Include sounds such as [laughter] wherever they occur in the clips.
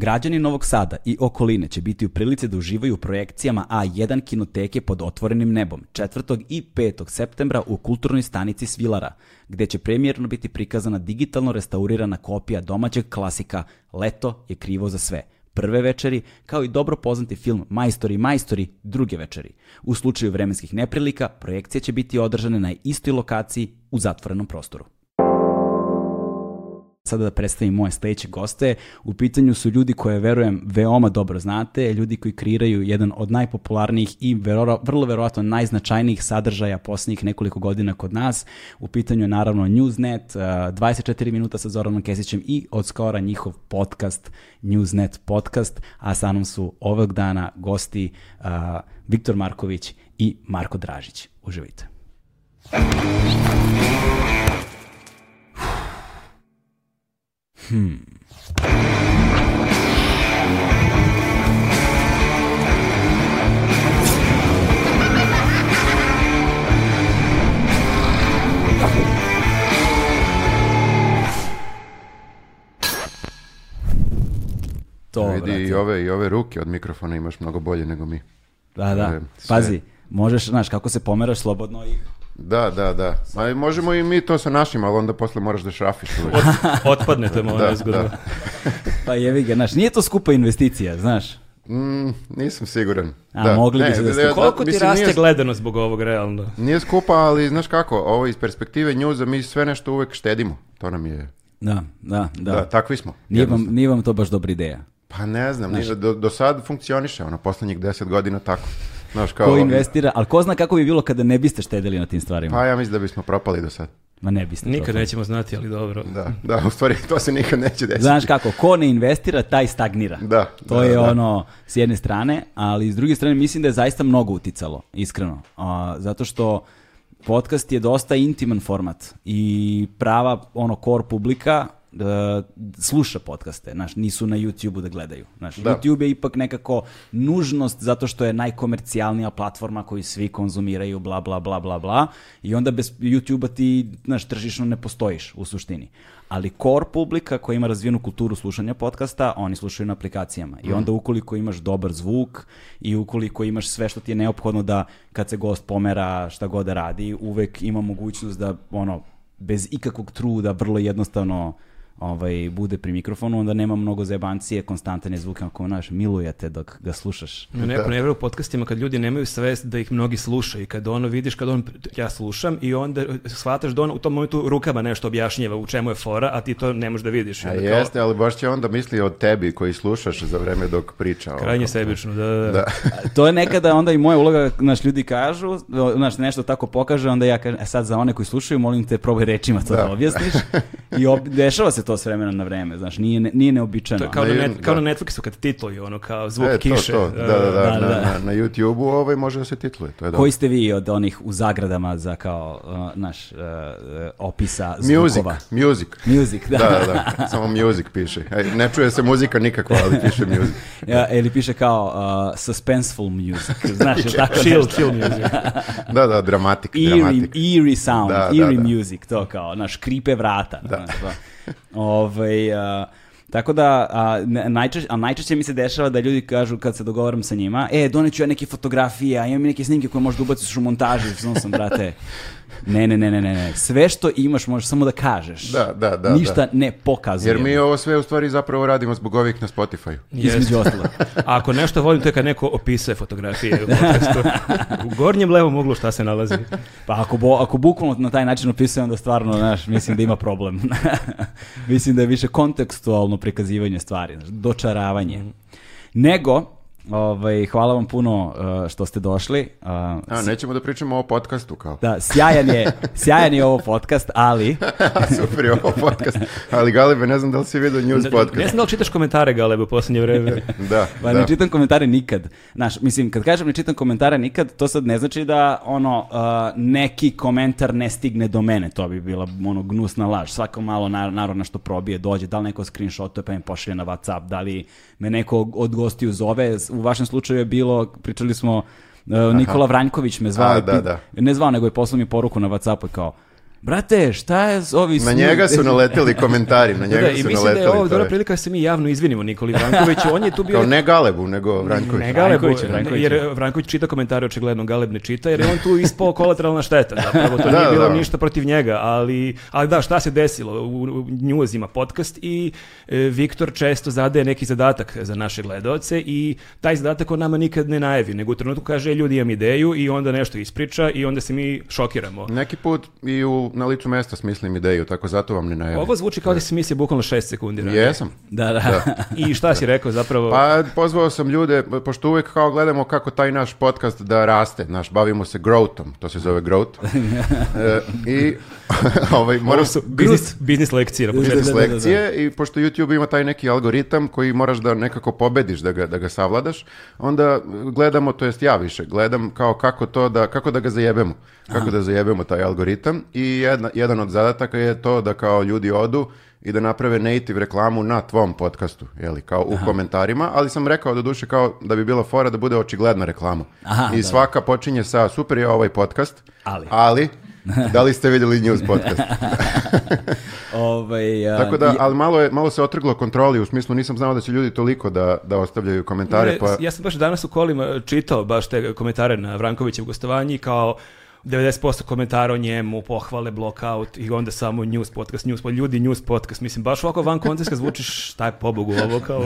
Građani Novog Sada i okoline će biti u prilici da uživaju u projekcijama A1 kinoteke pod otvorenim nebom 4. i 5. septembra u kulturnoj stanici Svilara, gde će premijerno biti prikazana digitalno restaurirana kopija domaćeg klasika Leto je krivo za sve prve večeri, kao i dobro poznati film Majstori, majstori druge večeri. U slučaju vremenskih neprilika, projekcije će biti održane na istoj lokaciji u zatvorenom prostoru sada da predstavim moje sledeće goste. U pitanju su ljudi koje verujem veoma dobro znate, ljudi koji kreiraju jedan od najpopularnijih i vero, vrlo verovatno najznačajnijih sadržaja poslednjih nekoliko godina kod nas. U pitanju je naravno Newsnet, 24 minuta sa Zoranom Kesićem i od skora njihov podcast Newsnet podcast, a sa mnom su ovog dana gosti uh, Viktor Marković i Marko Dražić. Uživajte. Thank Hmm. To, Vidi i ove, i ove ruke od mikrofona imaš mnogo bolje nego mi. Da, da. Sve... Pazi, možeš, znaš, kako se pomeraš slobodno i Da, da, da. Ma, možemo i mi to sa našim, ali onda posle moraš da šrafiš. Ot, otpadne to malo da, nezgodno. Da. [laughs] pa jevi ga, znaš, nije to skupa investicija, znaš. Mm, nisam siguran. A da. mogli bi se da, da, da Koliko ti mislim, raste nije, gledano zbog ovog, realno? Nije skupa, ali znaš kako, ovo iz perspektive njuza mi sve nešto uvek štedimo. To nam je... Da, da, da. Da, takvi smo. Nije vam, nije vam to baš dobra ideja. Pa ne znam, znaš, nije, do, do sad funkcioniše, ono, poslednjih deset godina tako. Znaš, kao, ko investira, ali ko zna kako bi bilo kada ne biste štedili na tim stvarima. Pa ja mislim da bismo propali do sad. Ma ne biste. Nikad propali. nećemo znati, ali dobro. Da, da, u stvari to se nikad neće desiti. Znaš kako, ko ne investira, taj stagnira. Da. da to da, je da. ono, s jedne strane, ali s druge strane mislim da je zaista mnogo uticalo, iskreno. A, zato što podcast je dosta intiman format i prava ono core publika uh, sluša podcaste, znaš, nisu na YouTubeu da gledaju. Znaš, da. YouTube je ipak nekako nužnost zato što je najkomercijalnija platforma koju svi konzumiraju, bla, bla, bla, bla, bla. I onda bez YouTubea ti, znaš, tržišno ne postojiš u suštini. Ali core publika koja ima razvijenu kulturu slušanja podcasta, oni slušaju na aplikacijama. I mhm. onda ukoliko imaš dobar zvuk i ukoliko imaš sve što ti je neophodno da kad se gost pomera, šta god da radi, uvek ima mogućnost da ono bez ikakvog truda vrlo jednostavno ovaj, bude pri mikrofonu, onda nema mnogo zajebancije, konstantan je zvuk, ako naš, miluje te dok ga slušaš. Ne, neko ne u podcastima kad ljudi nemaju svest da ih mnogi slušaju, kad ono vidiš, kad on, ja slušam i onda shvataš da on u tom momentu rukama nešto objašnjava u čemu je fora, a ti to ne možeš da vidiš. A jeste, kao... ali baš će onda misli o tebi koji slušaš za vreme dok priča. Krajnje sebično, da, da. da. da. to je nekada onda i moja uloga, naš ljudi kažu, naš nešto tako pokaže, onda ja kažem, e, sad za one koji slušaju, molim te probaj rečima to da, da objasniš. [laughs] I ob... dešava se to to s vremena na vreme, znaš, nije, nije neobičajno. To kao, na, net, kao na da. Netflixu kad titluju, ono, kao zvuk e, kiše. To, to. Da, da, da da, da, da, na, na, YouTube-u ovaj može da se titluje, to je da. Koji ste vi od onih u zagradama za kao, uh, naš, uh, uh opisa zvukova? Music, music. Music, da. da, da, samo music piše. Ej, ne čuje se muzika nikakva, ali piše music. ja, ili piše kao uh, suspenseful music, [laughs] znaš, je tako chill, chill music. da, da, dramatic, dramatic. Eerie, eerie sound, da, eerie music, to kao, naš, kripe vrata. Da. Znaš, Ove, ovaj, a, tako da, a, najčešće, a najčešće mi se dešava da ljudi kažu kad se dogovaram sa njima, e, doneću ja neke fotografije, a imam neke snimke koje možda ubaciš u montaži, znam sam, brate. Ne, ne, ne, ne, ne, Sve što imaš možeš samo da kažeš. Da, da, da. da. Ništa da. ne pokazuje. Jer mi ovo sve u stvari zapravo radimo zbog ovih na Spotify. u Između ostalo. Ako nešto volim, to je kad neko opisuje fotografije u podcastu. U gornjem levom uglu šta se nalazi. Pa ako, bo, ako bukvalno na taj način opisuje, onda stvarno, znaš, mislim da ima problem. [laughs] mislim da je više kontekstualno prikazivanje stvari, znaš, dočaravanje. Mhm. Nego, Ovaj, hvala vam puno uh, što ste došli. Uh, a, nećemo da pričamo o podkastu kao. Da, sjajan je, sjajan je ovo podcast, ali... [laughs] Super je ovo podcast, ali Galebe, ne znam da li si vidio news podcast. Ne znam da li čitaš komentare Galebe poslednje vreme. [laughs] da, ba, pa da. Ne čitam komentare nikad. Znaš, mislim, kad kažem ne čitam komentare nikad, to sad ne znači da ono uh, neki komentar ne stigne do mene. To bi bila ono gnusna laž. Svako malo nar naravno što probije dođe, da li neko screenshot pa mi pošalje na Whatsapp, da li me neko od gostiju zove u u vašem slučaju je bilo, pričali smo, e, Nikola Vranjković me zvao, Aha, da, da. ne zvao, nego je poslao mi poruku na Whatsappu kao, Brate, šta je ovi... Na njega su naleteli komentari, na da, njega da, su naleteli. I mislim da je ovo dobra prilika da se mi javno izvinimo Nikoli Vrankoviću, on je tu bio... Kao ne Galebu, nego Vranković. Ne Galebu, Vranković. jer Vranković čita komentare, očigledno Galeb ne čita, jer je on tu ispao kolateralna šteta, zapravo to [laughs] da, nije bilo da. ništa protiv njega, ali, ali da, šta se desilo? U, u News ima podcast i e, Viktor često zadaje neki zadatak za naše gledaoce i taj zadatak on nama nikad ne najavi, nego u trenutku kaže, e, ljudi, imam ideju i onda nešto ispriča i onda se mi šokiramo. Neki put i u na licu mesta smislim ideju, tako zato vam ne najavim. Ovo zvuči kao da si misli bukvalno 6 sekundi. Ne? Jesam. Da, da. da. [laughs] I šta si rekao zapravo? Pa pozvao sam ljude, pošto uvek kao gledamo kako taj naš podcast da raste, naš, bavimo se growthom, to se zove growth. [laughs] Da. e, I [laughs] ovaj, moram... Ovo biznis, biznis lekcije. biznis da, da, lekcije i pošto YouTube ima taj neki algoritam koji moraš da nekako pobediš, da ga, da ga savladaš, onda gledamo, to jest ja više, gledam kao kako to da, kako da ga zajebemo, kako Aha. da zajebemo taj algoritam i jedna, jedan od zadataka je to da kao ljudi odu i da naprave native reklamu na tvom podcastu, jeli, kao u Aha. komentarima, ali sam rekao do duše kao da bi bila fora da bude očigledna reklama. Aha, I da, da. svaka počinje sa super je ovaj podcast, ali, ali [laughs] da li ste vidjeli news podcast? [laughs] ovaj, [laughs] a, Tako da, ali malo, je, malo se otrglo kontroli, u smislu nisam znao da će ljudi toliko da, da ostavljaju komentare. Ne, pa... Ja sam baš danas u kolima e, čitao baš te komentare na Vrankovićev gostovanji kao 90% komentara o njemu, pohvale, blockout i onda samo news podcast, news podcast, ljudi news podcast. Mislim, baš ovako van konteksta zvučiš šta je pobogu ovo, kao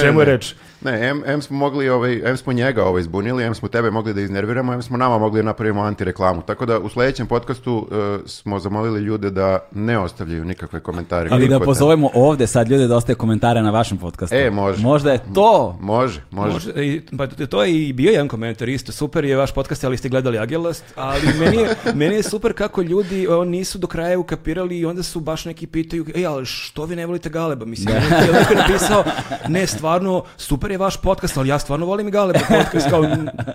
čemu je reč? Ne, em, em smo mogli, ovaj, em smo njega ovaj zbunili, em smo tebe mogli da iznerviramo, em smo nama mogli da napravimo antireklamu. Tako da u sledećem podcastu uh, smo zamolili ljude da ne ostavljaju nikakve komentare. Ali da pozovemo ovde sad ljude da ostaje komentare na vašem podcastu. E, može. Možda je to. Može, može. može. I, pa to je i bio jedan komentar isto, super je vaš podcast, ali ste gledali Agelast, a ali meni je, meni je super kako ljudi o, nisu do kraja ukapirali i onda su baš neki pitaju, ej, ali što vi ne volite Galeba? Mislim, ja da. je napisao, ne, stvarno, super je vaš podcast, ali ja stvarno volim i Galeba podcast, kao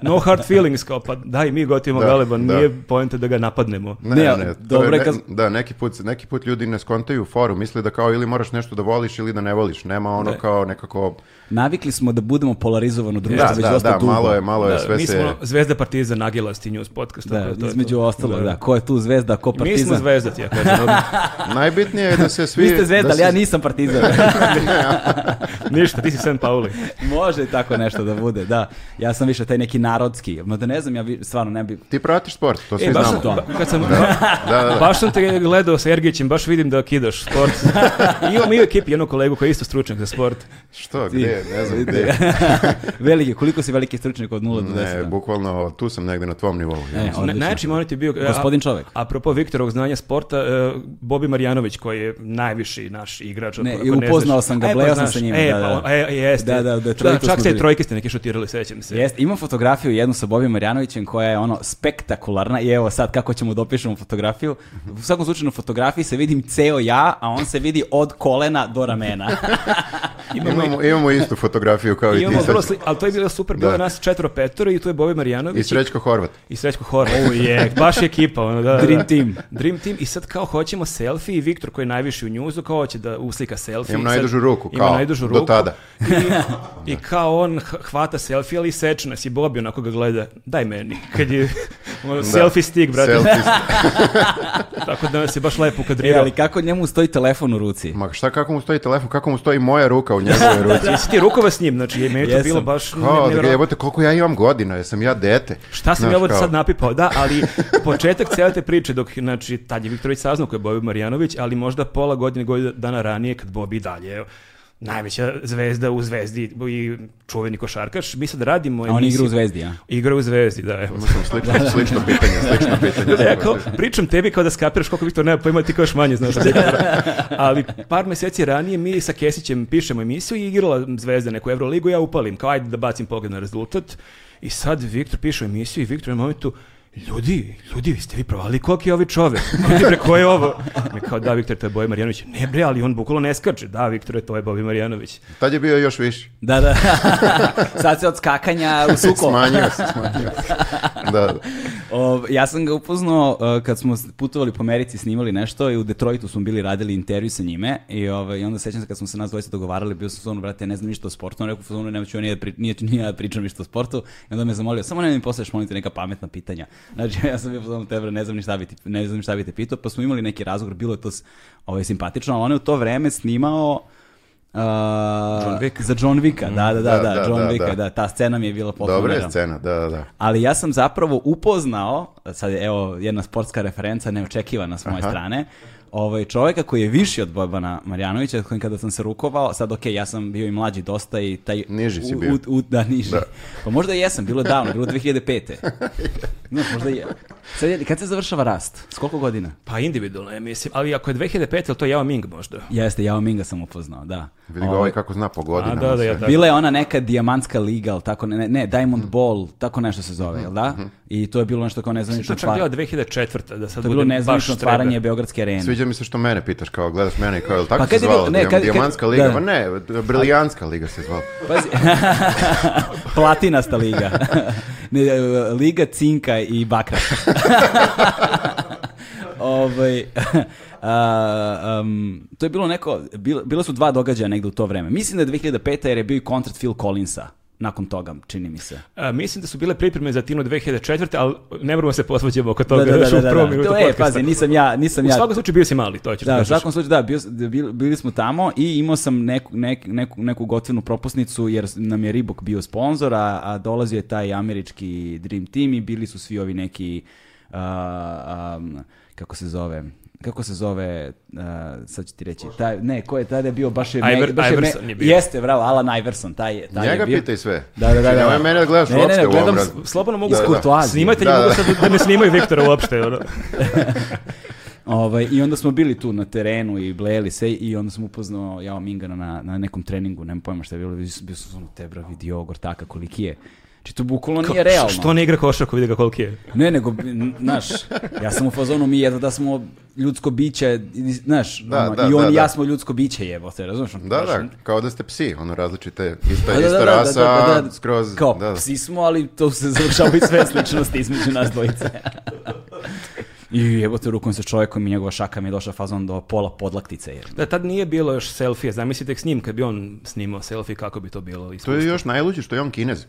no hard feelings, kao pa daj, mi gotivimo da, Galeba, da. nije pojenta da ga napadnemo. Ne, ne, ne dobro je, ne, da, neki put, neki put ljudi ne skontaju foru, misle da kao ili moraš nešto da voliš ili da ne voliš, nema ono da. kao nekako... Navikli smo da budemo polarizovano društvo, da, već da, dosta da, dugo. malo je, malo je, da, sve se... Mi smo Zvezda Partizan, Agilasti News podcast, da, to između ostalog, da. da. Ko je tu zvezda, ko partizan? Mi smo zvezda ti, ako [laughs] Najbitnije je da se svi... Vi ste zvezda, da ali se... ja nisam partizan. [laughs] [laughs] Ništa, ti si San Pauli. Može tako nešto da bude, da. Ja sam više taj neki narodski. Ma da ne znam, ja vi, stvarno ne bi... Ti pratiš sport, to e, svi e, baš znamo. Sam, da. kad sam, da, da, da. Baš sam te gledao sa Ergićem, baš vidim da kidaš sport. I imam i u ekipi jednog kolegu koji je isto stručnjak za sport. Što, gde, ne znam gdje. veliki, koliko si veliki stručnjak od 0 do 10? Ne, bukvalno tu sam negde na tvom nivou. Ja. E, ne, Najjači moment je bio... Gospodin čovjek. A, propos Viktorovog znanja sporta, e, Bobi Marjanović, koji je najviši naš igrač. Ne, ne upoznao sam ga, e, blejao sam sa njim. E, da, pa, da. e, jeste. Da, da, da, da čak se i trojke ste neke šutirali, sećam se. Jeste, imam fotografiju jednu sa Bobim Marjanovićem koja je ono spektakularna i evo sad kako ćemo dopišemo da fotografiju. U svakom slučaju na fotografiji se vidim ceo ja, a on se vidi od kolena do ramena. [laughs] imamo, imamo, imamo istu fotografiju kao imamo i ti sad. Ali to je bilo super, bilo nas četvro petoro i tu je Bobi Marjanović. I Srećko Horvat. I Srećko Horvat je baš je ekipa. Ono, da, da, da, Dream team. Dream team i sad kao hoćemo selfie i Viktor koji je najviši u njuzu kao hoće da uslika selfie. Ima najdužu ruku, kao, ima najdužu ruku, do tada. I, I, kao on hvata selfie, ali seče nas i Bobi onako ga gleda, daj meni, kad je ono, da. selfie stick, brate. Selfie stick. [laughs] Tako da nas je baš lepo e, kadrirao. E, ali kako njemu stoji telefon u ruci? Ma šta kako mu stoji telefon, kako mu stoji moja ruka u njegovoj da, ruci? Jesi ti rukova s njim, znači meni je to bilo baš... Kao, nevjerojatno. jebote, koliko ja imam godina, jesam ja dete. Šta sam Znaš, ja ovo sad napipao, da, ali početak cele te priče, dok, znači, tad je Viktorović saznao ko je Bobi Marjanović, ali možda pola godine, godina dana ranije, kad Bobi dalje, najveća zvezda u zvezdi i čuveni košarkaš. Mi sad radimo... A on igra u zvezdi, ja? Igra u zvezdi, da, evo. Slično, slično pitanje, slično pitanje. Ja e, pričam tebi kao da skapiraš koliko Viktor nema pojma, ti kao još manje znaš. Ali par meseci ranije mi sa Kesićem pišemo emisiju i igrala zvezda neku Euroligu, ja upalim, kao ajde da bacim pogled na rezultat. I sad Viktor piše emisiju i Viktor na momentu, ljudi, ljudi, vi ste vi provali koliki je ovi čovek? [laughs] Ljudi, bre, ko je ovo? Me kao, da, Viktor, to je Boje Marjanović. Ne, bre, ali on bukvalo ne skače. Da, Viktor, to je Boje Marjanović. Tad je bio još viši. Da, da. [laughs] Sad se od skakanja u suko. [laughs] smanjio se, smanjio Da, da. O, ja sam ga upoznao uh, kad smo putovali po Americi, snimali nešto i u Detroitu smo bili radili intervju sa njime i, ovaj, i onda sećam se kad smo se nas dvojice dogovarali, bio sam u zonu, brate, ja ne znam ništa o sportu, on rekao, zonu, nema ja nije, nije, nije, nije pričam ništa o sportu i onda me zamolio, samo ne mi posleš, molim neka pametna pitanja. Znači, ja sam bio pozvano tebra, ne znam ni šta bi te, ne znam ni šta bi te pitao, pa smo imali neki razgovor, bilo je to ovaj, simpatično, ali on je u to vreme snimao Uh, John Wick. Za John Wicka, da, da, da, mm, da, da John da, Wicka, da. da, ta scena mi je bila popularna. Dobra je scena, da, da, da. Ali ja sam zapravo upoznao, sad je, evo, jedna sportska referenca neočekivana s moje Aha. strane, ovaj, čoveka koji je viši od Bobana Marjanovića, kojim kada sam se rukovao, sad ok, ja sam bio i mlađi dosta i taj... Niži si bio. U, u, da, niži. Da. Pa možda i jesam, bilo je davno, bilo 2005. [laughs] Znaš, možda i je. Sad, kad se završava rast? S koliko godina? Pa individualno, ja mislim. Ali ako je 2005, je to je Yao Ming možda? Jeste, Yao Minga sam upoznao, da. Vidi ga ovaj, ovaj kako zna po godinama. Da, da, ja, da. Bila je ona neka dijamantska liga, ali tako ne, ne, Diamond Ball, tako nešto se zove, jel da? Mhm. I to je bilo nešto kao nezvanično otvaranje. To čak bila 2004. Da sad to je bilo nezvanično otvaranje Beogradske arene. Sviđa mi se što mene pitaš, kao gledaš mene i kao, je tako pa, se zvala? Ne, kad, Dijamantska liga? Da. Pa ne, Briljanska liga se zvala. Pazi, [laughs] platinasta liga. E, liga cinka i bakra. [laughs] ovaj, Uh, [laughs] um, to je bilo neko, bilo, bilo su dva događaja negde u to vreme. Mislim da je 2005. jer je bio i koncert Phil Collinsa nakon toga, čini mi se. A, mislim da su bile pripreme za Tino 2004. ali ne moramo se posvađamo oko da, toga. Da, da, da, da, da, da, da. To je, pazi, nisam ja, nisam u ja. U svakom slučaju bio si mali, to ćeš da, da U svakom slučaju da, bio, bili smo tamo i imao sam neku, nek, neku, neku gotivnu propusnicu jer nam je Ribok bio sponzor, a, a dolazio je taj američki Dream Team i bili su svi ovi neki, uh, um, kako se zove, kako se zove, uh, sad ću ti reći, taj, ne, ko je tada je bio, baš je... Iver, me, baš je Iverson me, Jeste, bravo, Alan Iverson, taj je, taj Njega je bio. pitaj sve. Da, da, da. Znači, da. Nemoj mene da gledaš ne, uopšte ne, ne, gledam, u slobodno da, mogu da, da. snimatelji da, da. mogu da. sad da me snimaju Viktora uopšte. Ono. [laughs] Ovaj, I onda smo bili tu na terenu i bleli se i onda sam upoznao Jao Mingana na, na nekom treningu, nemam pojma šta je bilo, bio sam ono, te vidi jogor, taka koliki je. Znači to bukvalno nije realno. Što ne igra košarku, vidi ga koliki je. Ne, nego, znaš, ja sam u fazonu mi jedno da smo ljudsko biće, znaš, da, ono, da, i da, on da, i ja da. smo ljudsko biće jebo se, razumiješ? Da, da, kao da ste psi, ono različite, ista, da, ista da, rasa, pa skroz. Kao psi smo, ali to se završava i sve sličnosti između nas dvojice. [laughs] I jebote, rukom sa čovjekom i njegova šaka mi je došla fazon do pola podlaktice. Jer... Da, tad nije bilo još selfije. Zamislite s njim kad bi on snimao selfie, kako bi to bilo. Iskustvo. To je još najluđe što je on kinez.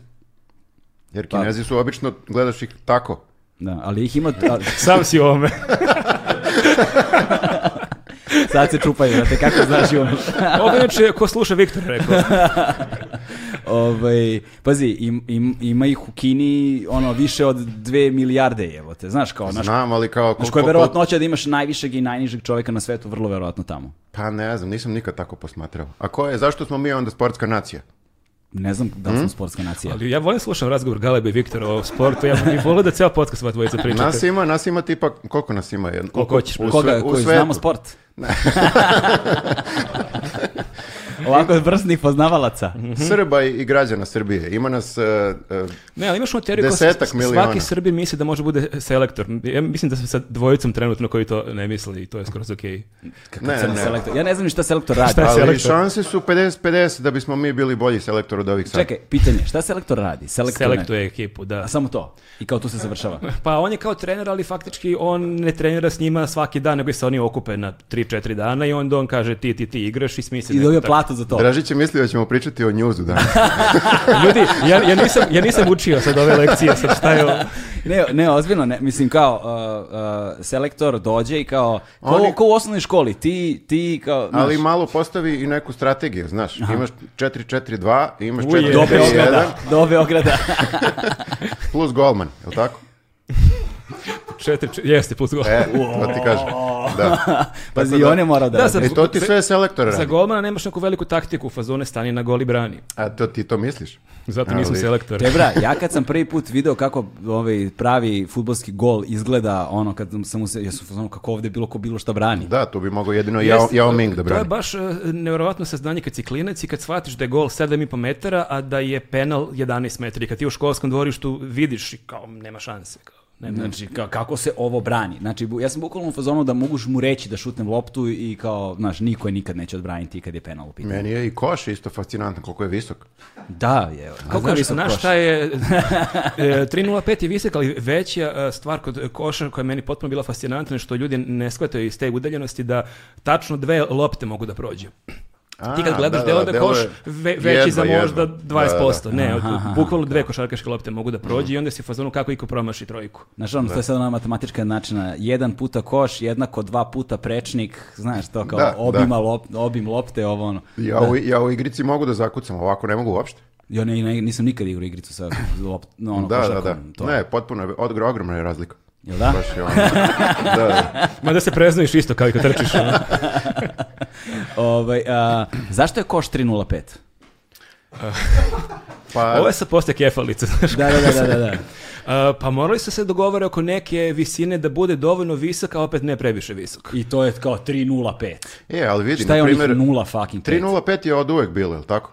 Jer kinezi su obično, gledaš ih tako. Da, ali ih ima... Ali... [laughs] Sam si ovome. [laughs] Sad se čupaju, znate, kako znaš i ono. [laughs] Ovo je ko sluša Viktor rekao. Ove, ovaj, pazi, im, im, ima ih u Kini ono, više od dve milijarde, evo te, znaš kao... Naš, Znam, ali kao... Koliko, znaš koja je hoće da imaš najvišeg i najnižeg čovjeka na svetu, vrlo verovatno tamo. Pa ne znam, nisam nikad tako posmatrao. A ko je, zašto smo mi onda sportska nacija? ne znam da li smo mm? sportska nacija. Ali ja volim slušam razgovor Galebe i Viktora o sportu, ja bih volio da ceo podcast sva dvojica pričate. Nas ima, nas ima tipa, koliko nas ima? Jedno, koliko, koliko hoćeš? Koga, koji znamo sport? Ne. [laughs] [laughs] Ovako vrsnih poznavalaca. Mhm. Srba i građana Srbije. Ima nas uh, ne, ali imaš ono teoriju desetak s, miliona. Svaki Srbi misli da može bude selektor. Ja mislim da sam sa dvojicom trenutno koji to ne misli i to je skroz okej. Okay. Kako ne, ne. selektor? Ja ne znam ni šta selektor radi. Šta je selektor? Ali šanse su 50-50 da bismo mi bili bolji selektor od ovih sad. Čekaj, pitanje, šta selektor radi? Selektor Selektuje ekipu, da. A samo to. I kao tu se završava. [laughs] Pa on je kao trener, ali faktički on ne trenira s njima svaki dan, nego se oni okupe na 3-4 dana i onda on kaže ti, ti, ti igraš i smisli. I da dobija platu za to. Dražić je mislio da ćemo pričati o njuzu danas. [laughs] Ljudi, ja, ja, nisam, ja nisam učio sad ove lekcije, sad šta je Ne, ne, ozbiljno, ne, mislim kao uh, uh, selektor dođe i kao, kao, Oni... ko u osnovnoj školi, ti, ti kao... Znaš... Ali malo postavi i neku strategiju, znaš, Aha. imaš 4-4-2, imaš 4 3 1 Do Beograda, do [laughs] Beograda. Plus golman, je li tako? [laughs] Četiri, četiri, jeste put golmana. E, to ti kažem. Da. [laughs] Pazi, i da. on je morao da, da radi. E, to ti sve selektor radi. Za golmana nemaš neku veliku taktiku fazone stani na goli brani. A to ti to misliš? Zato Ali... nisam selektor. Debra, ja kad sam [laughs] prvi put video kako ovaj pravi futbolski gol izgleda, ono kad sam mu se, ja sam ono kako ovde bilo ko bilo šta brani. Da, to bi mogao jedino Jao, Jao Ming da brani. To je baš uh, nevjerovatno saznanje kad si klinac i kad shvatiš da je gol 7,5 metara, a da je penal 11 metara. I kad ti u školskom dvorištu vidiš i kao nema šanse. Kao. Ne, Znači, ka, kako se ovo brani? Znači, ja sam bukvalno u fazonu da mogu mu reći da šutnem loptu i kao, znaš, niko je nikad neće odbraniti kad je penal u pitanju. Meni je i koš isto fascinantan, koliko je visok. Da, je. Koliko je visok znaš koš? šta je, 3.05 [laughs] e, je visok, ali veća e, stvar kod koša koja je meni potpuno bila fascinantna, je što ljudi ne shvataju iz te udaljenosti da tačno dve lopte mogu da prođe. A, ti kad da, gledaš da, da, onda koš ve, veći jedva, za možda 20%. Da, da, da. ne, aha, bukvalno dve košarkaške lopte mogu da prođe i onda si u fazonu kako iko promaši trojku. Znaš, ono, to je da. sad ona matematička načina. Jedan puta koš, jednako dva puta prečnik, znaš to, kao obima lop, obim lopte, ovo ono. Ja u, ja u igrici mogu da zakucam, ovako ne mogu uopšte. Ja ne, ne nisam nikad igrao igricu sa loptom. No, ono, da, da, da, To. Ne, potpuno, ogromna je razlika. Jel da? Baš je ono. da, da. Ma da se preznaviš isto kao i kad trčiš. No? ovaj, a, zašto je koš 3.05? pa... Ovo je sad poslije kefalice. da, da, da, da, da. Uh, [laughs] pa morali su se dogovore oko neke visine da bude dovoljno visok, a opet ne previše visok. I to je kao 3.05. E, ali vidi, Šta je na primjer, 0 fucking 3.05 je od uvek bilo, je li tako?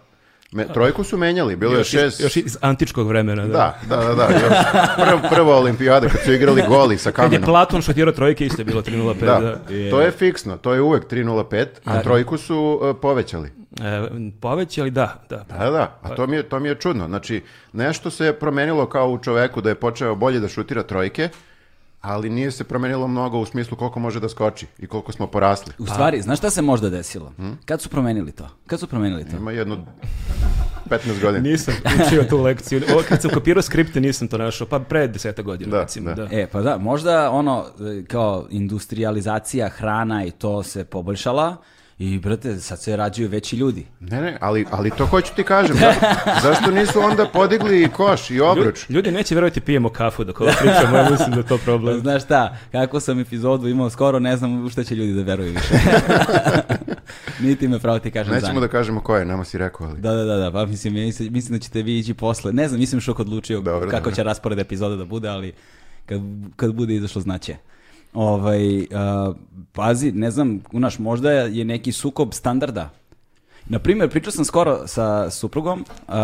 Me, trojku su menjali, bilo je šest... Još iz antičkog vremena. Da. da, da, da, da još prv, prva olimpijada kad su igrali goli sa kamenom. Kad je Platon šutirao trojke, isto je bilo 3 da. da. To je fiksno, to je uvek 3 a da. trojku su uh, povećali. E, povećali, da, da. Da, da, a to mi, je, to mi je čudno. Znači, nešto se je promenilo kao u čoveku da je počeo bolje da šutira trojke, ali nije se promenilo mnogo u smislu koliko može da skoči i koliko smo porasli. U stvari, pa. znaš šta se možda desilo? Hmm? Kad su promenili to? Kad su promenili to? Ima jedno 15 godina. nisam učio tu lekciju. Ovo kad sam kopirao skripte nisam to našao, pa pre deseta godina da, recimo. Da. da. E, pa da, možda ono e, kao industrializacija hrana i to se poboljšala, I, brate, sad se rađuju veći ljudi. Ne, ne, ali, ali to hoću ti kažem. Da, zašto nisu onda podigli i koš i obruč? Ljudi, ljudi neće verovati pijemo kafu dok ovo pričamo, ja mislim da to problem. [laughs] Znaš šta, kako sam epizodu imao skoro, ne znam što će ljudi da veruju više. [laughs] Niti me pravo ti kažem Nećemo da kažemo ko je, nama si rekao. Ali. Da, da, da, da, pa mislim, mislim da ćete vi ići posle. Ne znam, mislim što kod dobro, kako će raspored epizoda da bude, ali kad, kad bude izašlo znaće ovaj, uh, pazi, ne znam, unaš, možda je neki sukob standarda. Na primjer, pričao sam skoro sa suprugom, uh,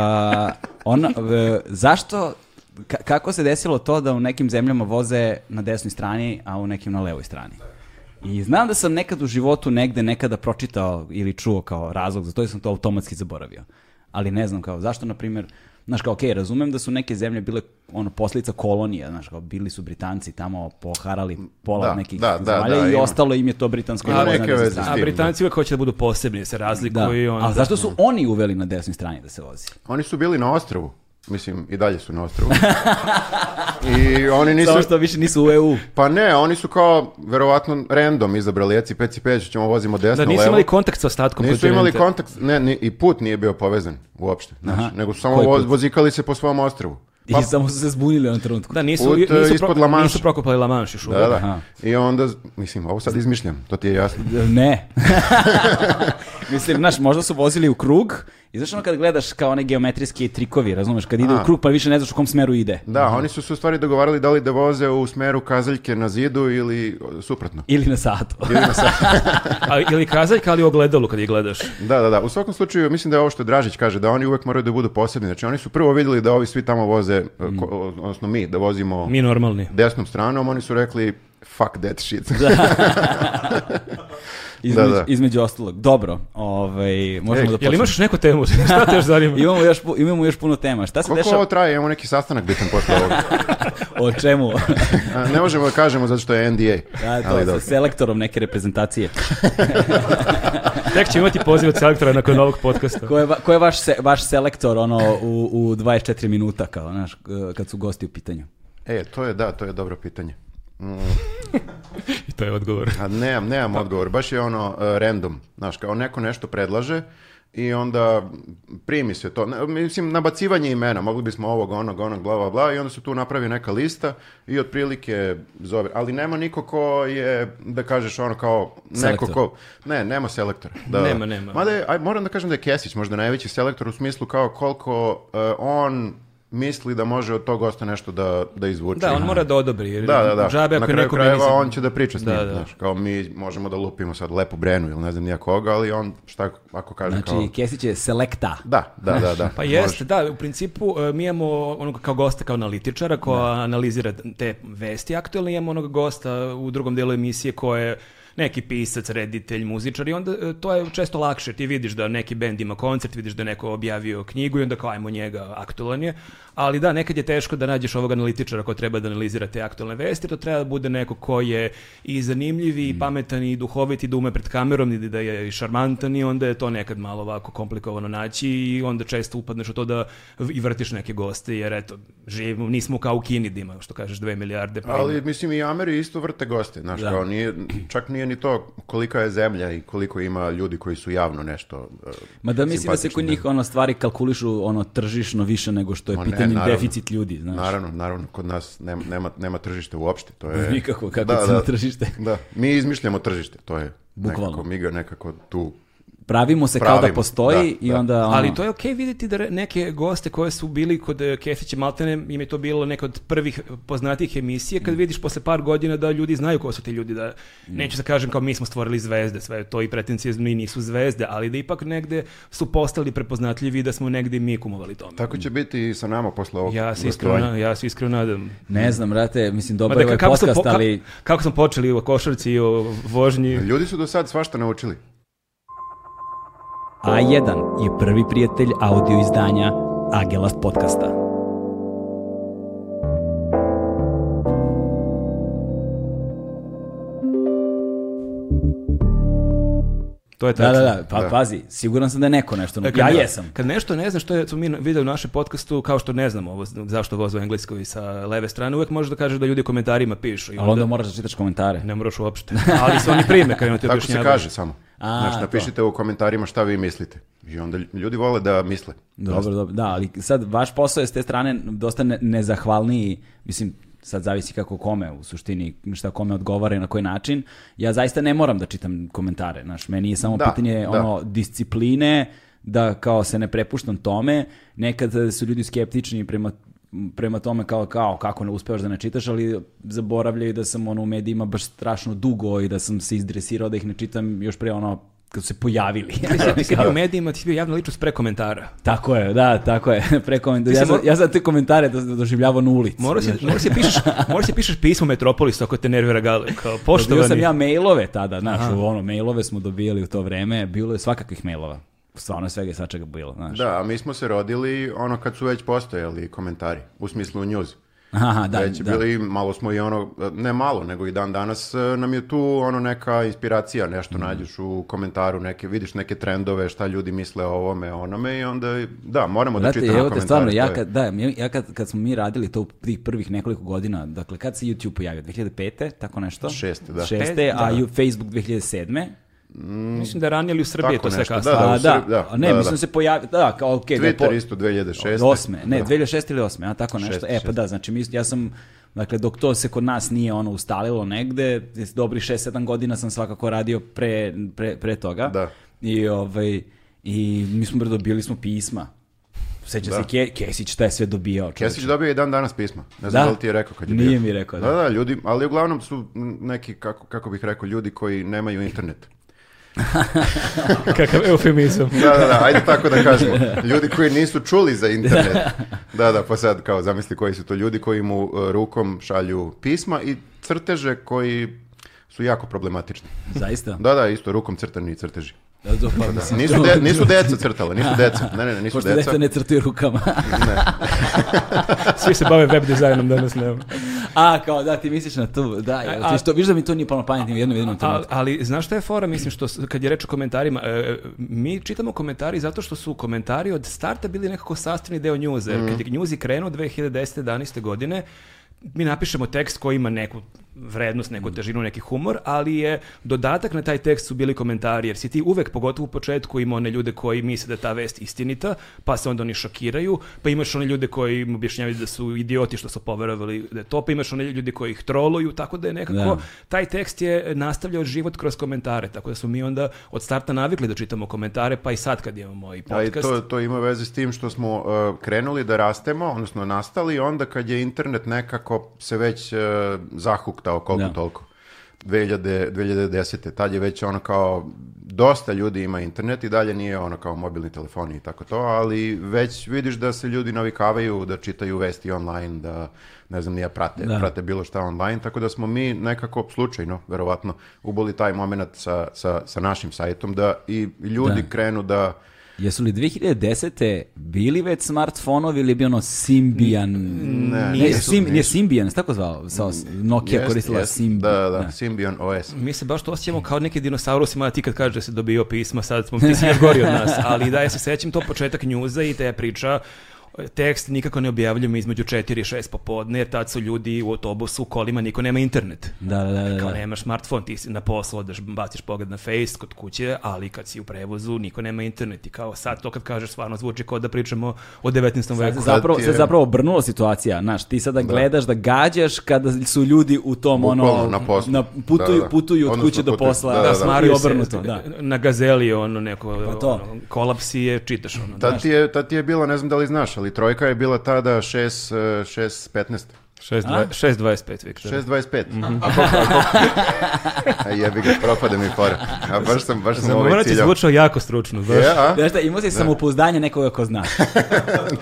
ona, uh, e, zašto, kako se desilo to da u nekim zemljama voze na desnoj strani, a u nekim na levoj strani? I znam da sam nekad u životu negde nekada pročitao ili čuo kao razlog, zato sam to automatski zaboravio. Ali ne znam kao zašto, na primjer, znaš kao, okej, okay, razumem da su neke zemlje bile ono poslica kolonija, znaš kao, bili su Britanci tamo poharali pola da, nekih da, da zemalja da, i ima. ostalo im je to britansko. Znači, da, neke veze strani. a da. Britanci uvek hoće da budu posebni, se razlikuju. Da. I onda... A zašto su oni uveli na desnoj strani da se vozi? Oni su bili na ostrvu. Mislim, i dalje su na ostrovu. I oni nisu... Samo što više nisu u EU. Pa ne, oni su kao, verovatno, random izabrali ECI, PECI, PECI, ćemo vozimo desno, levo. Da, nisu levo. imali kontakt sa ostatkom Nisu imali kontakt, ne, ni, i put nije bio povezan uopšte. Znači, nego su samo voz, vozikali se po svom ostrovu. Pa, I samo su se zbunili na trenutku. Da, nisu, put, e, nisu, ispod pro, La nisu prokopali La još uvijek. Da, da. I onda, mislim, ovo sad izmišljam, to ti je jasno. Ne. [laughs] Mislim, znaš, možda su vozili u krug i znaš ono kad gledaš kao one geometrijske trikovi, razumeš, kad ide A. u krug pa više ne znaš u kom smeru ide. Da, Aha. oni su se u stvari dogovarali da li da voze u smeru kazaljke na zidu ili suprotno. Ili na satu. ili na satu. [laughs] A, ili kazaljka, ali u ogledalu kad je gledaš. Da, da, da. U svakom slučaju, mislim da je ovo što Dražić kaže, da oni uvek moraju da budu posebni. Znači, oni su prvo videli da ovi svi tamo voze, eh, mm. ko, odnosno mi, da vozimo mi normalni. desnom stranom, oni su rekli fuck that shit. [laughs] [laughs] između, da, da. između ostalog. Dobro, ovaj, možemo e, da počnemo. Jel imaš neku temu? [laughs] Šta te još [laughs] zanima? imamo, još, imamo još puno tema. Šta se Koliko dešava? ovo traje? Imamo neki sastanak bitan posle ovoga. [laughs] o čemu? ne možemo da kažemo zato što je NDA. Da, to, Ali, sa selektorom neke reprezentacije. Tek ćemo imati poziv od selektora nakon ovog podcasta. Ko je, ko je vaš, se, vaš selektor ono, u, u 24 minuta kao, znaš, kad su gosti u pitanju? E, to je, da, to je dobro pitanje. Mm. [laughs] I to je odgovor. A nemam, nemam pa. odgovor. Baš je ono uh, random. Znaš, kao neko nešto predlaže i onda primi se to. Mislim, nabacivanje imena, mogli bismo ovog, onog, onog, bla, bla, bla, i onda se tu napravi neka lista i otprilike zove. Ali nema niko ko je, da kažeš ono kao, neko selektor. ko... Ne, nema selektora. Da, nema, nema. Mada je, aj, moram da kažem da je Kesić možda najveći selektor u smislu kao koliko uh, on misli da može od tog gosta nešto da, da izvuče. Da, on mora da odobri. Jer da, da, da. Džabe, ako Na kraju krajeva nisam... on će da priča s da, njim. Da, da. Znaš, kao mi možemo da lupimo sad lepu brenu ili ne znam koga, ali on šta ako kaže znači, kao... Znači, Kesić je selekta. Da, da, da. da [laughs] pa jeste, da, u principu e, mi imamo onog kao gosta, kao analitičara koja da. analizira te vesti aktualne, imamo onog gosta u drugom delu emisije koje neki pisac, reditelj, muzičar i onda e, to je često lakše. Ti vidiš da neki bend ima koncert, vidiš da neko objavio knjigu i onda kao ajmo njega, aktualan je. Ali da, nekad je teško da nađeš ovog analitičara ko treba da analizira te aktualne vesti, to treba da bude neko ko je i zanimljiv i mm. pametan i duhovit i da ume pred kamerom i da je i šarmantan i onda je to nekad malo ovako komplikovano naći i onda često upadneš u to da i vrtiš neke goste jer eto, živimo, nismo kao u Kini što kažeš, dve milijarde. Pa Ali mislim i Ameri isto vrte goste, znaš, da. kao nije, čak nije ni to kolika je zemlja i koliko ima ljudi koji su javno nešto uh, Ma da mislim da se kod njih da. ono stvari kalkulišu ono tržišno više nego što je pitanje deficit ljudi, znaš. Naravno, naravno, kod nas nema, nema, nema tržište uopšte, to je... Nikako, kako da, da, tržište. Da, mi izmišljamo tržište, to je... Bukvalno. Nekako, mi ga nekako tu pravimo se pravimo, kao da postoji da, i da. onda... Ono... Ali to je okej okay vidjeti da neke goste koje su bili kod eh, Kefića Maltene, im je to bilo neka od prvih poznatijih emisije, kad mm. vidiš posle par godina da ljudi znaju ko su ti ljudi, da mm. neću da kažem kao mi smo stvorili zvezde, sve to i pretencije mi nisu zvezde, ali da ipak negde su postali prepoznatljivi da smo negde mi kumovali tome. Tako će biti i sa nama posle ovog ja se iskreno, ja se iskreno nadam. Ne znam, brate, mislim, dobro je da, ovaj podcast, po, ali... Kako, kako smo počeli u košarci i o vožnji? Ljudi su do sad svašta naučili. A1 je prvi prijatelj audio izdanja Agelast podcasta. To je tačno. Da, da, da, pa da. pazi, siguran sam da je neko nešto, e, ja jesam. Kad nešto ne znaš, što je, mi videli u našem podcastu, kao što ne znam ovo, zašto vozu engleskoj sa leve strane, uvek možeš da kažeš da ljudi u komentarima pišu. I onda, Ali onda moraš da čitaš komentare. Ne moraš uopšte, [laughs] ali se oni prime kada imate Tako se kaže samo. A, Znaš, napišite to. u komentarima šta vi mislite. I onda ljudi vole da misle. Dobro, dobro, da, ali sad vaš posao je s te strane dosta ne, nezahvalniji, mislim, sad zavisi kako kome u suštini šta kome odgovara i na koji način. Ja zaista ne moram da čitam komentare, znaš, meni je samo da, pitanje da. ono discipline da kao se ne prepuštam tome. Nekad su ljudi skeptični prema prema tome kao, kao kako ne uspevaš da ne čitaš, ali zaboravljaju da sam ono u medijima baš strašno dugo i da sam se izdresirao da ih ne čitam još pre ono kad se pojavili. ti [laughs] si u medijima, ti si bio javna ličnost pre komentara. Tako je, da, tako je. [laughs] Pre komentara. Ja, ja sam te komentare da, da doživljavam na ulici. Moraš se, mora se, pišeš, [laughs] mora se pišeš pismo Metropolis ako te nervira gale. Kao, poštovani. Dobio sam ja mailove tada, znaš, Aha. ono, mailove smo dobijali u to vreme. Bilo je svakakvih mailova. Stvarno svega i svačega bilo, znaš. Da, a mi smo se rodili ono kad su već postojali komentari, u smislu news. Aha, da, već da. bili, malo smo i ono, ne malo, nego i dan danas e, nam je tu ono neka inspiracija, nešto mm. nađeš u komentaru, neke, vidiš neke trendove, šta ljudi misle o ovome, onome i onda, da, moramo Vrate, da čitamo komentare. Stvarno, ja kad, da, ja kad, kad smo mi radili to tih prvih nekoliko godina, dakle, kad se YouTube pojavio, 2005. tako nešto? Šeste, da. Šeste, a da. Facebook 2007. Mm, mislim da je ranije u Srbiji Tako to sve nešto, kasno. Da, da, u pa da. Srbiji, da, ne, da, da, mislim da. se pojavi, da, da kao, ok. Twitter da po... isto 2006. 8. Ne, da. 2006 ili 8, a tako nešto. 6, e, pa da, znači, mislim, ja sam, dakle, dok to se kod nas nije ono ustalilo negde, dobri 6-7 godina sam svakako radio pre, pre, pre toga. Da. I, ovaj, i mi smo brdo, bili smo pisma Sećam se Ke, Kesić šta je sve dobijao. Čovječe. Kesić dobio je dan danas pisma. Ne znam da, da li ti je rekao kad je Nije bio. mi rekao. Da. da, da, ljudi, ali uglavnom su neki, kako, kako bih rekao, ljudi koji nemaju internet. [laughs] Kakav eufemizam. da, da, da, ajde tako da kažemo. [laughs] Da. Ljudi koji nisu čuli za internet. Da. da, da, pa sad kao zamisli koji su to ljudi koji mu e, rukom šalju pisma i crteže koji su jako problematični. Zaista? Da, da, isto, rukom crtani crteži. Da, pa, da. da. Nisu, de, nisu deca crtala, nisu deca. Ne, ne, ne, nisu Pošto deca. deca ne crtaju rukama. ne. [laughs] Svi se bave web dizajnom danas, nema. A, kao da, ti misliš na to, da, jel, a, ti što, viš da mi to nije palo u jednom jednom trenutku. Ali, znaš šta je fora, mislim, što kad je reč o komentarima, e, mi čitamo komentari zato što su komentari od starta bili nekako sastavni deo njuza, jer mm. kad je mm. njuzi krenuo 2010. 11. godine, mi napišemo tekst koji ima neku vrednost, neku mm. težinu, neki humor, ali je dodatak na taj tekst su bili komentari, jer si ti uvek, pogotovo u početku, ima one ljude koji misle da je ta vest istinita, pa se onda oni šokiraju, pa imaš one ljude koji im objašnjavaju da su idioti što su poverovali da je to, pa imaš one ljude koji ih troluju, tako da je nekako, da. taj tekst je nastavljao život kroz komentare, tako da smo mi onda od starta navikli da čitamo komentare, pa i sad kad imamo moj podcast. Da, i to, to ima veze s tim što smo uh, krenuli da rastemo, odnosno nastali, onda kad je internet nekako se već uh, e, zahukta šetao koliko da. toliko. 2000, 2010. Tad je već ono kao, dosta ljudi ima internet i dalje nije ono kao mobilni telefoni i tako to, ali već vidiš da se ljudi navikavaju da čitaju vesti online, da ne znam, nije prate, da. prate bilo šta online, tako da smo mi nekako slučajno, verovatno, uboli taj moment sa, sa, sa našim sajtom da i ljudi da. krenu da Jesu li 2010. bili već smartfonovi ili je bio ono Symbian? Ne, ne, nisu, sim, Symbian, se tako zvao? Sao, Nokia Jest, koristila jest, Symbian. Da, da, da. Symbian OS. Mi se baš to osjećamo kao neki dinosaurusi, mada ti kad kaže da se dobio pisma, sad smo, ti si još gori od nas, ali da, ja se sećam to početak njuza i te priča tekst nikako ne objavljujem između 4 i 6 popodne, jer tad su ljudi u autobusu, u kolima, niko nema internet. Da, da, da. da. Kao nemaš smartfon, ti si na poslu, odeš, baciš pogled na Face kod kuće, ali kad si u prevozu, niko nema internet. I kao sad to kad kažeš, stvarno zvuči kao da pričamo o 19. veku. Zapravo, se zapravo obrnula situacija, znaš, ti sada da. gledaš da gađaš kada su ljudi u tom, Bukvalno, ono, na, poslu. na putuju, da, putuju od kuće do posla, da, da, da. obrnuto. Da. Na gazeli, ono, neko, pa to. ono, kolapsi je, čitaš, ono, znaš. Ta ti je, ta ti je bilo, ne znam da li znaš, ali ali trojka je bila tada 6-15. 6.25 Viktor. 6.25. Mm -hmm. A koliko, koliko? jebi ga, propade mi fora. A baš sam, baš sam, sam ovaj ciljao. zvučno jako stručno, Baš. Yeah, a? Znaš šta, imao si samopouzdanje nekoga ko zna.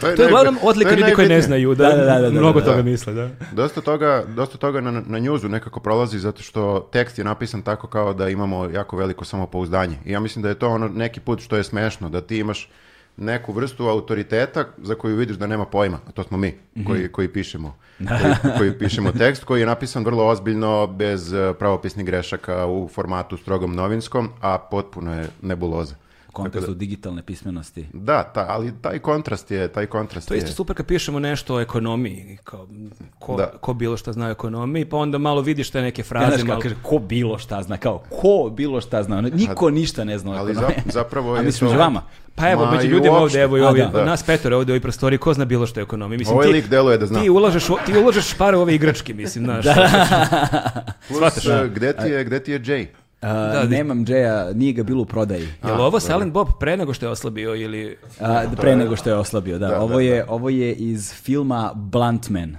to je, to je uglavnom odlika ljudi koji ne znaju, da, da, da, da mnogo toga misle, da. Dosta toga, dosta toga na, na njuzu nekako prolazi zato što tekst je napisan tako kao da imamo jako veliko samopouzdanje. I ja mislim da je to ono neki put što je smešno, da ti imaš neku vrstu autoriteta za koju vidiš da nema pojma, a to smo mi mhm. koji, mm -hmm. koji pišemo [laughs] koji, koji pišemo tekst koji je napisan vrlo ozbiljno bez eh, pravopisnih grešaka u formatu strogom novinskom, a potpuno je nebuloza kontekstu da, digitalne pismenosti. Da, ta, ali taj kontrast je, taj kontrast To je isto super kad pišemo nešto o ekonomiji, kao, ko, da. ko bilo šta zna o ekonomiji, pa onda malo vidiš te neke fraze. Ja, malo... kaže, ko bilo šta zna, kao, ko bilo šta zna, niko ništa ne zna o ali ekonomiji. Ali zapravo [laughs] je... A mislim, to... vama. Pa evo, Ma, među ljudima ovdje, evo i ovi, da. nas petor ovdje u ovoj prostori, ko zna bilo što o ekonomiji. Mislim, Ovo ovaj lik deluje da zna. Ti ulažeš, ti ulažeš pare u ove igračke, mislim, znaš. da. Plus, da. gde ti je, gde ti je Jay? Uh, da, nemam Džeja, nije ga bilo u prodaji. Je li ovo Silent Bob pre nego što je oslabio ili... Uh, pre nego što je oslabio, da. da ovo, da, je, da. ovo je iz filma Bluntman.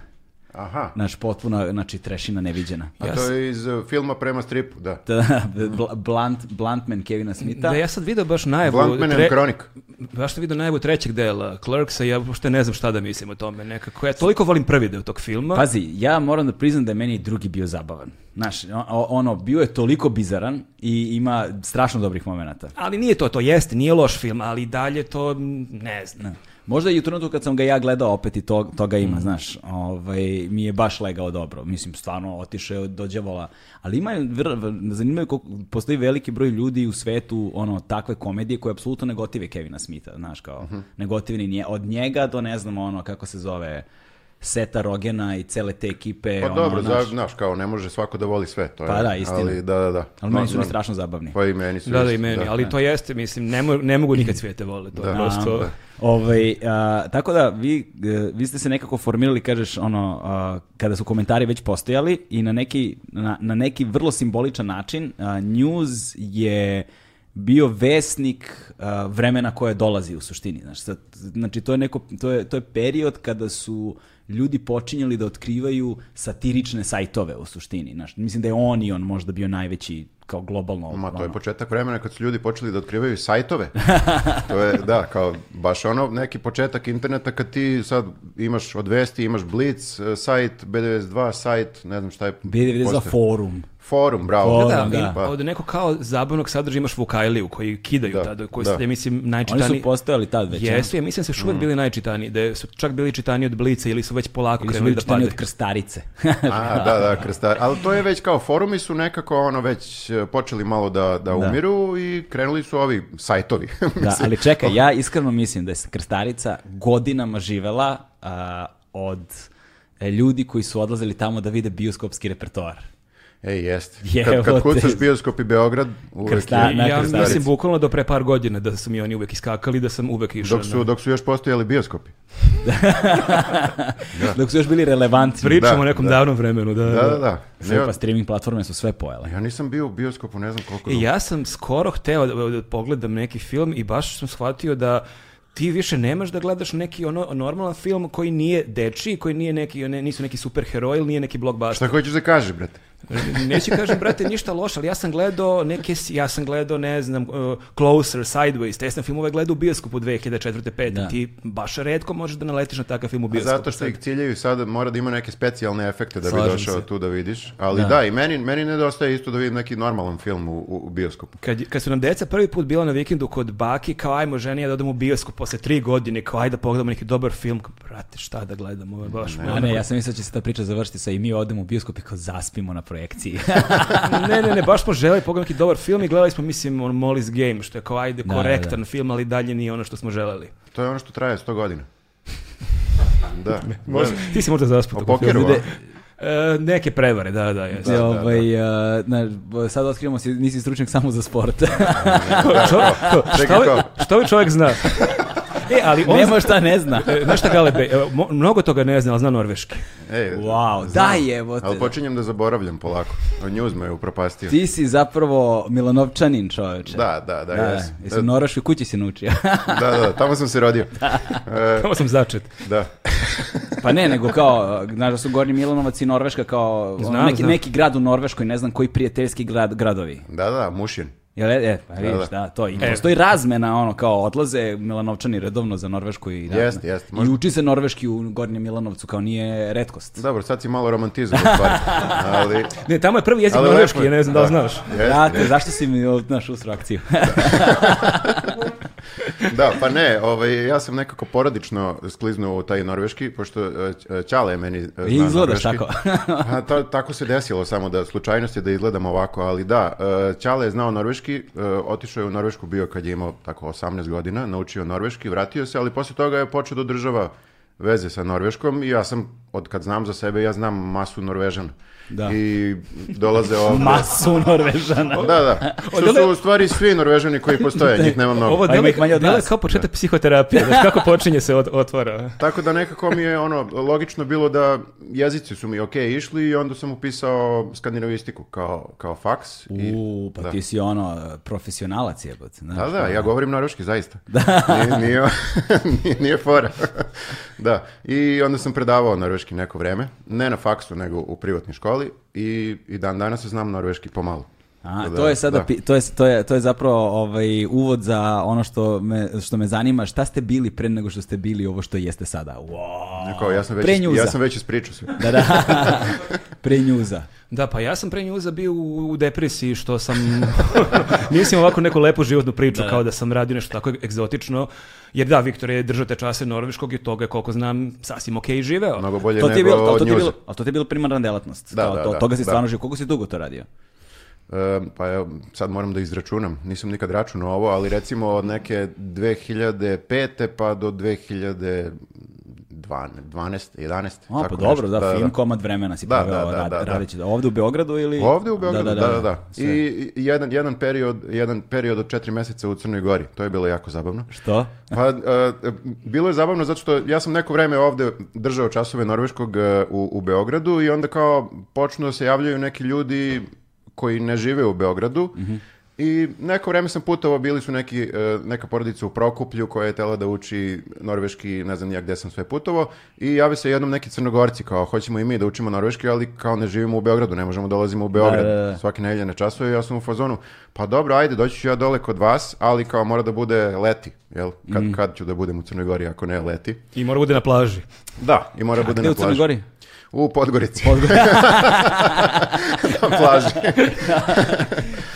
Aha. Naš potpuna, znači, trešina neviđena. A to je iz uh, filma prema stripu, da. Da, [laughs] bl Blunt, Bluntman Kevina Smitha. Da, ja sad vidio baš najavu... Bluntman tre... Kronik. Baš sam vidio najavu trećeg dela Clerksa i ja uopšte ne znam šta da mislim o tome nekako. Ja toliko volim prvi deo tog filma. Pazi, ja moram da priznam da je meni drugi bio zabavan. Znaš, ono, bio je toliko bizaran i ima strašno dobrih momenata. Ali nije to, to jeste, nije loš film, ali dalje to ne znam. Možda i u trenutku kad sam ga ja gledao opet i to, toga ima, mm. znaš, ovaj, mi je baš legao dobro. Mislim, stvarno otišao do džavola. Ali ima, zanimaju koliko, postoji veliki broj ljudi u svetu, ono, takve komedije koje apsolutno negotive Kevina Smitha, znaš, kao, mm -hmm. ne ni nje, od njega do ne znam, ono, kako se zove, Seta Rogena i cele te ekipe. Pa ono, dobro, naš... Za, znaš, kao ne može svako da voli sve, to je. Pa da, istina. Ali, da, da, da. Ali meni su oni da. strašno zabavni. Pa i meni su. Da, da, i meni, da. ali to jeste, mislim, ne, mo ne mogu nikad sve te vole, to da. je prosto... Da. Ovaj, a, tako da, vi, vi ste se nekako formirali, kažeš, ono, a, kada su komentari već postojali i na neki, na, na neki vrlo simboličan način, a, news je bio vesnik uh, vremena koje dolazi u suštini. Znači, sad, znači to, je neko, to, je, to je period kada su ljudi počinjali da otkrivaju satirične sajtove u suštini. Znači, mislim da je Onion možda bio najveći kao globalno. Ma to je početak vremena kad su ljudi počeli da otkrivaju sajtove. [laughs] to je, da, kao baš ono neki početak interneta kad ti sad imaš od vesti, imaš Blitz eh, sajt, B92 sajt, ne znam šta je. B92 poster. forum. Forum, bravo. Forum, da, da. da. Pa. Od nekog kao zabavnog sadržaja imaš Vukajliju koji kidaju da, tada, koji da. su, ja mislim, najčitaniji. Oni su postojali tad već. Jesu, ja mislim da se još uvek mm. bili najčitaniji, da su čak bili čitani od Blice ili su već polako ili krenuli da pade. od Krstarice. [laughs] A, da, da, Krstar. Ali to je već kao forumi su nekako ono već eh, počeli malo da, da, da. umiru da. i krenuli su ovi sajtovi. [laughs] da, ali čekaj, ja iskreno mislim da je Krstarica godinama živela uh, od eh, ljudi koji su odlazili tamo da vide bioskopski repertoar. E, jeste. [laughs] Kad, kad kucaš bioskop i Beograd, uvek Krsta, je... Ja mislim, bukvalno do pre par godina da su mi oni uvek iskakali, da sam uvek išao. Dok su, na... dok su još postojali bioskopi. da. [laughs] Dok su još bili relevantni. Pričamo o da, nekom da. davnom vremenu. Da, da, da. da. da. Sve, pa streaming platforme su sve pojele. Ja nisam bio u bioskopu, ne znam koliko... E, ja sam skoro hteo da, da pogledam neki film i baš sam shvatio da ti više nemaš da gledaš neki ono normalan film koji nije dečiji, koji nije neki, ne, nisu neki superheroj ili nije neki blockbuster. Šta hoćeš da kažeš, brate? Neću kažem, brate, ništa loše, ali ja sam gledao neke, ja sam gledao, ne znam, uh, Closer, Sideways, te sam filmove gledao u bioskopu 2004. 5. Da. Ti baš redko možeš da naletiš na takav film u bioskopu. A zato što ih ciljaju sada, mora da ima neke specijalne efekte da Slažem bi došao se. tu da vidiš. Ali da, da i meni, meni nedostaje isto da vidim neki normalan film u, u, u bioskopu. Kad, kad su nam deca prvi put bila na vikendu kod baki, kao ajmo ženija da odemo u bioskop posle tri godine, kao ajde da pogledamo neki dobar film, kao, brate, šta da gledamo, baš... Ne, ne, ne, ja sam mislio da će se ta priča završiti sa i mi odemo u bioskop i kao zaspimo na projekciji. [laughs] ne, ne, ne, baš smo želeli pogledati dobar film i gledali smo, mislim, on Molly's Game, što je kao ajde da, korektan da, da. film, ali dalje nije ono što smo želeli. To je ono što traje 100 godina. [laughs] da. da. Možda, ti si možda zaspao. O pokeru, E, neke prevare, da, da, jes. Da, da, da, ovaj, da, da. Uh, sad otkrivamo si, nisi stručnjak samo za sport. da, da, da. Čovjek, šta, šta, šta, šta ovaj čovjek zna? E, ali on... Nema šta ne zna. E, znaš šta, Galebe, e, mnogo toga ne zna, ali zna norveški. Ej, wow, da je, evo te. Ali počinjem da zaboravljam polako. On nju uzme upropastio. Ti si zapravo Milanovčanin čoveče. Da, da, da, da jesam. Jesi u da. norveškoj kući si naučio. [laughs] Da, da, da, tamo sam se rodio. Da. [laughs] E, tamo sam začet. Da. [laughs] pa ne, nego kao, znaš da su Gornji Milanovac i Norveška kao znam, neki, znam. neki grad u Norveškoj, ne znam koji prijateljski grad, gradovi. Da, da, Mušin. Jel, je, e, pa da, vidiš, da, da. da, to. I e. postoji razmena, ono, kao odlaze Milanovčani redovno za Norvešku i... Da, Jeste, jeste. možda... I uči se norveški u Gornjem Milanovcu, kao nije redkost. Dobro, sad si malo romantizam, [laughs] ali... Ne, tamo je prvi jezik norveški, ja ne znam da, da znaš. Jest, Znate, zašto si mi, znaš, usru akciju? [laughs] [laughs] da, pa ne, ovaj, ja sam nekako porodično skliznuo u taj norveški, pošto e, e, Ćale je meni e, zna Izgledaš tako. [laughs] A, ta, tako se desilo samo da slučajnost je da izgledam ovako, ali da, Ćale je znao norveški, otišao je u Norvešku bio kad je imao tako 18 godina, naučio norveški, vratio se, ali posle toga je počeo da održava veze sa Norveškom i ja sam, od kad znam za sebe, ja znam masu Norvežana. Da. I dolaze [laughs] ovdje. Masu Norvežana. Da, da. Što su u stvari svi Norvežani koji postoje, da, njih nema mnogo. Ovo ih manje od nas. kao početak da. psihoterapije, znaš kako počinje se od, otvara. Tako da nekako mi je ono, logično bilo da jezici su mi okay išli i onda sam upisao skandinavistiku kao, kao faks. I, pa da. ti si ono profesionalac jebat. Znaš, da, da, ja govorim norveški, zaista. Da. Nije, nije, nije, [laughs] nije fora. da, i onda sam predavao norveški neko vreme, ne na faksu, nego u privatnoj školi poznavali i, i dan danas se znam norveški pomalo. A, to je da, sada, da. to je, to je, to je zapravo ovaj, uvod za ono što me, što me zanima, šta ste bili pre nego što ste bili ovo što jeste sada? Wow. Neko, ja sam već, ja sam već ispričao sve. Da, da, [laughs] pre njuza. Da, pa ja sam pre njuza bio u, u depresiji što sam, [laughs] mislim ovako neku lepu životnu priču da. kao da sam radio nešto tako egzotično, jer da, Viktor je držao te čase norveškog i toga je, koliko znam, sasvim okej okay živeo. Mnogo bolje to nego ti bilo, to, to ti bilo, ali to ti je bilo primarna delatnost, da, kao, da, to, da, toga si da. stvarno živio, koliko si dugo to radio? E, pa evo, sad moram da izračunam, nisam nikad računao ovo, ali recimo od neke 2005. pa do 2000, 12, 11. A, pa dobro, nešto. da, da, fin da. komad vremena si da, proveo da, da, da, radeći. Da. Ovde u Beogradu ili? Ovde u da, Beogradu, da, da, da. da, da. I jedan, jedan, period, jedan period od četiri meseca u Crnoj Gori. To je bilo jako zabavno. Što? [laughs] pa, uh, bilo je zabavno zato što ja sam neko vreme ovde držao časove norveškog uh, u, u Beogradu i onda kao počnu da se javljaju neki ljudi koji ne žive u Beogradu. Mhm. Mm I neko vreme sam putovao, bili su neki, e, neka porodica u Prokuplju koja je tela da uči norveški, ne znam ja gde sam sve putovao, i jave se jednom neki crnogorci kao hoćemo i mi da učimo norveški, ali kao ne živimo u Beogradu, ne možemo da dolazimo u Beograd da, da, da. svake nedelje na časove ja sam u fazonu, pa dobro, ajde, doći ću ja dole kod vas, ali kao mora da bude leti, jel? Kad, mm. kad ću da budem u Crnoj Gori ako ne leti? I mora bude na plaži. Da, i mora A, bude na plaži. u Crnoj Gori? U Podgorici. Podgor... [laughs] na [laughs] da.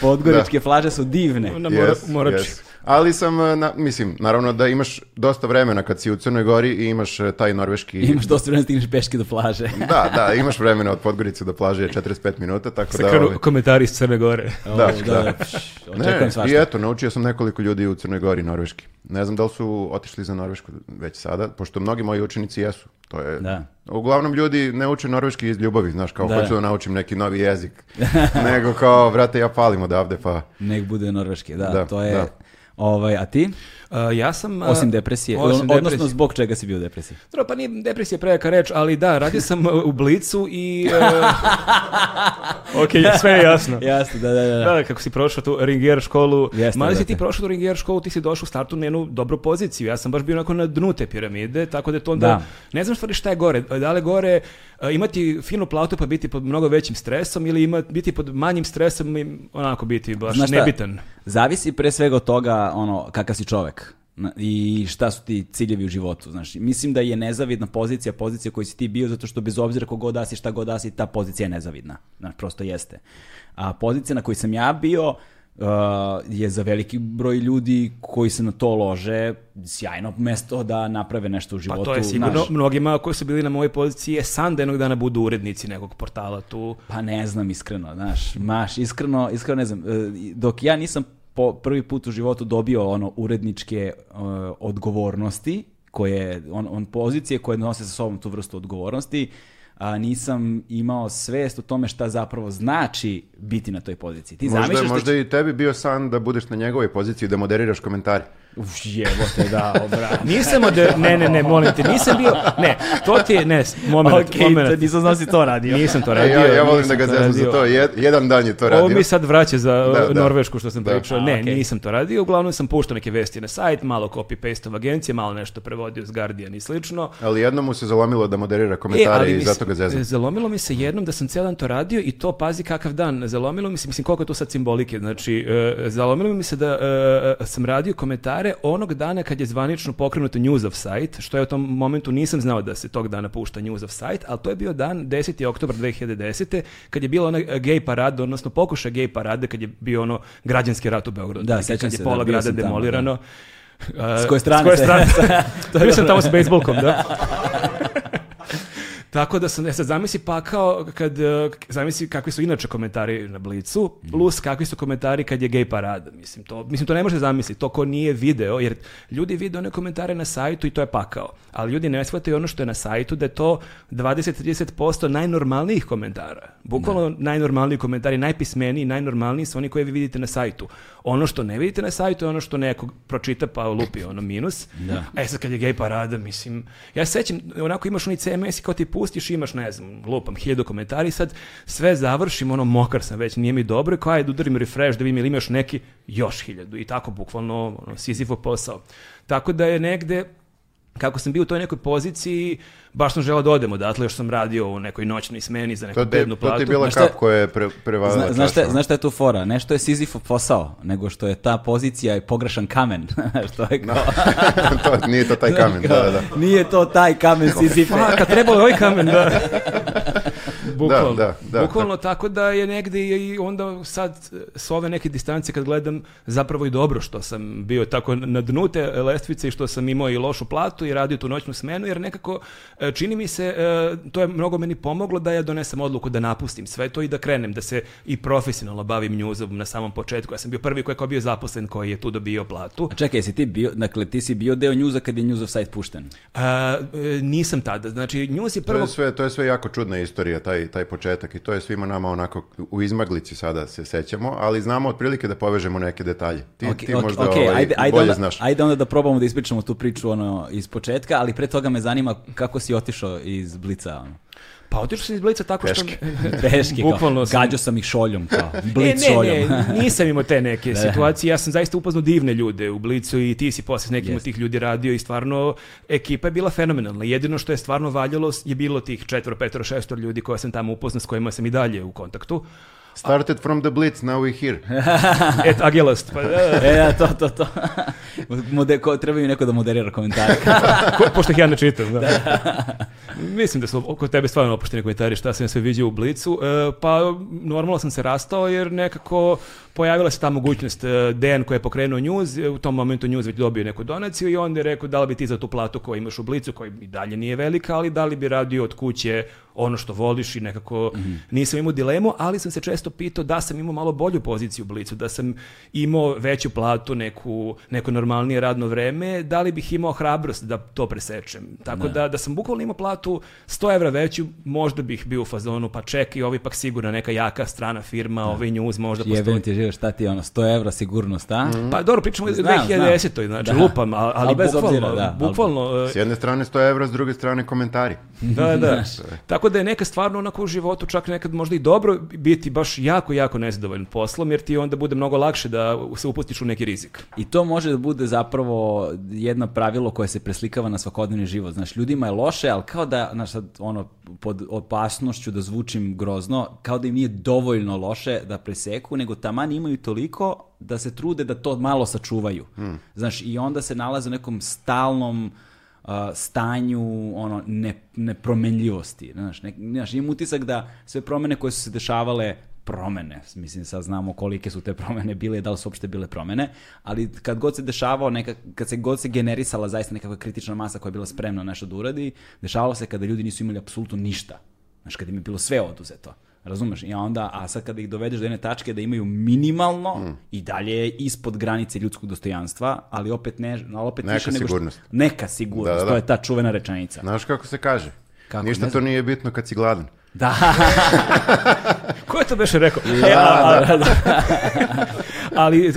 Podgoričke da. plaže su divne. Na yes, Morači. Yes ali sam, e, na, mislim, naravno da imaš dosta vremena kad si u Crnoj Gori i imaš e, taj norveški... [laughs] Imaš dosta vremena, da stigneš peške do plaže. [laughs] da, da, imaš vremena od Podgorice do plaže je 45 minuta, tako Sa da... Sa ovaj... komentari iz Crne Gore. [laughs] Da, da. da. da očekujem svašta. I eto, naučio sam nekoliko ljudi u Crnoj Gori norveški. Ne znam da li su otišli za Norvešku već sada, pošto mnogi moji učenici jesu. To je, da. Uglavnom ljudi ne uče norveški iz ljubavi, znaš, kao da. hoću da naučim neki novi jezik. Nego kao, vrate, ja palim odavde, pa... Nek bude norveški, da, da to je... Da. Ovaj, a ti? Uh, ja sam... Uh, osim depresije, osim odnosno zbog čega si bio u depresiji? Dobro, pa nije depresija prejaka reč, ali da, radio sam uh, u Blicu i... [laughs] ok, sve je jasno. [laughs] jasno, da da, da, da, da. Da, kako si prošao tu Ringier školu, Jeste, mali si ti prošao tu Ringier školu, ti si došao u startu na jednu dobru poziciju. Ja sam baš bio onako na dnu te piramide, tako da to onda... Da. Ne znam stvari šta je gore. Da li gore imati finu platu pa biti pod mnogo većim stresom ili ima, biti pod manjim stresom i onako biti baš nebitan. Zavisi pre svega od toga ono, kakav si čovek i šta su ti ciljevi u životu. Znaš, mislim da je nezavidna pozicija pozicija koju si ti bio zato što bez obzira kogo da šta god da ta pozicija je nezavidna. Znaš, prosto jeste. A pozicija na kojoj sam ja bio uh, je za veliki broj ljudi koji se na to lože sjajno mesto da naprave nešto u životu. Pa to je sigurno znaš. mnogima koji su bili na mojoj poziciji je san da jednog dana budu urednici nekog portala tu. Pa ne znam iskreno, znaš, maš, iskreno, iskreno ne znam. E, dok ja nisam po prvi put u životu dobio ono uredničke uh, odgovornosti koje on, on pozicije koje nose sa sobom tu vrstu odgovornosti a nisam imao svest o tome šta zapravo znači biti na toj poziciji. Ti možda, da možda ti... i tebi bio san da budeš na njegovoj poziciji da moderiraš komentare. Uf, jebote, da, obrati. Nisam od... Ne, ne, ne, molim te, nisam bio... Ne, to ti je... Ne, moment, okay, moment. nisam znao si to radio. Nisam to e, radio. ja, ja volim da ga zezam za to. jedan dan je to radio. Ovo mi sad vraća za da, uh, da, Norvešku što sam da. pričao. ne, okay. nisam to radio. Uglavnom sam puštao neke vesti na sajt, malo copy-paste agencije, malo nešto prevodio s Guardian i slično. Ali jednom mu se zalomilo da moderira komentare e, i zato ga zezam. Zalomilo mi se jednom da sam dan to radio i to pazi kakav dan. Zalomilo mi se, mislim koliko to sad simbolike. Znači, uh, zalomilo mi se da uh, sam radio komentare komentare onog dana kad je zvanično pokrenut News of Site, što ja u tom momentu nisam znao da se tog dana pušta News of Site, ali to je bio dan 10. oktober 2010. kad je bila ona e, gej parada, odnosno pokušaj gej parade kad je bio ono građanski rat u Beogradu. Da, sećam se. Kad je pola da, grada demolirano. da. E, s koje strane? S koje strane? [laughs] Bio sam tamo s bejsbolkom, da. [laughs] Tako da sam, ja e, sad zamisli pa kao, kad, e, zamisli kakvi su inače komentari na Blicu, mhm. plus kakvi su komentari kad je gej parada. Mislim, to, mislim, to ne može zamisliti, to ko nije video, jer ljudi vide one komentare na sajtu i to je pakao. Ali ljudi ne shvataju ono što je na sajtu, da je to 20-30% najnormalnijih komentara. Bukvalno ne. Da. najnormalniji komentari, najpismeniji, najnormalniji su oni koje vi vidite na sajtu. Ono što ne vidite na sajtu je ono što neko pročita pa lupi ono minus. Da. A e sad kad je gej parada, mislim, ja sećam, onako imaš oni CMS i kao ti pustiš imaš, ne znam, lupam, hiljadu komentari i sad sve završim, ono, mokar sam već, nije mi dobro, kao ajde, udarim refresh da vidim ili imaš neki, još hiljadu i tako bukvalno, ono, Sisyfov posao. Tako da je negde kako sam bio u toj nekoj poziciji, baš sam želeo da odem odatle, još sam radio u nekoj noćnoj smeni za neku to ti, bednu platu. To ti je bila kap koja je pre, prevala zna, znaš, šta, znaš šta je tu fora? Nešto je Sizifo posao, nego što je ta pozicija je pogrešan kamen. [laughs] što je da. kao... [laughs] to, nije to taj kamen, [laughs] da, da, da. Nije to taj kamen Sizifa. Faka, trebalo je ovaj kamen, da bukvalno, da, da, da, bukvalno tako da je negde i onda sad e, s ove neke distance kad gledam zapravo i dobro što sam bio tako na dnu te lestvice i što sam imao i lošu platu i radio tu noćnu smenu jer nekako e, čini mi se e, to je mnogo meni pomoglo da ja donesem odluku da napustim sve to i da krenem da se i profesionalno bavim njuzom na samom početku. Ja sam bio prvi koji je kao bio zaposlen koji je tu dobio platu. A čekaj, si ti bio, dakle ti si bio deo njuza kad je njuzov sajt pušten? A, nisam tada. Znači njuz je prvo... To je sve, to je sve jako čudna istorija, taj, taj početak i to je svima nama onako u izmaglici sada se sećamo, ali znamo otprilike da povežemo neke detalje. Ti, okay, ti okay, možda okay, ovaj, ajde, ajde bolje onda, znaš. Ajde onda da probamo da ispričamo tu priču ono, iz početka, ali pre toga me zanima kako si otišao iz Blica. Ono. Pa otišao sam iz Blica tako što... Me... [laughs] Peški. Bukvalno sam... Gađao sam ih šoljom kao. Blic e, ne, šoljom. ne, nisam imao te neke da. situacije. Ja sam zaista upoznao divne ljude u Blicu i ti si posle s nekim yes. od tih ljudi radio i stvarno ekipa je bila fenomenalna. Jedino što je stvarno valjalo je bilo tih četvro, petro, šestor ljudi koje sam tamo upoznao s kojima sam i dalje u kontaktu. Started from the Blitz, now we're here. [laughs] Et Agilast. Pa, da, da, E, ja, to, to, to. Mode, ko, treba mi neko da moderira komentare. [laughs] ko, pošto ih ja ne čitam, da. da. Mislim da su oko tebe stvarno opušteni komentari šta sam sve vidio u Blicu, e, pa normalno sam se rastao jer nekako Pojavila se ta mogućnost e, Dejan koji je pokrenuo News, e, u tom momentu News već dobio neku donaciju i onda je rekao da li bi ti za tu platu koju imaš u Blicu, koja i dalje nije velika, ali da li bi radio od kuće ono što voliš i nekako mm. nisam imao dilemu, ali sam se često pitao da sam imao malo bolju poziciju u Blicu, da sam imao veću platu, neku, neko normalnije radno vreme, da li bih imao hrabrost da to presečem. Tako ne. Da. da, da sam bukvalno imao platu 100 evra veću, možda bih bio u fazonu, pa čekaj, ovo ovaj ipak sigurno neka jaka strana firma, da. ovi ovaj news možda Jevent postoji. Živio, šta ti je ono, 100 evra sigurnost, a? Mhm. Pa dobro, pričamo o 2010. Znači, da. lupam, ali, ali bez bukvalno, obzira, da, bukvalno... Ali... E- s jedne strane 100 evra, s druge strane komentari. [laughs] Da, da. Tako da je neka stvarno onako u životu čak nekad možda i dobro biti baš jako, jako nezadovoljan poslom, jer ti onda bude mnogo lakše da se upustiš u neki rizik. I to može da bude zapravo jedno pravilo koje se preslikava na svakodnevni život. Znaš, ljudima je loše, ali kao da, znaš, sad, ono, pod opasnošću da zvučim grozno, kao da im nije dovoljno loše da preseku, nego taman Italijani imaju toliko da se trude da to malo sačuvaju. Mm. Znaš, i onda se nalaze u nekom stalnom uh, stanju ono ne, nepromenljivosti. Znaš, ne, znaš, imam utisak da sve promene koje su se dešavale promene, mislim sad znamo kolike su te promene bile i da li su uopšte bile promene, ali kad god se dešavao, neka, kad se god se generisala zaista nekakva kritična masa koja je bila spremna nešto da uradi, dešavalo se kada ljudi nisu imali apsolutno ništa. Znaš, kada im je bilo sve oduzeto. Razumeš? I onda, a sad kada ih dovedeš do jedne tačke da imaju minimalno mm. i dalje ispod granice ljudskog dostojanstva, ali opet, ne, ali opet neka više sigurnost. nego što, neka sigurnost. Da, da, da, To je ta čuvena rečenica. Znaš kako se kaže? Kako? Ništa to nije bitno kad si gladan. Da. [laughs] Ko je to beše rekao? Ja, e, da, da. da. [laughs] ali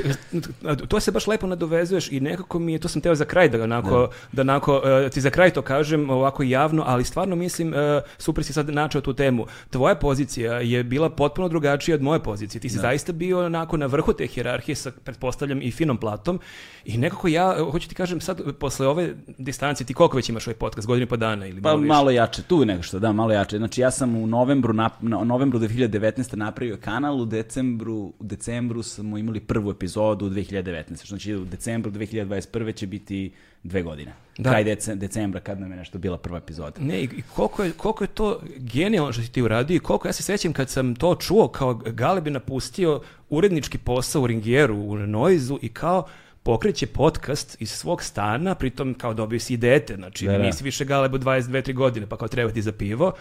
to se baš lepo nadovezuješ i nekako mi je, to sam teo za kraj da onako, da, da onako, e, ti za kraj to kažem ovako javno, ali stvarno mislim, e, super si sad načeo tu temu. Tvoja pozicija je bila potpuno drugačija od moje pozicije. Ti si no. Da. zaista bio onako na vrhu te hjerarhije sa, pretpostavljam, i finom platom i nekako ja, hoću ti kažem sad, posle ove distancije, ti koliko već imaš ovaj podcast, godinu i po dana ili Pa više? malo jače, tu nego što, da, malo jače. Znači ja sam u novembru, na, novembru 2019. napravio kanal, u decembru, u decembru smo imali prvu epizodu u 2019. Znači u decembru 2021. će biti dve godine. Da. Kraj decembra kad nam je nešto bila prva epizoda. Ne, i koliko je, koliko je to genijalno što si ti uradio i koliko ja se sećam kad sam to čuo kao Galeb je napustio urednički posao u Ringieru, u Noizu i kao pokreće podcast iz svog stana, pritom kao dobio si i dete, znači da, da. nisi više Galebu 22-3 godine, pa kao treba ti za pivo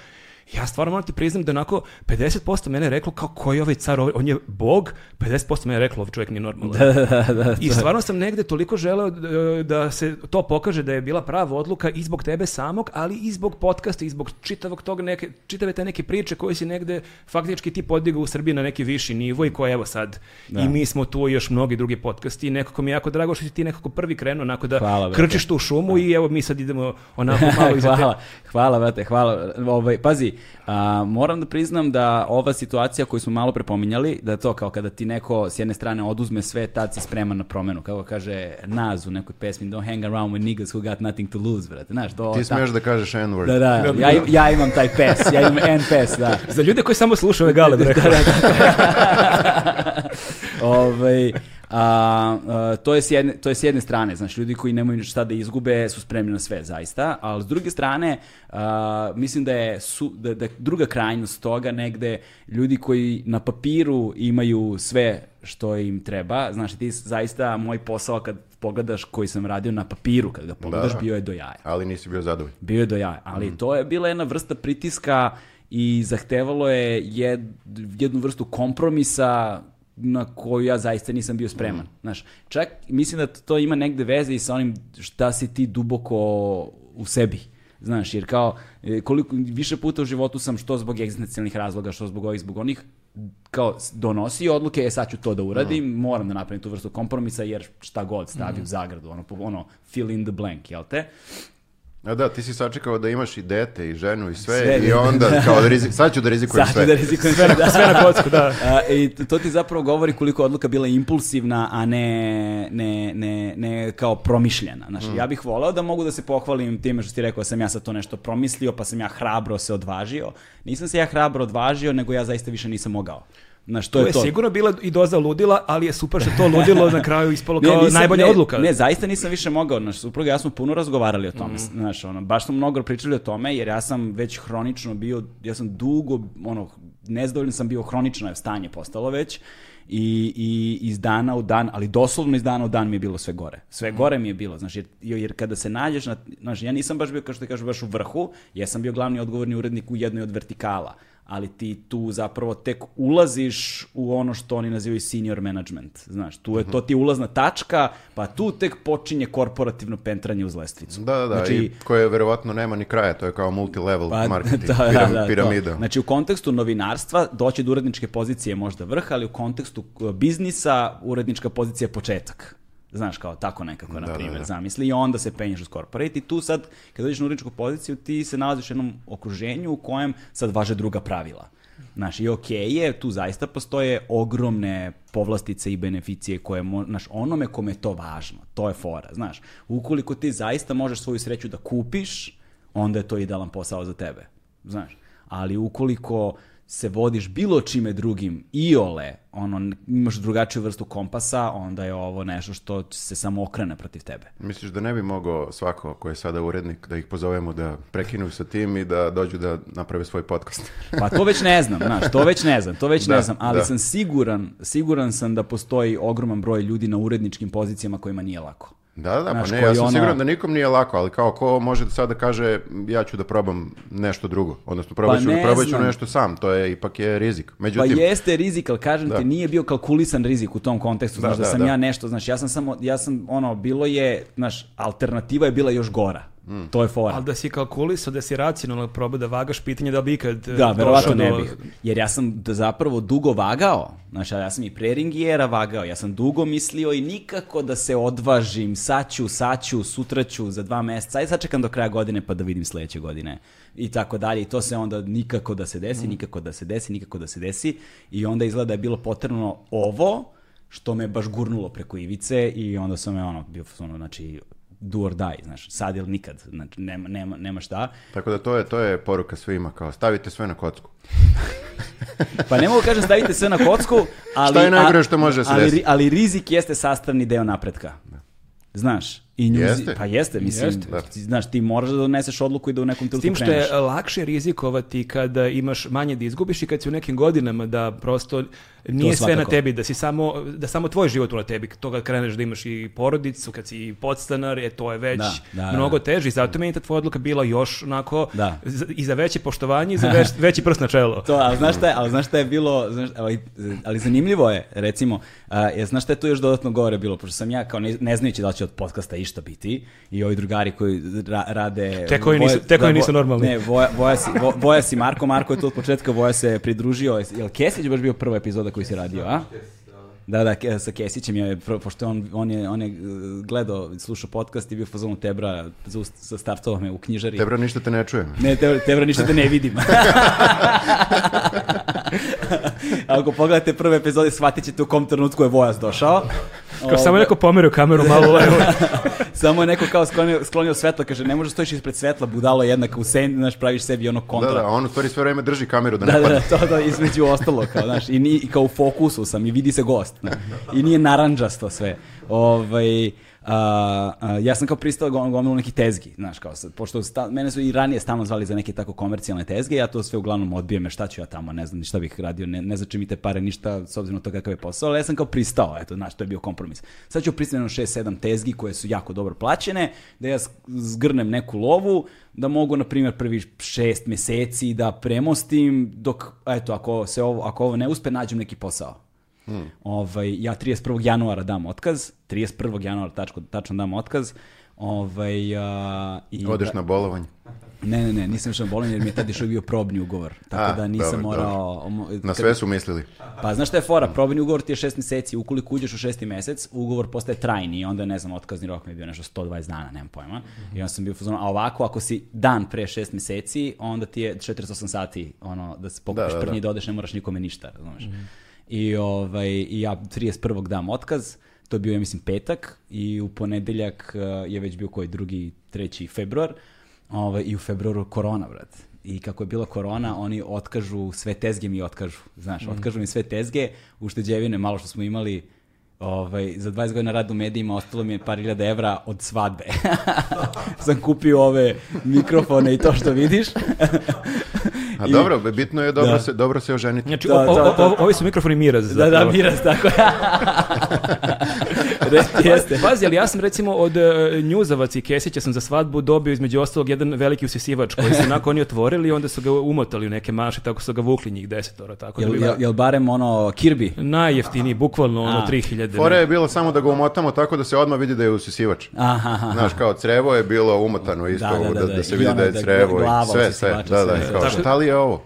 ja stvarno moram ti priznam da onako 50% mene je reklo kao koji je ovaj car, on je bog, 50% mene je reklo ovaj čovjek nije normalan. [laughs] Da, da, da, I stvarno sam negde toliko želeo e, da se to pokaže da je bila prava odluka i zbog tebe samog, ali i zbog podcasta, i zbog čitavog tog neke, čitave te neke priče koje si negde faktički ti podigao u Srbiji na neki viši nivo i koje evo sad. I da. mi smo tu još mnogi drugi podcasti i nekako mi je jako drago što si ti nekako prvi krenuo onako da hvala, krčiš tu šumu da. i evo mi sad idemo onako malo [laughs] iza hvala, te... hvala, brate, hvala. Ovaj, pazi, ali a, moram da priznam da ova situacija koju smo malo prepominjali, da je to kao kada ti neko s jedne strane oduzme sve, tad si spreman na promenu. Kako kaže Naz u nekoj pesmi, don't hang around with niggas who got nothing to lose, brate. Znaš, to, ti smiješ da kažeš N-word. Da, da, da, da. ja, ja imam taj pes, ja imam N-pes, da. Za ljude koji samo slušaju ove gale, [laughs] da, da, da. [laughs] Ove, ovaj, A, a, to, je s jedne, to je s jedne strane, znači ljudi koji nemaju ništa da izgube su spremni na sve zaista, ali s druge strane a, mislim da je su, da, da druga krajnost toga negde ljudi koji na papiru imaju sve što im treba, znači ti zaista moj posao kad pogledaš koji sam radio na papiru, kad ga pogledaš da, bio je do jaja. Ali nisi bio zadovoljan. Bio je do jaja, ali mm. to je bila jedna vrsta pritiska i zahtevalo je jed, jednu vrstu kompromisa na koju ja zaista nisam bio spreman. Mm. Znaš, čak mislim da to ima negde veze i sa onim šta si ti duboko u sebi. Znaš, jer kao e, koliko, više puta u životu sam što zbog egzistencijalnih razloga, što zbog ovih, zbog onih, kao donosi odluke, je sad ću to da uradim, mm. moram da napravim tu vrstu kompromisa, jer šta god stavi mm. u zagradu, ono, ono, fill in the blank, jel te? Uh, A da, ti si sačekao da imaš i dete i ženu i sve, sve i onda [laughs] kao da rizik, sad ću da rizikujem sve. Sad ću da rizikujem sve, [laughs] da. sve na kocku, da. A, I to ti zapravo govori koliko odluka bila impulsivna, a ne, ne, ne, ne kao promišljena. Znaš, mm. ja bih voleo da mogu da se pohvalim time što ti rekao da sam ja sad to nešto promislio, pa sam ja hrabro se odvažio. Nisam se ja hrabro odvažio, nego ja zaista više nisam mogao. Na što je, je to? sigurno bila i doza ludila, ali je super što to ludilo na kraju ispalo [laughs] kao ne, nisam, najbolja ne, odluka. Ne, zaista nisam više mogao. Naš supruga ja smo puno razgovarali o tome, mm. znaš, ono, baš smo mnogo pričali o tome jer ja sam već hronično bio, ja sam dugo ono nezadovoljan sam bio, hronično je stanje postalo već i, i iz dana u dan, ali doslovno iz dana u dan mi je bilo sve gore. Sve mhm. gore mi je bilo, znaš, jer, jer kada se nađeš, na, znaš, ja nisam baš bio, kao što ti kažu, baš u vrhu, ja sam bio glavni odgovorni urednik u jednoj od vertikala ali ti tu zapravo tek ulaziš u ono što oni nazivaju senior management. Znaš, tu je to ti ulazna tačka, pa tu tek počinje korporativno pentranje uz lestvicu. Da, da, znači, i koje verovatno nema ni kraja, to je kao multilevel pa, marketing, da, piram, da, piramida. To. Znači, u kontekstu novinarstva doći do uredničke pozicije možda vrh, ali u kontekstu e, biznisa urednička pozicija je početak. Znaš, kao tako nekako, da, na da, primjer, da, da. zamisli. I onda se penješ uz corporate i tu sad, kad dođeš na uredničku poziciju, ti se nalaziš u jednom okruženju u kojem sad važe druga pravila. Znaš, i okej okay je, tu zaista postoje ogromne povlastice i beneficije koje, znaš, onome kome je to važno, to je fora, znaš. Ukoliko ti zaista možeš svoju sreću da kupiš, onda je to idealan posao za tebe, znaš. Ali ukoliko se vodiš bilo čime drugim, i ole, ono, imaš drugačiju vrstu kompasa, onda je ovo nešto što se samo okrene protiv tebe. Misliš da ne bi mogao svako ko je sada urednik da ih pozovemo da prekinu sa tim i da dođu da naprave svoj podcast? [laughs] pa to već ne znam, znaš, to već ne znam, to već da, ne znam, ali da. sam siguran, siguran sam da postoji ogroman broj ljudi na uredničkim pozicijama kojima nije lako. Da, da, pa ne, ja sam ona... siguran da nikom nije lako, ali kao ko može sad da kaže ja ću da probam nešto drugo, odnosno probat pa ću, pa ne probat ću nešto sam, to je ipak je rizik. Pa Međutim, pa jeste rizik, ali kažem da. ti, nije bio kalkulisan rizik u tom kontekstu, da, znaš da, da sam da. ja nešto, znaš, ja sam samo, ja sam, ono, bilo je, znaš, alternativa je bila još gora. Mm. To je fora. Ali da si kalkulisao, da si racionalno probao da vagaš pitanje da bi ikad Da, e, verovatno ne bih. Jer ja sam da zapravo dugo vagao. Znači, ja sam i pre Ringijera vagao. Ja sam dugo mislio i nikako da se odvažim. Saću, saću, sutra ću za dva meseca. Ajde sačekam do kraja godine pa da vidim sledeće godine. I tako dalje. I to se onda nikako da se desi, mm. nikako da se desi, nikako da se desi. I onda izgleda da je bilo potrebno ovo što me baš gurnulo preko ivice i onda sam me ono, bio ono, znači, do or die, znaš, sad ili nikad, znači, nema, nema, nema šta. Tako da to je, to je poruka svima, kao stavite sve na kocku. [laughs] pa ne mogu kažem stavite sve na kocku, ali... Šta je najgore što može da se desiti? ali, ali rizik jeste sastavni deo napretka. Da. Znaš, I New jeste. Pa jeste, mislim, jeste. Da. znaš, ti moraš da doneseš odluku i da u nekom trenutku kreneš. S tim što je lakše rizikovati kada e, imaš manje da izgubiš i kad si u nekim godinama da prosto nije sve na tebi, da si samo, da samo tvoj život na tebi, to kad kreneš da imaš i porodicu, kad si podstanar, je to je već da, da, mnogo da, teži, zato meni ta tvoja odluka bila još onako da. i za veće poštovanje i za [laughs] već, veći prst na čelo. to, ali znaš šta je, ali znaš šta je bilo, znaš, ali, ali, zanimljivo je, recimo, a, ja, znaš šta je tu još dodatno gore bilo, pošto sam ja kao ne, ne znajući da li će od podcasta išta biti i ovi drugari koji ra rade... Te koji nisu, te koji da, nisu normalni. Ne, Voja, Voja, si, Voja si Marko, Marko je tu od početka, Voja se pridružio, jel Kesić baš bio prva epizoda koji si radio, a? Da, da, sa Kesićem je, pošto on, on, je, on je uh, gledao, slušao podcast i bio fazonu Tebra za, sa startova me u knjižari. Tebra ništa te ne čujem. Ne, Tebra, tebra ništa te ne vidim. [laughs] Ako pogledate prve epizode, shvatit ćete u kom trenutku je Vojas došao. Kao samo je ovaj, neko pomerio kameru malo levo. [laughs] samo je neko kao sklonio, sklonio svetlo, kaže ne možeš da stojiš ispred svetla, budalo jednaka u sen, znaš, praviš sebi ono kontra. Da, da, on u stvari sve vreme drži kameru da ne da, padne. Da, da, to, da, između ostalo, kao, znaš, i, ni, kao u fokusu sam i vidi se gost. Ne? I nije naranđasto sve. Ovaj, a, a, ja sam kao pristao gomilu nekih tezgi, znaš, kao sad, pošto sta, mene su i ranije stalno zvali za neke tako komercijalne tezge, ja to sve uglavnom odbijem, šta ću ja tamo, ne znam ništa bih radio, ne, ne znači mi te pare ništa, s obzirom na to kakav je posao, ali ja sam kao pristao, eto, znaš, to je bio kompromis. Sad ću pristati 6-7 tezgi koje su jako dobro plaćene, da ja zgrnem neku lovu, da mogu, na primjer, prvi šest meseci da premostim, dok, eto, ako, se ovo, ako ovo ne uspe, nađem neki posao. Hmm. Ovaj, ja 31. januara dam otkaz, 31. januara tačko, tačno dam otkaz. Ovaj, a, i Odeš da, na bolovanje? Ne, ne, ne, nisam išao na bolovanje jer mi je tad išao bio probni ugovor. [laughs] Tako a, da nisam dobro, morao... Dobro. Na sve su mislili. Pa znaš šta je fora, probni ugovor ti je šest meseci, ukoliko uđeš u šesti mesec, ugovor postaje trajni i onda ne znam, otkazni rok mi je bio nešto 120 dana, nemam pojma. Mm -hmm. I onda sam bio fuzon, a ovako ako si dan pre šest meseci, onda ti je 48 sati ono, da se da, pokupiš da, da, da. prnji da odeš, ne moraš nikome ništa, razumeš. Mm -hmm. I, ovaj, i ja 31. dam otkaz, to je bio, ja mislim, petak i u ponedeljak eh, je već bio koji drugi, treći februar ovaj, i u februaru korona, vrat. I kako je bila korona, oni otkažu, sve tezge mi otkažu, znaš, mm. otkažu mi sve tezge, ušteđevine, malo što smo imali, ovaj, za 20 godina rada u medijima ostalo mi je par hiljada evra od svadbe. [laughs] Sam kupio ove mikrofone i to što vidiš. [laughs] A pa I... dobro, bitno je dobro, da. se, dobro se oženiti. Znači, da, o, o, da, da. o, ovi su mikrofoni miraz. Zapravo. Da, da, miraz, tako. [laughs] Jeste. Pazi, ali ja sam recimo od uh, Njuzavac i Kesića sam za svadbu dobio između ostalog jedan veliki usisivač koji su onako oni otvorili i onda su ga umotali u neke maše, tako su ga vukli njih desetora. Tako jel, da bi... jel, jel barem ono Kirby? Najjeftiniji, bukvalno ono 3000. Fora je bilo samo da ga umotamo tako da se odmah vidi da je usisivač. Aha, aha. Znaš, kao crevo je bilo umotano isto, da, da, da, da se vidi da je crevo. I sve, sve, da, da. Kao, šta li je ovo?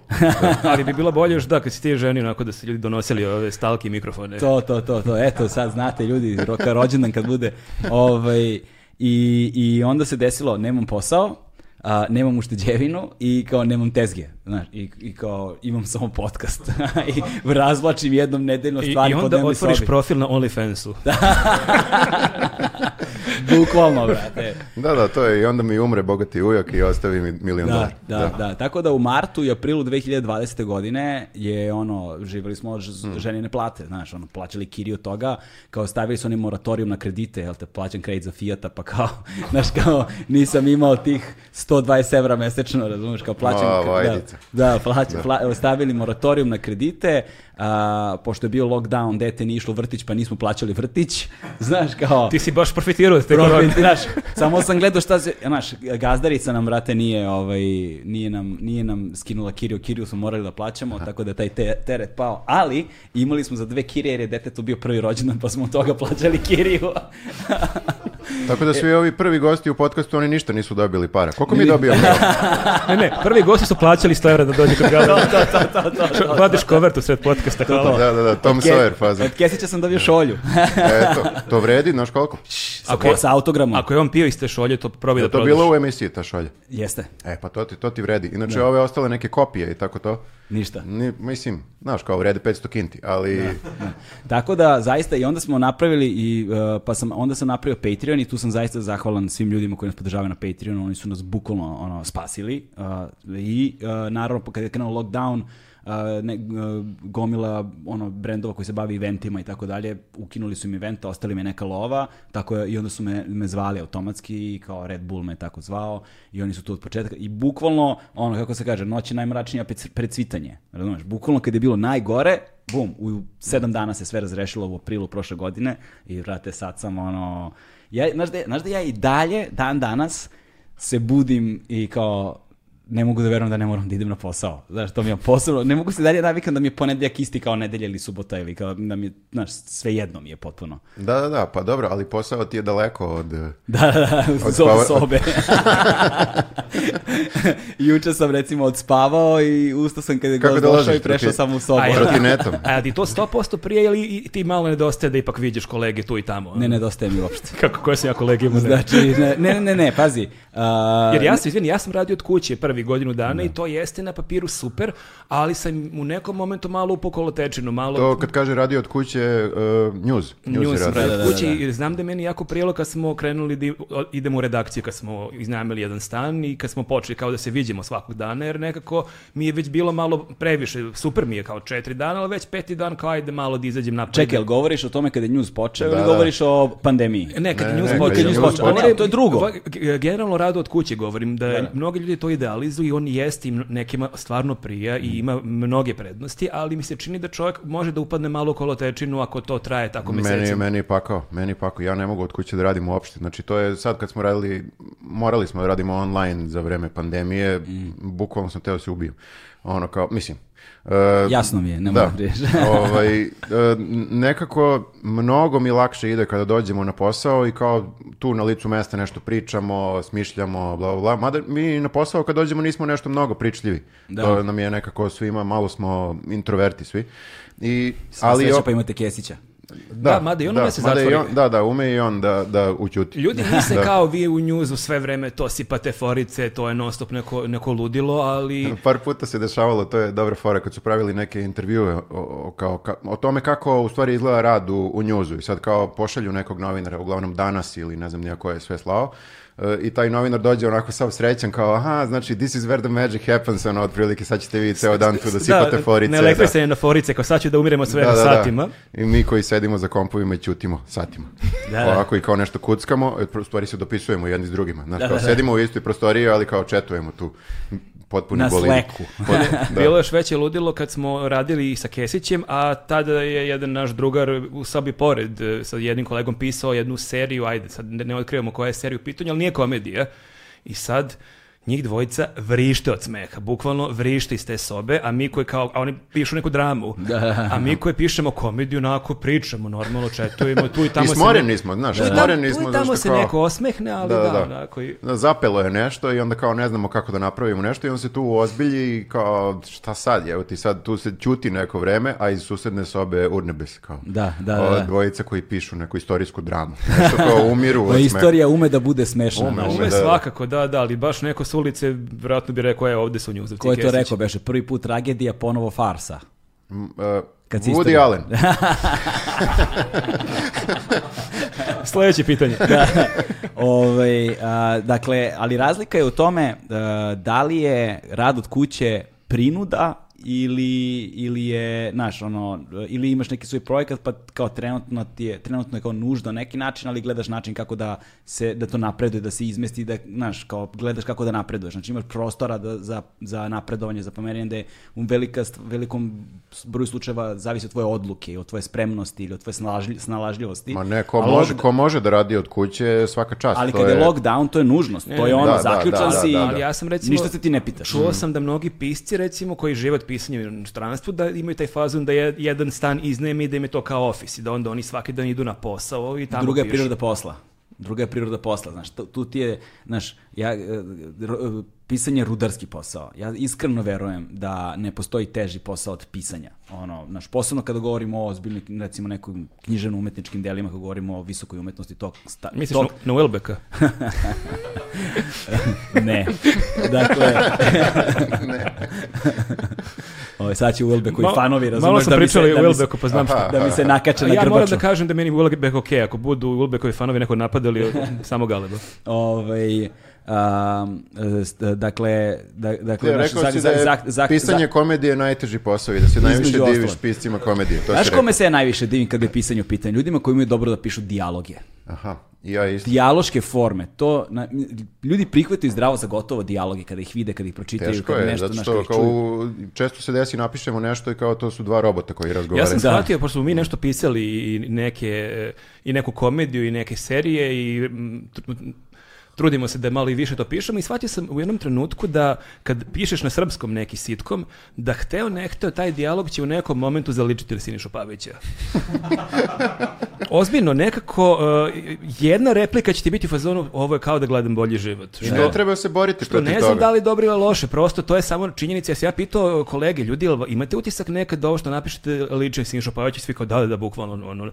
Ali bi bilo bolje još da, kad si ti ženi, onako da su ljudi donosili ove stalke mikrofone. To, to, to, to. Eto, sad znate ljudi, rock čeka rođendan kad bude. Ovaj, i, I onda se desilo, nemam posao, a, nemam ušteđevinu i kao nemam tezge, znaš, i, i kao imam samo podcast [laughs] i razvlačim jednom nedeljno stvari I, i onda otvoriš sobi. profil na OnlyFansu. [laughs] [laughs] [laughs] Bukvalno, brate. Da, da, to je i onda mi umre bogati ujak i ostavi mi milion da, da, da, da, Tako da u martu i aprilu 2020. godine je ono, živjeli smo od mm. ženine plate, znaš, ono, plaćali kiriju toga, kao stavili su oni moratorijum na kredite, jel te, plaćam kredit za Fijata, pa kao, [laughs] znaš, kao, nisam imao tih 120 evra mesečno, razumeš, kao plaćam, o, da, da, plaćam, da. pla, stavili moratorijum na kredite, a, pošto je bio lockdown, dete nije išlo vrtić, pa nismo plaćali vrtić, [laughs] znaš, kao... Ti si baš profitirao te profit, znaš, [laughs] samo sam gledao šta se, e, znaš, gazdarica nam, vrate, nije, ovaj, nije, nam, nije nam skinula kiriju, kiriju smo morali da plaćamo, Aha. tako da taj te, teret pao, ali imali smo za dve kirije, jer je dete tu bio prvi rođendan, pa smo od toga plaćali kiriju. [laughs] Tako da svi ovi prvi gosti u podcastu, oni ništa nisu dobili para. Koliko mi dobijamo? ne, ne, prvi gosti su plaćali 100 evra da dođe kod gada. to, to, to, to, to, to, to, to, to, podcasta, to, hvala. Da, da, da, Tom Ke, Sawyer faza. Od Kesića sam dobio da. šolju. [laughs] Eto, to vredi, znaš koliko? Šš, sa, je, sa autogramom. Ako je on pio iz te šolje, to probi da, da to prodaš. To bilo u emisiji, ta šolja. Jeste. E, pa to ti, to ti vredi. Inače, da. ove ostale neke kopije i tako to. Ništa. Ni, mislim, znaš, kao vrede 500 kinti, ali... Da, da. Tako da, zaista, i onda smo napravili, i, uh, pa sam, onda sam napravio Patreon i tu sam zaista zahvalan svim ljudima koji nas podržavaju na Patreonu, oni su nas bukvalno ono, spasili uh, i uh, naravno, kada je krenuo lockdown, ne, gomila ono, brendova koji se bavi eventima i tako dalje, ukinuli su im eventa, ostali mi neka lova, tako je, i onda su me, me zvali automatski kao Red Bull me tako zvao i oni su tu od početka i bukvalno, ono kako se kaže, noć je najmračnija pred cvitanje, razumeš, bukvalno kad je bilo najgore, bum, u sedam dana se sve razrešilo u aprilu prošle godine i vrate sad sam ono, ja, znaš, da, znaš da ja i dalje, dan danas, se budim i kao ne mogu da verujem da ne moram da idem na posao. Znaš, to mi je posebno, ne mogu se dalje navikam da mi je ponedljak isti kao nedelja ili subota ili kao da mi je, znaš, sve jedno mi je potpuno. Da, da, da, pa dobro, ali posao ti je daleko od... [laughs] Da, da, da, od zove sobe. [laughs] Juče sam recimo odspavao i ustao sam kad je Kako došao i da prešao sam u sobu. Trotinetom. A ti to 100% prije ili ti malo nedostaje da ipak vidiš kolege tu i tamo? Ne, nedostaje mi uopšte. [laughs] Kako, koje sam ja kolege imao? Znači, ne, ne, ne, ne, pazi. Uh, Jer ja sam, izvini, ja sam radio od kuće prvi napravi godinu dana da. i to jeste na papiru super, ali sam u nekom momentu malo upokolo pokolotečinu, malo... To kad kaže radio od kuće, uh, news. News, news radio od da, da, kuće i znam da je meni jako prijelo kad smo krenuli, da idemo u redakciju, kad smo iznajmili jedan stan i kad smo počeli kao da se viđemo svakog dana, jer nekako mi je već bilo malo previše, super mi je kao četiri dana, ali već peti dan kao ajde malo da izađem napred. Čekaj, ali govoriš o tome kada je news počeo ili govoriš o pandemiji? Ne, kad je news počeo. To je drugo. Generalno rado od kuće govorim, da mnogi ljudi to ideali analizu i on jeste im nekima stvarno prija i ima mnoge prednosti, ali mi se čini da čovjek može da upadne malo kolo tečinu ako to traje tako mesecima. Meni, meni pakao, meni pakao. Ja ne mogu od kuće da radim uopšte. Znači to je sad kad smo radili, morali smo da radimo online za vreme pandemije, mm. bukvalno sam teo da se ubijem. Ono kao, mislim, Uh, Jasno mi je, ne da. [laughs] [laughs] ovaj, e, nekako mnogo mi lakše ide kada dođemo na posao i kao tu na licu mesta nešto pričamo, smišljamo, bla, bla, bla. Mada mi na posao kad dođemo nismo nešto mnogo pričljivi. Da. To nam je nekako svima, malo smo introverti svi. I, Sva ali, sreća, pa imate Kesića. Da, da, mada i on ume da, se zatvori. On, da, da, ume i on da, da ućuti. Ljudi [laughs] misle da. kao vi u njuzu sve vreme to sipate forice, to je nonstop neko, neko ludilo, ali... Par puta se dešavalo, to je dobra fora, kad su pravili neke intervjue o, o, kao, ka, o tome kako u stvari izgleda rad u, u njuzu. I sad kao pošalju nekog novinara, uglavnom danas ili ne znam nijako je sve slao, E, i taj novinar dođe onako sav srećan kao aha, znači this is where the magic happens, ono, otprilike sad ćete vi ceo dan tu da, da sipate da, forice. Ne lekli se da. na forice, kao sad ću da umiremo sve da, da, da, satima. Da. I mi koji sedimo za kompovima i ćutimo satima. [laughs] Da, da. Ovako i kao nešto kuckamo, e, u stvari se dopisujemo jedni s drugima. Znači, da, kao, da, da. sedimo u istoj prostoriji, ali kao četujemo tu potpuni na bolid. sleku. [laughs] [laughs] da. Bilo je još veće ludilo kad smo radili sa Kesićem, a tada je jedan naš drugar u sobi pored e, sa jednim kolegom pisao jednu seriju, ajde sad ne otkrivamo koja je serija u pitanju, ali nije komedija. I sad njih dvojica vrište od smeha, bukvalno vrište iz te sobe, a mi koji kao, a oni pišu neku dramu, da. a mi koji pišemo komediju, onako pričamo, normalno četujemo, tu i tamo I se... nismo, znaš, da. da tu i tamo, se kao... neko osmehne, ali da, da, da. Onako da, i... Da, zapelo je nešto i onda kao ne znamo kako da napravimo nešto i on se tu ozbilji i kao, šta sad, evo ti sad tu se ćuti neko vreme, a iz susedne sobe urnebe se kao. Da, da, da. O, dvojica koji pišu neku istorijsku dramu, nešto kao umiru [laughs] od pa Istorija ume da bude smešna. Ume, ume, ume svakako, da, da, ali baš neko ulice, vjerojatno bi rekao, je, ovdje su njuzovci. Ko je to rekao, beše? Prvi put tragedija, ponovo farsa. M, uh, Kad Woody Allen. [laughs] Sljedeće pitanje. [laughs] da, ovaj, a, dakle, ali razlika je u tome a, e, da li je rad od kuće prinuda ili, ili je, znaš, ono, ili imaš neki svoj projekat pa kao trenutno ti je, trenutno je kao nužda neki način, ali gledaš način kako da se, da to napreduje, da se izmesti, da, znaš, kao gledaš kako da napreduješ, znači imaš prostora da, za, za napredovanje, za pomeranje, da je u velika, velikom broju slučajeva zavisi od tvoje odluke, od tvoje spremnosti ili od tvoje snalažlj, snalažljivosti. Ma ne, ko, može, ko može da radi od kuće svaka čast. Ali kad je, je lockdown, to je nužnost, ne, to je ono, da, da, zaključan da, da, si, da, da. ali ja sam recimo, ništa se ti ne pitaš. Čuo sam da mnogi pisci, recimo, koji žive od servisanjem u inostranstvu, da imaju taj fazon da je, jedan stan iznajmi da im je to kao ofis i da onda oni svaki dan idu na posao i tamo Druga je priroda posla druga je priroda posla, znaš, tu ti je, znaš, ja, e, pisanje je rudarski posao. Ja iskreno verujem da ne postoji teži posao od pisanja. Ono, naš, posebno kada govorimo o ozbiljnim, recimo, nekim književno-umetničkim delima, kada govorimo o visokoj umetnosti tog... Sta, Misliš tog... na, na [laughs] ne. Dakle... ne. [laughs] Ovo, ovaj, sad će Welbeck i Mal, fanovi, razumeš? Malo sam da pričali o da Welbecku, pa znam šta. Da mi se nakače na grbaču. Ja moram da kažem da meni Welbeck ok, ako budu Welbeckovi fanovi neko napadali samo galebo. Ovaj Um, dakle, da, dakle, Te, rekao zak, si da je zak, zak, pisanje komedije najteži posao i da se najviše diviš piscima komedije. To Znaš kome se ja najviše divim kad je pisanje u pitanju? Ljudima koji imaju dobro da pišu dijaloge. Aha, ja isto. Dijaloške forme. To, na, ljudi prihvataju zdravo za gotovo dijaloge kada ih vide, kada ih pročitaju. Teško kada je, nešto, zato što kao, u, često se desi napišemo nešto i kao to su dva robota koji razgovaraju. Ja sam [laughs] da. shvatio, pošto smo mi nešto pisali i, neke, i neku komediju i neke serije i trudimo se da malo i više to pišemo i shvatio sam u jednom trenutku da kad pišeš na srpskom neki sitkom, da hteo ne hteo taj dijalog će u nekom momentu zaličiti ili Sinišu Pavića. [laughs] Ozbiljno, nekako uh, jedna replika će ti biti u fazonu ovo je kao da gledam bolji život. Što, I ne treba se boriti što ne znam toga. da li dobro ili loše, prosto to je samo činjenica. Ja sam ja pitao uh, kolege, ljudi, imate utisak nekad da ovo što napišete liče Sinišu Pavića, svi kao da, da, da, bukvalno, ono,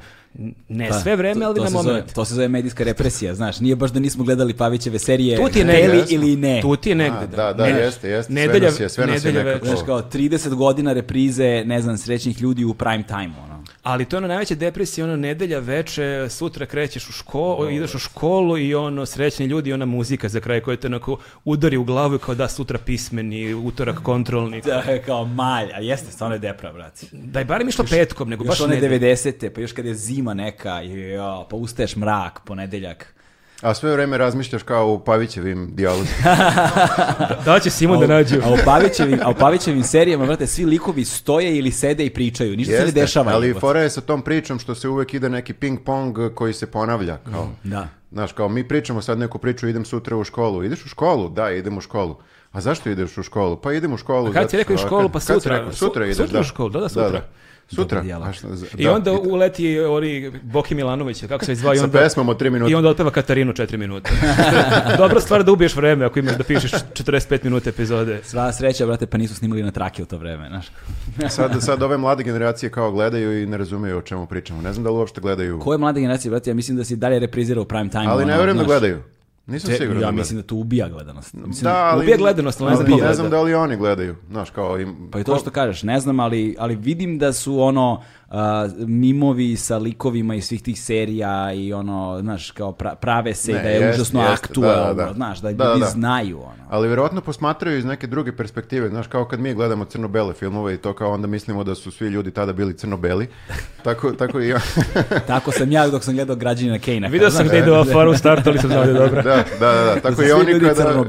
ne da, sve vreme, ali to, to na moment. Zove, to se zove medijska represija, znaš, nije baš da nismo gledali Pavića Savićeve serije tu ti ne, Heli ili ne. Tu ti je negde. A, da, da, ne, jeste, jeste. Nedelja, sve nas je, sve nas je nekako. Znaš kao, 30 godina reprize, ne znam, srećnih ljudi u prime time, ono. Ali to je ono najveća depresija, ono nedelja veče, sutra krećeš u školu, da, da, da. ideš u školu i ono srećni ljudi i ona muzika za kraj koja te onako udari u glavu kao da sutra pismeni, utorak kontrolni. Da, kao malja, jeste, stvarno je depra, braci. Da je barem išlo petkom, nego još baš one 90-te, pa još kad je zima neka, jo, pa ustaješ mrak, ponedeljak A sve vreme razmišljaš kao u Pavićevim dijalozima. [laughs] da će Simo da nađu. A u Pavićevim, a u Pavićevim serijama, vrate, svi likovi stoje ili sede i pričaju. Ništa Jeste, se ne dešava. Ali fora je sa tom pričom što se uvek ide neki ping pong koji se ponavlja. Mm, kao, da. Znaš, kao mi pričamo sad neku priču, idem sutra u školu. Ideš u školu? Da, idem u školu. A zašto ideš u školu? Pa idem u školu. A kad si rekao u školu, pa sutra. Rekao, sutra ideš, da. sutra u školu, da, da, sutra. Da, da. Sutra. Šta, da, I onda uleti oni Boki Milanović, kako se izvao. Sa onda, pesmom od 3 minuta. I onda otpeva Katarinu 4 minuta. [laughs] Dobra stvar da ubiješ vreme ako imaš da pišeš 45 minuta epizode. Sva sreća, brate, pa nisu snimali na trake u to vreme. Znaš. [laughs] sad, sad ove mlade generacije kao gledaju i ne razumeju o čemu pričamo. Ne znam da li uopšte gledaju. Koje mlade generacije, brate, ja mislim da si dalje reprizira u prime time. Ali ne vjerujem da gledaju. Nisam te, siguran. Ja da- mislim da to ubija gledanost. Da, mislim, da, ali, ubija gledanost, ali, ne znam, ne znam da li oni gledaju. Znaš, kao im, pa i to što kažeš, ne znam, ali, ali vidim da su ono uh, mimovi sa likovima iz svih tih serija i ono, znaš, kao prave se ne, da je jest, užasno jest, aktuelno, da, da. znaš, da, da ljudi da, znaju ono. Ali verovatno posmatraju iz neke druge perspektive, znaš, kao kad mi gledamo crno-bele filmove i to kao onda mislimo da su svi ljudi tada bili crno-beli, [laughs] tako, tako i ja. [laughs] tako sam ja dok sam gledao Građanina Kejna. Vidio sam gdje ide ova u startu, ali sam znao da je dobro. Da, da, da, da. [laughs] tako i oni kada,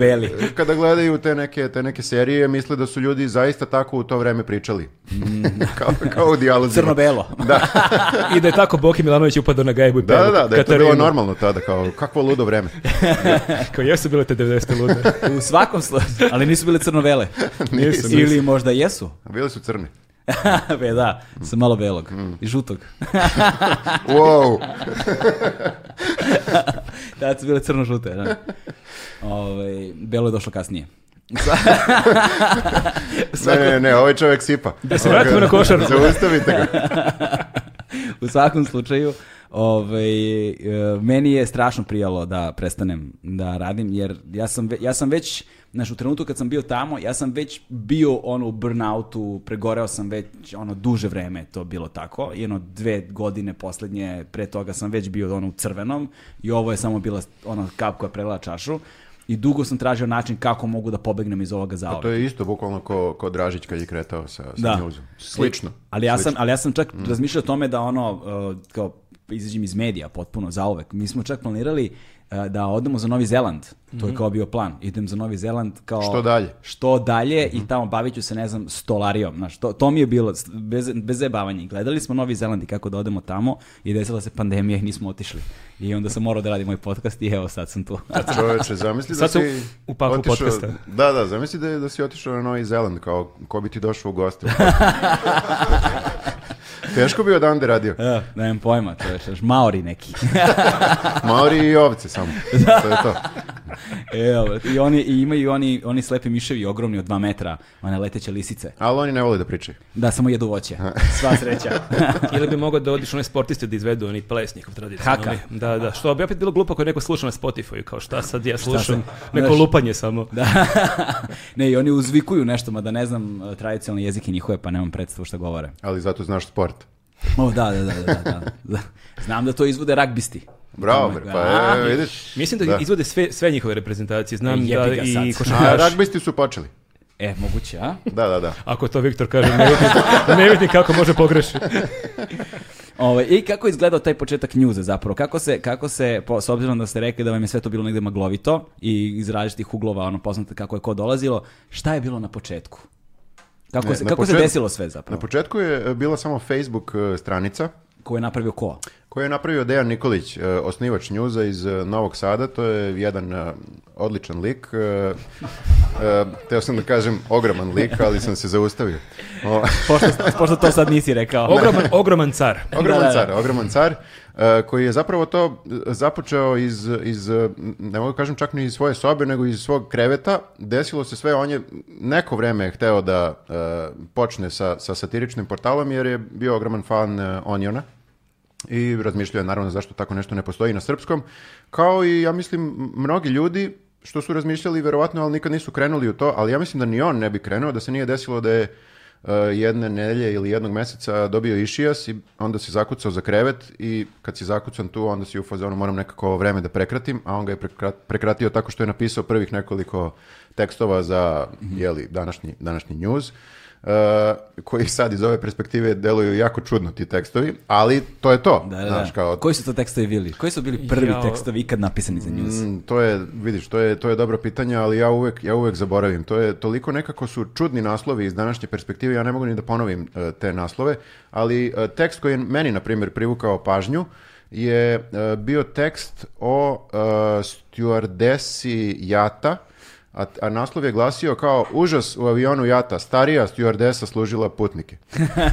kada gledaju te neke, te neke serije, misle da su ljudi zaista tako u to vreme pričali. Mm. kao, kao u dijalozima. crno selo. Da. [laughs] I da je tako Boki Milanović upadao na gajbu i Da, da, da, da je to bilo normalno tada, kao kakvo ludo vreme. [laughs] kao jesu bile te 90. lude. U svakom slučaju, ali nisu bile crnovele. [laughs] nisu, nisu. Ili možda jesu. Bili su crni. Be, da, sam malo belog mm. i žutog. wow! da, su bile crno-žute. Da. Ove, ovaj, belo je došlo kasnije. [laughs] ne, ne, ne, ovaj čovjek sipa. Da se vratimo na košarku. [laughs] Zaustavite ga. [laughs] u svakom slučaju, ovaj, e, meni je strašno prijalo da prestanem da radim, jer ja sam, ve, ja sam već, znaš, u trenutku kad sam bio tamo, ja sam već bio ono u burnoutu, pregoreo sam već ono duže vreme to bilo tako, i ono dve godine poslednje pre toga sam već bio ono u crvenom i ovo je samo bila ona kap koja prelila čašu. I dugo sam tražio način kako mogu da pobegnem iz ovoga zaoga. To je isto bukvalno kao ko Dražić kad je kretao sa, sa da. Njuzom. Slično. Ali ja, Slično. Sam, ali ja sam čak mm. razmišljao o tome da ono, uh, kao izađem iz medija potpuno zaovek. Mi smo čak planirali E, da odemo za Novi Zeland. To je mhm. kao bio plan. Idem za Novi Zeland kao... Što dalje? Što dalje i mhm. tamo bavit ću se, ne znam, stolarijom. Znaš, to, to mi je bilo, bez, bez zajebavanja. Gledali smo Novi Zeland i kako da odemo tamo i desila se pandemija i nismo otišli. I onda sam morao da radim moj podcast i evo sad sam tu. A čoveče, zamisli da sad si... u paku otišao, podcasta. Da, da, zamisli da, da si otišao na Novi Zeland kao ko bi ti došao u goste. [laughs] [laughs] Teško bi odande radio. Ja, e, nemam pojma, to je maori neki. [laughs] maori i ovce samo. Da. To je to. Evo, i oni i imaju oni oni slepi miševi ogromni od 2 metra, one leteće lisice. Ali oni ne vole da pričaju. Da, samo jedu voće. Sva sreća. [laughs] Ili bi mogao da odiš onaj sportiste da izvedu oni ples plesnikov tradicionalni. Da, da, što bi opet bilo glupo ako je neko sluša na Spotify kao šta sad ja slušam, neko Znaš, lupanje samo. Da. [laughs] ne, i oni uzvikuju nešto, mada ne znam e, tradicionalni jezik i njihove, pa nemam predstavu šta govore. Ali zato znaš sport sport. [laughs] O, da, da, da, da, da, da. Znam da to izvode ragbisti. Bravo, da- bre, pa A, e, vidiš. Mislim da, da, izvode sve, sve njihove reprezentacije. Znam Jebi da ga sad. i A ragbisti su počeli. E, moguće, a? Da, da, da. Ako to Viktor kaže, ne vidim, [laughs] ne vidim kako može pogrešiti. [laughs] Ove, ovaj, I kako je izgledao taj početak njuze zapravo? Kako se, kako se po, s obzirom da ste rekli da vam je sve to bilo negde maglovito i iz različitih uglova, ono, poznate kako je ko dolazilo, šta je bilo na početku? Kako, ne, se, kako početku, se desilo sve zapravo? Na početku je e, bila samo Facebook e, stranica. Koju je napravio ko? Koju je napravio Dejan Nikolić, e, osnivač njuza iz Novog Sada. To je jedan odličan lik. Teo sam da kažem ogroman lik, ali sam se zaustavio. pošto, pošto to sad nisi rekao. Ogroman, ogroman car. Ogroman da, da, da. car, ogroman car. E, koji je zapravo to e, započeo iz, iz, ne mogu da kažem čak ni iz svoje sobe, nego iz svog kreveta. Desilo se sve, on je neko vreme hteo da e, počne sa, sa satiričnim portalom jer je bio ogroman fan Oniona i razmišljao je naravno zašto tako nešto ne postoji na srpskom, kao i ja mislim mnogi ljudi što su razmišljali verovatno, ali nikad nisu krenuli u to, ali ja mislim da ni on ne bi krenuo, da se nije desilo da je E, jedne nelje ili jednog meseca dobio išijas i onda si zakucao za krevet i kad si zakucan tu onda si u fazonu moram nekako ovo vreme da prekratim, a on ga je prekratio tako što je napisao prvih nekoliko tekstova za mhm. jeli, današnji, današnji news. Eh, koji sad iz ove perspektive deluju jako čudno ti tekstovi, ali to je to. Da, da, znaš, da. kao... Koji su to tekstovi bili? Koji su bili prvi ja... tekstovi ikad napisani za news? Mm, to je, vidiš, to je, to je dobro pitanje, ali ja uvek, ja uvek zaboravim. To je toliko nekako su čudni naslovi iz današnje perspektive, ja ne mogu ni da ponovim eh, te naslove, ali eh, tekst koji je meni, na primjer, privukao pažnju, je bio tekst o uh, stewardesi jata, a, a naslov je glasio kao užas u avionu Jata, starija stewardesa služila putnike.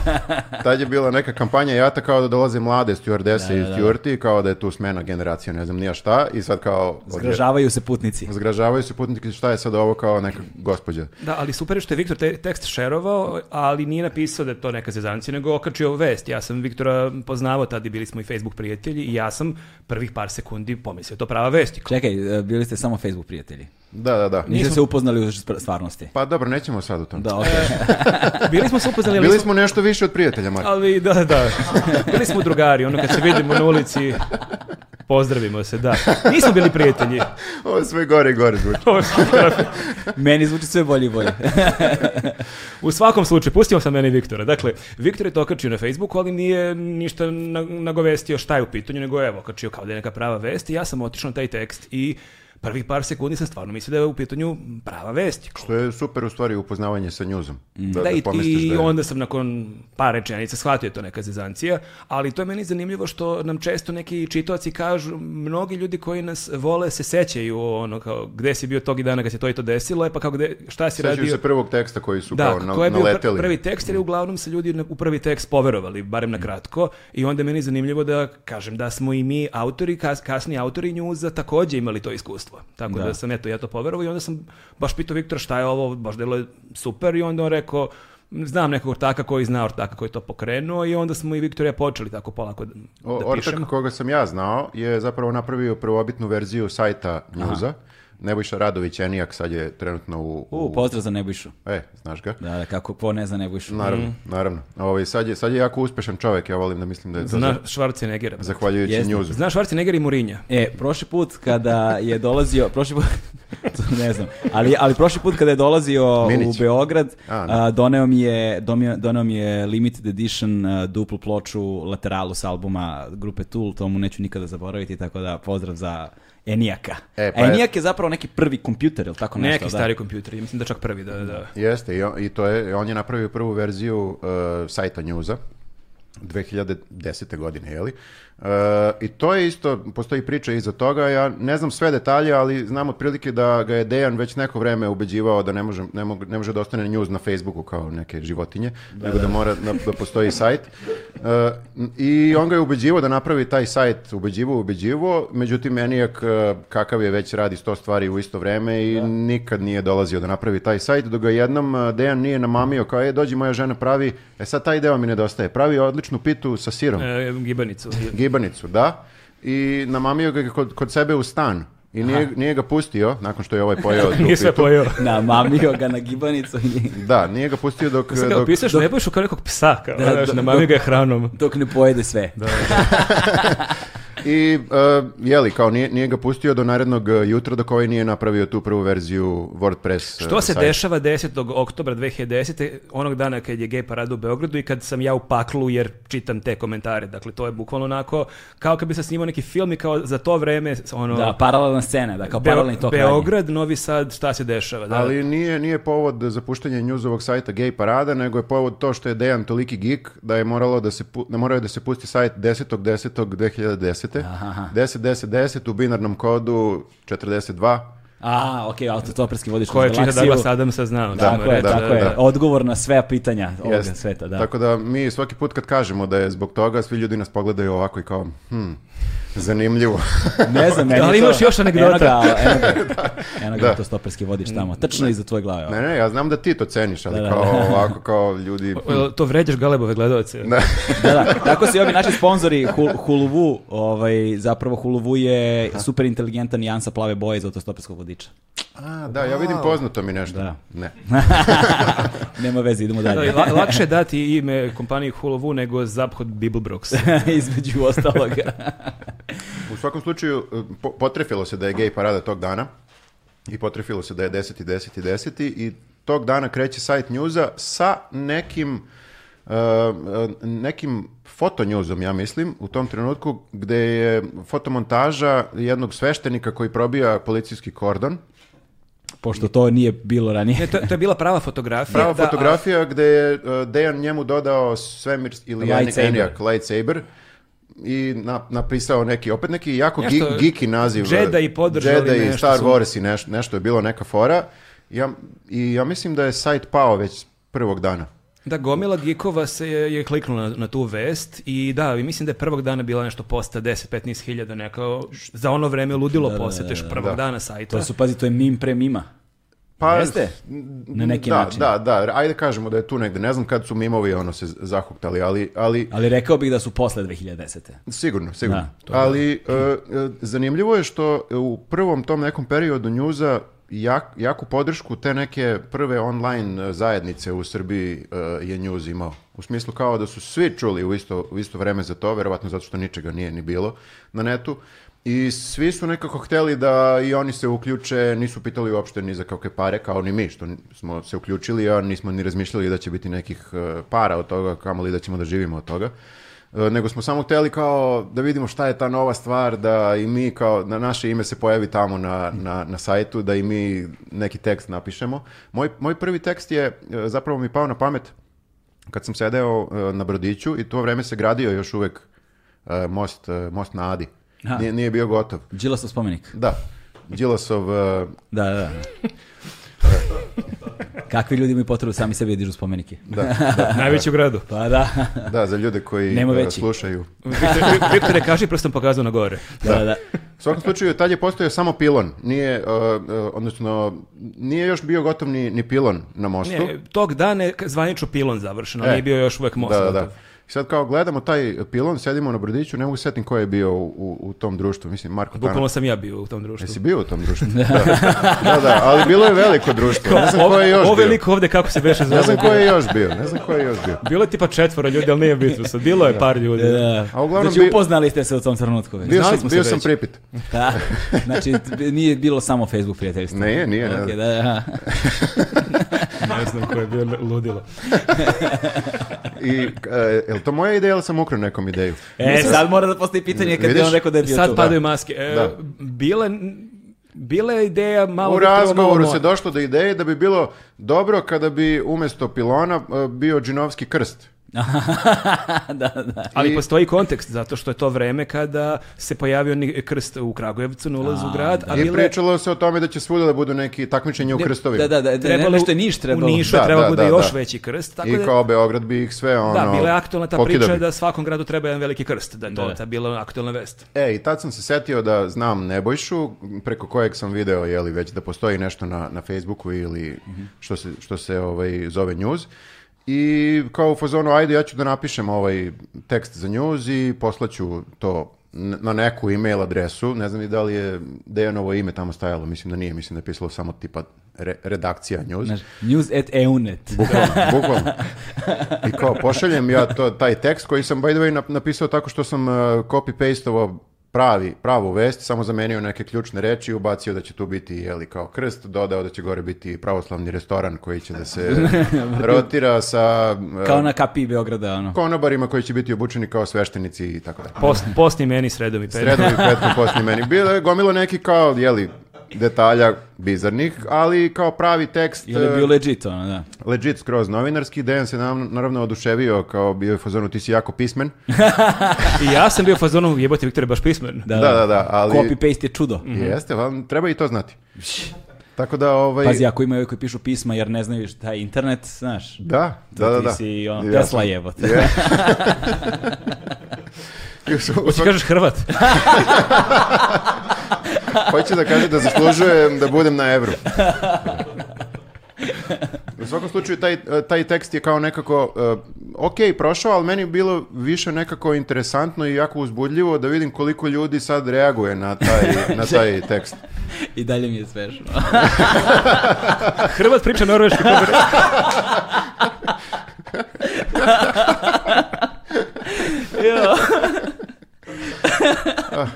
[laughs] Tad je bila neka kampanja Jata kao da dolaze mlade stewardese i stewardi, kao da je tu smena generacija, ne znam nija šta, i sad kao... Zgražavaju se putnici. Zgražavaju se putnici, šta je sad ovo kao neka gospođa. Da, ali super je što je Viktor te, tekst šerovao, ali nije napisao da je to neka zezancija, nego okačio vest. Ja sam Viktora poznavao, tada bili smo i Facebook prijatelji i ja sam prvih par sekundi pomislio to prava vest. Čekaj, e, bili ste samo Facebook prijatelji. Da, da, da. Niste se upoznali u stvarnosti. Pa dobro, nećemo sad o tom. Da, okay. E. [laughs] Bili smo se upoznali. Bili smo nešto više od prijatelja, Marko. Ali, da, da. Bili smo drugari, ono kad se vidimo na ulici, pozdravimo se, da. Nismo bili prijatelji. [laughs] Ovo sve gore i gore zvuči. [laughs] meni zvuči sve bolje i bolje. u svakom slučaju, pustimo sam mene i Viktora. Dakle, Viktor je to okačio na Facebooku, ali nije ništa nagovestio šta je u pitanju, nego evo, okačio kao da je neka prava vest i ja sam otišao na taj tekst i prvih par sekundi sam stvarno mislio da je u pitanju prava vest. Što je super u stvari upoznavanje sa njuzom. Mm. Da, da, da i, i da je... onda sam nakon par rečenica shvatio je to neka zezancija, ali to je meni zanimljivo što nam često neki čitoci kažu, mnogi ljudi koji nas vole se sećaju ono kao gde si bio tog i dana kad se to i to desilo, e pa kao gde, šta si Sećaju radio? Sećaju se prvog teksta koji su da, kao na, koji je bio prvi tekst jer mm. uglavnom se ljudi u prvi tekst poverovali, barem na mm. kratko, i onda je meni zanimljivo da kažem da smo i mi autori, kas, kasni autori njuza takođe imali to iskustvo iskustva. Tako da, da sam eto, ja to poverovao i onda sam baš pitao Viktora šta je ovo, baš delo je super i onda on rekao, znam nekog ortaka koji zna ortaka koji je to pokrenuo i onda smo i Viktor ja počeli tako polako da, o, da pišemo. Ortak koga sam ja znao je zapravo napravio prvobitnu verziju sajta njuza. Aha Nebojša Radović, Enijak, sad je trenutno u... U, u... pozdrav za Nebojšu. E, znaš ga. Da, da, kako po ne zna Nebojšu. Naravno, mm. naravno. Ovo, ovaj, sad, je, sad je jako uspešan čovek, ja volim da mislim da je to... Zna Schwarzeneggera. Zahvaljujući njuzu. Zna Schwarzenegger i Murinja. E, prošli put kada je dolazio, prošli put, [laughs] ne znam. Ali, ali prošli put kada je dolazio Minić. u Beograd, a, a, da. doneo, mi je, donio, doneo mi je limited edition a, duplu ploču lateralu s albuma grupe Tool, to mu neću nikada zaboraviti, tako da pozdrav za Enijaka. E, pa Enijak je... je zapravo neki prvi kompjuter, ili tako nešto? Neki da? stari kompjuter, mislim da čak prvi, da, da. Jeste, i, on, i to je, on je napravio prvu verziju uh, sajta Newsa, 2010. godine, jeli? E, I to je isto, postoji priča iza toga, ja ne znam sve detalje, ali znam otprilike da ga je Dejan već neko vreme ubeđivao da ne može, ne mog, ne može da ostane news na Facebooku kao neke životinje, da, nego da, da mora da, da postoji sajt. E, I on ga je ubeđivao da napravi taj sajt, ubeđivao, ubeđivo, međutim Enijak e, kakav je već radi sto stvari u isto vreme i da. nikad nije dolazio da napravi taj sajt, dok ga jednom e, Dejan nije namamio kao je, dođi moja žena pravi, e sad taj deo mi nedostaje, pravi odlično odličnu pitu sa sirom. E, gibanicu. Gibanicu, da. I namamio ga kod, kod sebe u stan. I nije, nije, ga pustio, nakon što je ovaj pojeo [laughs] tu Nije sve pojeo. namamio ga na gibanicu. da, nije ga pustio dok... Sada dok, pisaš, dok, ne bojiš kao nekog psa, kao, da, do, do, ga hranom. Dok ne pojede sve. Da. da, da. [laughs] I, uh, eh, jeli, kao nije, nije ga pustio do narednog eh, jutra dok ovaj nije napravio tu prvu verziju WordPress. Eh, što se sajt. dešava 10. oktobra 2010. onog dana kad je gej parada u Beogradu i kad sam ja u paklu jer čitam te komentare. Dakle, to je bukvalno onako kao kad bi se snimao neki film i kao za to vreme... Ono, da, paralelna scena, da, kao Beo paralelni tok Beograd, ranije. Novi Sad, šta se dešava. Da? Ali nije, nije povod za puštanje njuzovog sajta gej parada, nego je povod to što je Dejan toliki geek da je moralo da se, da morao da se pusti sajt 10.10.2010. 10. 10. Aha. 10, 10, 10 u binarnom kodu 42. A, ok, autotoperski vodič Ko je čita da Adamsa znao. Da, tako je, da, tako da, je. Da. Odgovor na sve pitanja ovog Jest. sveta, da. Tako da mi svaki put kad kažemo da je zbog toga, svi ljudi nas pogledaju ovako i kao, hm, Zanimljivo. [laughs] ne znam, [laughs] da, meni da li imaš to... još anegdota? Anegdota [laughs] da. stoperski vodiš tamo, tačno iza tvoje glave. Ne, ne, ja znam da ti to ceniš, ali da, da. kao da. ovako kao ljudi... O, to vređaš Galebove gledalce. Da. da. da, Tako su i ovi naši sponzori Hul, Huluvu, ovaj, zapravo Huluvu je super inteligentan nijansa plave boje za autostoperskog vodiča. A, da, wow. ja vidim poznato mi nešto. Da. Ne. Nema veze, idemo dalje. Da, lakše dati ime kompaniji Hulovu nego Zaphod Bibelbrox. Između ostaloga. U svakom slučaju, e, po, potrefilo se da je gej parada tog dana i potrefilo se da je 10. 10. 10. i tog dana kreće sajt njuza sa nekim Uh, nekim fotonjuzom, ja mislim, u tom trenutku, gde je fotomontaža jednog sveštenika koji probija policijski kordon. Pošto to nije bilo ranije. Ne, to, to je bila prava fotografija. Prava da, fotografija a... gde je Dejan njemu dodao svemir ili lightsaber. Enijak, lightsaber i na, napisao neki, opet neki jako nešto, geek, geeki naziv. Jedi podržali Jedi, nešto. Star Wars i neš, nešto je bilo, neka fora. Ja, I ja mislim da je sajt pao već prvog dana. Da, gomila geekova se je, je kliknula na, na, tu vest i da, i mislim da je prvog dana bila nešto posta 10-15 hiljada neka, za ono vreme ludilo da, da poseteš da, da, prvog da. dana sajta. To su, pazi, to je mim pre mima. Pa, Jeste? Na neki da, način. Da, da, ajde kažemo da je tu negde. Ne znam kad su mimovi ono se zahuktali, ali... Ali, ali rekao bih da su posle 2010. Sigurno, sigurno. Da, ali je. Uh, e, zanimljivo je što u prvom tom nekom periodu njuza jak, jaku podršku te neke prve online zajednice u Srbiji uh, je njuz imao. U smislu kao da su svi čuli u isto, u isto vreme za to, verovatno zato što ničega nije ni bilo na netu. I svi su nekako hteli da i oni se uključe, nisu pitali uopšte ni za kakve pare, kao ni mi, što smo se uključili, a nismo ni razmišljali da će biti nekih e, para od toga, li da ćemo da živimo od toga. E, nego smo samo hteli kao da vidimo šta je ta nova stvar, da i mi kao, na naše ime se pojavi tamo na, na, na sajtu, da i mi neki tekst napišemo. Moj, moj prvi tekst je, e, zapravo mi pao na pamet, kad sam sedeo na Brodiću i to vreme se gradio još uvek most, most na Adi. Nije, nije bio gotov. Đilasov spomenik. Da. Đilasov... Uh... Da, da. Kakvi ljudi mi potrebu sami sebi dižu spomenike. Da, da. [laughs] da. Najveći u gradu. Pa da. Da, za ljude koji Nemo e, veći. slušaju. Viktore, kaži prstom pokazao na gore. Da, da. da. U svakom slučaju, tad je postojao samo pilon. Nije, uh, uh, odnosno, nije još bio gotov ni, ni pilon na mostu. Ne, tog dana je zvanično pilon završen, ali e, nije bio još uvek most. Da, da, da sad kao gledamo taj pilon, sedimo na brdiću, ne mogu setim ko je bio u, u, tom društvu, mislim Marko Bukvalno Tanov. sam ja bio u tom društvu. Jesi bio u tom društvu? [laughs] da. da, da, ali bilo je veliko društvo. Ne znam ko je još bio. liko ovde kako se beše zove. Ne znam ko je još bio, ne znam ko je još bio. Bilo je tipa četvora ljudi, ali nije bitno sad. Bilo je da. par ljudi. Da. A uglavnom znači, upoznali ste se u tom trenutku. Već. Bio sam, smo bio se sam već. pripit. [laughs] Da. Znači nije bilo samo Facebook prijateljstvo. Nije, nije. Okay, ne. da, da. [laughs] ne znam ko je bio ludilo. I e, je to moja ideja ili sam ukrao nekom ideju? E, Mislim, sad mora da postoji pitanje kad je on rekao da je bio Sad tu. padaju da. maske. E, da. Bile, bila je ideja malo... U razgovoru se došlo do ideje da bi bilo dobro kada bi umesto pilona e, bio džinovski krst. [laughs] da, da. Ali postoji kontekst, zato što je to vreme kada se pojavio krst u Kragujevcu na ulazu u grad. Da. A I pričalo se o tome da će svuda da budu neki takmičenja u krstovima. Da, da, da, da trebalo, ne, nešto niš trebalo. U Nišu da, treba da, bude da, još da. veći krst. Tako I da, kao Beograd bi ih sve da, ono... Da, bila je aktualna ta pokidali. priča da svakom gradu treba jedan veliki krst, da je to da, da. ta bila aktualna vest. E, i tad sam se setio da znam Nebojšu, preko kojeg sam video, jeli, već da postoji nešto na, na Facebooku ili mm -hmm. što se, što se ovaj, zove news i kao u fazonu, ajde ja ću da napišem ovaj tekst za news i poslaću to na neku e-mail adresu, ne znam i da li je Dejanovo ime tamo stajalo, mislim da nije, mislim da je pisalo samo tipa re, redakcija news. Znaš, news at eunet. Bukvalno, [laughs] bukvalno. I kao, pošaljem ja to, taj tekst koji sam by the way napisao tako što sam eh, copy-pasteovao pravi, pravu vest, samo zamenio neke ključne reči i ubacio da će tu biti jeli kao krst, dodao da će gore biti pravoslavni restoran koji će da se [laughs] rotira sa... E, kao na kapi Beograda, ono. Konobarima koji će biti obučeni kao sveštenici i tako da. Post, postni meni, sredovi pet. Sredovi petko, postni meni. Bilo je gomilo neki kao, jeli, detalja bizarnih, ali kao pravi tekst... Je li eh, bio legit, ono, da. Legit skroz novinarski. Dejan se nam, naravno oduševio kao bio je fazonu, ti si jako pismen. [laughs] I ja sam bio fazonu, jebote, Viktor je baš pismen. Da, da, da, da. da ali... Copy-paste je čudo. Mm -hmm. Jeste, vam treba i to znati. [laughs] Tako da ovaj Pazi, ako imaju koji pišu pisma jer ne znaju šta je internet, znaš. Da, da, da. Ti da. si on, ja Tesla jebote. Yeah. [laughs] Još, Hoće da kažeš Hrvat. Hoće da kaže da zaslužujem da budem na evru. U svakom slučaju, taj, taj tekst je kao nekako, uh, ok, prošao, ali meni je bilo više nekako interesantno i jako uzbudljivo da vidim koliko ljudi sad reaguje na taj, na taj tekst. [laughs] I dalje mi je smešno. [laughs] Hrvat priča norveški. Jo. Ah.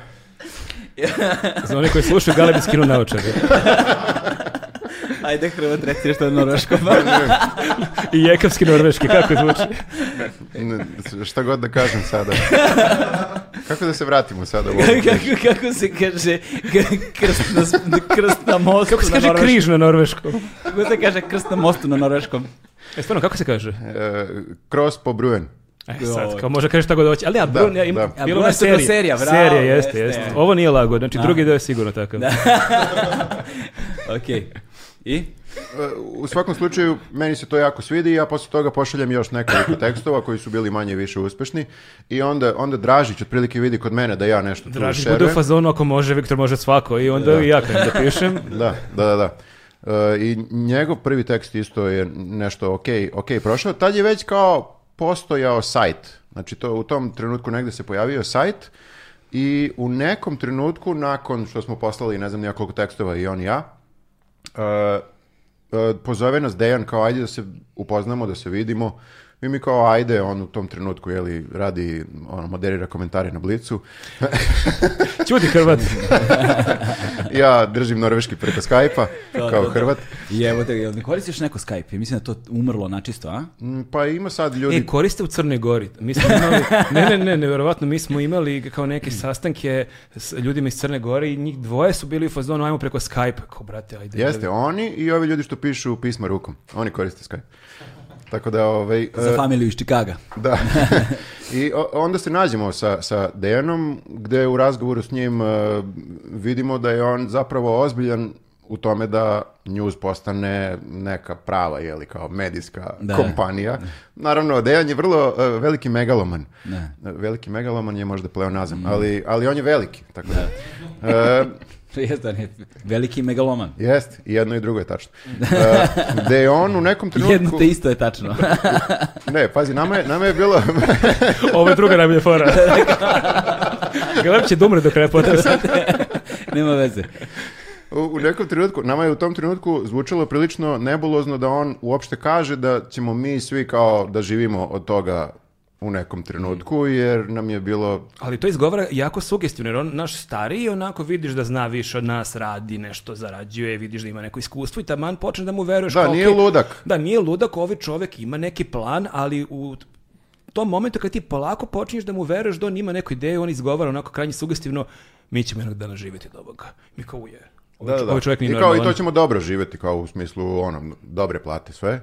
[laughs] Za one koji slušaju, Galeb da je skinuo naočare. [laughs] Ajde, Hrvat, reci nešto od norveškog. [laughs] I jekavski norveški, kako zvuči? Ne, šta god da kažem sada. Kako da se vratimo sada u ovu kako, kako se kaže krst na, krst na mostu Kako se kaže na križ na norveškom? Kako se kaže krst na mostu na norveškom? E, stvarno, kako se kaže? E, kroz po bruen. E, sad, kao može kažeš tako da hoće, ali ja, da, bilo, ja im, da. bilo na serija. Serija, bravo, serija jeste, jeste. jeste. Ovo nije lago, znači A. Da. drugi deo je sigurno takav. Da. [laughs] ok, i? E, u svakom slučaju, meni se to jako svidi i ja posle toga pošaljem još nekoliko [laughs] tekstova koji su bili manje više uspešni i onda, onda Dražić otprilike vidi kod mene da ja nešto Dražić tu šerujem. bude u fazonu ako može, Viktor može svako i onda da. i ja krenem da pišem. [laughs] da, da, da. da. Uh, I njegov prvi tekst isto je nešto ok, ok prošao. Tad je već kao postojao sajt. Znači to u tom trenutku negde se pojavio sajt i u nekom trenutku nakon što smo poslali ne znam nijakoliko tekstova i on i ja, uh, pozove nas Dejan kao ajde da se upoznamo, da se vidimo I mi kao, ajde, on u tom trenutku, jeli, radi, ono, moderira komentare na blicu. [laughs] Ćuti Hrvat. [laughs] ja držim norveški preko Skype-a, kao to, Hrvat. I evo te, jel ne koristiš neko Skype? Ja mislim da to umrlo načisto, a? Mm, pa ima sad ljudi... E, koriste u Crnoj Gori. Mi smo imali, ne, ne, ne, nevjerovatno, mi smo imali kao neke sastanke s ljudima iz Crne Gore i njih dvoje su bili u fazonu, ajmo preko Skype. Kao, brate, ajde. Jeste, da... oni i ovi ljudi što pišu pisma rukom. Oni koriste Skype. Tako da, ovaj, Za e, familiju iz Čikaga. [laughs] Da. I onda se nađemo sa, sa Dejanom, gde u razgovoru s njim e, vidimo da je on zapravo ozbiljan u tome da News postane neka prava, jeli, kao medijska da. kompanija. Naravno, Dejan je vrlo uh, veliki megaloman. Ne. Da. Veliki megaloman je možda pleonazam, mm. ali, ali on je veliki. Tako da. da. Uh, Jeste, on je veliki megaloman. Jeste, i jedno i drugo je tačno. Uh, je on u nekom trenutku... Jedno te isto je tačno. [laughs] ne, pazi, nama je, nama je bilo... [laughs] Ovo je druga najbolja fora. Galeb [laughs] će da umre do kraja podcasta. Nema veze. U, u nekom trenutku, nama je u tom trenutku zvučalo prilično nebulozno da on uopšte kaže da ćemo mi svi kao da živimo od toga u nekom trenutku, mhm. jer nam je bilo... Ali to izgovara jako sugestivno, jer on naš stariji onako vidiš da zna više od nas, radi nešto, zarađuje, vidiš da ima neko iskustvo i taman počne da mu veruješ. Da, kao, nije okay, ludak. Da, nije ludak, ovaj čovjek ima neki plan, ali u tom momentu kad ti polako počinješ da mu veruješ da on ima neku ideju, on izgovara onako krajnje sugestivno, mi ćemo jednog dana živjeti do ovoga. Mi kao uje. Ovaj, da, da. Ovaj čovjek nije I kao normalan. i to ćemo dobro živjeti, kao u smislu ono, dobre plate sve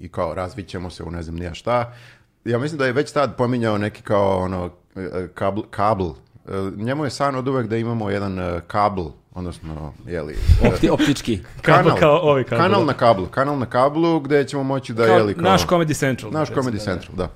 i kao razvićemo se u ne znam nija šta, ja mislim da je već tad pominjao neki kao ono e, kabl, kabl. E, njemu je san od uvek da imamo jedan e, kabl, odnosno, jeli... Opti, optički. Kanal, kao ovaj kabl. Kanal da. na kablu, kanal na kablu gde ćemo moći da, kao, jeli... Kao, naš Comedy Central. Naš Comedy da, da. Central, da.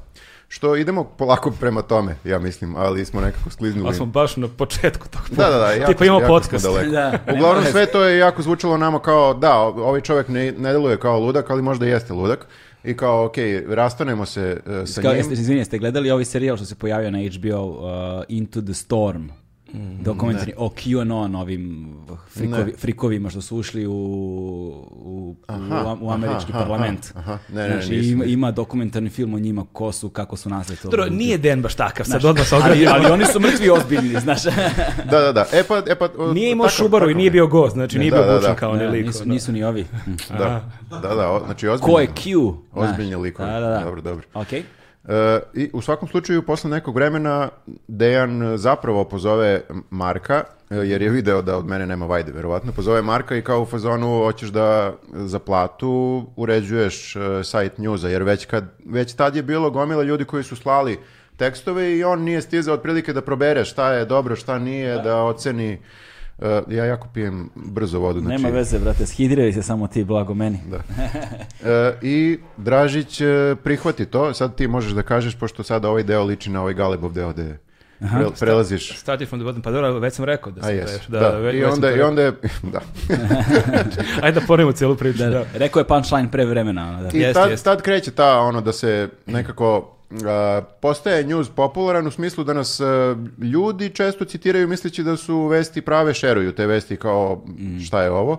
Što idemo polako prema tome, ja mislim, ali smo nekako skliznuli. Ali smo baš na početku tog puta. Da, da, da. Jako, Tipa imamo podcast. Da, Uglavnom sve to je jako zvučalo nama kao, da, ovaj čovjek ne, ne deluje kao ludak, ali možda jeste ludak i kao, ok, rastanemo se uh, sa njim. Jeste, Izvinite, ste gledali ovaj serijal što se pojavio na HBO, uh, e, Into the Storm? Mhm. dokumentarni da. o QAnon ovim frikovi, frikovima što su ušli u, u, aha, u, u američki aha, parlament. Aha, ne, ne, ne, ima, ima dokumentarni film o njima ko su, kako su nastali to. Dobro, nije Den baš takav, sad odmah se ali, ali oni su mrtvi ozbiljni, znaš. [laughs] da, da, da. E pa, e pa, nije imao tako, šubaru tako, i nije bio gost, znači ne, nije da, bio da, bučan da, kao ne, liko. Nisu, da. nisu ni ovi. da, da, da, o, znači ozbiljni. Ko je Q? Ozbiljni liko. Da, da, da. Dobro, dobro. Okej. Okay. I u svakom slučaju, posle nekog vremena, Dejan zapravo pozove Marka, e, jer je video da od mene nema vajde, verovatno. Pozove Marka i kao u fazonu hoćeš da za platu uređuješ e, sajt njuza, jer već, kad, već tad je bilo gomila ljudi koji su slali tekstove i on nije stizao otprilike da probere šta je dobro, šta nije, da, da oceni Uh, ja jako pijem brzo vodu. Znači... Nema veze, brate, shidriraj se samo ti, blago meni. Da. Uh, I Dražić uh, prihvati to, sad ti možeš da kažeš, pošto sada ovaj deo liči na ovaj Galebov deo gde je. Aha. Pre, prelaziš. Stati from the bottom, pa dobro, već sam rekao da sam yes. treš, da, da. Već, I, onda, I onda je, [laughs] da. Ajde da ponovimo cijelu priču. Da, da, da. Rekao je punchline pre vremena. Ono, da. I yes, tad, yes. tad kreće ta ono da se nekako postaje news popularan u smislu da nas e, ljudi često citiraju misleći da su vesti prave, šeruju te vesti kao mm. šta je ovo,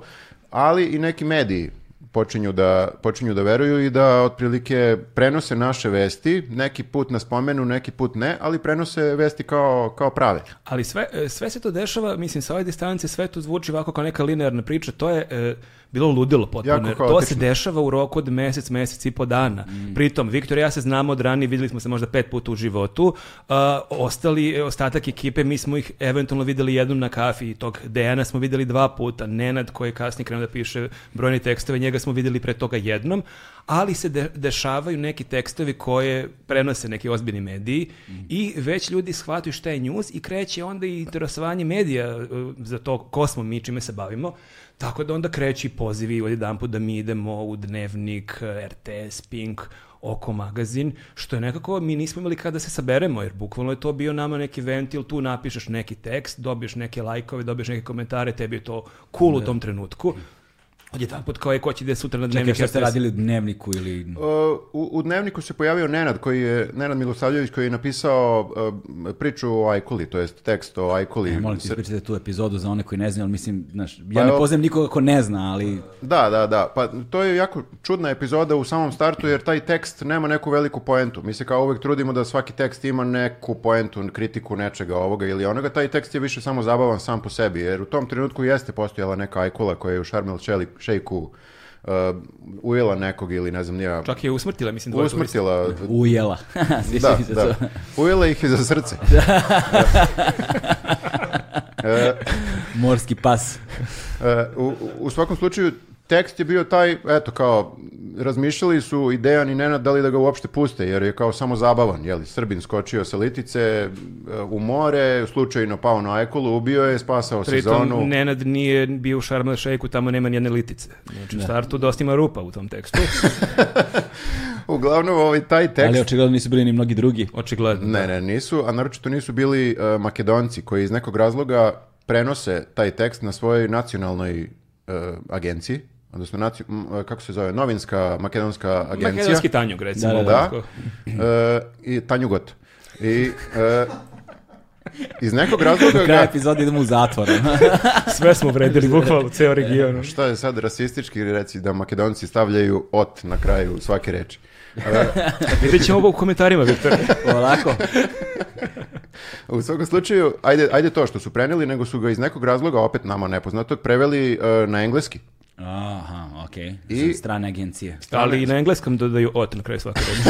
ali i neki mediji počinju da, počinju da veruju i da otprilike prenose naše vesti, neki put nas pomenu, neki put ne, ali prenose vesti kao, kao prave. Ali sve, e, sve se to dešava, mislim, sa ove distance sve to zvuči ovako kao neka linearna priča, to je e, bilo ludilo potpuno. To se dešava u roku od mesec, mesec i po dana. Mm. Pritom, Viktor i ja se znamo od ranije, videli smo se možda pet puta u životu. Uh, ostali, ostatak ekipe, mi smo ih eventualno videli jednom na kafi. Tog Dejana smo videli dva puta. Nenad koji je kasnije krenuo da piše brojne tekstove, njega smo videli pre toga jednom. Ali se de dešavaju neki tekstovi koje prenose neki ozbiljni mediji mm. i već ljudi shvataju šta je news i kreće onda i interesovanje medija uh, za to ko smo mi, čime se bavimo. Tako da onda kreće i pozivi od jedan put da mi idemo u Dnevnik, e, RTS, Pink, Oko magazin, što je nekako mi nismo imali kada da se saberemo, jer bukvalno je to bio nama neki ventil, tu napišeš neki tekst, dobiješ neke lajkove, dobiješ neke komentare, tebi je to cool ne. u da. tom trenutku odjedan put kao je ko će ide sutra na dnevniku. Čekaj, šta ste radili u dnevniku ili... Uh, u, u, dnevniku se pojavio Nenad, koji je, Nenad Milosavljević koji je napisao uh, priču o Ajkuli, to jest tekst o Ajkuli. E, molim ti ispričajte tu epizodu za one koji ne znaju, ali mislim, znaš, ja pa, ne poznajem nikoga ko ne zna, ali... Da, da, da, pa to je jako čudna epizoda u samom startu, jer taj tekst nema neku veliku poentu. Mi se kao uvek trudimo da svaki tekst ima neku poentu, kritiku nečega ovoga ili onoga, taj tekst je više samo zabavan sam po sebi, jer u tom trenutku jeste postojala neka Ajkula koja je u Šarmel Čelip šejku uh, ujela nekog ili ne znam ja. Čak je usmrtila, mislim. Dvoje usmrtila. Turista. [laughs] Ujela. [laughs] da, da. Ujela ih za srce. [laughs] Da. Morski pas. Uh, u, u svakom slučaju, tekst je bio taj, eto kao, razmišljali su i Dejan i Nenad da li da ga uopšte puste, jer je kao samo zabavan, jeli, Srbin skočio sa litice e, u more, slučajno pao na ekolu, ubio je, spasao Pritom, sezonu. Nenad nije bio u Šarmel Šejku, tamo nema nijedne litice. Znači, da. startu dosta da ima rupa u tom tekstu. [laughs] Uglavnom, ovaj taj tekst... Ali očigledno nisu bili ni mnogi drugi. Očigledno. Ne, da. ne, nisu, a naročito nisu bili uh, makedonci koji iz nekog razloga prenose taj tekst na svojoj nacionalnoj uh, agenciji, odnosno naciju, e, kako se zove, novinska makedonska agencija. Makedonski Tanjug, recimo. Da, da, da. E, I Tanjugot. I e, iz nekog razloga... Kraj epizode idemo u zatvor. [laughs] Sve smo vredili, bukvalno, ceo e, region. Šta je sad rasistički reci da makedonci stavljaju ot na kraju svake reči? E, [laughs] Vidjet ćemo ovo u komentarima, Viktor. Olako. [laughs] U svakom slučaju, ajde, ajde to što su preneli, nego su ga iz nekog razloga, opet nama nepoznatog, preveli uh, na engleski. Aha, okej. Okay. I... Sa strane agencije. Ali i na engleskom dodaju ot na kraju svake reči.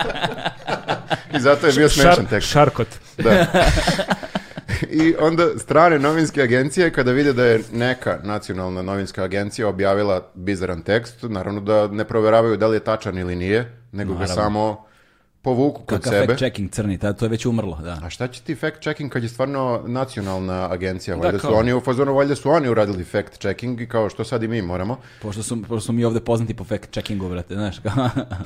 [laughs] I zato je bio smešan tekst. Šarkot. Da. [laughs] I onda strane novinske agencije, kada vide da je neka nacionalna novinska agencija objavila bizaran tekst, naravno da ne proveravaju da li je tačan ili nije, nego naravno. ga samo povuku kod Kaka sebe. fact-checking crni, ta, to je već umrlo, da. A šta će ti fact-checking kad je stvarno nacionalna agencija? Da, valjda da, su oni u fazonu, valjda su oni uradili fact-checking i kao što sad i mi moramo. Pošto su, pošto su mi ovde poznati po fact-checkingu, brate, znaš.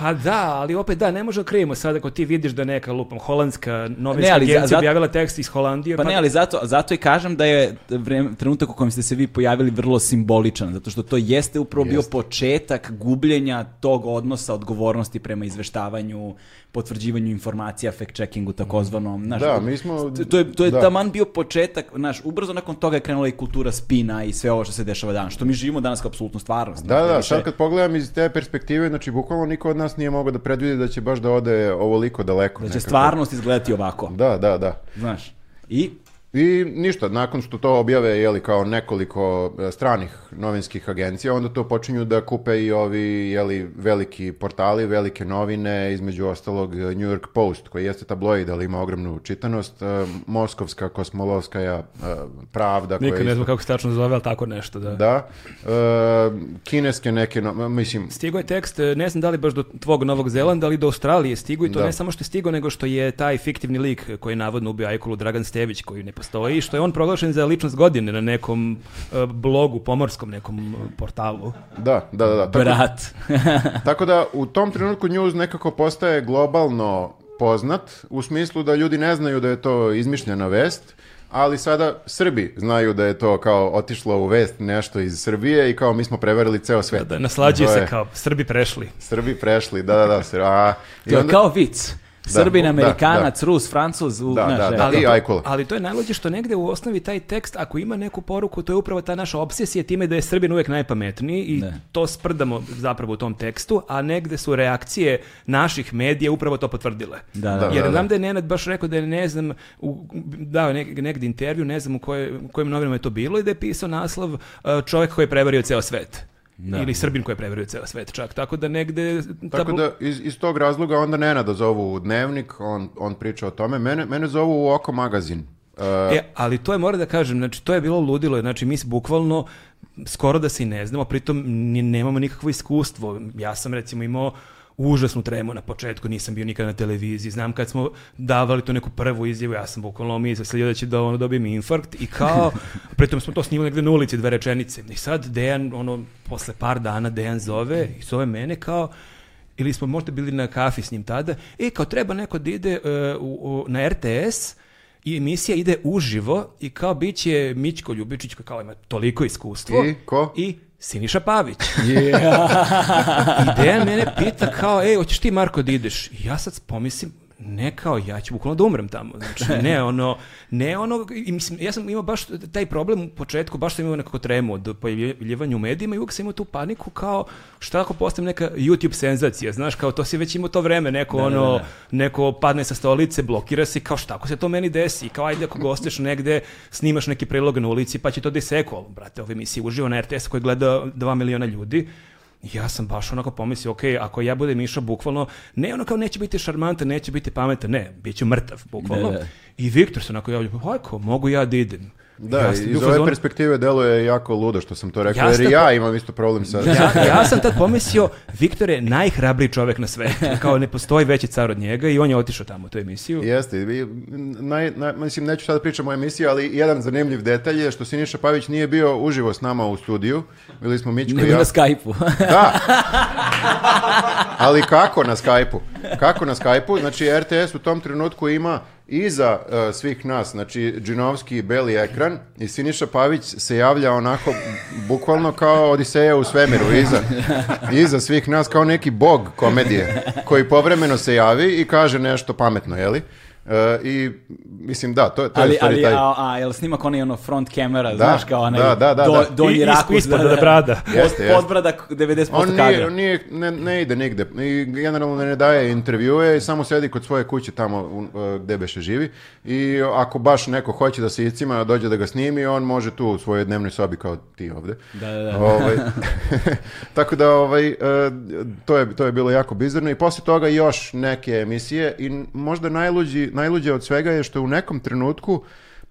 pa [laughs] da, ali opet da, ne možemo da krivimo sad ako ti vidiš da neka lupam holandska novinska agencija zato, objavila tekst iz Holandije. Pa, pa, ne, ali zato, zato i kažem da je vrem, trenutak u kojem ste se vi pojavili vrlo simboličan, zato što to jeste upravo jeste. bio početak gubljenja tog odnosa odgovornosti prema izveštavanju potvrđivanju informacija, fact checkingu takozvanom, Naš, Da, mi smo to je to je da. taman bio početak, naš, ubrzo nakon toga je krenula i kultura spina i sve ovo što se dešava danas, što mi živimo danas kao apsolutnu stvarnost. Da, dakle, da, sad kad pogledam iz te perspektive, znači bukvalno niko od nas nije mogao da predvidi da će baš da ode ovoliko daleko. Da će nekako. stvarnost izgledati ovako. Da, da, da. Znaš. I I ništa, nakon što to objave jeli, kao nekoliko e, stranih novinskih agencija, onda to počinju da kupe i ovi jeli, veliki portali, velike novine, između ostalog e, New York Post, koji jeste tabloid, ali ima ogromnu čitanost, e, Moskovska, Kosmolovskaja, Pravda. Nikad ne znam kako se tačno zove, ali tako nešto. Da, da kineske neke, no... mislim... Stigo je tekst, ne znam da li baš do tvog Novog Zelanda, ali do Australije stigo i to da. ne samo što je stigo, nego što je taj fiktivni lik koji je navodno ubio Ajkulu Dragan Stević, koji ne stoji, što je on proglašen za ličnost godine na nekom e, blogu, pomorskom nekom e, portalu. Da, da, da. da. Tako, Brat. [laughs] tako da u tom trenutku news nekako postaje globalno poznat, u smislu da ljudi ne znaju da je to izmišljena vest, ali sada Srbi znaju da je to kao otišlo u vest nešto iz Srbije i kao mi smo prevarili ceo svet. Da, da naslađuje se kao Srbi prešli. Srbi prešli, da, da, da. A, i to je onda... kao vic. Da, Srbin, da, Amerikanac, da, Rus, Francuz. U, da, naš, da, da, da. ali, to, ali to je najluđe što negde u osnovi taj tekst, ako ima neku poruku, to je upravo ta naša obsesija time da je Srbin uvek najpametniji i ne. to sprdamo zapravo u tom tekstu, a negde su reakcije naših medija upravo to potvrdile. Da, da, Jer da, znam da je Nenad baš rekao da je ne znam, u, dao negde intervju, ne znam u kojoj, u kojim novinama je to bilo i da je pisao naslov e, čovjek koji je prevario ceo svet. Da. Ili Srbin koje preveruje ceo svet čak. Tako da negde... Ta... Tako da iz, iz tog razloga onda Nenada zovu u Dnevnik, on, on priča o tome. Mene, mene zovu u Oko magazin. Uh... E, ali to je, moram da kažem, znači to je bilo ludilo. Znači mi bukvalno skoro da se i ne znamo, pritom nemamo nikakvo iskustvo. Ja sam recimo imao užasnu tremu na početku, nisam bio nikada na televiziji, znam kad smo davali tu neku prvu izjavu, ja sam bukvalno mi izveslio da će da ono dobijem infarkt i kao, [laughs] pritom smo to snimali negde na ulici, dve rečenice. I sad Dejan, ono, posle par dana Dejan zove i zove mene kao, ili smo možda bili na kafi s njim tada, i e, kao treba neko da ide uh, u, u, na RTS, i emisija ide uživo i kao bit će Mićko Ljubičić koji kao ima toliko iskustvo. I ko? I Siniša Pavić. Yeah. [laughs] I Dejan mene pita kao, ej, hoćeš ti Marko da ideš? I ja sad pomislim, ne kao ja ću bukvalno da umrem tamo. Znači, ne [laughs] ono, ne ono, i mislim, ja sam imao baš taj problem u početku, baš sam imao nekako tremu od pojavljivanja u medijima i uvijek sam imao tu paniku kao šta ako postavim neka YouTube senzacija, znaš, kao to si već imao to vreme, neko ne, da, da, ono, ne, da. ne. neko padne sa stolice, blokira se, kao šta ako se to meni desi, kao ajde ako gosteš negde, snimaš neki prilog na ulici pa će to da brate, ove emisije uživo na RTS koje gleda 2 miliona ljudi, ja sam baš onako pomislio, ok, ako ja budem išao bukvalno, ne ono kao neće biti šarmantan, neće biti pametan, ne, bit ću mrtav, bukvalno. I Viktor se onako javlja, hajko, mogu ja da idem. Da, ja iz ove zon... perspektive deluje jako ludo što sam to rekao, ja jer i ja imam isto problem sa... Ja, [laughs] ja sam tad pomislio, Viktor je najhrabriji čovjek na svetu, kao ne postoji veći car od njega i on je otišao tamo u tu emisiju. Jeste, i, naj, naj, mislim, neću sada pričam o emisiji, ali jedan zanimljiv detalj je što Siniša Pavić nije bio uživo s nama u studiju, bili smo Mičko Nego i ja. na Skype-u. [laughs] da, ali kako na Skype-u? Kako na Skype-u? Znači, RTS u tom trenutku ima iza uh, svih nas, znači Džinovski beli ekran i Siniša Pavić se javlja onako bukvalno kao Odiseja u svemiru iza, iza svih nas kao neki bog komedije koji povremeno se javi i kaže nešto pametno, jeli? Uh, I mislim da, to je to ali, je ali, taj... a, a jel snimak onaj ono front kamera, da, znaš kao onaj da, da, da, do, da. donji rakus ispod da, da, da. brada. Jeste, Podbradak 90% kadra on nije, On nije, ne, ne ide nigde. I generalno ne daje intervjue i samo sedi kod svoje kuće tamo uh, gde beše živi. I ako baš neko hoće da se iscima, dođe da ga snimi, on može tu u svojoj dnevnoj sobi kao ti ovde. Da, da, da. Ovaj, [laughs] tako da ovaj, uh, to, je, to je bilo jako bizarno. I poslije toga još neke emisije i možda najluđi najluđe od svega je što u nekom trenutku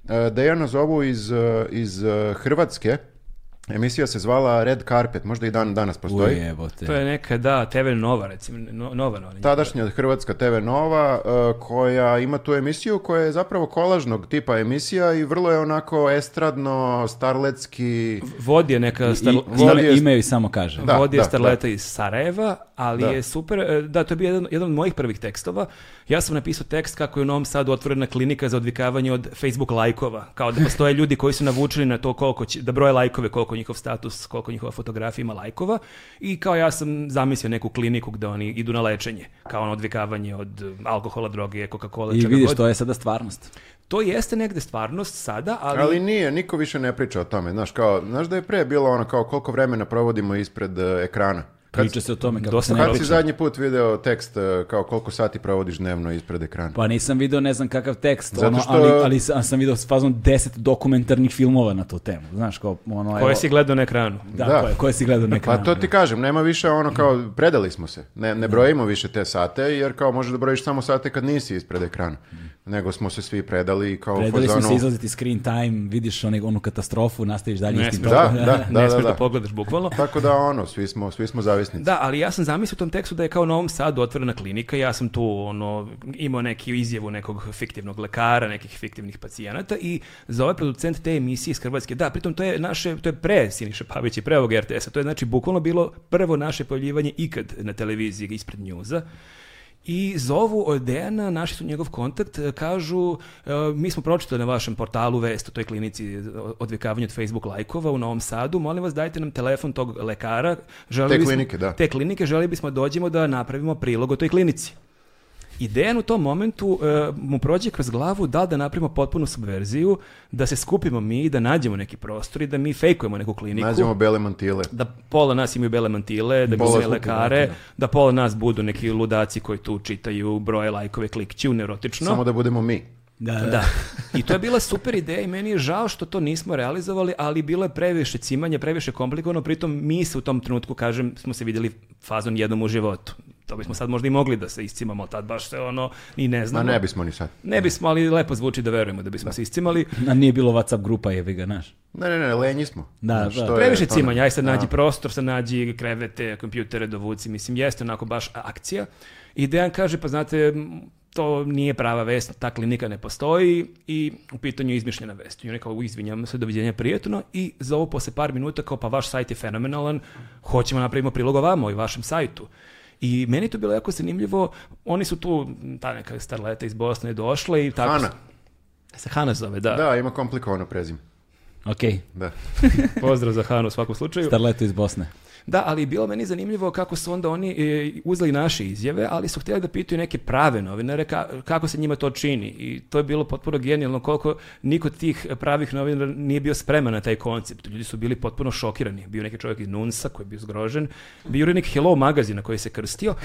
e, Dejana da zovu iz, e, iz e, Hrvatske, Emisija se zvala Red Carpet, možda i dan danas postoji. Ujebote. To je neka, da, TV Nova, recimo, Nova. No, Tadašnja hrvatska TV Nova, uh, koja ima tu emisiju koja je zapravo kolažnog tipa emisija i vrlo je onako estradno, starletski... Vodi je neka... Star... I, vodi je... Ime samo kaže. Da, vodi je da, da. starleta da. iz Sarajeva, ali da. je super... E, da, to je bio jedan, jedan od mojih prvih tekstova. Ja sam napisao tekst kako je u Novom Sadu otvorena klinika za odvikavanje od Facebook lajkova. Kao da postoje ljudi koji su navučili na to koliko će, da broje lajkove koliko njihov status, koliko njihova fotografija ima lajkova i kao ja sam zamislio neku kliniku gde oni idu na lečenje, kao ono odvikavanje od um, alkohola, droge, Coca-Cola, čega I vidiš, to je sada stvarnost. To jeste negde stvarnost sada, ali... Ali nije, niko više ne priča o tome, znaš, kao, znaš da je pre bilo ono kao koliko vremena provodimo ispred uh, ekrana. Priča se o tome kako dosta Kad si zadnji put video tekst e, kao koliko sati provodiš dnevno ispred ekrana? Pa nisam video ne znam kakav tekst, što... ono, ali, ali sam, sam video s fazom 10 dokumentarnih filmova na tu temu. Znaš, kao ono... Koje evo... si gledao na ekranu? Da, da. Koje, koje si gledao na pa ekranu. Pa to da. ti kažem, nema više ono kao, predali smo se. Ne, ne da. brojimo više te sate, jer kao možeš da brojiš samo sate kad nisi ispred ekrana. Nego smo se svi predali i kao... Predali fazonu... smo se izlaziti screen time, vidiš one, onu katastrofu, nastaviš dalje. Ne, da, da, [laughs] da, da, da, da, da, da, da, da, ono svi smo, svi smo da, savjesnici. Da, ali ja sam zamislio u tom tekstu da je kao u Novom Sadu otvorena klinika, ja sam tu ono, imao neki izjavu nekog fiktivnog lekara, nekih fiktivnih pacijenata i za ovaj producent te emisije iz Hrvatske, da, pritom to je naše, to je pre Siniša Pavić i pre ovog RTS-a, to je znači bukvalno bilo prvo naše pojavljivanje ikad na televiziji ispred njuza i zovu od Dejana, naši su njegov kontakt, e, kažu e, mi smo pročitali na vašem portalu vest o toj klinici odvikavanja od Facebook lajkova u Novom Sadu, molim vas dajte nam telefon tog lekara. Želi te bismo, klinike, da. Te klinike, želi bismo da dođemo da napravimo prilog o toj klinici. I Dejan u tom momentu uh, mu prođe kroz glavu da da napravimo potpunu subverziju, da se skupimo mi, da nađemo neki prostor i da mi fejkujemo neku kliniku. Nađemo bele mantile. Da pola nas imaju bele mantile, da pola mi lekare, mantile. Da, da. da pola nas budu neki ludaci koji tu čitaju broje lajkove, klikću, neurotično. Samo da budemo mi. Da, da, da. I to je bila super ideja i meni je žao što to nismo realizovali, ali bilo je previše cimanja, previše komplikovano, pritom mi se u tom trenutku, kažem, smo se videli fazon jednom u životu. To bismo sad možda i mogli da se iscimamo, tad baš se ono i ne znamo. Ma ne bismo ni sad. Ne bismo, ali lepo zvuči da verujemo da bismo da. se iscimali. Na nije bilo WhatsApp grupa, jevi ga, naš. Ne, ne, ne, lenji smo. Da, znaš, da. Previše da. cimanja, aj sad da. nađi prostor, sad nađi krevete, kompjutere, dovuci, mislim, jeste onako baš akcija. I Dejan kaže, pa znate, to nije prava vest, ta klinika ne postoji i u pitanju je izmišljena vest. I on je kao, izvinjam se, doviđenja prijetno i zovu posle par minuta kao, pa vaš sajt je fenomenalan, hoćemo da napravimo prilog o vama i vašem sajtu. I meni to bilo jako zanimljivo, oni su tu, ta neka starleta iz Bosne je došla i tako... Hana. Se Hana zove, da. Da, ima komplikovano prezime. Ok. Da. [laughs] Pozdrav za Hanu u svakom slučaju. Starleta iz Bosne. Da, ali je bilo meni zanimljivo kako su onda oni e, uzeli naše izjave, ali su htjeli da pitaju neke prave novinare ka, kako se njima to čini. I to je bilo potpuno genijalno koliko niko tih pravih novinara nije bio spreman na taj koncept. Ljudi su bili potpuno šokirani. Bio neki čovjek iz Nunsa koji je bio zgrožen. Bio je neki Hello magazina koji se krstio.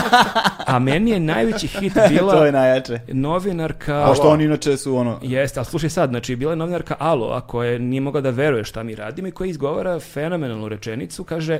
[laughs] A meni je najveći hit bila [laughs] to je najjače. novinarka... A što oni inače su ono... Jeste, ali slušaj sad, znači bila je novinarka Aloa koja nije mogla da veruje šta mi radimo i koja izgovara fenomenalnu rečenicu, kaže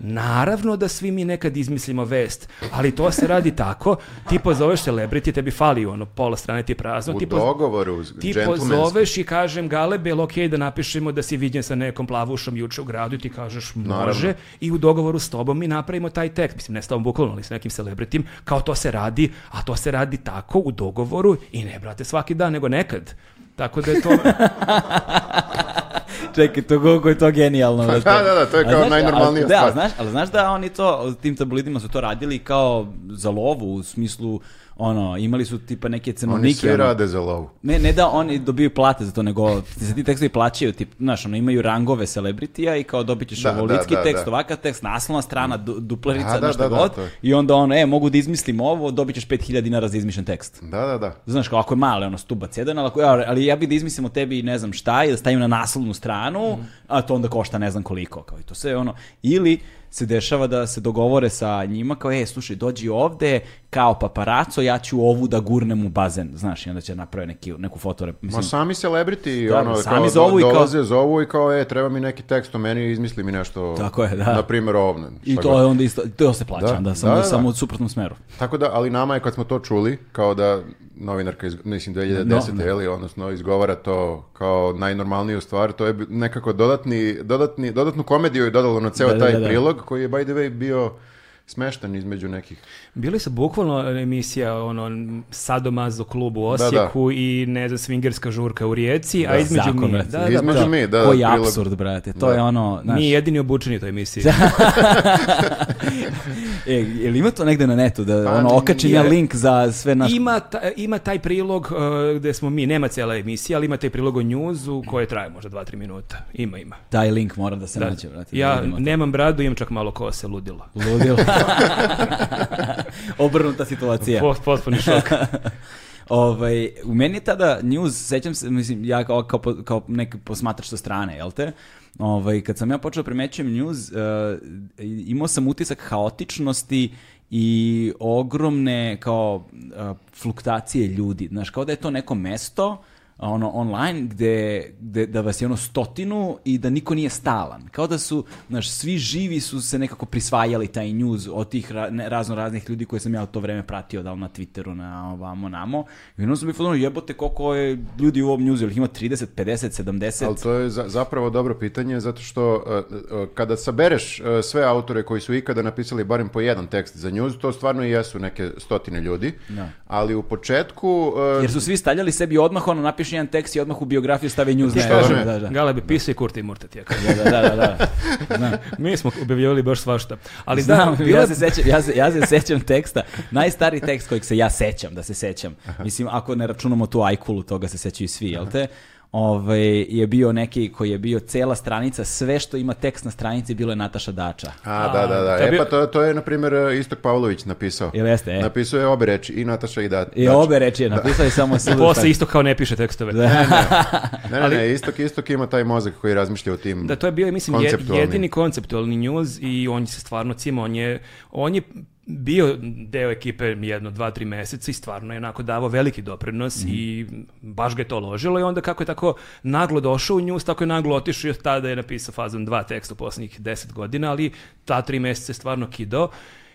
Naravno da svi mi nekad izmislimo vest, ali to se radi tako, ti pozoveš celebrity, tebi fali ono, pola strane ti je prazno. U ti poz... dogovoru, Ti pozoveš i kažem, galebe, jel okej okay, da napišemo da si viđen sa nekom plavušom juče u gradu i ti kažeš, može, Naravno. i u dogovoru s tobom mi napravimo taj tekst, mislim, ne s tobom bukvalno, ali s nekim celebritim, kao to se radi, a to se radi tako u dogovoru i ne, brate, svaki dan, nego nekad. Tako da je to... [laughs] [laughs] Čekaj, to koliko je to genijalno. Pa, da, da, da, da to je kao znaš, najnormalnija da, stvar. Da, znaš, ali znaš da oni to, tim tabloidima su to radili kao za lovu, u smislu ono, imali su tipa neke cenovnike. Oni svi rade za lovu. Ne, ne da oni dobiju plate za to, nego se ti tekstovi plaćaju, tip, znaš, ono, imaju rangove celebritija i kao dobit ćeš da, ovo da, da, tekst, da. ovakav tekst, naslovna strana, du, duplerica, da, da, da, da god, i onda ono, e, mogu da izmislim ovo, dobit ćeš 5000 dinara za izmišljen tekst. Da, da, da. Znaš, kao ako je male, ono, stubac jedan, ali, ako, ali ja bih da izmislim o tebi ne znam šta i da stavim na naslovnu stranu, mm. a to onda košta ne znam koliko, kao i to sve, ono, ili se dešava da se dogovore sa njima kao, e, slušaj, dođi ovde, kao paparaco, ja ću ovu da gurnem u bazen, znaš, i onda će naprave neki, neku fotore. Mislim, Ma sami celebrity, da, ono, sami kao, zovu do, dolaze, zovu i kao, e, treba mi neki tekst o meni, izmisli mi nešto, Tako je, da. na primjer, ovne. I to god. je onda isto, to se plaća, da, da, sam, da, da. samo u suprotnom smeru. Tako da, ali nama je, kad smo to čuli, kao da novinarka, iz, mislim, 2010. No, no. Da. odnosno, izgovara to kao najnormalniju stvar, to je nekako dodatni, dodatni, dodatnu komediju je dodalo na ceo da, da taj da, prilog, koji je, by the way, bio smešten između nekih. Bili su bukvalno emisija ono Sadomazo klub u da, Osijeku da, da. i ne znam swingerska žurka u Rijeci, da, a između zakon, mi, da, da, između da, mi, da, koji da, apsurd brate. To da. je ono, znaš. Mi jedini obučeni u toj emisiji. Da. [laughs] e, jel ima to negde na netu da pa, ono okačim ja link za sve naš Ima ta, ima taj prilog uh, gde smo mi, nema cela emisija, ali ima taj prilog o njuzu koji traje možda 2-3 minuta. Ima, ima. Taj link mora da se nađe, brate. Ja nemam bradu, imam čak malo kose, ludilo. Ludilo. [laughs] [laughs] Obrnuta situacija. Post, potpuni šok. [laughs] ovaj, u meni je tada news, sećam se, mislim, ja kao, kao, kao neki posmatrač sa strane, jel te? Ovaj, kad sam ja počeo da primećujem news, uh, imao sam utisak haotičnosti i ogromne kao uh, fluktacije ljudi. Znaš, kao da je to neko mesto ono online gde, gde da vas je ono stotinu i da niko nije stalan. Kao da su, znaš, svi živi su se nekako prisvajali taj news od tih ra, ne, razno raznih ljudi koje sam ja u to vreme pratio, da li na Twitteru, na ovamo, namo. I onda sam bih ono, jebote koliko je ljudi u ovom newsu, ili ima 30, 50, 70? Ali to je za, zapravo dobro pitanje, zato što uh, uh, kada sabereš uh, sve autore koji su ikada napisali barem po jedan tekst za news, to stvarno i jesu neke stotine ljudi, no. Da. ali u početku... Jer su svi staljali sebi odmah, ono, napiš napiše jedan tekst i odmah u biografiju stavi news. Ti da, da, da. Gale bi pisao i Kurti Murtet. Ja da, da, da, da, da. Znam. [laughs] Mi smo objavljivali baš svašta. Ali Znam, da, bila... ja, se sećam, ja, se, ja se sećam teksta. Najstariji tekst kojeg se ja sećam, da se sećam. Mislim, ako ne računamo tu ajkulu, toga se sećaju svi, jel te? Ove, ovaj, je bio neki koji je bio cela stranica, sve što ima tekst na stranici bilo je Nataša Dača. A, da, da, da. E pa bio... pa to, to je, na primjer, Istok Pavlović napisao. Jel jeste, e. Napisao je obe reči, i Nataša i da, Dača. I obe reči je napisao i samo... I [laughs] posle Istok kao ne piše tekstove. Da. Ne, ne, ne, [laughs] Ali... ne, Istok, Istok ima taj mozak koji razmišlja o tim Da, to je bio, mislim, jedini konceptualni news i on se stvarno cima, on je, on je bio deo ekipe jedno, dva, tri meseca i stvarno je onako davao veliki doprinos mm. i baš ga je to ložilo i onda kako je tako naglo došao u njuz, tako je naglo otišao i od tada je napisao fazom dva teksta u poslednjih deset godina, ali ta tri meseca je stvarno kidao.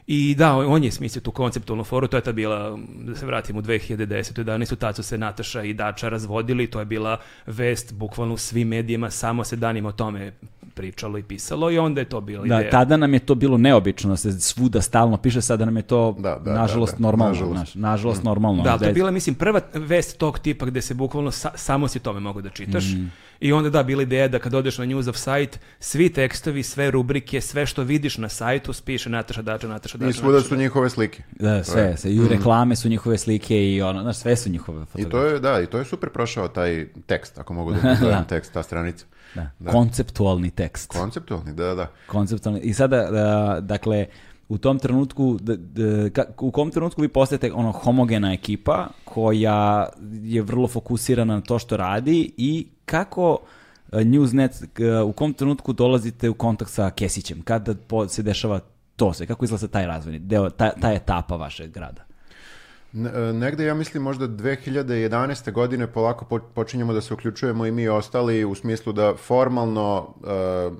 I da, on je smislio tu konceptualnu foru, to je ta bila, da se vratimo u 2010. 11. Tad su se Nataša i Dača razvodili, to je bila vest bukvalno u svim medijima, samo se danima o tome pričalo i pisalo i onda je to bilo da, ideja. tada nam je to bilo neobično, da se svuda stalno piše, sada nam je to da, da, da nažalost da, normalno. Nažalost, naš, nažalost mm. normalno. Da, to je bila, mislim, prva vest tog tipa gde se bukvalno sa, samo si tome mogu da čitaš. Mm. I onda da, bila ideja da kad odeš na news of Site, svi tekstovi, sve rubrike, sve što vidiš na sajtu, spiše Nataša Dača, Nataša Dača. I svuda su njihove slike. Da, sve, sve. I u mm. reklame su njihove slike i ono, znaš, sve su njihove fotografije. I to je, da, i to je super prošao taj tekst, ako mogu da, [laughs] da. tekst, ta stranica. Da. da. Konceptualni tekst. Konceptualni, da, da, da. Konceptualni. I sada, da, dakle, u tom trenutku, d, d, u kom trenutku vi postajete ono homogena ekipa koja je vrlo fokusirana na to što radi i kako e, Newsnet, e, u kom trenutku dolazite u kontakt sa Kesićem? Kada se dešava to sve? Kako izgleda taj razvojni deo, ta, ta etapa vašeg grada? E, negde, ja mislim, možda 2011. godine polako počinjemo da se uključujemo i mi ostali u smislu da formalno uh,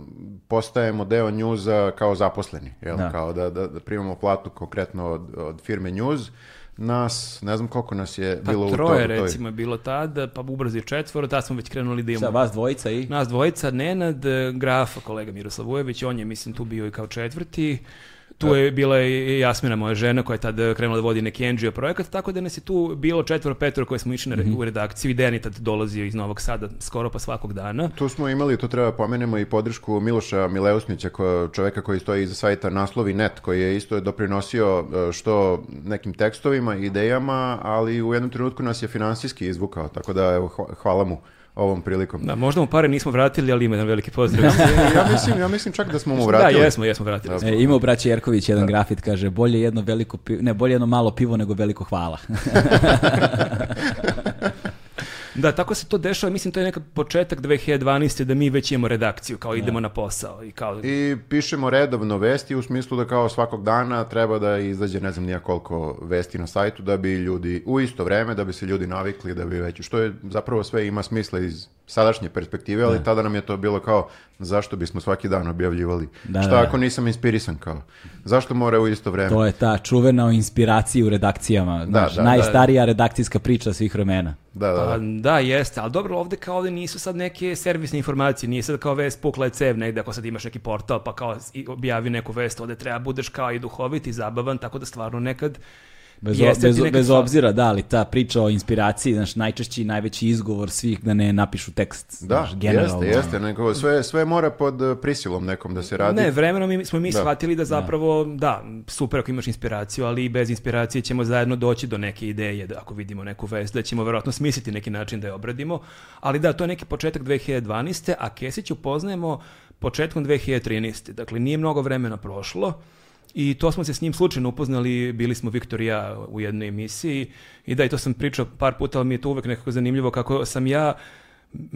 postajemo deo njuza kao zaposleni, jel? Da. kao da, da, da primamo platu konkretno od, od firme njuz nas, ne znam koliko nas je pa bilo troje, u toj... troje recimo je bilo tad, pa ubrzo četvoro, tada smo već krenuli da imamo... Sa vas dvojica i? Nas dvojica, Nenad, e, Grafa, kolega Miroslav Vujević, on je mislim tu bio i kao četvrti, Tu je bila i Jasmina, moja žena, koja je tad krenula da vodi neki NGO projekat, tako da nas je tu bilo četvoro, petoro koje smo išli mm -hmm. u redakciju i Dejan tad dolazio iz Novog Sada skoro pa svakog dana. Tu smo imali, to treba da pomenemo, i podršku Miloša Mileusmića, koja, čoveka koji stoji iza sajta Naslovi Net, koji je isto doprinosio e, što nekim tekstovima, i idejama, ali u jednom trenutku nas je finansijski izvukao, tako da evo, hvala mu ovom prilikom. Da, možda mu pare nismo vratili, ali ima jedan veliki pozdrav. ja, mislim, ja mislim čak da smo mu da, vratili. Da, jesmo, jesmo vratili. Da, e, da. imao braći Jerković jedan da. grafit, kaže, bolje jedno veliko pivo, ne, bolje jedno malo pivo nego veliko hvala. [laughs] Da, tako se to dešava, mislim to je nekak početak 2012. da mi već imamo redakciju, kao da. idemo na posao i kao... I pišemo redovno vesti u smislu da kao svakog dana treba da izađe ne znam nija koliko vesti na sajtu da bi ljudi u isto vreme, da bi se ljudi navikli, da bi već... Što je zapravo sve ima smisla iz sadašnje perspektive, ali da. tada nam je to bilo kao zašto bismo svaki dan objavljivali. Da, Šta da, ako da. nisam inspirisan kao? Zašto mora u isto vreme? To je ta čuvena o inspiraciji u redakcijama. Da, znaš, da, najstarija redakcijska priča svih vremena. Da, da, da. A, pa, da, jeste, ali dobro, ovde kao ovde nisu sad neke servisne informacije, nije sad kao vest pukla je cev negde, ako sad imaš neki portal pa kao objavi neku vest, ovde treba budeš kao i duhovit i zabavan, tako da stvarno nekad Bez, o, bez, bez obzira, da, ali ta priča o inspiraciji, znaš, najčešći i najveći izgovor svih da ne napišu tekst. Da, znaš, generalno. jeste, jeste, nego sve, sve mora pod eh, prisilom nekom da se radi. Ne, vremenom mi, smo mi da. shvatili da, da. zapravo, da. da, super ako imaš inspiraciju, ali bez inspiracije ćemo zajedno doći do neke ideje, da ako vidimo neku vest, da ćemo verovatno smisliti neki način da je obradimo, ali da, to je neki početak 2012. a Kesiću poznajemo početkom 2013. Dakle, nije mnogo vremena prošlo, I to smo se s njim slučajno upoznali, bili smo Viktor i ja u jednoj emisiji i da, i to sam pričao par puta, ali mi je to uvek nekako zanimljivo kako sam ja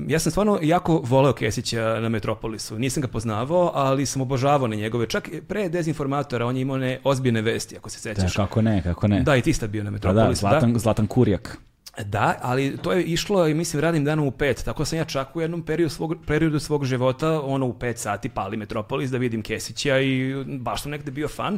Ja sam stvarno jako voleo Kesića na Metropolisu. Nisam ga poznavao, ali sam obožavao na njegove. Čak pre dezinformatora on je imao ne ozbiljne vesti, ako se sećaš. Da, kako ne, kako ne. Da, i ti sta bio na pa da, Metropolisu. Da, da, Zlatan, da. Zlatan Kurjak. Da, ali to je išlo i mislim radim danom u pet, tako sam ja čak u jednom periodu svog, periodu svog života, ono u pet sati pali Metropolis da vidim Kesića i baš sam negde bio fan.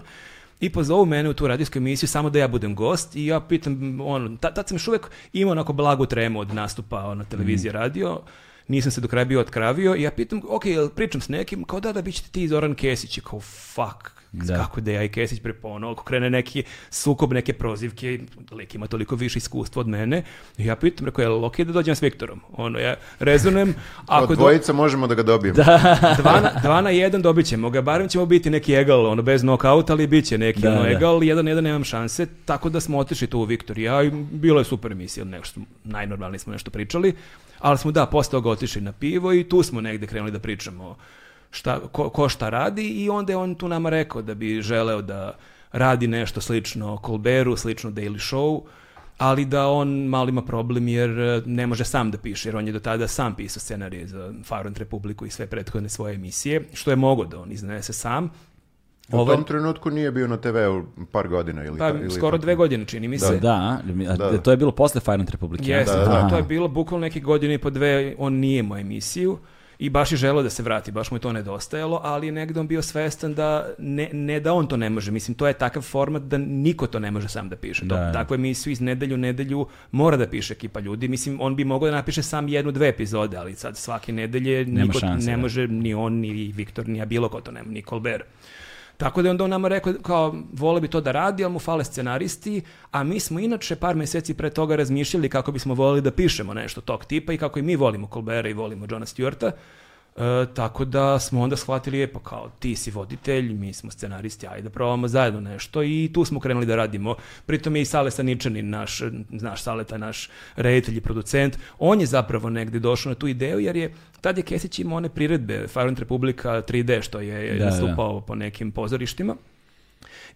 I pozovu mene u tu radijsku emisiju samo da ja budem gost i ja pitam, ono, tad sam još uvek imao onako blagu tremu od nastupa ono, televizije, mm. radio, nisam se do kraja bio otkravio i ja pitam, ok, pričam s nekim, kao da, da, bit ćete ti Zoran Kesić i kao, fuck, Da. Kako Deja da i Kesić prepono, ako krene neki sukob, neke prozivke, lik ima toliko više iskustva od mene, ja pitam, rekao, je li ok da dođem s Viktorom? Ono, ja rezonujem. [laughs] Ako od dvojica do... možemo da ga dobijemo. Da. [laughs] dva, na, dva na jedan dobit ćemo ga, barem ćemo biti neki egal, ono, bez nokauta, ali bit će neki da, ono, da. egal, da. jedan jedan nemam šanse, tako da smo otišli tu u Viktor ja, bilo je super emisija, nešto, najnormalnije smo nešto pričali, ali smo da, posle toga otišli na pivo i tu smo negde krenuli da pričamo šta, ko, ko šta radi i onda je on tu nama rekao da bi želeo da radi nešto slično Colberu, slično Daily Show, ali da on malo ima problem jer e, ne može sam da piše, jer on je do tada sam pisao scenarije za Faront Republiku i sve prethodne svoje emisije, što je mogo da on iznese sam. U tom ovaj- trenutku nije bio na TV-u par godina ili, pa, ta, ili skoro tako. dve godine čini mi da. se. Da, da, da, to je bilo posle Faront Republike. Jeste, da, da, da, to je bilo bukvalno neke godine i po dve, on nije imao emisiju i baš je želeo da se vrati, baš mu je to nedostajalo, ali negde on bio svestan da ne, ne da on to ne može, mislim to je takav format da niko to ne može sam da piše. Da, to, da. Tako je emisiju iz nedelju u nedelju mora da piše ekipa ljudi, mislim on bi mogao da napiše sam jednu, dve epizode, ali sad svake nedelje Nema niko šanse, ne da. može ni on, ni Viktor, ni ja bilo ko to nema, ni Colbert. Tako da je onda on nama rekao kao vole bi to da radi, ali mu fale scenaristi, a mi smo inače par meseci pre toga razmišljali kako bismo volili da pišemo nešto tog tipa i kako i mi volimo Colbera i volimo Johna Stewarta. E, tako da smo onda shvatili, je pa kao ti si voditelj, mi smo scenaristi, ajde da probamo zajedno nešto i tu smo krenuli da radimo. Pritom je i Sale Saničanin, naš, znaš, Sale taj naš reditelj i producent, on je zapravo negde došao na tu ideju jer je tad je Kesić imao one priredbe, Firent Republika 3D što je da, da. nastupao da. po nekim pozorištima.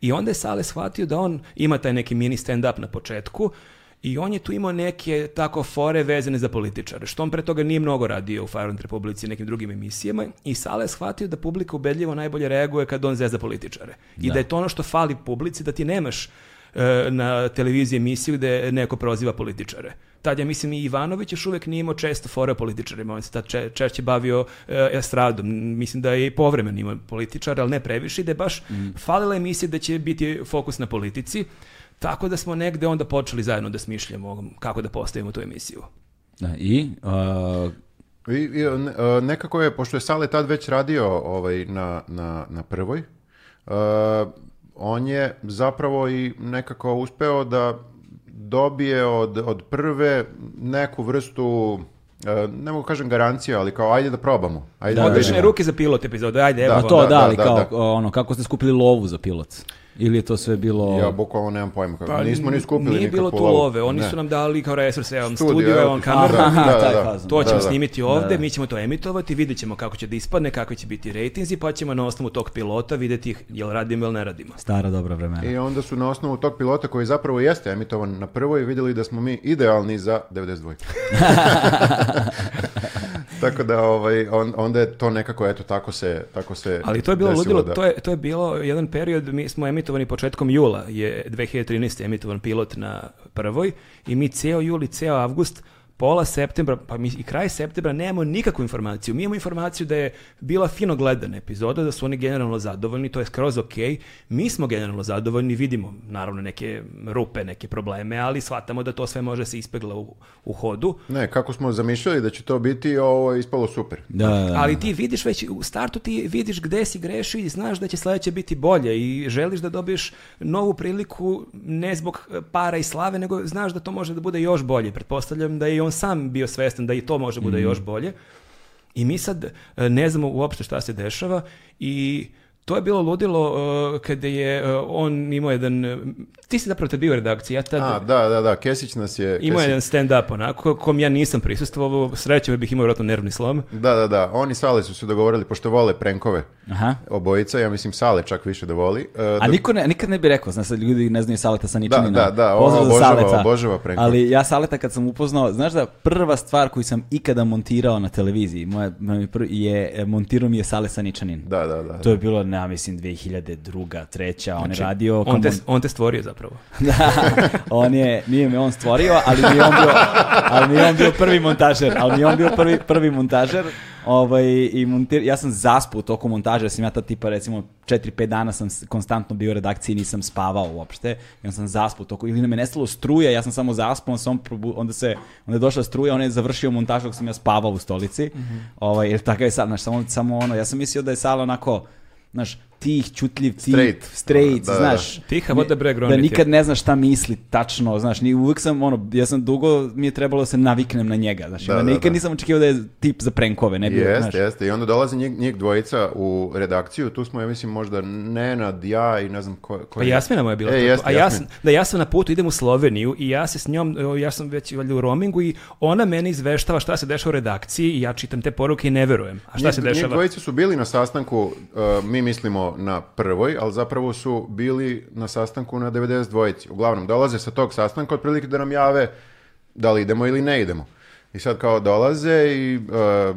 I onda je Sale shvatio da on ima taj neki mini stand-up na početku, I on je tu imao neke tako fore vezane za političare, što on pre toga nije mnogo radio u Fajrant Republici i nekim drugim emisijama. I Sala je shvatio da publika ubedljivo najbolje reaguje kad on zeza političare. I da. da je to ono što fali publici, da ti nemaš e, na televiziji emisiju gde neko proziva političare. Tad ja mislim i Ivanović još uvek nije imao često fore o političarima, on se tad če, češće bavio e, estradom. Mislim da je i povremeno imao političar, ali ne previše da je baš mm. falila emisija da će biti fokus na politici. Tako da smo negde onda počeli zajedno da smišljamo kako da postavimo tu emisiju. Da, I... Uh... I, i e, ne, e, nekako je, pošto je Sale tad već radio ovaj, na, na, na prvoj, uh, on je zapravo i nekako uspeo da dobije od, od prve neku vrstu ne mogu kažem garancija, ali kao ajde da probamo. Ajde da, da ruke za pilot epizode, ajde, da, evo. To, da, da, da, ali da, kao, da. ono, kako ste skupili lovu za pilot? Ili je to sve bilo... Ja bukvalno nemam pojma kako. Pa, Nismo ni skupili Nije bilo tu love. Oni ne. su nam dali kao resurs, evo studio, evo kamera. Da, da, da, da. to da, ćemo snimiti ovde, mi ćemo to emitovati, vidjet ćemo kako će da ispadne, kakvi će biti rejtinzi, pa ćemo na osnovu tog pilota vidjeti jel radimo ili ne radimo. Stara dobra vremena. I onda su na osnovu tog pilota koji zapravo jeste emitovan na prvoj vidjeli da smo mi idealni za 92. [laughs] [laughs] Tako da ovaj, on, onda je to nekako, eto, tako se, tako se Ali to je bilo desilo, ludilo, da... to, je, to je bilo jedan period, mi smo emitovani početkom jula, je 2013. emitovan pilot na prvoj i mi ceo juli, ceo avgust pola septembra, pa mi i kraj septembra nemamo nikakvu informaciju. Mi imamo informaciju da je bila fino gledana epizoda, da su oni generalno zadovoljni, to je skroz ok. Mi smo generalno zadovoljni, vidimo naravno neke rupe, neke probleme, ali shvatamo da to sve može se ispegla u, u hodu. Ne, kako smo zamišljali da će to biti, ovo je ispalo super. Da, da, da. Ali ti vidiš već u startu ti vidiš gde si grešio i znaš da će sledeće biti bolje i želiš da dobiješ novu priliku ne zbog para i slave, nego znaš da to može da bude još bolje. Pretpostavljam da je on sam bio svestan da i to može bude mm. još bolje. I mi sad e, ne znamo uopšte šta se dešava i to je bilo ludilo uh, kada je uh, on imao jedan, uh, ti si zapravo tad bio u redakciji, ja tad... A, da, da, da, Kesić nas je... Imao Kesić... jedan stand-up onako, kom ja nisam prisustvovao, sreće ovaj bih imao vjerojatno nervni slom. Da, da, da, oni Sale su se dogovorili, pošto vole prenkove Aha. obojica, ja mislim Sale čak više da voli. Uh, A do... Da- niko ne, nikad ne bi rekao, znaš sad ljudi ne znaju Saleta sa ničim. Da, da, da, on obožava, obožava prenkove. Ali ja Saleta kad sam upoznao, znaš da prva stvar koju sam ikada montirao na televiziji, moja, je, montirao mi je Sale sa ničanin. Da, da, da. To je da. bilo ja mislim 2002. treća, on, on je znači, radio... On te, on te stvorio zapravo. [laughs] da, on je, nije me on stvorio, ali mi on bio, ali mi on bio prvi montažer, ali mi on bio prvi, prvi montažer, ovaj, i montir, ja sam zaspao tokom montaža, sam ja ta tipa recimo 4-5 dana sam konstantno bio u redakciji, nisam spavao uopšte, i onda sam zaspao tokom, ili nam je nestalo struje, ja sam samo zaspao, onda, probu, onda, se, onda je došla struja, on je završio montaž dok sam ja spavao u stolici, mm -hmm. ovaj, jer takav je sad, znaš, samo, samo ono, ja sam mislio da je sala onako, наш tih, čutljiv, tih, straight, straight da, da, da. znaš. Tiha voda breg Da nikad ne znaš šta misli tačno, znaš, ni uvek sam, ono, ja sam dugo, mi je trebalo da se naviknem na njega, znaš, da, da, da nikad da. nisam očekivao da je tip za prankove, ne bi, znaš. Jeste, jeste. i onda dolaze njih, njih dvojica u redakciju, tu smo, ja mislim, možda Nenad, ja i ne znam ko, ko Pa Jasmina moja je bila e, jest, A ja sam, da, ja sam na putu, idem u Sloveniju i ja se s njom, ja sam već valjda u roamingu i ona mene izveštava šta se dešava u redakciji i ja čitam te poruke i ne verujem. A šta njih, se dešava? Njih dvojica su bili na sastanku, uh, mi mislimo na prvoj, ali zapravo su bili na sastanku na 92. Uglavnom, dolaze sa tog sastanka otprilike da nam jave da li idemo ili ne idemo. I sad kao dolaze i uh,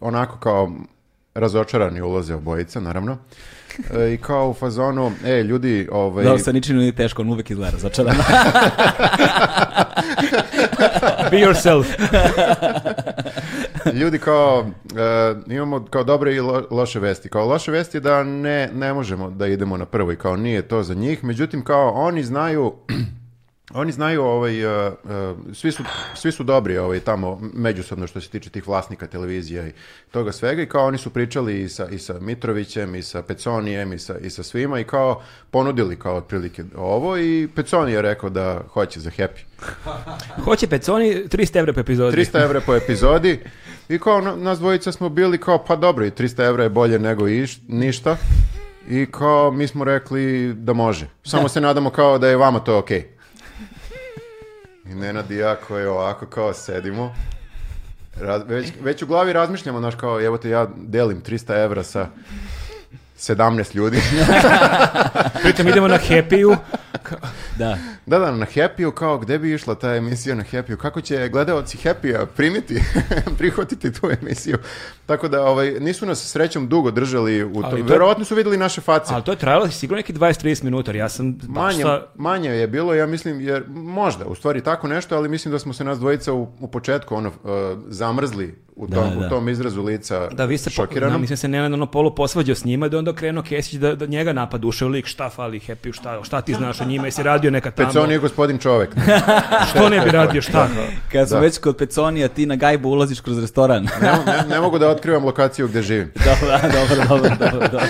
onako kao razočarani ulaze obojica, naravno. Eh, I kao u fazonu, e, ljudi... Ovaj... Da, sa ničim nije teško, on uvek izgleda razočaran. [laughs] Be yourself ljudi kao, uh, imamo kao dobre i lo, loše vesti. Kao loše vesti da ne, ne možemo da idemo na prvoj, kao nije to za njih. Međutim, kao oni znaju... [clears throat] Oni znaju, ovaj, uh, uh, svi, su, svi su dobri ovaj, tamo međusobno što se tiče tih vlasnika televizija i toga svega i kao oni su pričali i sa, i sa Mitrovićem i sa Peconijem i sa, i sa svima i kao ponudili kao otprilike ovo i Peconi je rekao da hoće za Happy. hoće Peconi 300 evra po epizodi. 300 evra po epizodi [laughs] I kao nas dvojica smo bili kao pa dobro i 300 evra je bolje nego iš, ništa. I kao mi smo rekli da može. Samo da. se nadamo kao da je vama to okej. Okay. I Nenad i ja koji ovako kao sedimo. Raz, već, već u glavi razmišljamo, znaš kao evo te ja delim 300 evra sa 17 ljudi. Pritom [laughs] idemo na happy Da. Da, da, na happy kao gde bi išla ta emisija na happy Kako će gledaoci happy primiti, [laughs] prihvatiti tu emisiju? Tako da ovaj, nisu nas srećom dugo držali u to. to Verovatno su videli naše face. Ali to je trajalo sigurno neki 20-30 minuta. Ja sam da, manje, šta... manje je bilo, ja mislim, jer možda, u stvari tako nešto, ali mislim da smo se nas dvojica u, u početku ono, uh, zamrzli u da, tom, da, da. u tom izrazu lica da, vi ste šokiranom. Po, da, mislim se nenadano polu posvađao s njima da onda krenuo Kesić da, da njega napad ušao lik šta fali Happy šta, šta ti znaš o njima jesi radio neka tamo. Peconi je gospodin čovek. [laughs] što ne bi radio šta? Da. Kad smo da. već kod Peconija ti na gajbu ulaziš kroz restoran. ne, ne, ne, mogu da otkrivam lokaciju gde živim. [laughs] dobro, dobro, dobro, dobro. [laughs]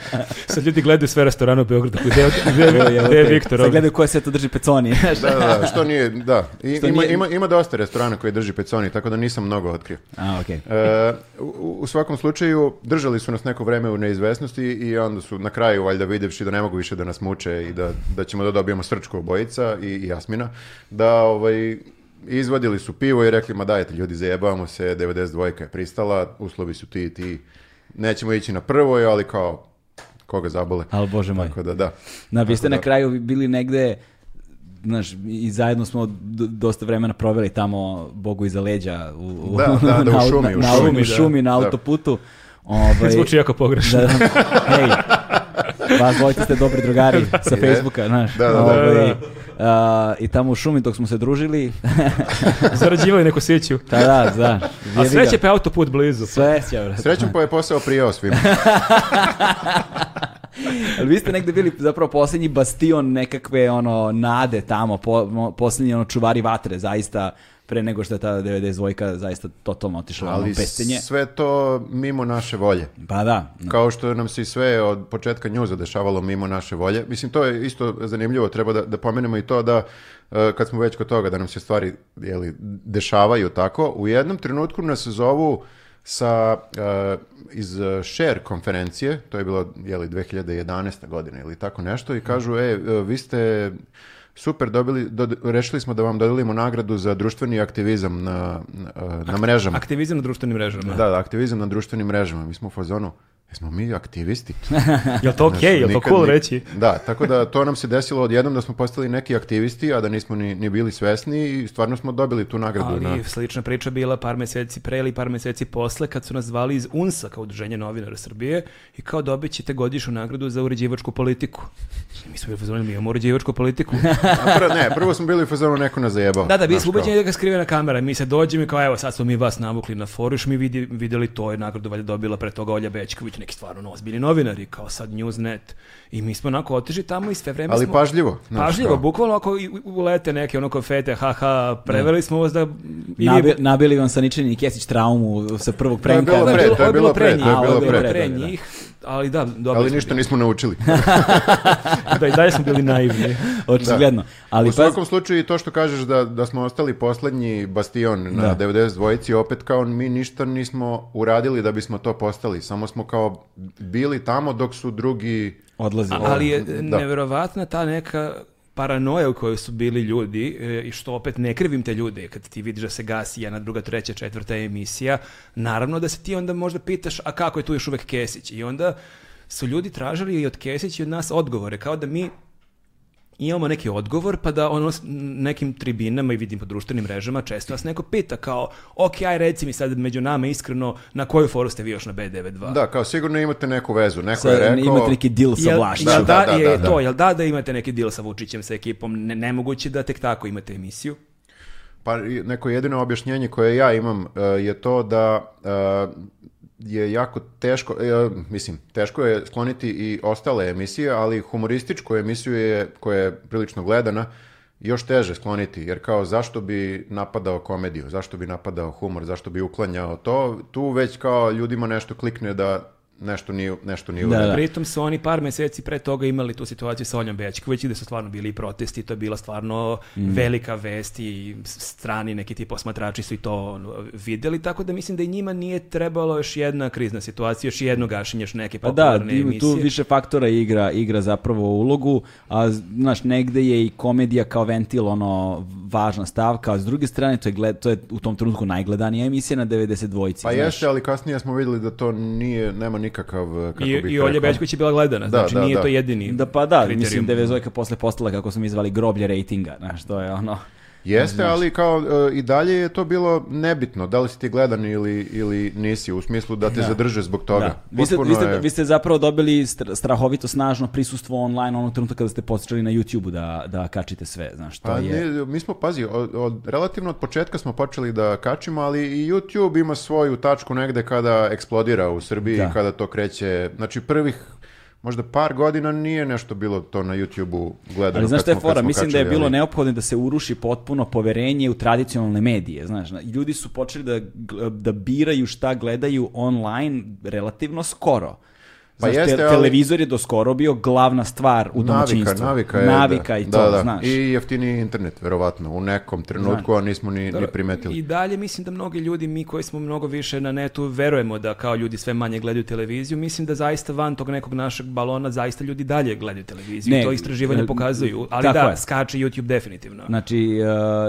[laughs] Sad ljudi gledaju sve restorane u Beogradu. Gde, gde, gde je [laughs] Viktor? Sad gledaju koja se to drži peconi. [laughs] Da, da, da, što nije, da. I, što ima, nije... ima, ima dosta restorana koji drži peconi, tako da nisam mnogo otkrio. A, Okay. E, uh, u, u, svakom slučaju, držali su nas neko vreme u neizvesnosti i onda su na kraju, valjda videvši da ne mogu više da nas muče i da, da ćemo da dobijemo srčku obojica i, i Jasmina, da ovaj, izvadili su pivo i rekli, ma dajte ljudi, zajebavamo se, 92 je pristala, uslovi su ti i ti, nećemo ići na prvoj, ali kao koga zabole. Ali bože moj. Tako da, da. Na, vi ste na da. kraju bili negde znaš, i zajedno smo dosta vremena proveli tamo Bogu iza leđa u, u, da, da, da, [laughs] na, u šumi, u da, šumi, na, šumi, da, na autoputu. Ovaj, [laughs] Zvuči jako pogrešno. Da, da. hej, vas dvojte ste dobri drugari [laughs] sa Facebooka, znaš. Da, da, ovaj, da, da. Uh, I tamo u šumi dok smo se družili. [laughs] Zarađivali neku sjeću. Da, da, da. A sreće pa je autoput blizu. Sve će, Srećom pa je posao prijao svima. [laughs] Ali vi ste negde bili zapravo posljednji bastion nekakve ono nade tamo, po, posljednji ono čuvari vatre, zaista pre nego što je ta 92-ka zaista totalno otišla u ono Ali sve to mimo naše volje. Pa da. No. Kao što nam se i sve od početka njuza dešavalo mimo naše volje. Mislim, to je isto zanimljivo, treba da, da pomenemo i to da e, kad smo već kod toga da nam se stvari jeli, dešavaju tako, u jednom trenutku nas zovu sa uh, iz Share konferencije, to je bilo jeli, 2011. godine ili tako nešto i kažu ej e, vi ste super, dobili, do, rešili smo da vam dodelimo nagradu za društveni aktivizam na, na, na mrežama. Aktivizam na društvenim mrežama. Da, da, aktivizam na društvenim mrežama. Mi smo u fazonu, Jesmo mi aktivisti? [laughs] je to okej? Okay? Je to cool reći? da, tako da to nam se desilo odjednom da smo postali neki aktivisti, a da nismo ni, ni bili svesni i stvarno smo dobili tu nagradu. Ali na... slična priča bila par meseci pre ili par meseci posle kad su nas zvali iz UNSA kao udruženje novinara Srbije i kao dobit ćete godišnju nagradu za uređivačku politiku. Mi smo bili fazonu, mi imamo uređivačku politiku. [laughs] A ne, prvo smo bili fazonu, neko nas zajebao. Da, da, bili smo ubeđeni da ga na kamera. Mi se dođemo i kao, evo, sad smo mi vas navukli na foru, još mi vidi, videli to je nagradu valjda dobila pre toga Olja Bečković, neki stvarno ozbiljni novinari, kao sad Newsnet. I mi smo onako otišli tamo i sve vreme Ali smo... pažljivo. Znači, pažljivo, kao. bukvalno ako ulete neke ono konfete, haha, preveli ne. Da. smo vas da... Nabi, nabili vam sa Saničin i Kesić traumu sa prvog prenka. To je bilo da, pre, to je bilo pre, to je bilo pre, pre da, njih ali da, dobro. Ali ništa nismo naučili. [laughs] da, i dalje smo bili naivni. [laughs] Da. Očigledno. Da. Ali u svakom pa... slučaju i to što kažeš da, da smo ostali poslednji bastion da. na 90 dvojici, opet kao mi ništa nismo uradili da bismo to postali. Samo smo kao bili tamo dok su drugi odlazili. Ali je da. neverovatna ta neka paranoje u kojoj su bili ljudi e, i što opet ne krivim te ljude kad ti vidiš da se gasi jedna, druga, treća, četvrta emisija, naravno da se ti onda možda pitaš a kako je tu još uvek Kesić i onda su ljudi tražili i od Kesića i od nas odgovore kao da mi imamo neki odgovor, pa da ono nekim tribinama i vidim po društvenim mrežama često vas neko pita kao, ok, aj reci mi sad među nama iskreno, na koju foru ste vi još na B92? Da, kao sigurno imate neku vezu, neko Sada, je rekao... Imate neki deal sa Vlašićem. Jel, da, da, da, da, je da, to, jel da da imate neki deal sa Vučićem, sa ekipom, ne, nemoguće da tek tako imate emisiju? Pa neko jedino objašnjenje koje ja imam uh, je to da uh, je jako teško, e, mislim, teško je skloniti i ostale emisije, ali humorističku emisiju je, koja je prilično gledana, još teže skloniti, jer kao zašto bi napadao komediju, zašto bi napadao humor, zašto bi uklanjao to, tu već kao ljudima nešto klikne da nešto nije, nešto nije da, da. Pritom su oni par meseci pre toga imali tu situaciju sa Oljom Bećković gde da su stvarno bili i protesti, to je bila stvarno mm. velika vest i strani neki ti posmatrači su i to videli, tako da mislim da i njima nije trebalo još jedna krizna situacija, još jedno gašenje, još neke pa da, popularne da, ti, emisije. tu više faktora igra, igra zapravo ulogu, a znaš, negde je i komedija kao ventil ono važna stavka, a s druge strane to je, gled, to je u tom trenutku najgledanija emisija na 92-ci. Pa znaš. jeste, ali kasnije smo videli da to nije, nema nikakve nikakav, eh, kako I, bih I Olja Bećković je bila gledana, da, znači da, nije da. to jedini Da pa da, kriterijum. mislim da je Zojka posle postala, kako smo izvali, groblje rejtinga, znači to je ono... Jeste, mhm. ali kao uh, i dalje je to bilo nebitno, da li si ti gledan ili, ili nisi, u smislu da te da. zadrže zbog toga. Da. Vi, ste, vi, ste, je... vi ste zapravo dobili strahovito snažno prisustvo online onog trenutka kada ste počeli na YouTube-u da, da kačite sve, znaš, to pa, je... Ne, mi smo, pazi, od, od, relativno od početka smo počeli da kačimo, ali i YouTube ima svoju tačku negde kada eksplodira u Srbiji, da. kada to kreće, znači prvih možda par godina nije nešto bilo to na YouTube-u gledano. Ali znaš što je fora, mislim kačali, da je bilo ali... neophodno da se uruši potpuno poverenje u tradicionalne medije, znaš, ljudi su počeli da, da biraju šta gledaju online relativno skoro. Pa znaš, jeste, televizor je do skoro bio glavna stvar u domaćinstvu. Navika, navika, je, navika da. i to, da, da. znaš. I jeftini internet, verovatno, u nekom trenutku, a nismo ni, ni primetili. I dalje mislim da mnogi ljudi, mi koji smo mnogo više na netu, verujemo da kao ljudi sve manje gledaju televiziju. Mislim da zaista van tog nekog našeg balona, zaista ljudi dalje gledaju televiziju. Ne, to istraživanje pokazuju. Ali da, je. skače YouTube definitivno. Znači,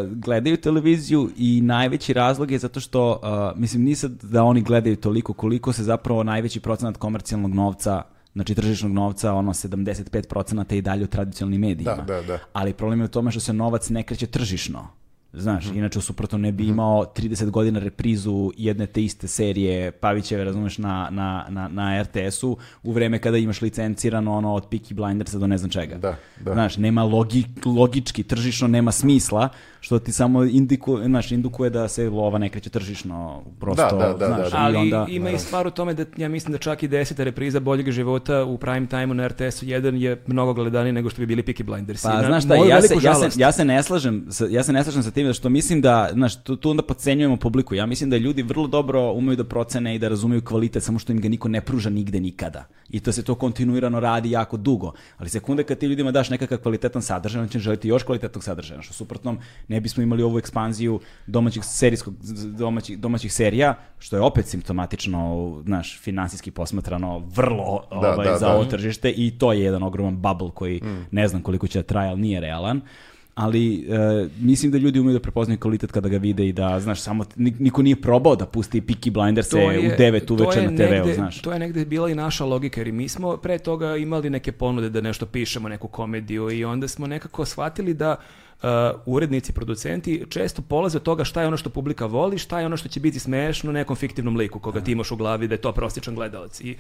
uh, gledaju televiziju i najveći razlog je zato što, uh, mislim, nisam da oni gledaju toliko koliko se zapravo najveći procenat komercijalnog novca novca znači tržišnog novca, ono 75% je i dalje u tradicionalnim medijima. Da, da, da. Ali problem je u tome što se novac ne kreće tržišno Znaš, mm. inače u suprotno ne bi mhm. imao 30 godina reprizu jedne te iste serije Pavićeve, razumeš, na, na, na, na RTS-u u vreme kada imaš licencirano ono od Peaky Blindersa do ne znam čega. Da, da. Znaš, nema logi, logički, tržišno nema smisla, što ti samo indiku, znaš, indukuje da se lova ne kreće tržišno, prosto, da, da, da, znaš, da, da, da. I onda... Ali ima i da. stvar u tome da ja mislim da čak i deseta repriza boljeg života u prime time-u na RTS-u 1 je mnogo gledaniji nego što bi bili Peaky Blinders. Pa, znaš šta, ja se, ja, se, ja se ne slažem, sa, ja se ne slažem sa tim tim, što mislim da, znaš, tu, tu onda podcenjujemo publiku. Ja mislim da ljudi vrlo dobro umeju da procene i da razumeju kvalitet, samo što im ga niko ne pruža nigde nikada. I to se to kontinuirano radi jako dugo. Ali sekunde kad ti ljudima daš nekakav kvalitetan sadržaj, on će želiti još kvalitetnog sadržaja. Što suprotnom ne bismo imali ovu ekspanziju domaćih serijskog domaćih domaćih serija, što je opet simptomatično, znaš, finansijski posmatrano vrlo da, ovaj, da, za da. ovo tržište i to je jedan ogroman bubble koji mm. ne znam koliko će da traje, ali nije realan ali e, mislim da ljudi umeju da prepoznaju kvalitet kada ga vide i da, znaš, samo niko nije probao da pusti Peaky Blinders je, u 9 uveče na TV-u, znaš. To je negde bila i naša logika, jer mi smo pre toga imali neke ponude da nešto pišemo, neku komediju i onda smo nekako shvatili da Uh, urednici, producenti često polaze od toga šta je ono što publika voli, šta je ono što će biti smešno nekom fiktivnom liku koga ti da. imaš u glavi da je to prostičan gledalac. I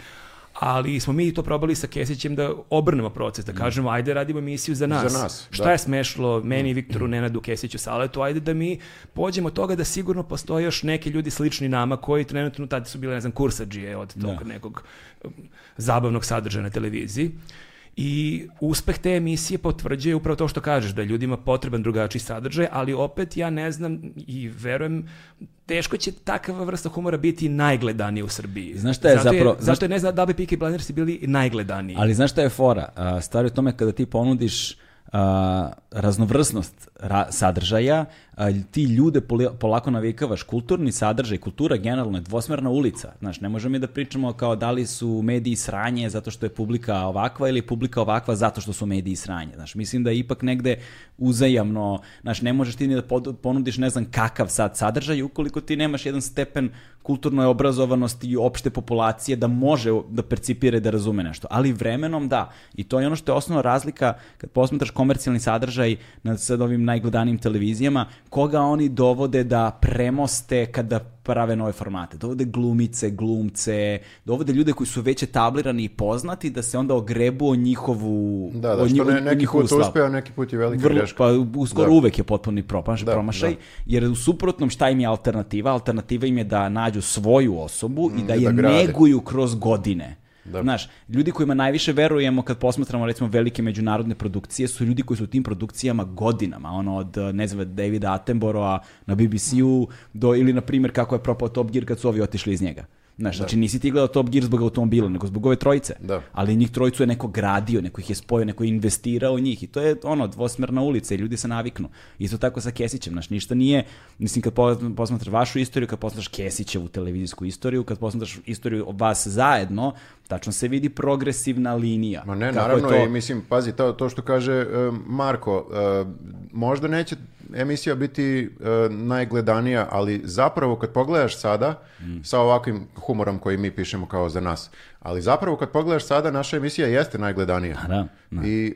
ali smo mi to probali sa Kesićem da obrnemo proces, da mm. kažemo ajde radimo emisiju za nas. Za nas da. Šta da. je smešlo meni, mm. Viktoru, Nenadu, Kesiću, Saletu, ajde da mi pođemo od toga da sigurno postoje još neki ljudi slični nama koji trenutno tada su bile, ne znam, kursađije od tog da. nekog um, zabavnog sadržaja na televiziji. I uspeh te emisije potvrđuje upravo to što kažeš, da je ljudima potreban drugačiji sadržaj, ali opet ja ne znam i verujem teško će takva vrsta humora biti najgledanija u Srbiji. Znaš šta je zato zapravo... Je, Zato je ne znam da bi Peaky Blinders bili najgledaniji. Ali znaš šta je fora? Stvar je u tome kada ti ponudiš Uh, raznovrsnost ra sadržaja, ti ljude polako navikavaš. Kulturni sadržaj, kultura generalno je dvosmerna ulica. Znaš, ne možemo mi da pričamo kao da li su mediji sranje zato što je publika ovakva ili je publika ovakva zato što su mediji sranje. Znaš, mislim da je ipak negde uzajamno, znaš, ne možeš ti ni da ponudiš ne znam kakav sad sadržaj ukoliko ti nemaš jedan stepen kulturnoj obrazovanosti i opšte populacije da može da percipira i da razume nešto. Ali vremenom da. I to je ono što je osnovna razlika kad posmetraš komercijalni sadržaj na sad ovim najgledanijim televizijama koga oni dovode da premoste kada prave nove formate. Dovode glumice, glumce, dovode ljude koji su već etablirani i poznati da se onda ogrebu o njihovu Da, da, o njihovu, što ne, neki put uspeo, neki put je velika Vrlo, greška. Pa uskoro da. uvek je potpuni propaš, da, promašaj, da. jer u suprotnom šta im je alternativa? Alternativa im je da nađu svoju osobu i mm, da, je da neguju kroz godine. Da. Znaš, ljudi kojima najviše verujemo kad posmatramo recimo velike međunarodne produkcije su ljudi koji su u tim produkcijama godinama, ono od eh, ne znam Davida Attenborougha na BBC-u do ili na primjer kako je propao Top Gear kad su ovi otišli iz njega. Znaš, da. znači nisi ti gledao Top Gear zbog automobila, nego zbog ove trojice. Da. Ali njih trojicu je neko gradio, neko ih je spojio, neko je investirao u njih i to je ono dvosmerna ulica i ljudi se naviknu. Isto tako sa Kesićem, znaš, ništa nije, mislim kad posmatraš vašu istoriju, kad posmatraš Kesićevu televizijsku istoriju, kad posmatraš istoriju vas zajedno, tačno se vidi progresivna linija. Ma ne, Kako naravno, to... i mislim, pazi, to, to što kaže uh, Marko, uh, možda neće emisija biti uh, najgledanija, ali zapravo kad pogledaš sada, mm. sa ovakvim humorom koji mi pišemo kao za nas, Ali zapravo kad pogledaš sada, naša emisija jeste najgledanija. Pa da, da. I,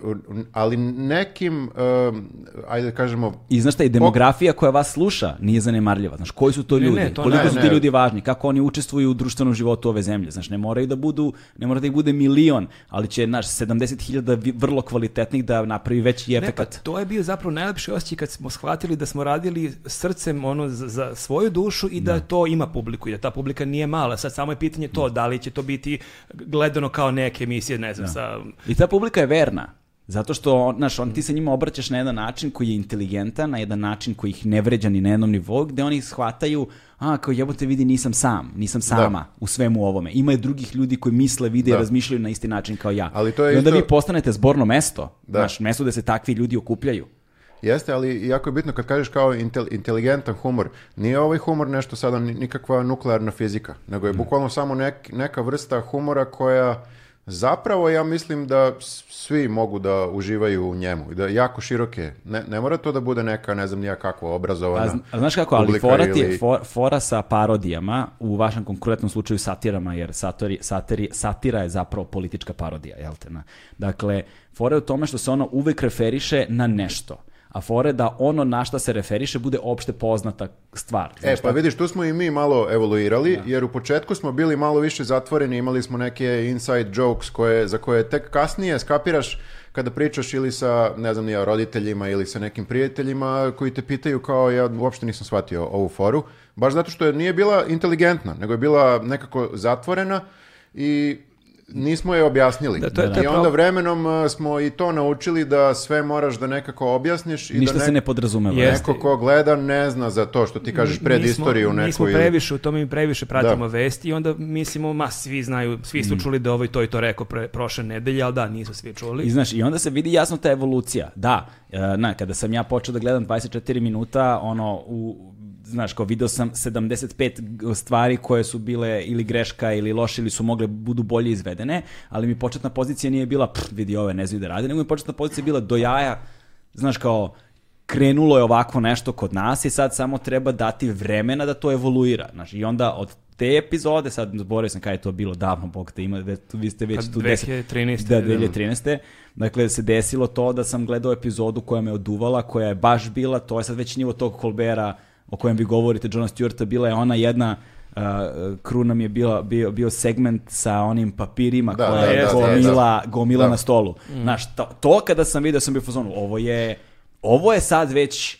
ali nekim, um, ajde da kažemo... I znaš šta, i demografija koja vas sluša nije zanemarljiva. Znaš, koji su to ljudi? Ne, ne, to koliko ne, su ti ljudi važni? Kako oni učestvuju u društvenom životu ove zemlje? Znaš, ne moraju da budu, ne mora da ih bude milion, ali će, znaš, 70.000 vrlo kvalitetnih da napravi veći efekt. Pa, to je bio zapravo najlepši osjećaj kad smo shvatili da smo radili srcem ono za, za svoju dušu i da, da. to ima publiku i da ta publika nije mala. Sad samo je pitanje to, da, da li će to biti gledano kao neke emisije, ne znam, da. sa... I ta publika je verna. Zato što, znaš, on, ti se njima obraćaš na jedan način koji je inteligentan, na jedan način koji ih ne vređa ni na jednom nivou, gde oni shvataju, a, kao jebote vidi nisam sam, nisam da. sama da. u svemu ovome. Ima je drugih ljudi koji misle, vide da. i razmišljaju na isti način kao ja. Ali to je I onda isto... vi postanete zborno mesto, da. znaš, mesto gde se takvi ljudi okupljaju. Jeste, ali jako je bitno kad kažeš kao intel, inteligentan humor, nije ovaj humor nešto sada nikakva nuklearna fizika, nego je mm. bukvalno samo nek, neka vrsta humora koja zapravo ja mislim da svi mogu da uživaju u njemu da jako široke. Ne, ne mora to da bude neka, ne znam nija kakva, obrazovana a, a znaš kako, ali fora, ili... je, for, fora sa parodijama, u vašem konkretnom slučaju satirama, jer satori, satiri, satira je zapravo politička parodija, jel te? Na? Dakle, fora je u tome što se ono uvek referiše na nešto a fore da ono na šta se referiše bude opšte poznata stvar. E, Znaš e, pa vidiš, tu smo i mi malo evoluirali, da. jer u početku smo bili malo više zatvoreni, imali smo neke inside jokes koje, za koje tek kasnije skapiraš kada pričaš ili sa, ne znam, ja, roditeljima ili sa nekim prijateljima koji te pitaju kao ja uopšte nisam shvatio ovu foru, baš zato što je nije bila inteligentna, nego je bila nekako zatvorena i nismo je objasnili. Da, to je I onda vremenom uh, smo i to naučili da sve moraš da nekako objasniš. I da Ništa da ne... se ne podrazumeva. Jeste. Neko ko gleda ne zna za to što ti kažeš pred nismo, istoriju neku. Nismo previše, u tome mi previše da. pratimo da. vesti i onda mislimo, ma svi znaju, svi su mm. čuli da ovo ovaj i to i to rekao pre, prošle nedelje, ali da, nisu svi čuli. I znaš, i onda se vidi jasno ta evolucija. Da, e, na, kada sam ja počeo da gledam 24 minuta, ono, u znaš, kao video sam 75 stvari koje su bile ili greška ili loše ili su mogle budu bolje izvedene, ali mi početna pozicija nije bila, pff, vidi ove, ne znaju da rade, nego mi početna pozicija bila do jaja, znaš, kao, krenulo je ovako nešto kod nas i sad samo treba dati vremena da to evoluira. Znaš, I onda od te epizode, sad zaboravio sam kada je to bilo davno, bog te ima, vi ste već pa, tu 2013. Da, 2013. Da. Dakle, se desilo to da sam gledao epizodu koja me oduvala, koja je baš bila, to je sad već nivo tog Kolbera, o kojem vi govorite, Johna Stewarta, bila je ona jedna Uh, kruna mi je bila, bio, bio segment sa onim papirima da, koja da, je da, da, gomila, da, gomila da. na stolu. Mm. Znaš, to, to, kada sam vidio sam bio fazonu, ovo je, ovo je sad već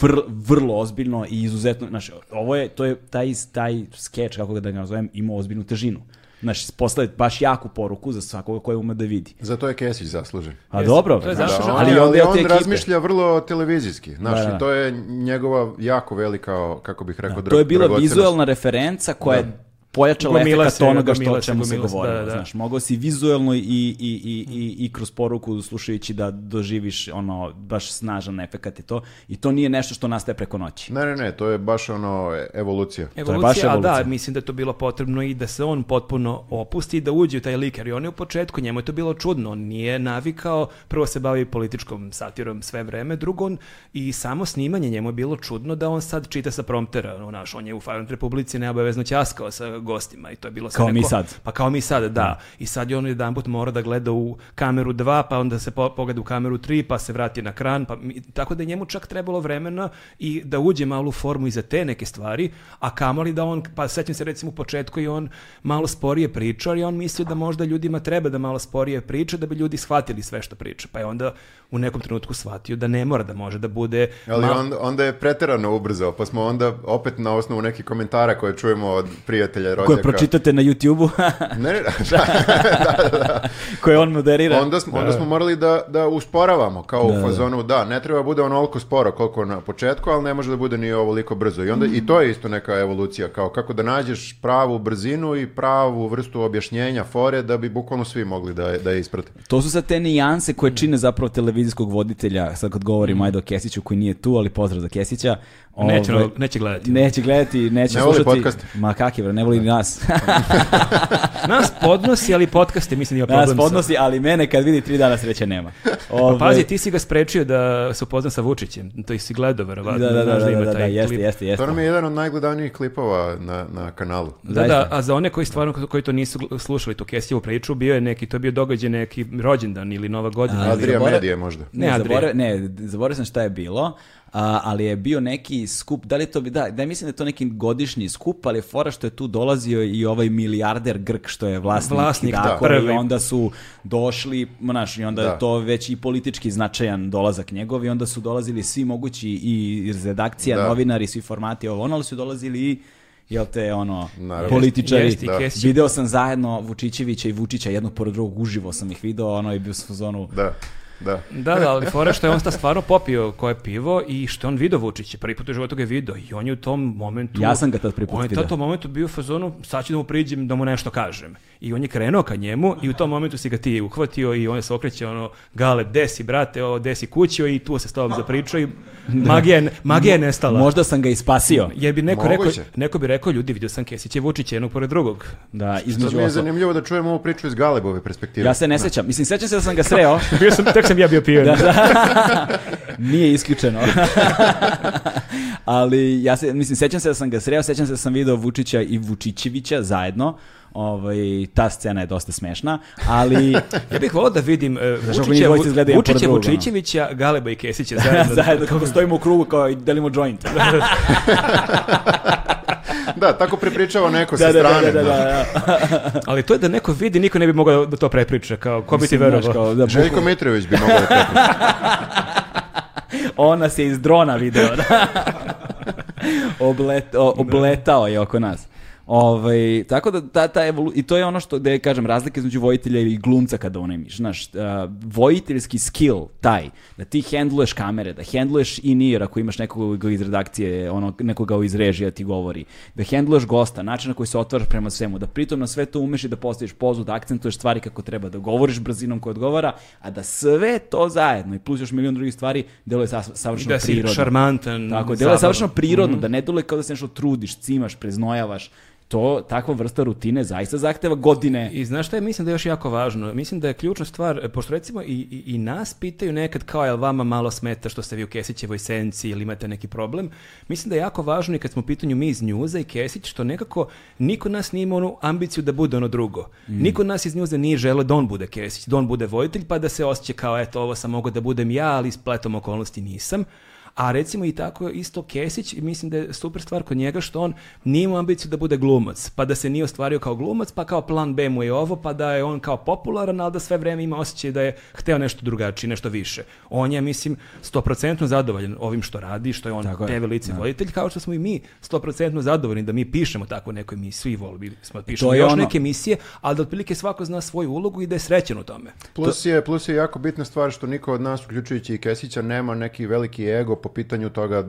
vrlo, vrlo ozbiljno i izuzetno, znaš, ovo je, to je taj, taj skeč, kako ga da ga nazovem, imao ozbiljnu težinu. Znaš, poslali baš jaku poruku za svakoga koja ume da vidi. Zato je Kesić zaslužen. A dobro, to je znaš, da, da ali, ali on, on razmišlja vrlo televizijski, znaš, da, da. to je njegova jako velika, kako bih rekao, da, To je bila vizuelna referenca koja da. je pojačala efekt onoga što o čemu se govorilo. Da, da. Znaš, mogao si vizuelno i, i, i, i, mhm. i kroz poruku slušajući da doživiš ono, baš snažan efekt i to. I to nije nešto što nastaje preko noći. Ne, ne, ne, to je baš ono evolucija. Evolucija, to je baš evolucija. a da, mislim da je to bilo potrebno i da se on potpuno opusti i da uđe u taj lik. Jer on je u početku, njemu je to bilo čudno. On nije navikao, prvo se bavi političkom satirom sve vreme, drugo on i samo snimanje njemu je bilo čudno da on sad čita sa promptera. Ono, naš, on je u Fajrant Republici neobavezno ćaskao sa gostima i to je bilo kao neko, mi sad. Pa kao mi sad, da. da. I sad je on jedan put mora da gleda u kameru 2, pa onda se po, pogleda u kameru 3, pa se vrati na kran, pa mi, tako da je njemu čak trebalo vremena i da uđe malu formu i za te neke stvari, a kamoli da on, pa sećam se recimo u početku i on malo sporije pričao i on mislio da možda ljudima treba da malo sporije priča da bi ljudi shvatili sve što priča. Pa je onda u nekom trenutku shvatio da ne mora da može da bude... Ali onda, onda je preterano ubrzao, pa smo onda opet na osnovu nekih komentara koje čujemo od prijatelja rođaka. Koje pročitate na YouTube-u. [laughs] ne, ne, da. da, da, da. Koje on moderira. Onda smo, onda da. smo morali da, da usporavamo, kao u da, fazonu, da, ne treba bude onoliko sporo koliko na početku, ali ne može da bude ni ovoliko brzo. I, onda, mm. I to je isto neka evolucija, kao kako da nađeš pravu brzinu i pravu vrstu objašnjenja fore da bi bukvalno svi mogli da, da je isprate. To su sad te nijanse koje čine zapravo televizijskog voditelja, sad kad govorim mm. Ajdo Kesiću koji nije tu, ali pozdrav za Kesića. Neće, ove, ovaj, neće gledati. Neće gledati, neće ne slušati. Podcast. Ma kak je, ne voli ali da. nas. [laughs] nas podnosi, ali podcaste mislim ima problem. Nas podnosi, ali mene kad vidi tri dana sreće nema. Ove... Pa pazi, ti si ga sprečio da se upozna sa Vučićem. To i si gledao, verovatno. Da, da, da, da, da, da, da jeste, jeste, jeste. To nam je jedan od najgledanijih klipova na, na kanalu. Da, da, a za one koji stvarno koji to nisu slušali tu Kesijevu priču, bio je neki, to je bio događaj neki rođendan ili nova godina. Adria Medije možda. Ne, zaborav, Ne, zaboravio sam šta je bilo, a, ali je bio neki skup, da li to bi, da, da mislim da je to neki godišnji skup, ali fora što je tu dolazio i ovaj milijarder Grk što je vlasnik, vlasnik tako, da, i onda su došli, znaš, i onda da. je to već i politički značajan dolazak njegov i onda su dolazili svi mogući i iz redakcija, da. novinari, svi formati, ovo ono, ali su dolazili i jel te ono Naravno. političari Jesti, da. video sam zajedno Vučićevića i Vučića jednog pored drugog uživo sam ih video ono i bio sam u zonu da Da. da, da, ali fora što je on sta stvarno popio koje pivo i što je on video Vučića, prvi put u životu ga je video i on je u tom momentu... Ja sam ga tad prvi On je tad da. u tom momentu bio u fazonu, sad ću da mu priđem da mu nešto kažem. I on je krenuo ka njemu i u tom momentu si ga ti uhvatio i on je se okreće ono, gale, desi brate, o, desi kućio i tu se s tobom zapričao i magija, da. magija je nestala. Možda sam ga i spasio. Jer bi neko, rekao, neko bi rekao, ljudi, vidio sam Kesića i Vučića jednog pored drugog. Da, između ovo. mi je zanimljivo da čujemo ovu priču iz Galebove perspektive. Ja se ne sećam. Mislim, sećam se da sam ga [laughs] sreo. bio sam, tek sam ja bio pijen. da, da. [laughs] Nije isključeno. [laughs] Ali ja se, mislim, sećam se da sam ga sreo, sećam se da sam video Vučića i Vučićevića zajedno ovaj, ta scena je dosta smešna, ali... [laughs] ja bih volao da vidim uh, Vučića, Vučića, da. Vučićevića, Galeba i Kesića zajedno. zajedno, kako stojimo u krugu kao i delimo joint da, tako prepričava neko sa da, da, da, strane. Da, da, da, da, [laughs] Ali to je da neko vidi, niko ne bi mogao da to prepriča, kao ko bi ti verovao. Da, Željko Mitrović bi mogao da prepriča. [laughs] Ona se iz drona video. da. [laughs] Oblet, o, obletao je oko nas. Ovaj, tako da ta, ta evolu... I to je ono što, da kažem, razlika između vojitelja i glumca kada onaj unajmiš. Znaš, uh, vojiteljski skill, taj, da ti hendluješ kamere, da hendluješ i ear ako imaš nekog iz redakcije, ono, nekoga iz režija ti govori, da hendluješ gosta, način na koji se otvaraš prema svemu, da pritom na sve to umeš i da postaviš pozu, da akcentuješ stvari kako treba, da govoriš brzinom koja odgovara, a da sve to zajedno i plus još milion drugih stvari deluje savršeno da si šarmantan. Tako, deluje savršeno prirodno, mm -hmm. da ne deluje kao da se nešto trudiš, cimaš, preznojavaš, to takva vrsta rutine zaista zahteva godine. I znaš šta je, mislim da je još jako važno. Mislim da je ključna stvar, e, pošto recimo i, i, i nas pitaju nekad kao jel vama malo smeta što ste vi u Kesićevoj senci ili imate neki problem. Mislim da je jako važno i kad smo u pitanju mi iz njuza i Kesić, što nekako niko nas nije imao onu ambiciju da bude ono drugo. Mm. Niko nas iz njuza nije želeo da on bude Kesić, da on bude vojitelj, pa da se osjeća kao eto ovo sam mogao da budem ja, ali spletom okolnosti nisam. A recimo i tako isto Kesić, mislim da je super stvar kod njega što on nije imao ambiciju da bude glumac, pa da se nije ostvario kao glumac, pa kao plan B mu je ovo, pa da je on kao popularan, ali da sve vreme ima osjećaj da je hteo nešto drugačije, nešto više. On je, mislim, 100% zadovoljan ovim što radi, što je on tako TV lice da. voditelj, kao što smo i mi 100% zadovoljni da mi pišemo tako neku emisiju, svi volili smo pišemo još ono... neke emisije, ali da otprilike svako zna svoju ulogu i da je srećen u tome. Plus je, plus je jako bitna stvar što niko od nas, uključujući i Kesića, nema neki veliki ego po pitanju toga uh,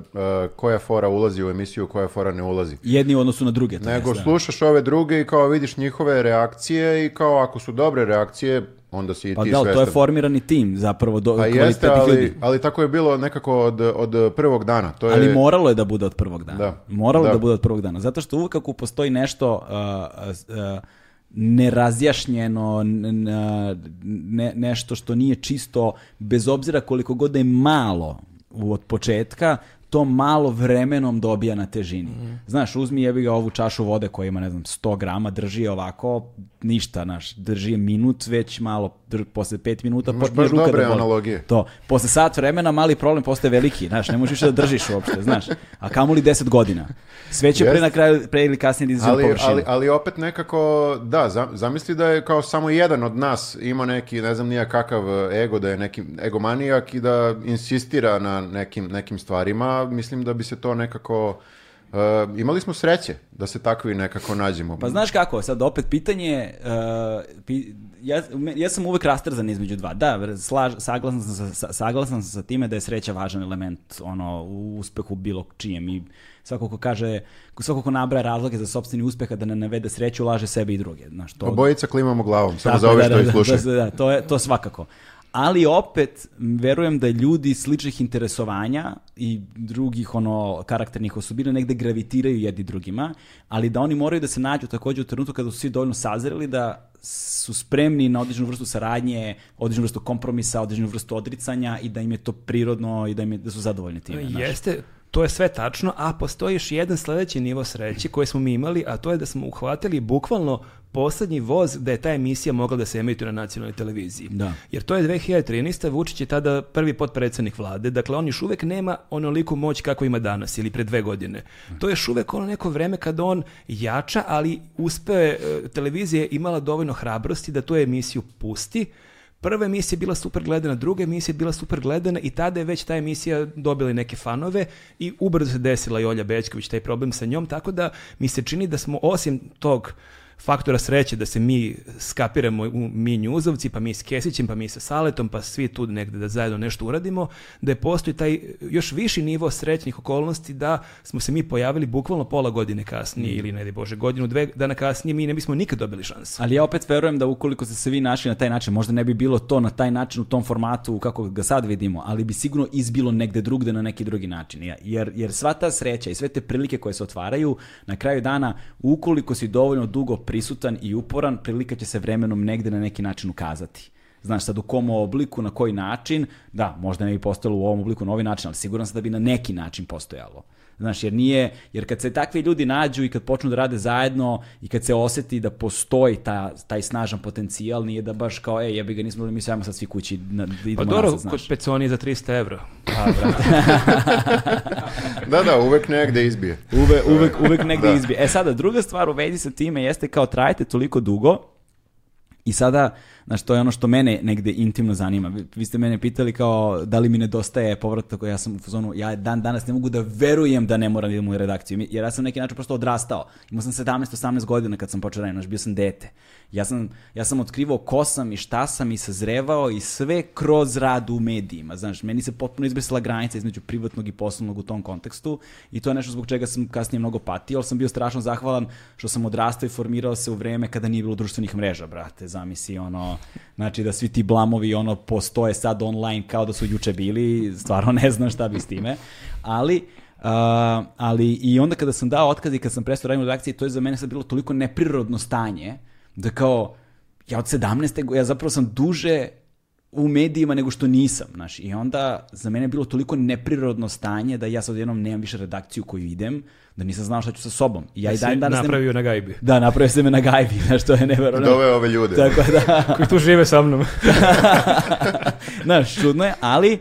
koja fora ulazi u emisiju, koja fora ne ulazi. Jedni u odnosu na druge. To Nego je, da. slušaš ove druge i kao vidiš njihove reakcije i kao ako su dobre reakcije, onda si i pa ti da, to je formirani tim zapravo do, pa jeste, ali, ljudi. ali tako je bilo nekako od, od prvog dana. To je... Ali moralo je da bude od prvog dana. Da. Moralo da. da bude od prvog dana. Zato što uvek ako postoji nešto uh, uh, nerazjašnjeno, ne, nešto što nije čisto, bez obzira koliko god da je malo, od početka, to malo vremenom dobija na težini. Mm. Znaš, uzmi jebi ga ovu čašu vode koja ima, ne znam, 100 grama, drži je ovako ništa, naš, drži je minut, već malo, dr, posle pet minuta Imaš počne ruka da dobre da analogije. To, posle sat vremena mali problem postaje veliki, znaš, ne možeš više da držiš uopšte, znaš, a kamoli deset godina. Sve će yes. pre na kraju, pre ili kasnije da ali, Ali, ali opet nekako, da, zamisli da je kao samo jedan od nas ima neki, ne znam nija kakav eh, ego, da je neki egomanijak i da insistira na nekim, nekim stvarima, mislim da bi se to nekako Uh, imali smo sreće da se takvi nekako nađemo. Pa znaš kako, sad opet pitanje, uh, pi, ja, ja sam uvek rastrzan između dva. Da, slaž, saglasan, sam sa, saglasan sam sa time da je sreća važan element ono, u uspehu bilo čijem i svako ko kaže, svako ko nabraja razloge za sobstveni uspeh, a da ne navede sreću, laže sebe i druge. Znaš, to... Obojica klimamo glavom, samo za ove da, što da, ih da, da, slušaju. Da, da, to, je, to svakako ali opet verujem da ljudi sličnih interesovanja i drugih ono karakternih osobina negde gravitiraju jedni drugima, ali da oni moraju da se nađu takođe u trenutku kada su svi dovoljno sazreli da su spremni na određenu vrstu saradnje, određenu vrstu kompromisa, određenu vrstu odricanja i da im je to prirodno i da im je, da su zadovoljni time. E, jeste, naš. To je sve tačno, a postoji još jedan sledeći nivo sreće koje smo mi imali, a to je da smo uhvatili bukvalno poslednji voz da je ta emisija mogla da se emituje na nacionalnoj televiziji. Da. Jer to je 2013. Vučić je tada prvi potpredsednik vlade, dakle on još uvek nema onoliku moć kako ima danas ili pre dve godine. To je još uvek ono neko vreme kada on jača, ali uspe, e, televizija je imala dovoljno hrabrosti da tu emisiju pusti, prva emisija je bila super gledana, druga emisija je bila super gledana i tada je već ta emisija dobila neke fanove i ubrzo se desila i Olja Bečković, taj problem sa njom, tako da mi se čini da smo osim tog faktora sreće da se mi skapiramo u mi njuzovci, pa mi s Kesićem, pa mi sa Saletom, pa svi tu negde da zajedno nešto uradimo, da je postoji taj još viši nivo srećnih okolnosti da smo se mi pojavili bukvalno pola godine kasnije mm. ili ne bože godinu dve dana kasnije mi ne bismo nikad dobili šansu. Ali ja opet verujem da ukoliko ste se vi našli na taj način, možda ne bi bilo to na taj način u tom formatu kako ga sad vidimo, ali bi sigurno izbilo negde drugde na neki drugi način. Jer, jer sva ta sreća i sve te prilike koje se otvaraju, na kraju dana, ukoliko si dovoljno dugo prisutan i uporan, prilika će se vremenom negde na neki način ukazati. Znaš, sad u kom obliku, na koji način, da, možda ne bi postojalo u ovom obliku na ovaj način, ali siguran sam da bi na neki način postojalo. Znaš, jer nije, jer kad se takvi ljudi nađu i kad počnu da rade zajedno i kad se oseti da postoji ta, taj snažan potencijal, nije da baš kao, ej, jebi ga, nismo da mi sajmo sad svi kući, na, da idemo pa dobro, nazad, znaš. kod peconi za 300 evra. A, pa, brate. [laughs] da, da, uvek negde izbije. Uve, uvek, da. uvek negde da. izbije. E sada, druga stvar u vezi sa time jeste kao trajite toliko dugo i sada Znaš, to je ono što mene negde intimno zanima. Vi ste mene pitali kao da li mi nedostaje povratak, ja sam u zonu, ja dan danas ne mogu da verujem da ne moram da idem u redakciju, jer ja sam neki način prosto odrastao. Imao sam 17-18 godina kad sam počeo da raditi, znaš, bio sam dete. Ja sam, ja sam otkrivao ko sam i šta sam i sazrevao i sve kroz rad u medijima. Znaš, meni se potpuno izbrisala granica između privatnog i poslovnog u tom kontekstu i to je nešto zbog čega sam kasnije mnogo patio, ali sam bio strašno zahvalan što sam odrastao i formirao se u vreme kada nije bilo društvenih mreža, brate, zamisli ono, ono, znači da svi ti blamovi ono postoje sad online kao da su juče bili, stvarno ne znam šta bi s time, ali Uh, ali i onda kada sam dao otkaz i kada sam prestao radim u redakciji, to je za mene sad bilo toliko neprirodno stanje, da kao, ja od 17. ja zapravo sam duže u medijima nego što nisam, znaš. I onda za mene je bilo toliko neprirodno stanje da ja sad jednom nemam više redakciju koju idem, da nisam znao šta ću sa sobom. ja da i dan danas napravio nema... na gajbi. Da, napravio se me na gajbi, [laughs] znaš, to je neverovatno. Doveo ove ljude. Tako da. [laughs] Koji tu žive sa mnom. [laughs] znaš, čudno je, ali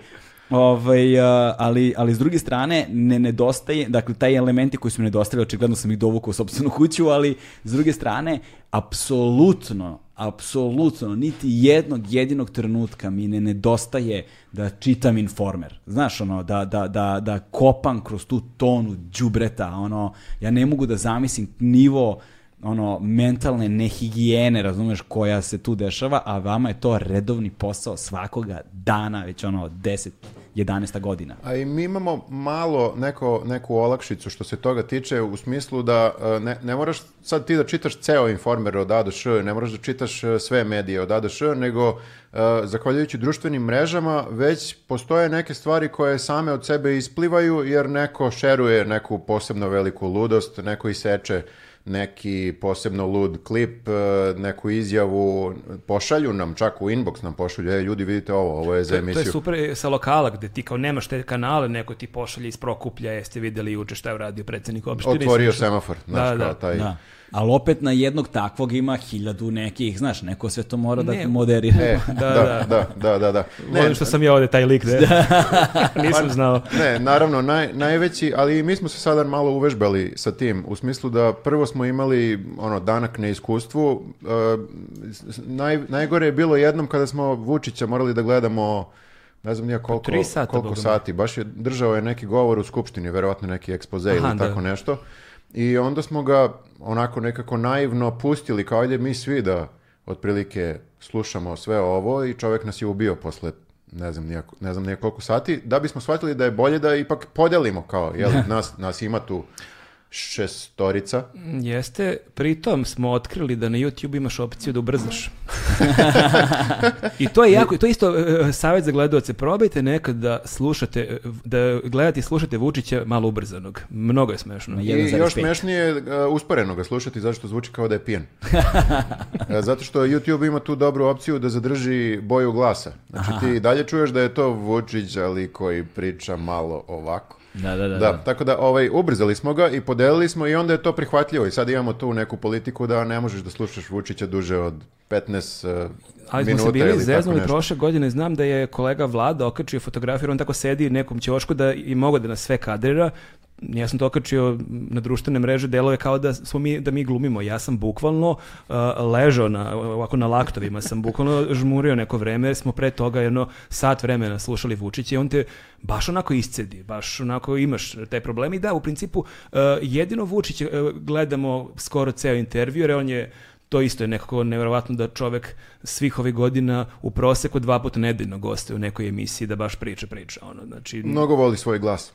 Ovaj, ali, ali s druge strane ne nedostaje, dakle taj elementi koji su mi nedostali, očigledno sam ih dovukao u sopstvenu kuću, ali s druge strane apsolutno, apsolutno niti jednog jedinog trenutka mi ne nedostaje da čitam informer. Znaš, ono, da, da, da, da kopam kroz tu tonu đubreta, ono, ja ne mogu da zamislim nivo ono mentalne nehigijene, razumeš, koja se tu dešava, a vama je to redovni posao svakoga dana, već ono 10 11. godina. A i mi imamo malo neko, neku olakšicu što se toga tiče u smislu da e, ne, ne moraš sad ti da čitaš ceo informer od A do Š, ne moraš da čitaš e, sve medije od A do Š, nego e, zahvaljujući društvenim mrežama već postoje neke stvari koje same od sebe isplivaju jer neko šeruje neku posebno veliku ludost, neko iseče neki posebno lud klip, e, neku izjavu, pošalju nam, čak u inbox nam pošalju, e, ljudi vidite ovo, ovo je za emisiju. To, to je super e, sa lokala gde ti kao nemaš te kanale, neko ti pošalje iz Prokuplja, jeste videli juče šta je uradio predsednik opštine. Otvorio semafor, znaš, da, kao da. taj... Da ali opet na jednog takvog ima hiljadu nekih, znaš, neko sve to mora da ne, da moderira. E, [laughs] da, da, da, da, da, da, da, da. Ne, Volim što sam ja ovde taj lik, ne? [laughs] Nisam pa, znao. Ne, naravno, naj, najveći, ali mi smo se sada malo uvežbali sa tim, u smislu da prvo smo imali ono, danak na iskustvu, e, naj, najgore je bilo jednom kada smo Vučića morali da gledamo ne znam nije koliko, tri sata, koliko sati, baš je držao je neki govor u skupštini, verovatno neki ekspoze ili tako da. nešto. I onda smo ga onako nekako naivno pustili, kao ide mi svi da otprilike slušamo sve ovo i čovjek nas je ubio posle ne znam, nijako, ne znam koliko sati, da bismo shvatili da je bolje da ipak podelimo kao, jel, [laughs] nas, nas ima tu šestorica. Mm, jeste, pritom smo otkrili da na YouTube imaš opciju da ubrzaš. [laughs] I to je jako, to je isto uh, savjet za gledalce. Probajte nekad da slušate, e, da gledate i slušate Vučića malo ubrzanog. Mnogo je smešno. I još smešnije uh, usporeno ga slušati zašto zvuči kao da je pijen. Zato što YouTube ima tu dobru opciju da zadrži boju glasa. Znači Aha. ti dalje čuješ da je to Vučić, ali koji priča malo ovako. Da, da, da, da, da. Tako da ovaj, ubrzali smo ga i podelili smo i onda je to prihvatljivo i sad imamo tu neku politiku da ne možeš da slušaš Vučića duže od 15 uh, eh, ali smo se bili zeznuli prošle godine, znam da je kolega Vlada okačio fotografiju, on tako sedi nekom ćošku da i mogu da nas sve kadrira, ja sam to okačio na društvene mreže, delo je kao da smo mi da mi glumimo. Ja sam bukvalno uh, ležao na ovako na laktovima, sam bukvalno žmurio neko vreme, smo pre toga jedno sat vremena slušali Vučića i on te baš onako iscedi, baš onako imaš taj problem i da u principu uh, jedino Vučić uh, gledamo skoro ceo intervju, jer on je to isto je nekako nevjerovatno da čovek svih ovih godina u proseku dva puta nedeljno gostuje u nekoj emisiji da baš priča priča ono znači mnogo voli svoj glas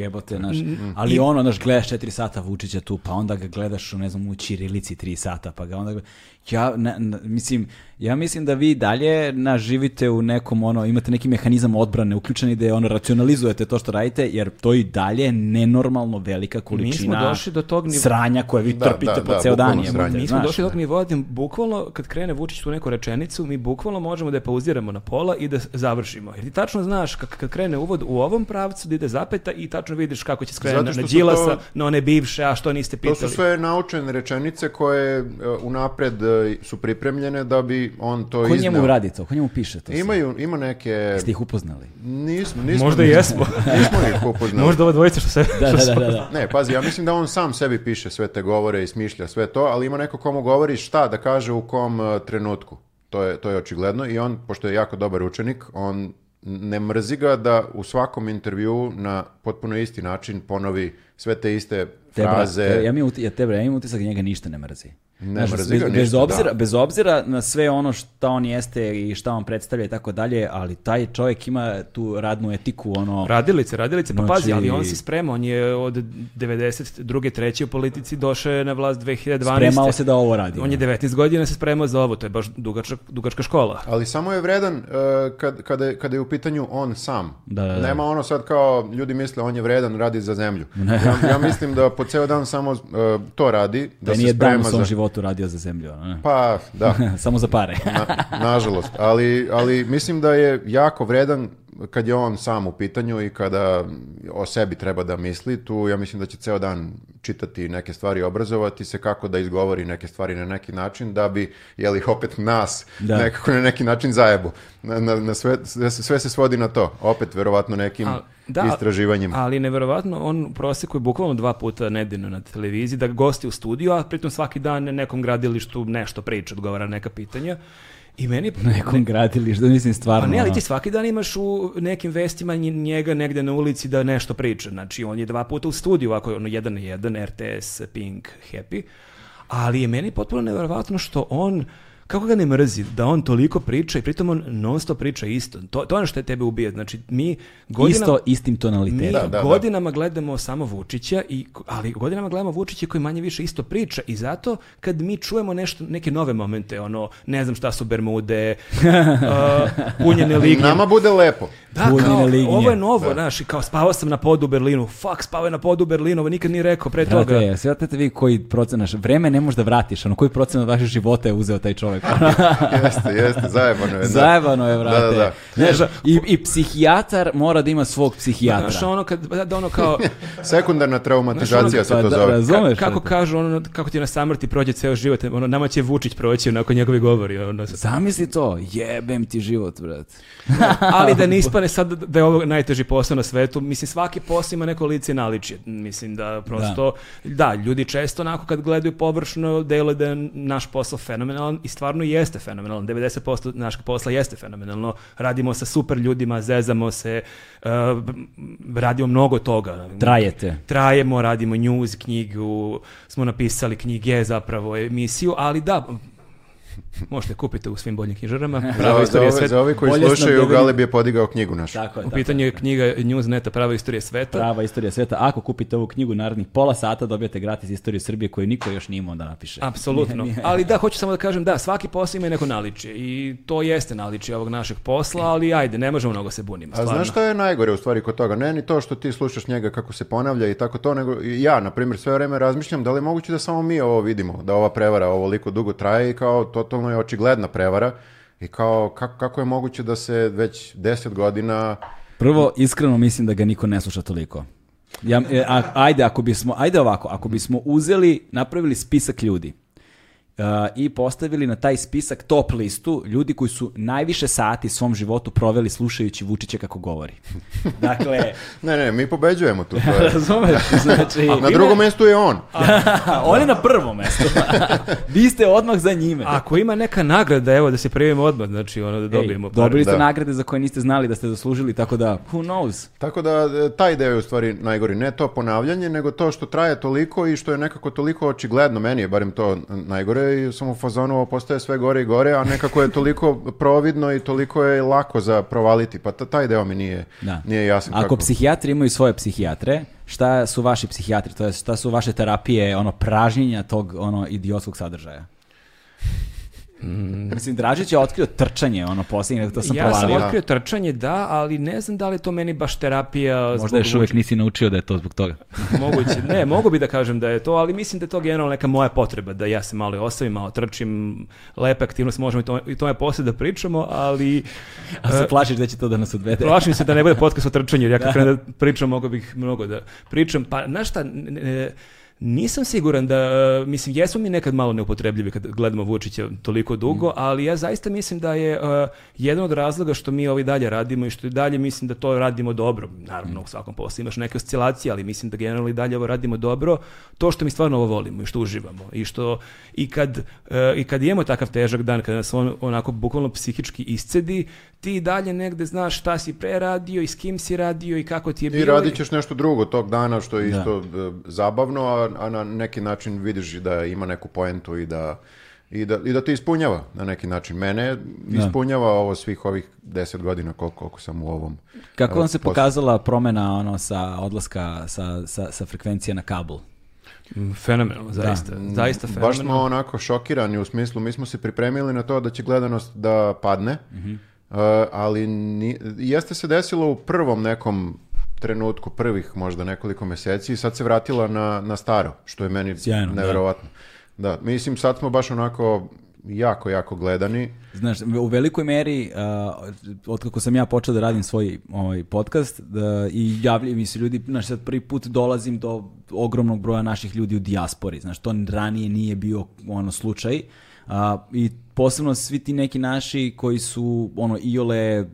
jebote, znaš, mm-hmm. Mm-hmm. ali ono, znaš, gledaš 4 sata Vučića tu, pa onda ga gledaš, ne znam, u Čirilici 3 sata, pa ga onda gledaš, Ja, na, na, mislim, ja mislim da vi dalje naživite u nekom, ono, imate neki mehanizam odbrane uključeni da je, ono, racionalizujete to što radite, jer to i dalje nenormalno velika količina Mi došli do tog nivo... sranja koje vi da, trpite da, po da, ceo dan. Mi smo došli do tog nivoa da bukvalno, kad krene Vučić tu neku rečenicu, mi bukvalno možemo da je pauziramo na pola i da završimo. Jer ti tačno znaš, kad, kad krene uvod u ovom pravcu, da ide zapeta i tačno vidiš kako će skrenuti na Đilasa, to... na one bivše, a što niste pitali. To su sve naučene rečenice koje uh, unapred e, E, su pripremljene da bi on to izneo. Ko njemu radi to? Ko njemu piše to? Imaju, ima neke... Jeste ih upoznali? Nismo, nismo. Možda jesmo. [laughs] Nismo ih upoznali. Možda ova dvojica što se... [laughs] Da, da, da, da, da, Ne, pazi, ja mislim da on sam sebi piše sve te govore i smišlja sve to, ali ima neko komu govori šta da kaže u kom e, trenutku. To je, to je očigledno i on, pošto je jako dobar učenik, on ne mrzi ga da u svakom intervju na potpuno isti način ponovi sve te iste fraze. Tebra, ja, mi ja, tebra, ja imam utisak da njega ništa ne mrzi. Ne, znaš, bez, bez, da. obzira, da. bez obzira na sve ono šta on jeste i šta on predstavlja i tako dalje, ali taj čovjek ima tu radnu etiku, ono... Radilice, radilice, pa noći... Znači- pazi, ali on se sprema, on je od 92. treće u politici došao na vlast 2012. Spremao se da ovo radi. On je 19 da. godina se spremao za ovo, to je baš dugačka, dugačka škola. Ali samo je vredan uh, kad, kada, je, kada je u pitanju on sam. Da, da, da. Nema ono sad kao, ljudi misle on je vredan, radi za zemlju. [laughs] Ja, ja mislim da po ceo dan samo uh, to radi, da, da se sprema za životu radio za zemlju. Ono, ne? Pa, da. [laughs] Samo za pare. Na, nažalost, ali, ali mislim da je jako vredan kad je on sam u pitanju i kada o sebi treba da misli, tu ja mislim da će ceo dan čitati neke stvari, obrazovati se kako da izgovori neke stvari na neki način, da bi, jeli, opet nas da. nekako na neki način zajebo. Na, na, na sve, sve se svodi na to. Opet, verovatno, nekim... A da, istraživanjima. Ali neverovatno, on u proseku bukvalno dva puta nedeljno na televiziji da gosti u studiju, a pritom svaki dan nekom gradilištu nešto priča, odgovara neka pitanja. I meni... Nekom gradilištu, mislim stvarno. Pa ne, ali ti svaki dan imaš u nekim vestima njega negde na ulici da nešto priča. Znači, on je dva puta u studiju, ako je ono jedan na jedan, RTS, Pink, Happy. Ali je meni potpuno neverovatno što on kako ga ne mrzi da on toliko priča i pritom on non stop priča isto. To, to je ono što je tebe ubije. Znači, mi godinama, isto, istim tonalitetom. Mi da, da, da. godinama da. gledamo samo Vučića, i, ali godinama gledamo Vučića koji manje više isto priča i zato kad mi čujemo nešto, neke nove momente, ono, ne znam šta su Bermude, [laughs] uh, punjene lignje. Nama bude lepo. Da, kao, ovo je novo, da. znaš, i kao spavao sam na podu u Berlinu, fuck, spavao je na podu u Berlinu, ovo nikad nije rekao pre toga. Da, Brate, te vi koji procenaš, vreme ne možeš da vratiš, ono, koji procenat vašeg života je uzeo taj čovek? [laughs] jeste, jeste, zajebano je. Da. Zajebano je, vrate. Da, da, da. Znaš, i, i psihijatar mora da ima svog psihijatra. Znaš, ono kad, pa da, ono kao... [laughs] Sekundarna traumatizacija znaš, ono, se pa, to da, Razumeš, kako vrate. kažu, ono, kako ti na samrti prođe ceo život, ono, nama će Vučić proći nakon njegovi govori. Ono. Zamisli to, jebem ti život, brate. Da, ali da ne ispane sad da je ovo najteži posao na svetu, mislim, svaki posao ima neko lice naličje. Mislim da prosto, da, da ljudi često onako kad gledaju površno, dele da je naš posao fenomenalan i stvarno stvarno jeste fenomenalno, 90% našeg posla jeste fenomenalno, radimo sa super ljudima, zezamo se, uh, radimo mnogo toga. Trajete. Trajemo, radimo news, knjigu, smo napisali knjige zapravo, emisiju, ali da, [laughs] Možete kupiti u svim boljim knjižarama. Prava istorija sveta. Za ove koji slušaju, da- Galeb je podigao knjigu našu. Tako je, u pitanju je knjiga Newsneta Prava istorija sveta. Prava istorija sveta. Ako kupite ovu knjigu narednih pola sata, dobijete gratis istoriju Srbije koju niko još nije imao da napiše. Apsolutno. [laughs] Ali da, hoću samo da kažem, da, svaki posao ima neko naličje i to jeste naličje ovog našeg posla, ali ajde, ne možemo mnogo se bunimo. Stvarno. A znaš što je najgore u stvari kod toga? Ne ni to što ti slušaš njega kako se ponavlja i tako to, nego ja, na primjer, sve vreme razmišljam da li je moguće da samo mi ovo vidimo, da ova prevara ovoliko dugo traje i kao to, to totalno je očigledna prevara i kao kako, kako je moguće da se već 10 godina... Prvo, iskreno mislim da ga niko ne sluša toliko. Ja, e, a, ajde, ako bismo, ajde ovako, ako bismo uzeli, napravili spisak ljudi Uh, i postavili na taj spisak top listu ljudi koji su najviše sati svom životu proveli slušajući Vučića kako govori. [laughs] Dakle... ne, ne, mi pobeđujemo tu. To [laughs] Razumeš? Znači, na drugom mestu je on. [laughs] on je na prvom mestu. Vi ste odmah za njime. Ako ima neka nagrada, evo da se prijavimo odmah, znači ono da dobijemo. Ej, dobili ste da. nagrade za koje niste znali da ste zaslužili, tako da who knows. Tako da e, taj deo je u stvari najgori. Ne to ponavljanje, nego to što traje toliko i što je nekako toliko očigledno, meni je barem to najgore, gore i sam u fazonu ovo postaje sve gore i gore, a nekako je toliko providno i toliko je lako za provaliti, pa taj deo mi nije, da. nije jasan. Ako kako. psihijatri imaju svoje psihijatre, šta su vaši psihijatri, to je šta su vaše terapije, ono pražnjenja tog ono idiotskog sadržaja? Mm. Mislim, Dražić je otkrio trčanje, ono, posljednje, to sam ja provalio. Ja sam otkrio trčanje, da, ali ne znam da li to meni baš terapija... Možda još uvek nisi naučio da je to zbog toga. [laughs] Moguće, ne, mogu bi da kažem da je to, ali mislim da je to generalno neka moja potreba, da ja se malo osavim, malo trčim, lepa aktivnost, možemo i to, i to je poslije da pričamo, ali... A se plašiš da će to da nas odvede? Plašim se da ne bude [laughs] podcast o trčanju, jer ja kad da. da. pričam, mogu bih mnogo da pričam. Pa, znaš šta, ne, ne, Nisam siguran da, mislim, jesu mi nekad malo neupotrebljivi kad gledamo Vučića toliko dugo, mm. ali ja zaista mislim da je uh, jedan od razloga što mi ovo dalje radimo i što i dalje mislim da to radimo dobro. Naravno, u svakom poslu imaš neke oscilacije, ali mislim da generalno i dalje ovo radimo dobro. To što mi stvarno ovo volimo i što uživamo i što i kad, uh, i kad imamo takav težak dan, kada nas on onako bukvalno psihički iscedi, ti dalje negde znaš šta si preradio i s kim si radio i kako ti je bilo. I radit ćeš nešto drugo tog dana što je da. isto da. zabavno, a a na neki način vidiš da ima neku poentu i da i da, i da te ispunjava na neki način. Mene da. ispunjava da. ovo svih ovih 10 godina koliko, koliko sam u ovom. Kako vam se poslu. pokazala promena ono sa odlaska sa, sa, sa frekvencije na kabl mm, Fenomenalno, zaista. Da. Zaista fenomenalno. Mm, baš smo onako šokirani u smislu, mi smo se pripremili na to da će gledanost da padne, mm -hmm. ali ni, jeste se desilo u prvom nekom trenutku prvih možda nekoliko meseci i sad se vratila na, na staro, što je meni Sjajno, nevjerovatno. Da. da. mislim sad smo baš onako jako, jako gledani. Znaš, u velikoj meri, uh, otkako sam ja počeo da radim svoj ovaj, podcast da, i javljaju mi se ljudi, znaš, sad prvi put dolazim do ogromnog broja naših ljudi u dijaspori, znaš, to ranije nije bio ono slučaj A, I posebno svi ti neki naši koji su ono iole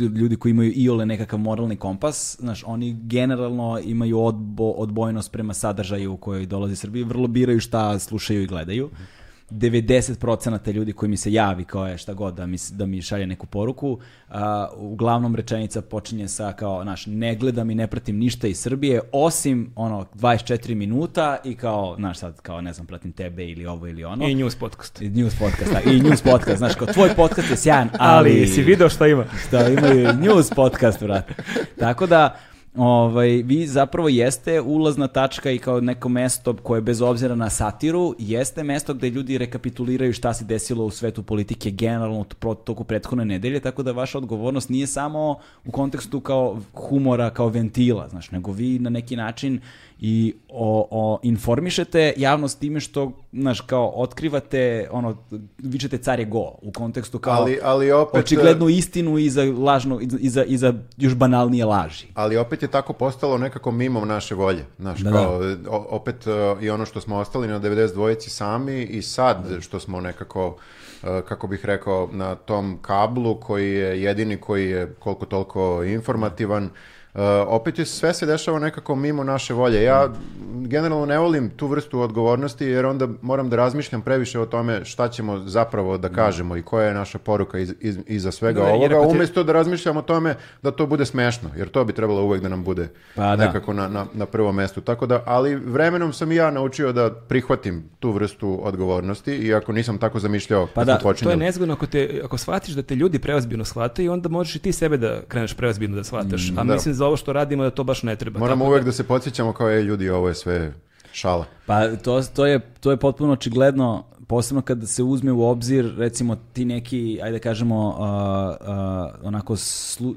ljudi koji imaju iole nekakav moralni kompas, znaš, oni generalno imaju odbo, odbojnost prema sadržaju u kojoj dolazi Srbiji, vrlo biraju šta slušaju i gledaju. Mm -hmm 90% ljudi koji mi se javi kao je šta god da mi, da mi šalje neku poruku, uh, uglavnom rečenica počinje sa kao, naš, ne gledam i ne pratim ništa iz Srbije, osim ono 24 minuta i kao, znaš sad, kao ne znam, pratim tebe ili ovo ili ono. I news podcast. I news podcast, da, i news podcast, znaš, kao tvoj podcast je sjajan, ali... Ali si video šta ima. Šta ima i news podcast, vrat. Tako da, ovaj, vi zapravo jeste ulazna tačka i kao neko mesto koje bez obzira na satiru jeste mesto gde ljudi rekapituliraju šta se desilo u svetu politike generalno u toku prethodne nedelje, tako da vaša odgovornost nije samo u kontekstu kao humora, kao ventila, znaš, nego vi na neki način i o, o, informišete javnost time što, znaš, kao otkrivate, ono, vičete car je go u kontekstu kao ali, ali opet, očiglednu e, istinu i za lažno, i za, i za još banalnije laži. Ali opet je tako postalo nekako mimo naše volje, znaš, da, da. kao, da. opet e, i ono što smo ostali na 92-ci sami i sad što smo nekako e, kako bih rekao, na tom kablu koji je jedini koji je koliko toliko informativan, Uh, opet je sve se dešava nekako mimo naše volje. Ja generalno ne volim tu vrstu odgovornosti jer onda moram da razmišljam previše o tome šta ćemo zapravo da mhm. kažemo i koja je naša poruka iz, iz, iza svega da, ovoga, ti... umjesto da razmišljam o tome da to bude smešno, jer to bi trebalo uvek da nam bude pa, da. nekako da. na, na, na prvom mestu. Tako da, ali vremenom sam i ja naučio da prihvatim tu vrstu odgovornosti, iako nisam tako zamišljao pa da, to je nezgodno ako, te, ako shvatiš da te ljudi preozbiljno shvataju, onda možeš i ti sebe da kreneš preozbiljno da shvataš. A da. mislim za ovo što radimo da to baš ne treba. Moramo uvek da... da se podsjećamo kao je ljudi, ovo je sve šala. Pa to, to, je, to je potpuno očigledno, posebno kada se uzme u obzir recimo ti neki, ajde da kažemo, uh, uh, onako slu,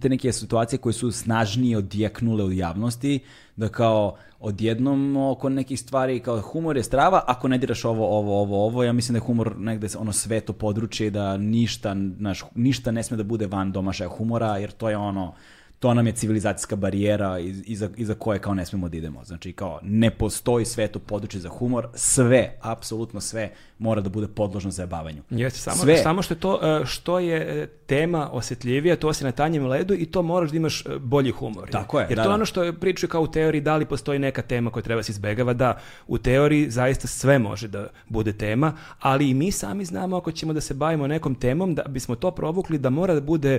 te neke situacije koje su snažnije odjeknule u javnosti, da kao odjednom oko nekih stvari, kao humor je strava, ako ne diraš ovo, ovo, ovo, ovo, ja mislim da je humor negde ono sveto područje da ništa, naš, ništa ne sme da bude van domašaja humora, jer to je ono, to nam je civilizacijska barijera iza, iza koje kao ne smemo da idemo. Znači kao ne postoji sveto područje za humor, sve, apsolutno sve mora da bude podložno za jebavanju. Jeste, samo, sve. samo što je to e, što je e, tema osjetljivija, to si na tanjem ledu i to moraš da imaš e, bolji humor. Tako je. Jer da, to je da. ono što je pričaju kao u teoriji da li postoji neka tema koja treba da se izbegava, da u teoriji zaista sve može da bude tema, ali i mi sami znamo ako ćemo da se bavimo nekom temom, da bismo to provukli da mora da bude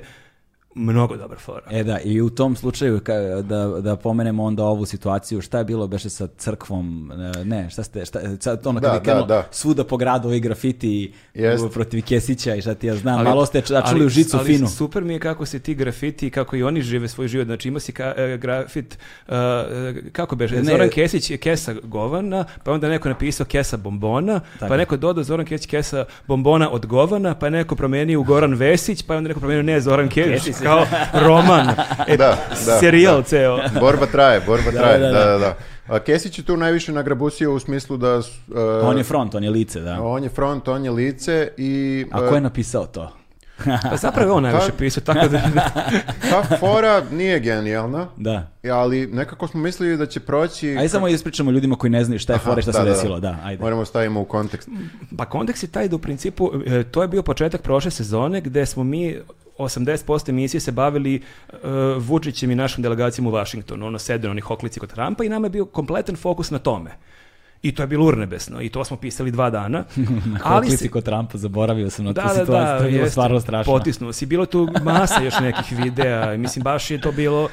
Mnogo dobar fora. E da, i u tom slučaju ka, da, da pomenemo onda ovu situaciju, šta je bilo beše sa crkvom, e, ne, šta ste, šta, e, sad ono kad da, je krenuo, da, da. svuda po gradu ovi grafiti Jest. protiv Kesića i šta ti ja znam, ali, malo ste čuli ali, u žicu ali, finu. Ali super mi je kako se ti grafiti, kako i oni žive svoj život, znači ima si ka, e, grafit, e, kako beše, ne, Zoran Kesić je kesa govana, pa onda neko napisao kesa bombona, pa tako. pa neko dodao Zoran Kesić kesa bombona od govana, pa neko promenio u Goran Vesić, pa onda neko promenio ne Zoran Kesić. Kesić [laughs] kao roman, e, da, da, serijal da. ceo. Borba traje, borba da, traje, da da, da, da, da. A Kesić je tu najviše nagrabusio u smislu da... Uh, on je front, on je lice, da. On je front, on je lice i... Uh, A e, ko je napisao to? [laughs] pa zapravo on najviše pa- pisao, tako da... [laughs] ta fora nije genijalna, da. ali nekako smo mislili da će proći... Ajde samo ispričamo ljudima koji ne znaju šta je Aha, fora i šta da, se da, desilo. Da, ajde. Moramo stavimo u kontekst. Pa kontekst je taj da u principu, e, to je bio početak prošle sezone gde smo mi 80% emisije se bavili uh, Vučićem i našom delegacijom u Vašingtonu, ono sede na onih oklici kod Trumpa i nama je bio kompletan fokus na tome. I to je bilo urnebesno i to smo pisali dva dana. [laughs] ali se... kod Trumpa, zaboravio sam na da, tu da, da, da to je bilo stvarno strašno. Potisnuo si, bilo tu masa još nekih [laughs] videa, mislim baš je to bilo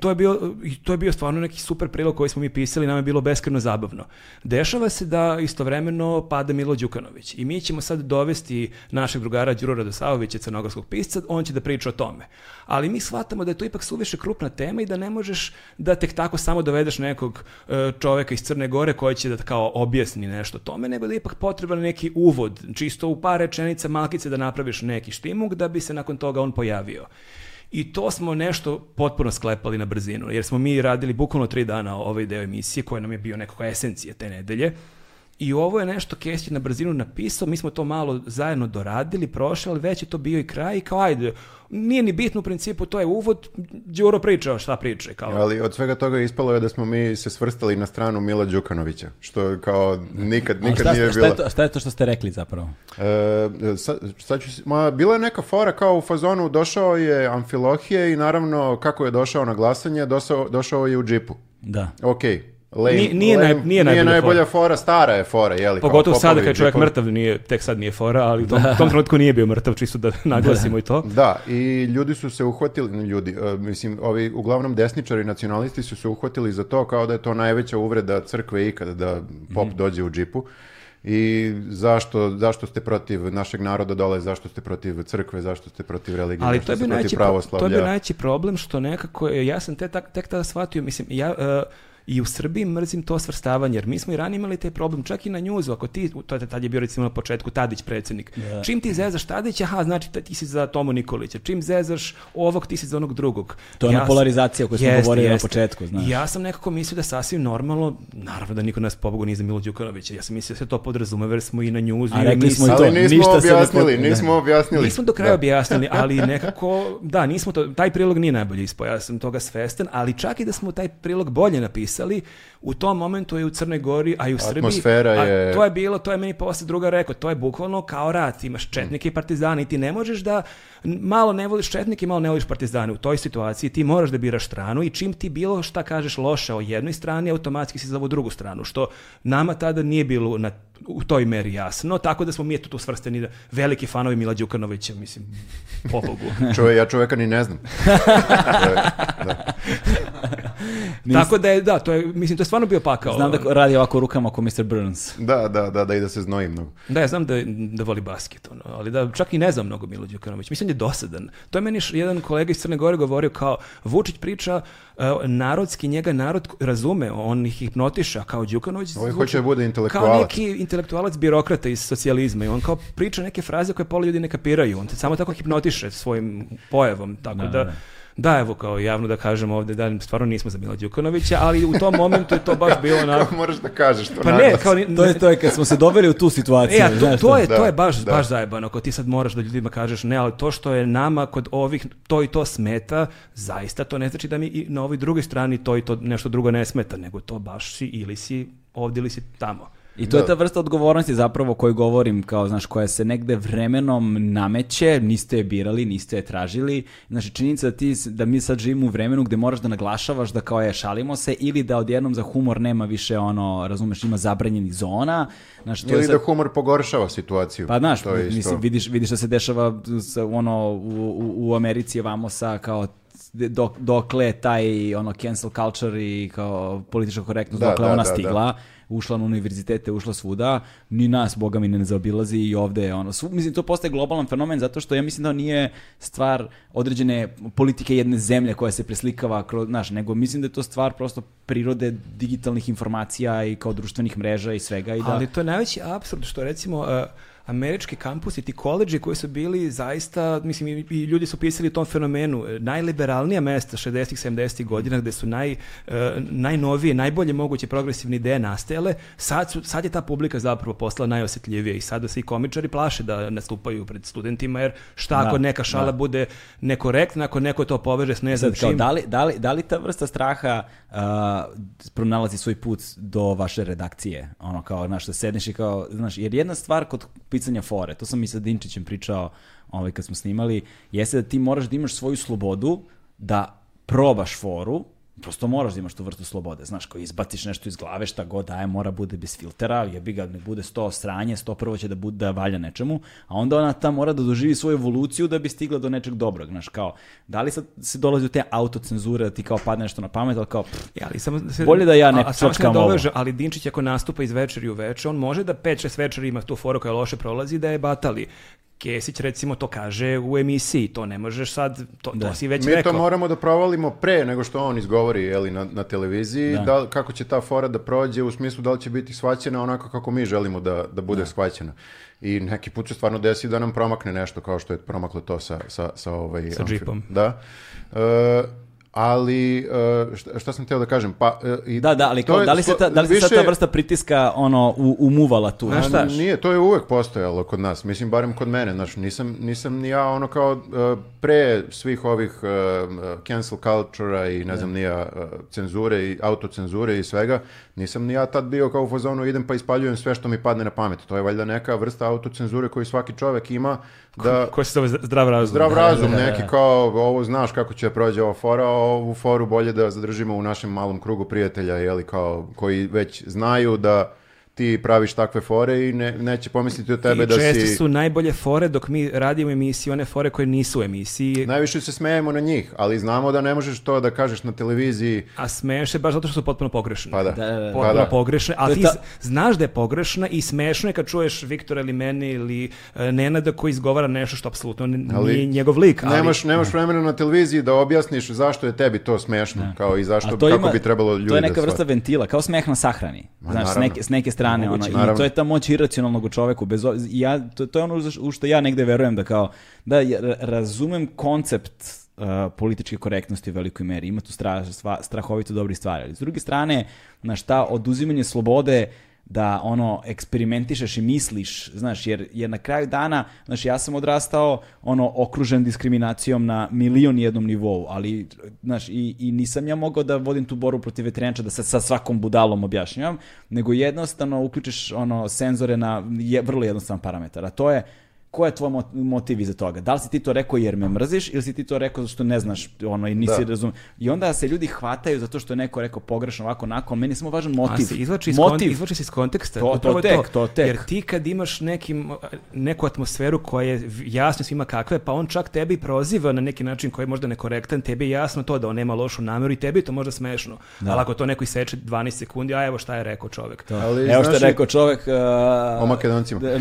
to je bio, to je bio stvarno neki super prilog koji smo mi pisali, nam je bilo beskreno zabavno. Dešava se da istovremeno pada Milo Đukanović i mi ćemo sad dovesti našeg drugara Đuro Radosavovića, crnogorskog pisca, on će da priča o tome. Ali mi shvatamo da je to ipak suviše krupna tema i da ne možeš da tek tako samo dovedeš nekog e, čoveka iz Crne Gore koji će da kao objasni nešto tome, nego da je ipak potreban neki uvod, čisto u par rečenica malkice da napraviš neki štimung da bi se nakon toga on pojavio. I to smo nešto potpuno sklepali na brzinu, jer smo mi radili bukvalno tri dana ovaj deo emisije koja nam je bio nekakva esencija te nedelje. I ovo je nešto Kesić na brzinu napisao, mi smo to malo zajedno doradili, prošli, ali već je to bio i kraj i kao ajde, nije ni bitno u principu, to je uvod, Đuro pričao šta priče. Kao. Ali od svega toga ispalo je da smo mi se svrstali na stranu Mila Đukanovića, što kao nikad, nikad šta, nije šta, bila. Šta to, šta je to što ste rekli zapravo? E, sa, sad ću, ma, bila je neka fora kao u fazonu, došao je Amfilohije i naravno kako je došao na glasanje, došao, došao je u džipu. Da. Okej. Okay Lame, nije, nije, lame, naj, nije, nije najbolja, najbolja fora. fora. stara je fora, je li? Pogotovo kao, sada kad je čovjek Dipov... mrtav, nije, tek sad nije fora, ali u tom, da. tom trenutku nije bio mrtav, čisto da, [laughs] da. naglasimo da. i to. Da, i ljudi su se uhvatili, ljudi, uh, mislim, ovi uglavnom desničari nacionalisti su se uhvatili za to kao da je to najveća uvreda crkve ikada da pop mm. dođe u džipu i zašto, zašto ste protiv našeg naroda dole, zašto ste protiv crkve, zašto ste protiv religije, Ali zašto ste protiv najći, pravoslavlja. to je bi najći problem što nekako, ja sam te, tek tada shvatio, mislim, ja... Uh, i u Srbiji mrzim to svrstavanje, jer mi smo i ranije imali taj problem, čak i na njuzu, ako ti, to je tad je bio recimo na početku Tadić predsednik, yeah. Da. čim ti zezaš Tadića, aha, znači ti si za Tomo Nikolića, čim zezaš ovog, ti si za onog drugog. To je ja ona polarizacija o kojoj smo govorili na početku, znaš. Ja sam nekako mislio da sasvim normalno, naravno da niko nas pobogu nije za Milo Đukanovića, ja sam mislio da se to podrazumeva jer smo i na njuzu. A rekli smo i to, nismo ništa objasnili, se ne... nismo da. objasnili. Nismo do kraja da. objasnili, ali nekako, da, nismo to, taj prilog nije najbolje ispao, ja sam toga svestan, ali čak i da smo taj prilog bolje napisali, pisali, u tom momentu je u Crnoj Gori, a i u Srbiji. Atmosfera je... A to je bilo, to je meni posle druga rekao, to je bukvalno kao rat, imaš mm. četnike i partizane i ti ne možeš da malo ne voliš četnike, malo ne voliš partizane. U toj situaciji ti moraš da biraš stranu i čim ti bilo šta kažeš loše o jednoj strani, automatski si za ovu drugu stranu, što nama tada nije bilo na u toj meri jasno, tako da smo mi eto tu svrsteni da veliki fanovi Mila Đukanovića, mislim, pobogu. [laughs] Čove, ja čoveka ni ne znam. da. tako da je, da, to je, mislim, to je stvarno bio pakao. Znam da radi ovako rukama ako Mr. Burns. Da, da, da, da i da se znoji mnogo. Da, ja znam da, da voli basket, ono, ali da čak i ne znam mnogo Milo Đukanović. Mislim, je dosadan. To je meni jedan kolega iz Crne Gore govorio kao, Vučić priča narodski njega narod razume, on ih hipnotiša kao Đukanović. On hoće da bude intelektualac. Kao neki intelektualac birokrata iz socijalizma i on kao priča neke fraze koje pola ljudi ne kapiraju. On te samo tako hipnotiše svojim pojavom, tako da, da, da. Da, evo kao javno da kažem ovde da stvarno nismo za Mila Đukanovića, ali u tom momentu je to baš [laughs] bilo na Kako moraš da kažeš to? Pa ne, kao ne, to je to je kad smo se doveli u tu situaciju, e, a to, to je da, to je baš da. baš zajebano, ako ti sad moraš da ljudima kažeš ne, ali to što je nama kod ovih to i to smeta, zaista to ne znači da mi i na ovoj drugoj strani to i to nešto drugo ne smeta, nego to baš si ili si ovdje ili si tamo. I to da. je ta vrsta odgovornosti zapravo o govorim, kao, znaš, koja se negde vremenom nameće, niste je birali, niste je tražili. Znači, činjenica da, ti, da mi sad živimo u vremenu gde moraš da naglašavaš da kao je šalimo se ili da odjednom za humor nema više ono, razumeš, ima zabranjenih zona. Znači, to ili je sad... da humor pogoršava situaciju. Pa znaš, to je mislim, isto. vidiš, vidiš da se dešava sa, ono, u, u, u Americi vamo sa kao dok, dokle taj ono cancel culture i kao politička korektnost da, dokle da, ona da, da. stigla. Da ušla na univerzitete, ušla svuda, ni nas, boga mi, ne zaobilazi i ovde je ono. Svu, mislim, to postaje globalan fenomen zato što ja mislim da nije stvar određene politike jedne zemlje koja se preslikava kroz, znaš, nego mislim da je to stvar prosto prirode digitalnih informacija i kao društvenih mreža i svega. I da... Ali to je najveći absurd što recimo... Uh američki kampusi, ti koleđi koji su bili zaista, mislim, i, i ljudi su pisali o tom fenomenu, e, najliberalnija mesta 60-ih, 70-ih godina gde su naj, uh, najnovije, najbolje moguće progresivne ideje nastajale, sad, su, sad je ta publika zapravo postala najosetljivija i sad se i komičari plaše da nastupaju pred studentima, jer šta da, ako neka šala da. bude nekorektna, ako neko to poveže s ne znam Da li, da, li, da li ta vrsta straha uh, pronalazi svoj put do vaše redakcije? Ono kao, znaš, da sedneš i kao, znaš, jer jedna stvar kod pisanja fore. To sam i sa Dinčićem pričao ovaj, kad smo snimali. Jeste da ti moraš da imaš svoju slobodu da probaš foru, prosto moraš da imaš tu vrstu slobode, znaš, ko izbaciš nešto iz glave, šta god daje, mora bude bez filtera, je bi ga, ne bude sto sranje, sto prvo će da bude da valja nečemu, a onda ona ta mora da doživi svoju evoluciju da bi stigla do nečeg dobrog, znaš, kao, da li sad se dolazi u te autocenzure da ti kao padne nešto na pamet, ali kao, pff, ja, e, ali samo da se, bolje da ja ne a, čočkam ovo. Ali Dinčić ako nastupa iz večeri u večer, on može da 5-6 večeri ima tu foru koja loše prolazi da je batali Kesić recimo to kaže u emisiji, to ne možeš sad, to, da. to si već Mi rekao. Mi to moramo da provalimo pre nego što on izgovori jeli, na, na televiziji, da. da. kako će ta fora da prođe, u smislu da li će biti shvaćena onako kako mi želimo da, da bude da. shvaćena. I neki put će stvarno desi da nam promakne nešto kao što je promaklo to sa, sa, sa, ovaj, sa džipom. Da. Uh, ali eh, šta, šta sam teo da kažem pa eh, i da da ali kao, je, da li se ta da li se više, ta vrsta pritiska ono u, umuvala tu znaš šta nije to je uvek postojalo kod nas mislim barem kod mene znači nisam nisam ni ja ono kao eh, pre svih ovih uh, cancel cultura i ne da. znam ni ja cenzure i autocenzure i svega nisam ni ja tad bio kao u fazonu idem pa ispaljujem sve što mi padne na pamet to je valjda neka vrsta autocenzure koju svaki čovjek ima da... Ko, ko se zove zdrav razum. Zdrav da, da, da, razum, neki kao ovo znaš kako će proći ova fora, a ovu foru bolje da zadržimo u našem malom krugu prijatelja, jeli kao, koji već znaju da ti praviš takve fore i ne, neće pomisliti o tebe I da si... I često su najbolje fore dok mi radimo emisije, one fore koje nisu u emisiji. Najviše se smejemo na njih, ali znamo da ne možeš to da kažeš na televiziji. A smeješ se baš zato što su potpuno pogrešne. Pa da. da, da, da. Potpuno pa da. pogrešne, ali ti ta... znaš da je pogrešna i smešno je kad čuješ Viktora ili mene ili e, Nenada koji izgovara nešto što apsolutno nije njegov lik. Ali... Nemaš, nemaš vremena na televiziji da objasniš zašto je tebi to smešno, da. kao i zašto, kako ima, bi trebalo ljudi da To je neka vrsta ventila, kao smeh na sahrani. Znaš, s neke, s neke strane strane moguće, ono, i to je ta moć iracionalnog u čoveku bez ja to, to je ono u što ja negde verujem da kao da razumem koncept uh, političke korektnosti u velikoj meri. Ima tu stra, sva, strahovito dobri stvari. Ali s druge strane, na šta oduzimanje slobode da ono eksperimentišeš i misliš, znaš, jer, jer na kraju dana, znaš, ja sam odrastao ono okružen diskriminacijom na milion jednom nivou, ali znaš, i, i nisam ja mogao da vodim tu boru protiv vetrenjača da se sa svakom budalom objašnjavam, nego jednostavno uključiš ono senzore na je, vrlo jednostavan parametar, a to je ko je tvoj motiv iza toga? Da li si ti to rekao jer me mrziš ili si ti to rekao zato što ne znaš ono, i nisi da. razumio? I onda se ljudi hvataju zato što je neko rekao pogrešno ovako onako, meni je samo važan motiv. A se izvlači, motiv. Iz, izvlači se iz konteksta. To, to, tek, to. to tek. Jer ti kad imaš neki, neku atmosferu koja je jasno svima kakva je, pa on čak tebi proziva na neki način koji je možda nekorektan, tebi je jasno to da on nema lošu nameru i tebi je to možda smešno. Da. Ali ako to neko iseče 12 sekundi, a evo šta je rekao čovek. Ali, evo šta je rekao čovek. Uh, o makedoncima. Da.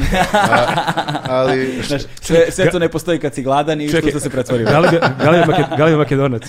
ali Znaš, sve, sve to ne postoji kad si gladan i Čekaj, što se pretvorio. Da Galija da da Makedonac.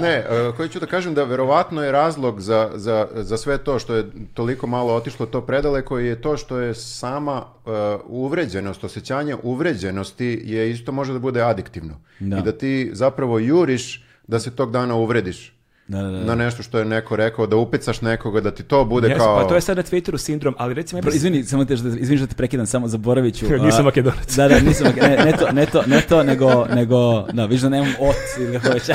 ne, e, koji ću da kažem da verovatno je razlog za, za, za sve to što je toliko malo otišlo to predaleko je to što je sama uh, uvređenost, osjećanje uvređenosti je isto može da bude adiktivno. Da. I da ti zapravo juriš da se tog dana uvrediš. Da, da, da, na nešto što je neko rekao, da upecaš nekoga, da ti to bude yes, pa kao... Pa to je sad na Twitteru sindrom, ali recimo... Ja... Izvini, samo te, izvini što te prekidam, samo zaboravit ću. [laughs] nisam makedonac. Da, da, nisam makedonac. Ne, ne, to, ne, to, ne to, nego, nego, da, viš da nemam ot ili hoće.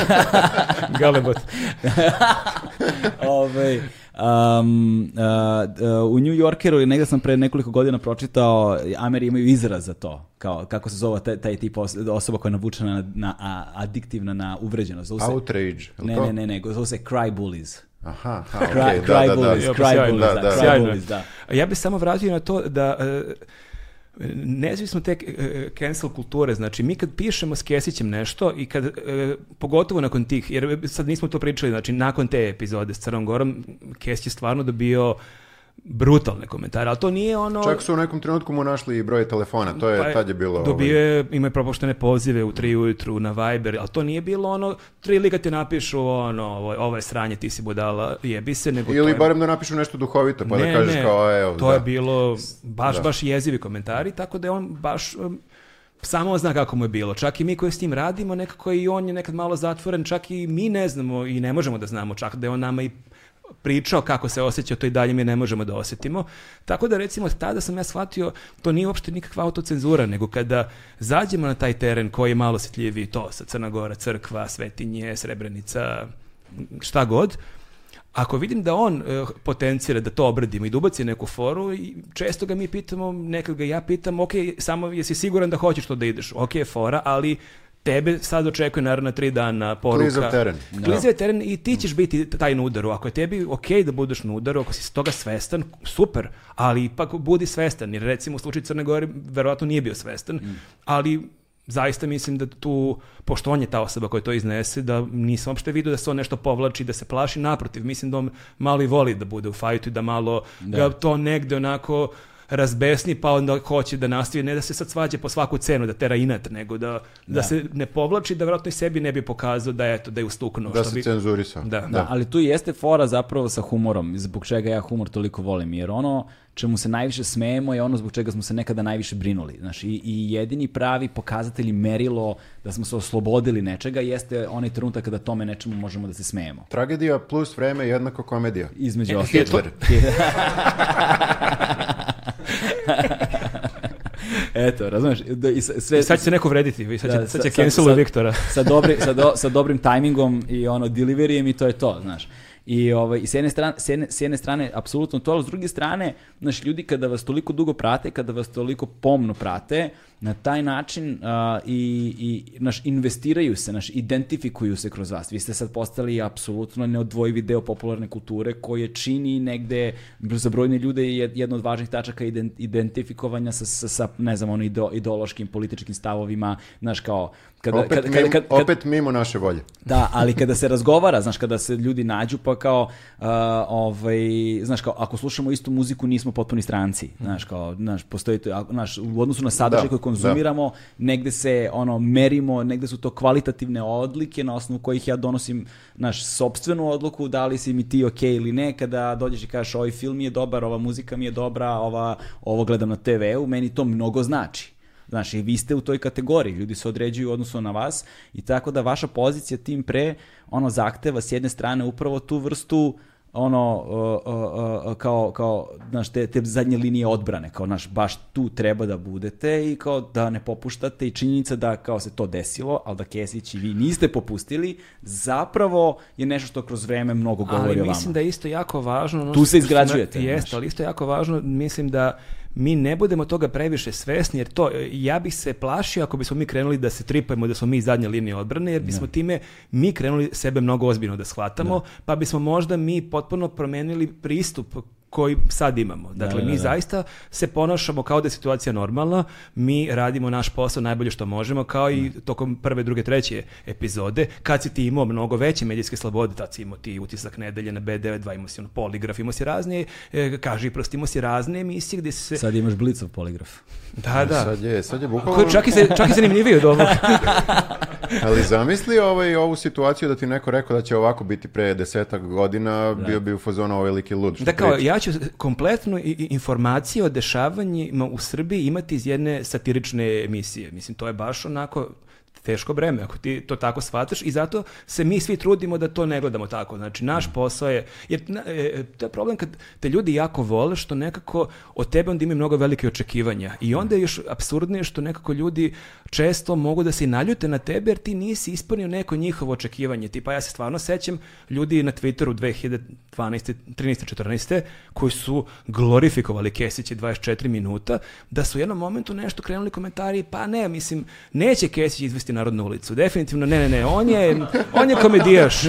[laughs] Galebot. [laughs] Ove, ovaj, Um, uh, u New Yorkeru negdje sam pre nekoliko godina pročitao, Ameri imaju izraz za to, kao kako se zove taj, taj tip osoba koja je navučena na, na a, adiktivna na uvređenost. Zove se, Outrage. Ne, ne, ne, ne, zove se cry bullies. Aha, aha, okay, cry, da, cry da, da, bullies, da, da. Cry bullies, da, da, da. Cry bullies, da. Ja bih samo vratio na to da e, Nezavisno te e, e, cancel kulture, znači mi kad pišemo s Kesićem nešto i kad, e, pogotovo nakon tih, jer sad nismo to pričali, znači nakon te epizode s Crnom Gorom, Kesić je stvarno dobio brutalne komentare, ali to nije ono... Čak su u nekom trenutku mu našli i broj telefona, to je, pa, tad je bilo... Dobio ovaj- je, imaju propuštene pozive u tri ujutru na Viber, ali to nije bilo ono, tri lika ti napišu ono, ovo, ovaj, ovo ovaj je sranje, ti si budala, jebi se, nego... Ili je... barem da napišu nešto duhovito, pa da ne, da kažeš ne, kao, evo... To da. je bilo baš, da. baš jezivi komentari, tako da je on baš... Um, samo zna kako mu je bilo. Čak i mi koji s tim radimo, nekako i on je nekad malo zatvoren, čak i mi ne znamo i ne možemo da znamo, čak da je on nama i pričao kako se osjeća, to i dalje mi ne možemo da osjetimo. Tako da recimo tada sam ja shvatio, to nije uopšte nikakva autocenzura, nego kada zađemo na taj teren koji je malo osjetljiviji, to sa Crna Gora, Crkva, Svetinje, Srebrenica, šta god, ako vidim da on e, potencira da to obradimo i dubaci da neku foru, i često ga mi pitamo, nekad ga ja pitam, ok, samo jesi siguran da hoćeš to da ideš? Ok, fora, ali tebe sad očekuje naravno tri dana poruka. Klizav teren. Da. Klizav teren i ti ćeš biti taj na udaru. Ako je tebi ok da budeš na udaru, ako si s toga svestan, super, ali ipak budi svestan. Jer recimo u slučaju Crne Gore verovatno nije bio svestan, mm. ali zaista mislim da tu, pošto on je ta osoba koja to iznese, da nisam uopšte vidio da se on nešto povlači, da se plaši, naprotiv, mislim da on malo i voli da bude u fajtu i da malo da. ga to negde onako razbesni, pa onda hoće da nastavi, ne da se sad svađa po svaku cenu, da tera inat, nego da, da, da. se ne povlači, da vjerojatno i sebi ne bi pokazao da je, to, da je ustuknuo. Da što se bi... cenzurisao. Da. da. da, ali tu jeste fora zapravo sa humorom, zbog čega ja humor toliko volim, jer ono čemu se najviše smejemo je ono zbog čega smo se nekada najviše brinuli. Znaš, i, i jedini pravi pokazatelj merilo da smo se oslobodili nečega jeste onaj trenutak kada tome nečemu možemo da se smejemo. Tragedija plus vreme jednako komedija. Između e, ostalo. Hitler. [laughs] [laughs] Eto, razumeš? Da, i sve, I sad će se neko vrediti, i sad, će, da, sad, sad, će sa, Viktora. Sa, dobri, sa, do, sa dobrim tajmingom i ono deliverijem i to je to, znaš. I ovaj, i s, jedne strane, s, jedne, s jedne strane, apsolutno to, ali s druge strane, znaš, ljudi kada vas toliko dugo prate, kada vas toliko pomno prate, na taj način uh, i, i naš, investiraju se, naš, identifikuju se kroz vas. Vi ste sad postali apsolutno neodvojivi deo popularne kulture koje čini negde za brojne ljude je jedna od važnih tačaka identifikovanja sa, sa, sa ne znam, ono, ideološkim, političkim stavovima, znaš, kao Kada, opet, kada, mimo, kada, opet mimo naše volje. Da, ali kada se razgovara, znaš, kada se ljudi nađu pa kao, uh, ovaj, znaš, kao, ako slušamo istu muziku nismo potpuni stranci, mhm. znaš, kao, znaš, postoji to, znaš, u odnosu na sadržaj da, koji da. konzumiramo, da. negde se, ono, merimo, negde su to kvalitativne odlike na osnovu kojih ja donosim, naš sopstvenu odluku, da li si mi ti ok ili ne, kada dođeš i kažeš, ovaj film je dobar, ova muzika mi je dobra, ova, ovo gledam na TV-u, meni to mnogo znači. Znaš, i vi ste u toj kategoriji, ljudi se određuju odnosno na vas i tako da vaša pozicija tim pre, ono, zahteva s jedne strane upravo tu vrstu ono uh, uh, uh, kao kao znaš te te zadnje linije odbrane kao naš baš tu treba da budete i kao da ne popuštate i činjenica da kao se to desilo al da Kesić i vi niste popustili zapravo je nešto što kroz vreme mnogo govori ali o vama. mislim da je isto jako važno ono tu se izgrađujete. Jeste, ali isto jako važno mislim da mi ne budemo toga previše svesni, jer to, ja bih se plašio ako bismo mi krenuli da se tripajmo, da smo mi zadnja linija odbrane, jer bismo da. time mi krenuli sebe mnogo ozbiljno da shvatamo, da. pa bismo možda mi potpuno promenili pristup koji sad imamo. Da, dakle, da, mi da, da. zaista se ponašamo kao da je situacija normalna, mi radimo naš posao najbolje što možemo, kao i da. tokom prve, druge, treće epizode. Kad si ti imao mnogo veće medijske slobode, tad si imao ti utisak nedelje na B92, imao si ono poligraf, imao si razne, e, kaži prosto, imao si razne emisije gde se... Sad imaš blicov poligraf. Da, da. E, sad je, sad je bukvalno... Čak i, se, čak i zanimljiviji od ovog. [laughs] Ali zamisli ovaj, ovu situaciju da ti neko rekao da će ovako biti pre desetak godina, da. bio bi u fazonu ovaj lik lud. Što da kao, ja ja ću kompletnu informaciju o dešavanjima u Srbiji imati iz jedne satirične emisije. Mislim, to je baš onako teško breme ako ti to tako shvataš i zato se mi svi trudimo da to ne gledamo tako. Znači, naš mm. posao je, jer e, e, to je problem kad te ljudi jako vole što nekako od tebe onda imaju mnogo velike očekivanja i onda je još absurdnije što nekako ljudi često mogu da se naljute na tebe jer ti nisi ispunio neko njihovo očekivanje. Tipa, ja se stvarno sećam ljudi na Twitteru 2012. 13. 14. koji su glorifikovali Kesiće 24 minuta, da su u jednom momentu nešto krenuli komentari, pa ne, mislim, neće Kesić izvesti pusti Narodnu ulicu. Definitivno, ne, ne, ne, on je, on je komedijaš.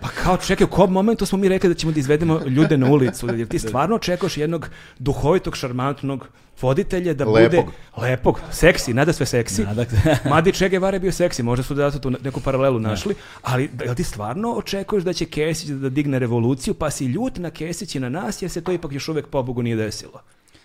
Pa kao, čekaj, u kom momentu smo mi rekli da ćemo da izvedemo ljude na ulicu? Jer ti stvarno očekuješ jednog duhovitog, šarmantnog voditelja da lepog. bude lepog, seksi, nada sve seksi. Nada... [laughs] Madi Che Guevara je bio seksi, možda su da su tu neku paralelu da. našli, ali jel ti stvarno očekuješ da će Kesić da digne revoluciju, pa si ljut na Kesić i na nas, jer se to ipak još uvek po Bogu nije desilo.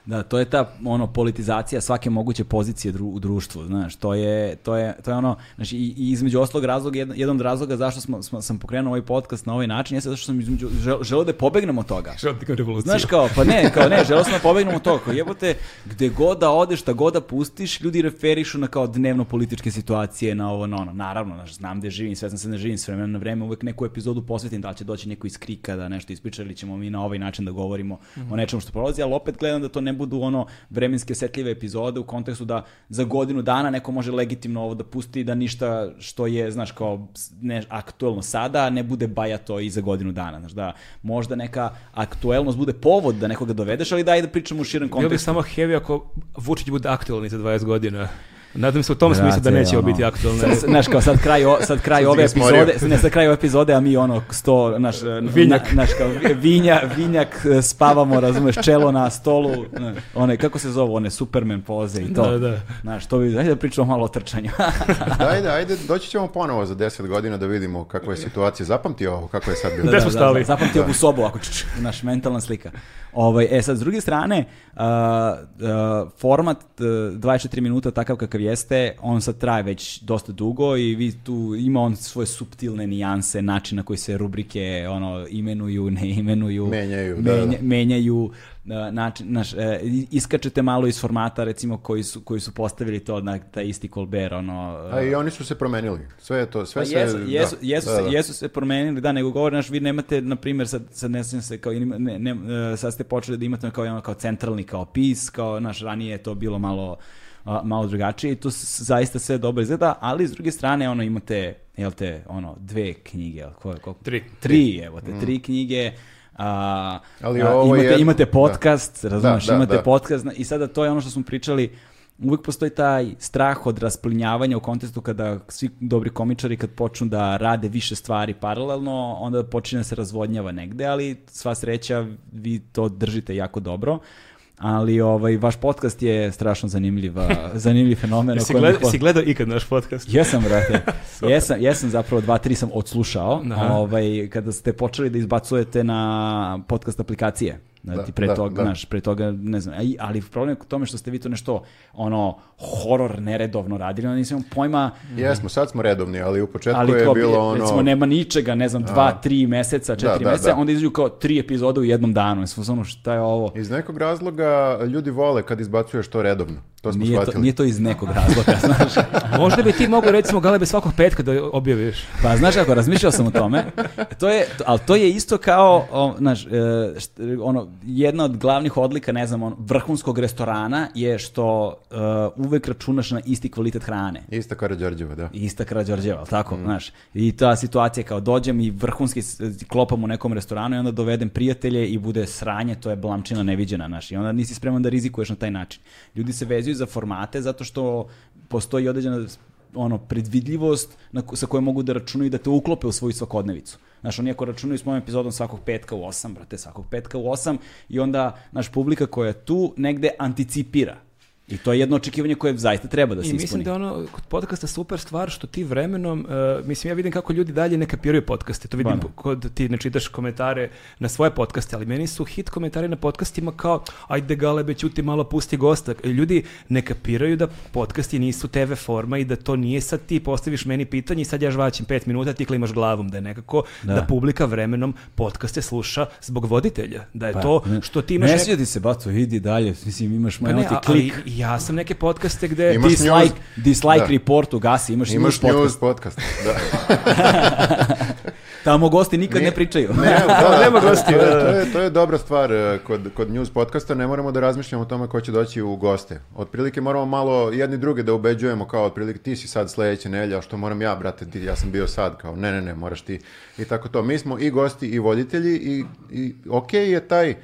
Da, to je ta ono politizacija svake moguće pozicije dru, u društvu, znaš, to je, to je, to je ono, znači i, i između ostalog razloga, jedan, jedan od razloga zašto smo, smo, sam pokrenuo ovaj podcast na ovaj način, jeste zato što sam između, žel, želeo da pobegnemo od toga. Želeo da revoluciju. Znaš kao, pa ne, kao ne, želeo sam da pobegnemo od toga, kao jebote, gde god da odeš, da god da pustiš, ljudi referišu na kao dnevno političke situacije, na ovo, na ono, naravno, znaš, znam gde živim, sve sam se da ne živim, s vremena na vreme uvek neku epizodu posvetim, da će doći neko iz krika da nešto ispriča ili ćemo mi na ovaj način da govorimo mm -hmm. o nečemu što prolazi, ali opet gledam da to ne budu ono vremenske setljive epizode u kontekstu da za godinu dana neko može legitimno ovo da pusti da ništa što je, znaš, kao ne, aktuelno sada ne bude bajato i za godinu dana. Znaš, da možda neka aktuelnost bude povod da nekoga dovedeš, ali daj da pričamo u širem kontekstu. Bilo bi samo heavy ako Vučić bude aktuelni za 20 godina. Nadam se u tom smislu da neće biti aktualne. Znaš, kao sad kraj, o, sad kraj ove epizode, ne, sad kraj ove epizode, a mi ono sto, naš, e, vinjak. Na, naš kao vinja, vinjak, e, spavamo, razumeš, čelo na stolu, one, kako se zove, one Superman poze i to. Da, da. Znaš, to bi, ajde da pričamo malo o trčanju. [laughs] Da, ajde, ajde, doći ćemo ponovo za 10 godina da vidimo kakva je situacija. Zapamti ovo, kako je sad bilo. Da, da, da, da zapamti ovu sobu, ako ćeš, naš mentalna slika. Ovaj, e sad, s druge strane, uh, uh, format uh, e, 24 minuta takav kakav je jeste, on sad traje već dosta dugo i vi tu, ima on svoje subtilne nijanse, način na koji se rubrike ono, imenuju, ne imenuju, menjaju, da, menja, da, da. menjaju način, naš, e, iskačete malo iz formata recimo koji su, koji su postavili to na taj isti Colbert ono, A i e. oni su se promenili, sve je to sve, pa sve, jesu, da, jesu, da, se, da. jesu se promenili da, nego govori, naš, vi nemate, na primjer sad, sad ne znam se, kao, ne, ne, e, sad ste počeli da imate kao, kao centralni kao pis, kao, naš, ranije je to bilo malo a, malo drugačije i to zaista sve dobro izgleda, ali s druge strane ono imate jel te ono dve knjige, jel koje koliko? Tri. Tri, evo te, mm. tri knjige. A, ali a, ovo imate, je... imate da. podcast, da. razumeš, da, da, imate da. podcast i sada to je ono što smo pričali uvek postoji taj strah od rasplinjavanja u kontekstu kada svi dobri komičari kad počnu da rade više stvari paralelno, onda počinje da se razvodnjava negde, ali sva sreća vi to držite jako dobro ali ovaj, vaš podcast je strašno zanimljiv, zanimljiv fenomen. si, gleda, pod... si gledao ikad naš podcast? Jesam, brate. [laughs] jesam, jesam zapravo, dva, tri sam odslušao, ovaj, kada ste počeli da izbacujete na podcast aplikacije. Da, ti znači, pre, da, toga, da. Naš, pre toga, ne znam, ali problem je u tome što ste vi to nešto, ono, horor neredovno radili, onda nisam pojma... Mhm. Jesmo, sad smo redovni, ali u početku ali je bilo ono... Recimo, nema ničega, ne znam, da. dva, a... tri meseca, da, četiri da, da, meseca, onda izuđu kao tri epizode u jednom danu. Jesmo ono, šta je ovo? Iz nekog razloga ljudi vole kad izbacuješ to redovno. To smo nije, shvatili. to, nije to iz nekog razloga, [laughs] znaš. [laughs] Možda bi ti mogao, recimo, galebe svakog petka da objaviš. Pa, znaš ako razmišljao sam o tome. To je, ali to je isto kao, o, znaš, e, št, ono, jedna od glavnih odlika, ne znam, on, vrhunskog restorana je što uh, uvek računaš na isti kvalitet hrane. Ista Karadžorđeva, da. Ista Karadžorđeva, tako, mm. znaš. I ta situacija kao dođem i vrhunski klopam u nekom restoranu i onda dovedem prijatelje i bude sranje, to je blamčina neviđena, znaš. I onda nisi spreman da rizikuješ na taj način. Ljudi se vezuju za formate zato što postoji određena ono predvidljivost na, sa kojom mogu da računaju da te uklope u svoju svakodnevicu. Znaš, oni ako računaju s mojim epizodom svakog petka u 8, brate, svakog petka u 8 i onda naš publika koja je tu negde anticipira I to je jedno očekivanje koje zaista treba da se I mislim da ono, kod podcasta super stvar što ti vremenom, uh, mislim ja vidim kako ljudi dalje ne kapiraju podcaste, to vidim Bano. kod ti ne čitaš komentare na svoje podcaste, ali meni su hit komentari na podcastima kao ajde galebe ćuti malo pusti gosta. E, ljudi ne kapiraju da podcasti nisu TV forma i da to nije sad ti postaviš meni pitanje i sad ja žvaćem pet minuta, ti klimaš glavom, da je nekako da, da publika vremenom podcaste sluša zbog voditelja, da je pa, to što ti imaš... Ne nek... se, Baco, idi dalje, mislim imaš pa ne, a, ali, ja sam neke podcaste gde... Imaš dislike, news, dislike da. report u Gasi, imaš, imaš news, news podcast. podcast da. [laughs] Tamo gosti nikad Nije, ne pričaju. Ne, [laughs] da, da, nema gosti. To, je, da, da. to, je, to je dobra stvar e, kod, kod news podcasta, ne moramo da razmišljamo o tome ko će doći u goste. Otprilike moramo malo jedni druge da ubeđujemo kao otprilike ti si sad sledeće nelja, što moram ja, brate, ti, ja sam bio sad, kao ne, ne, ne, moraš ti. I tako to. Mi smo i gosti i voditelji i, i okej okay je taj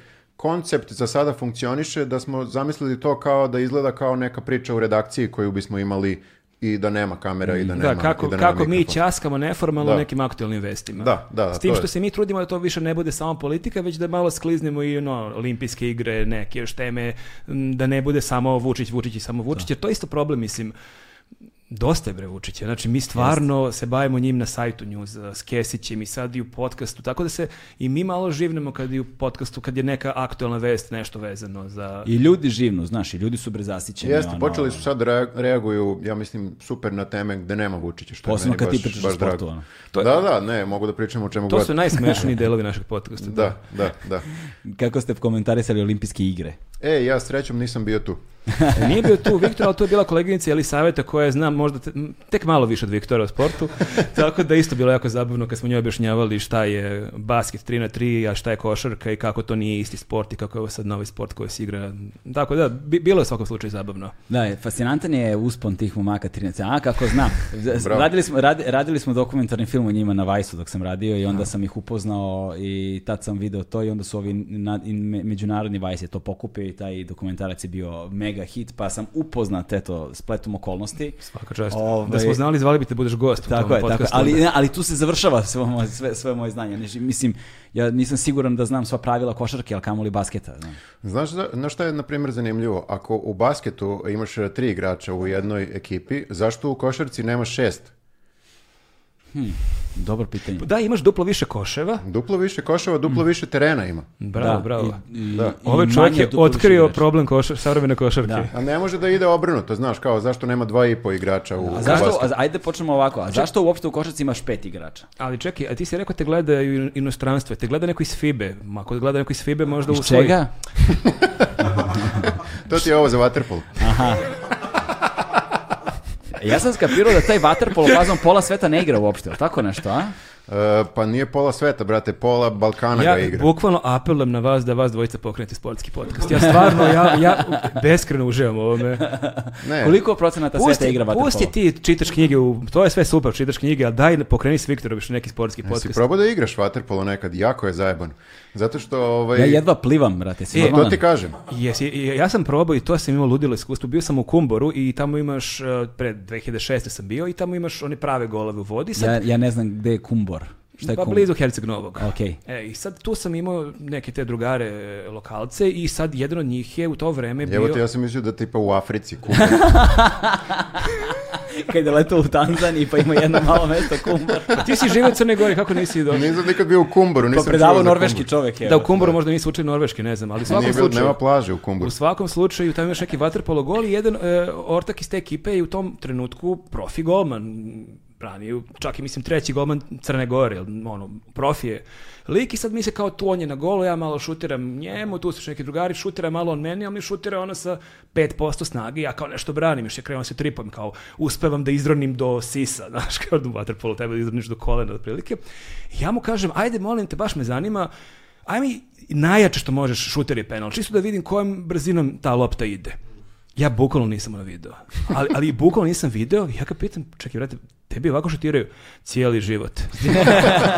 koncept za sada funkcioniše da smo zamislili to kao da izgleda kao neka priča u redakciji koju bismo imali i da nema kamera i da, da nema Da, kako, i da nema kako mi ćaskamo neformalno da. nekim aktuelnim vestima. Da, da, S tim što je. se mi trudimo da to više ne bude samo politika, već da malo skliznemo i no, olimpijske igre, neke još teme, da ne bude samo Vučić, Vučić i samo Vučić, da. jer to je isto problem, mislim dosta je bre Vučića. Znači, mi stvarno Jeste. se bavimo njim na sajtu News, s Kesićem i sad i u podcastu, tako da se i mi malo živnemo kad je u podcastu, kad je neka aktuelna vest nešto vezano za... I ljudi živno, znaš, i ljudi su zasićeni. Jeste, ono... počeli su sad da reaguju, ja mislim, super na teme gde nema Vučića, što Posledno je meni baš, ti pričaš baš sportu, To je... Da, da, ne, mogu da pričam o čemu god. To su najsmešniji delovi našeg podcasta. da, da, da. da. Kako ste komentarisali olimpijske igre? E, ja srećom nisam bio tu. [laughs] Nije bio tu Viktor, ali tu je bila koleginica Elisaveta koja je, znam, možda te, tek malo više od Viktora u sportu, [laughs] tako da isto bilo jako zabavno kad smo njoj objašnjavali šta je basket 3 na 3, a šta je košarka i kako to nije isti sport i kako je ovo sad novi sport koji se igra. Tako da, bilo je u svakom slučaju zabavno. Da, fascinantan je uspon tih momaka 13. A, kako znam. [laughs] radili, smo, rad, radili smo dokumentarni film o njima na Vajsu dok sam radio i onda da. sam ih upoznao i tad sam video to i onda su ovi na, međunarodni Vajs je to pokupio taj dokumentarac je bio mega hit, pa sam upoznat, eto, spletom okolnosti. Svaka čast. Ovaj, da smo znali, zvali bi te budeš gost tako tom je, podcastu. Tako ali, ne, ali tu se završava sve moje, sve, sve moje znanje. Znači, mislim, ja nisam siguran da znam sva pravila košarke, ali kamoli basketa. Znam. Znaš na šta je, na primjer, zanimljivo? Ako u basketu imaš e, tri igrača u jednoj ekipi, zašto u košarci nema šest? Hmm, dobro pitanje. Da, imaš duplo više koševa. Duplo više koševa, duplo hmm. više terena ima. Bravo, da, bravo. I, i, da. Ove ovaj čovjek je otkrio problem koša, savremene košarke. Da. A ne može da ide obrnuto, znaš, kao zašto nema dva i po igrača u a zašto, a, ajde počnemo ovako, a zašto uopšte u košarci imaš pet igrača? Ali čekaj, a ti si rekao te gledaju inostranstvo, te gleda neko iz FIBE. Ma, ako gleda neko iz FIBE, možda u Iz čega? [laughs] to ti je ovo za Waterpool. Aha ja sam skapirao da taj waterpolo fazom pola sveta ne igra uopšte, ali tako nešto, a? E, pa nije pola sveta, brate, pola Balkana ja ga da igra. Ja bukvalno apelujem na vas da vas dvojica pokrenete sportski podcast. Ja stvarno, ja, ja beskreno uživam ovome. Ne. Koliko procenata pusti, sveta igra vaterpolo? Pusti ti čitaš knjige, u, to je sve super, čitaš knjige, ali daj pokreni s Viktorom još neki sportski podcast. Jesi probao da igraš waterpolo nekad, jako je zajeban. Zato što... Ovaj... Ja jedva plivam, brate, si e, To ti kažem. Jesi, ja sam probao i to sam imao ludilo iskustvo. Bio sam u Kumboru i tamo imaš, e, pred 2006. sam bio i tamo imaš one prave golove u vodi. Sad... Ja, ja ne znam gde je Kumbor. Šta je pa blizu Herceg Novog. Okay. E, I sad tu sam imao neke te drugare e, lokalce i sad jedan od njih je u to vreme bio... Evo ti, ja sam mislio da tipa u Africi kumbor. [laughs] kad je letao u Tanzaniji, pa ima jedno malo mesto Kumbar. ti si živio u Crnoj Gori, kako nisi došao? Nisam nikad bio u Kumbaru, nisam pa predavao norveški čovjek je. Da, u Kumbaru možda nisi učio norveški, ne znam, ali u svakom Nije bilo, slučaju... Nema plaže u Kumbaru. U svakom slučaju, tamo još neki waterpolo gol i jedan e, ortak iz te ekipe i u tom trenutku profi golman branio, čak i mislim treći golman Crne Gore, ono, profi je lik i sad mi se kao tu on je na golu, ja malo šutiram njemu, tu su neki drugari, šutira malo on meni, ali mi šutira ono sa 5% snage, ja kao nešto branim, još je krenuo se tripom, kao uspevam da izronim do sisa, [laughs] znaš, kao do waterpolo, tebe da izroniš do kolena otprilike. Ja mu kažem, ajde molim te, baš me zanima, aj mi najjače što možeš šuter i penal, čisto da vidim kojom brzinom ta lopta ide. Ja bukvalno nisam ono video. Ali, ali bukvalno nisam video. Ja ga pitam, čekaj, vrati, tebi ovako šutiraju cijeli život.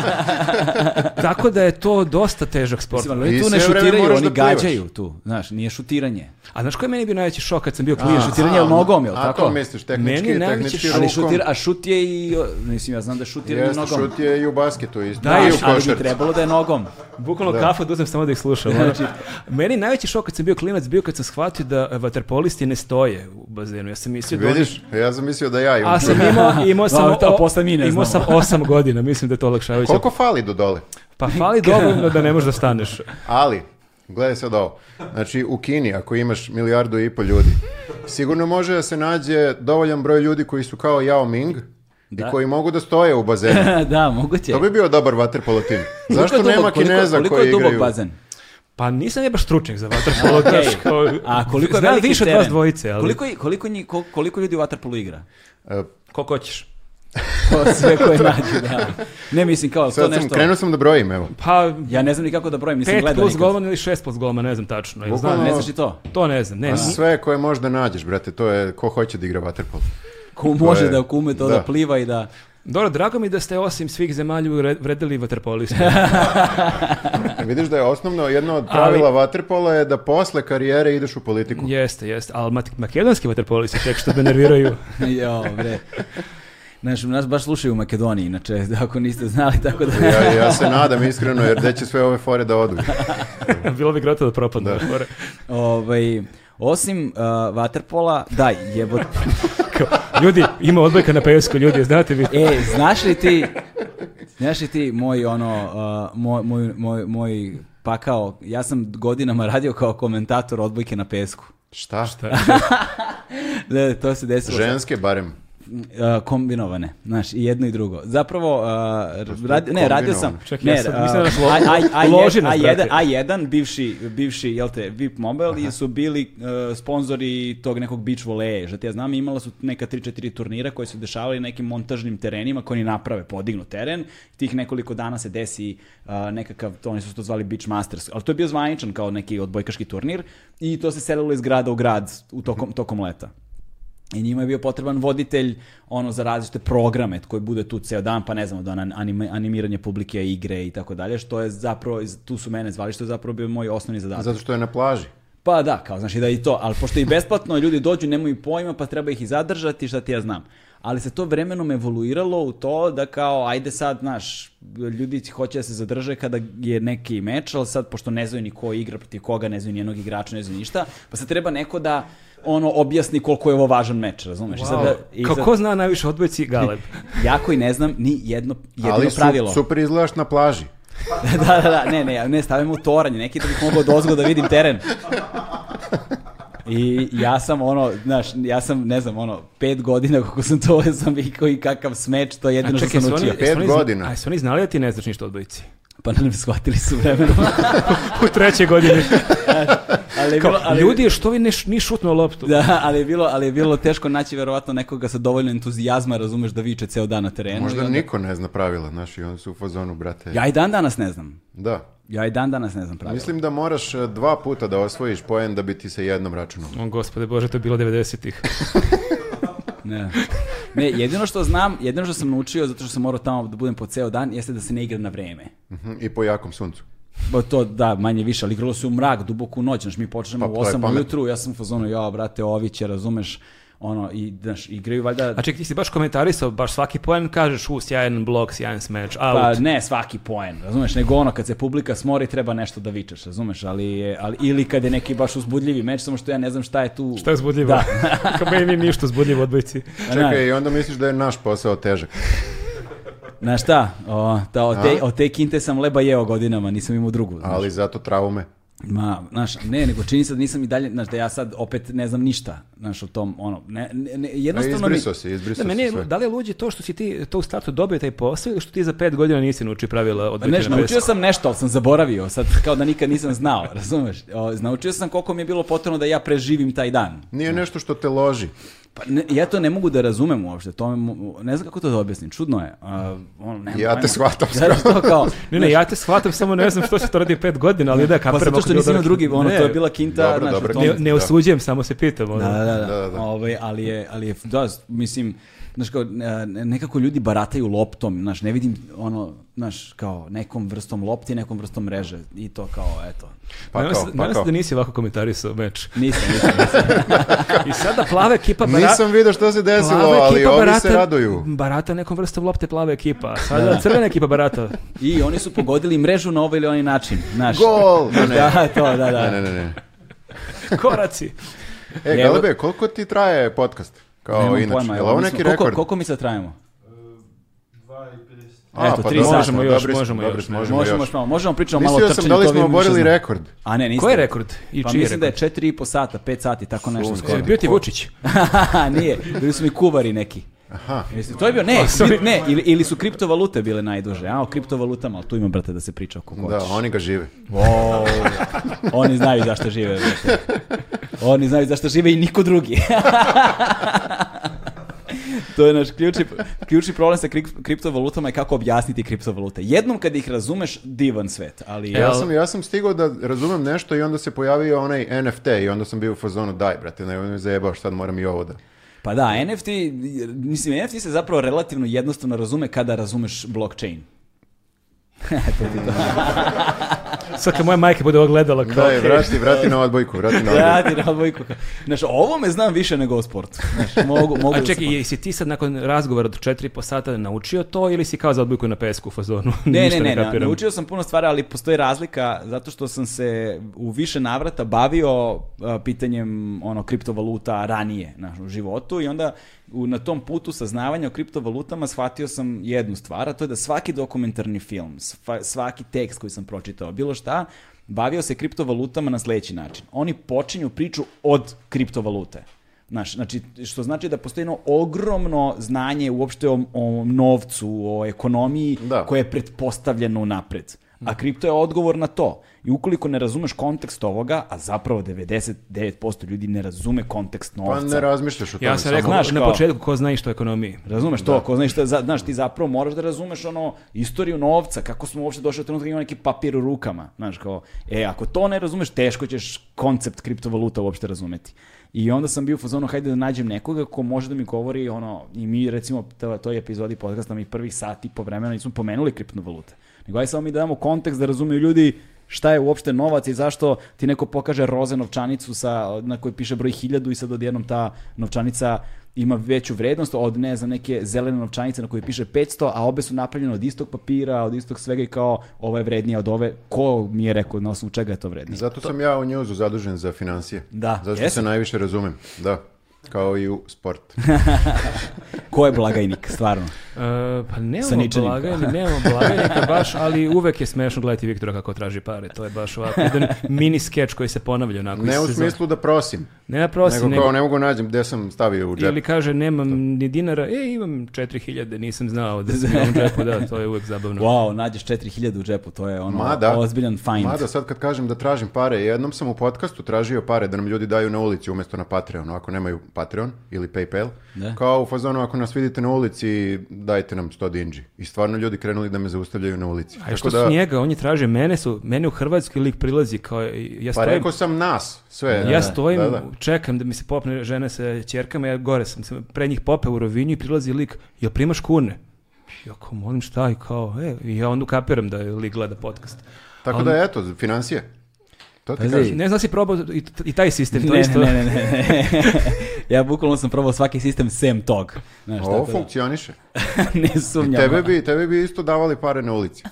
[laughs] Tako da je to dosta težak sport. Mislim, ali tu ne šutiraju, oni da gađaju tu. Znaš, nije šutiranje. A znaš koji je meni bio najveći šok kad sam bio klinac? Šutiranje je nogom, je li tako? A to misliš, tehnički, meni tehnički rukom. Ali šutir, a šut je i, mislim, ja znam da šutira šutiranje nogom. Jeste, šut je i u basketu isto. Da, i u ali bi trebalo da je nogom. Bukvalno da. kafu da samo da ih slušam. [laughs] Znači, meni najveći šok kad sam bio klinac bio kad sam shvatio da e, vaterpolisti ne stoje u bazenu. Ja sam mislio da... Vidiš, ja sam mislio da ja imam. A sam imao, imao sam [laughs] sam, a, to posle mi ne imao sam 8 godina, mislim da je to olakšavajuće. Koliko fali do dole? Pa fali dovoljno [laughs] da ne možeš da staneš. Ali, gledaj sad ovo. Znači, u Kini, ako imaš milijardu i pol ljudi, sigurno može da se nađe dovoljan broj ljudi koji su kao Yao Ming, da. i koji mogu da stoje u bazenu. [laughs] da, moguće. To bi bio dobar vaterpolo tim. Zašto dubog, nema koliko, Kineza koliko koji igraju? Koliko je dubog bazen? Pa nisam je baš stručnjak za [laughs] vaterpolo. okay. Ko... A koliko je veliki više od vas dvojice. Ali... Koliko, koliko, koliko ljudi u vaterpolu igra? Uh, Koliko hoćeš? To [laughs] sve koje nađu, da. Ne mislim kao Sad to sam, Krenuo sam da brojim, evo. Pa, Ja ne znam ni kako da brojim, nisam 5 gledao plus nikad. golman ili 6 plus golman, ne znam tačno. Ja znam, Ne znaš i to? to ne znam, ne. Pa ni- Sve koje možda nađeš, brate, to je ko hoće da igra vaterpolo. Ko može je- da kume to da. da. pliva i da... Dobro, drago mi da ste osim svih zemalja ure- vredili vaterpolistu. [laughs] E, vidiš da je osnovno jedno od pravila vaterpola je da posle karijere ideš u politiku. jeste, jeste, ali makedonski vaterpolisti, tek što me nerviraju. [laughs] Jo, bre. Znaš, nas baš slušaju u Makedoniji, inače, [laughs] ako niste znali, tako da... ja, ja se nadam iskreno, jer gde će sve ove fore da odu? [laughs] Bilo bi grota da propadne da. fore. Ovaj, osim uh, Waterpola, daj, jebot... [laughs] ljudi, ima odbojka na Pevsku, ljudi, znate vi. E, znaš li ti, znaš li ti moj, ono, uh, moj, moj, moj, moj pakao, ja sam godinama radio kao komentator odbojke na Pesku. Šta? Šta? da, to se desilo. Ženske barem kombinovane, znaš, i jedno i drugo. Zapravo, uh, radi, ne, radio sam... Čak, ne, ja sam, mislim da A1, A1, bivši, bivši, jel te, VIP Mobile, Aha. su bili uh, sponzori tog nekog beach voleja, što ja znam, imala su neka 3-4 turnira koji su dešavali na nekim montažnim terenima koji oni naprave, podignu teren, tih nekoliko dana se desi uh, nekakav, to oni su to zvali Beach Masters, ali to je bio zvaničan kao neki odbojkaški turnir i to se selilo iz grada u grad u tokom, tokom leta. I njima je bio potreban voditelj ono za različite programe koji bude tu ceo dan, pa ne znamo da anim, animiranje publike, igre i tako dalje, što je zapravo, tu su mene zvali, što je zapravo bio moj osnovni zadatak. Zato što je na plaži. Pa da, kao znači da i to, ali pošto je i besplatno, ljudi dođu, nemaju pojma, pa treba ih i zadržati, šta ti ja znam ali se to vremenom evoluiralo u to da kao, ajde sad, znaš, ljudi hoće da se zadrže kada je neki meč, ali sad, pošto ne znaju ni ko igra protiv koga, ne znaju ni jednog igrača, ne znaju ništa, pa sad treba neko da ono objasni koliko je ovo važan meč, razumeš? Wow. I sad da, i sad... Kako zna najviše odbojci Galeb? [laughs] ja koji ne znam ni jedno, jedno ali pravilo. Ali super izgledaš na plaži. [laughs] da, da, da, ne, ne, ne, stavimo u toranj, neki da bih mogao dozgo da vidim teren. I ja sam ono, znaš, ja sam, ne znam, ono, pet godina kako sam to [laughs] sam vikao i kakav smeč, to je jedino čekaj, što sam učio. Pet godina. A su oni znali da ti ne znaš ništa od bojici? Pa ne shvatili su vremenom. [laughs] u trećoj godini. [laughs] ali, je bilo, ali ljudi, što vi ne ni šutno loptu? Da, ali je bilo, ali je bilo teško naći verovatno nekoga sa dovoljno entuzijazma, razumeš da viče ceo dan na terenu. Možda onda... niko ne zna pravila, znaš, i oni su u fazonu, brate. Ja i dan danas ne znam. Da. Ja i dan danas ne znam pravila. Mislim da moraš e, dva puta da osvojiš poen da bi ti se jednom računom. O, gospode Bože, to je bilo 90-ih. [laughs] ne. Ne, jedino što znam, jedino što sam naučio, zato što sam morao tamo da budem po ceo dan, jeste da se ne igra na vreme. Uh mhm, -huh, I po jakom suncu. Ba to da, manje više, ali igralo se u mrak, duboku noć, znači mi počnemo pa, u 8 ujutru, ja sam u fazonu, ja brate, ovi će, razumeš, ono, i, znaš, igraju valjda... A znači, ček, ti si baš komentarisao, baš svaki poen kažeš, u, sjajan blok, sjajan smeč, pa out. Pa ne, svaki poen, razumeš, nego ono, kad se publika smori, treba nešto da vičeš, razumeš, ali, ali ili kad je neki baš uzbudljivi meč, samo što ja ne znam šta je tu... Šta je uzbudljivo? Da. [laughs] Kao meni ništa uzbudljivo odbojci. Pa Čekaj, i onda misliš da je naš posao težak. Na šta, o, ta, o, te, o te kinte sam leba jeo godinama, nisam imao drugu. Znaš. Ali zato traume. Ma, znaš, ne, nego čini se da nisam i dalje, znaš, da ja sad opet ne znam ništa, znaš, o tom, ono, ne, ne, jednostavno... Izbriso se, izbriso da, meni, sve. Da li je luđe to što si ti to u startu dobio taj posao ili što ti za pet godina nisi naučio pravila pa od Ne, naučio sam nešto, ali sam zaboravio, sad kao da nikad nisam znao, razumeš? O, naučio sam koliko mi je bilo potrebno da ja preživim taj dan. Nije nešto što te loži. Pa ne, ja to ne mogu da razumem uopšte, to ne znam kako to da objasnim, čudno je. A, on, nema, ja te shvatam. Ja da, da, to kao, [laughs] ne, ne, ja te shvatam, samo ne znam što se to radi pet godina, ali da, kapre. Pa zato što nisi imao drugi, ono, ne, to je bila kinta. Dobro, znači, dobro. Ne, ne da. osuđujem, samo se pitam. Ono. Da, da, da, da, da. Ovaj, ali, je, ali je, da, mislim, znaš, kao, nekako ljudi barataju loptom, znaš, ne vidim ono, znaš, kao nekom vrstom lopti, nekom vrstom mreže i to kao, eto. Pa pa nadam se, pa da nisi ovako komentarisao meč. Nisam, nisam. [laughs] I sada plava ekipa barata... Nisam vidio što se desilo, ali ovi barata, se raduju. Barata nekom vrstom lopte plava ekipa, sada da. crvena ekipa barata. I oni su pogodili mrežu na ovaj ili onaj način, znaš. Gol! [laughs] Da, ne, ne. Da, to, da, da. Ne, ne, ne. Koraci. E, Galebe, koliko ti traje podcast? Kao Nemam inače. Pojma, jel ovo neki koliko, rekord? Koliko mi sad da trajimo? 2,50. Eto, pa sata. Možemo još, možemo još. Možemo još malo. Možemo pričamo malo trčanje. Mislio sam da li smo oborili da- rekord. A ne, niste. Koji je rekord? I pa čiji mislim da je 4,5 sata, 5 sati, tako nešto skoro. Bio ti Vučić. [laughs] Nije, bili su mi kuvari neki. Aha. Mislim, to je bio, ne, [laughs] ne ili, ili su kriptovalute bile najduže, a o kriptovalutama, ali tu ima, brate, da se priča oko hoćeš. Da, oni ga žive. Wow. [laughs] oni znaju zašto žive, brate. Oni znaju zašto žive i niko drugi. [laughs] to je naš ključni, ključi problem sa kriptovalutama je kako objasniti kriptovalute. Jednom kad ih razumeš, divan svet. Ali... Ja, sam, ja sam stigao da razumem nešto i onda se pojavio onaj NFT i onda sam bio u fazonu, daj brate, ne mi zajebao šta moram i ovo da... Pa da, NFT, mislim, NFT se zapravo relativno jednostavno razume kada razumeš blockchain. Sad [laughs] kad moja majka bude ovo gledala kao... Daj, vrati, vrati na odbojku, vrati na odbojku. vrati na odbojku. Znaš, ovo me znam više nego o sportu. Znaš, mogu, mogu A da čekaj, si ti sad nakon razgovora od 4,5 sata naučio to ili si kao za odbojku na pesku u fazonu? [laughs] ne, ne, ne, ne, naučio sam puno stvari, ali postoji razlika zato što sam se u više navrata bavio uh, pitanjem ono kriptovaluta ranije znaš, u životu i onda u, na tom putu saznavanja o kriptovalutama shvatio sam jednu stvar, a to je da svaki dokumentarni film, svaki tekst koji sam pročitao, bilo šta, bavio se kriptovalutama na sledeći način. Oni počinju priču od kriptovalute. Znaš, znači, što znači da postoji jedno ogromno znanje uopšte o, o novcu, o ekonomiji da. koje je pretpostavljeno napred. A kripto je odgovor na to. I ukoliko ne razumeš kontekst ovoga, a zapravo 99% ljudi ne razume kontekst pa novca. Pa ne razmišljaš o tome. Ja sam rekao znaš, na početku ko zna išta o ekonomiji. Razumeš da. to, ko zna išta, znaš, ti zapravo moraš da razumeš ono istoriju novca, kako smo uopšte došli do trenutka da ima neki papir u rukama. Znaš, kao, e, ako to ne razumeš, teško ćeš koncept kriptovaluta uopšte razumeti. I onda sam bio u fazonu, hajde da nađem nekoga ko može da mi govori, ono, i mi recimo to, toj epizodi podcasta mi prvih sati po vremena nismo pomenuli kriptovalute. Nego aj samo mi da damo kontekst da razumeju ljudi šta je uopšte novac i zašto ti neko pokaže roze novčanicu sa, na kojoj piše broj 1000 i sad odjednom ta novčanica ima veću vrednost od ne za neke zelene novčanice na kojoj piše 500, a obe su napravljene od istog papira, od istog svega i kao ova je vrednija od ove. Ko mi je rekao na osnovu čega je to vrednije? Zato to... sam ja u njuzu zadužen za financije. Da. Zato što se najviše razumem. Da. Kao i u sport. [laughs] Ko je blagajnik, stvarno? Uh, pa nemamo blagajnika, nemamo blagajnika [laughs] baš, ali uvek je smešno gledati Viktora kako traži pare. To je baš ovako jedan mini skeč koji se ponavlja. Onako, ne u smislu da prosim. Ne da prosim. Nego, nego kao ne mogu nađem gde sam stavio u džep. Ili kaže nemam ni dinara, e imam 4000, nisam znao da sam u džepu, da, to je uvek zabavno. Wow, nađeš 4000 u džepu, to je ono mada, ozbiljan find. Mada sad kad kažem da tražim pare, jednom sam u podcastu tražio pare da nam ljudi daju na ulici umesto na Patreon, ako nemaju Patreon ili PayPal, da. kao u fazonu ako nas vidite na ulici, dajte nam 100 dinđi. I stvarno ljudi krenuli da me zaustavljaju na ulici. A što da... su njega, on je traže mene su, mene u Hrvatskoj lik prilazi kao, ja pa stojim... Pa rekao sam nas, sve. Da, ja stojim, da, da, čekam da mi se popne žena sa čerkama, ja gore sam, sam pre njih pope u rovinju i prilazi lik, jel primaš kune? Ja kao, molim šta i kao, e, ja onda kapiram da lik gleda podcast. Tako Ali... da, eto, financije. To ti Pazi, ne znam da si probao i, i taj sistem, to ne, isto. Ne, ne, ne. [laughs] [laughs] ja bukvalno sam probao svaki sistem sem tog. Znaš, Ovo da- funkcioniše. [laughs] ne sumnjam. Tebe bi, tebe bi isto davali pare na ulici.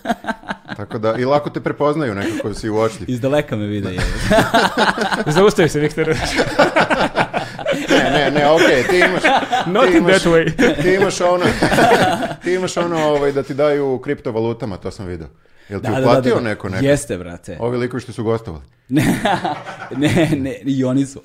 Tako da, i lako te prepoznaju nekako si uočljiv. Iz daleka me vide. Da. [laughs] Zaustavi se, Viktor. ne, ne, ne, okej, okay, ti imaš... Not ti imaš, in that way. ti imaš ono, ti imaš ono ovaj, da ti daju kriptovalutama, to sam vidio. Jel ti da, da, uplatio da, da, da. neko neko? Jeste, brate. Ovi likovi što su gostovali. [laughs] ne, ne, i oni su.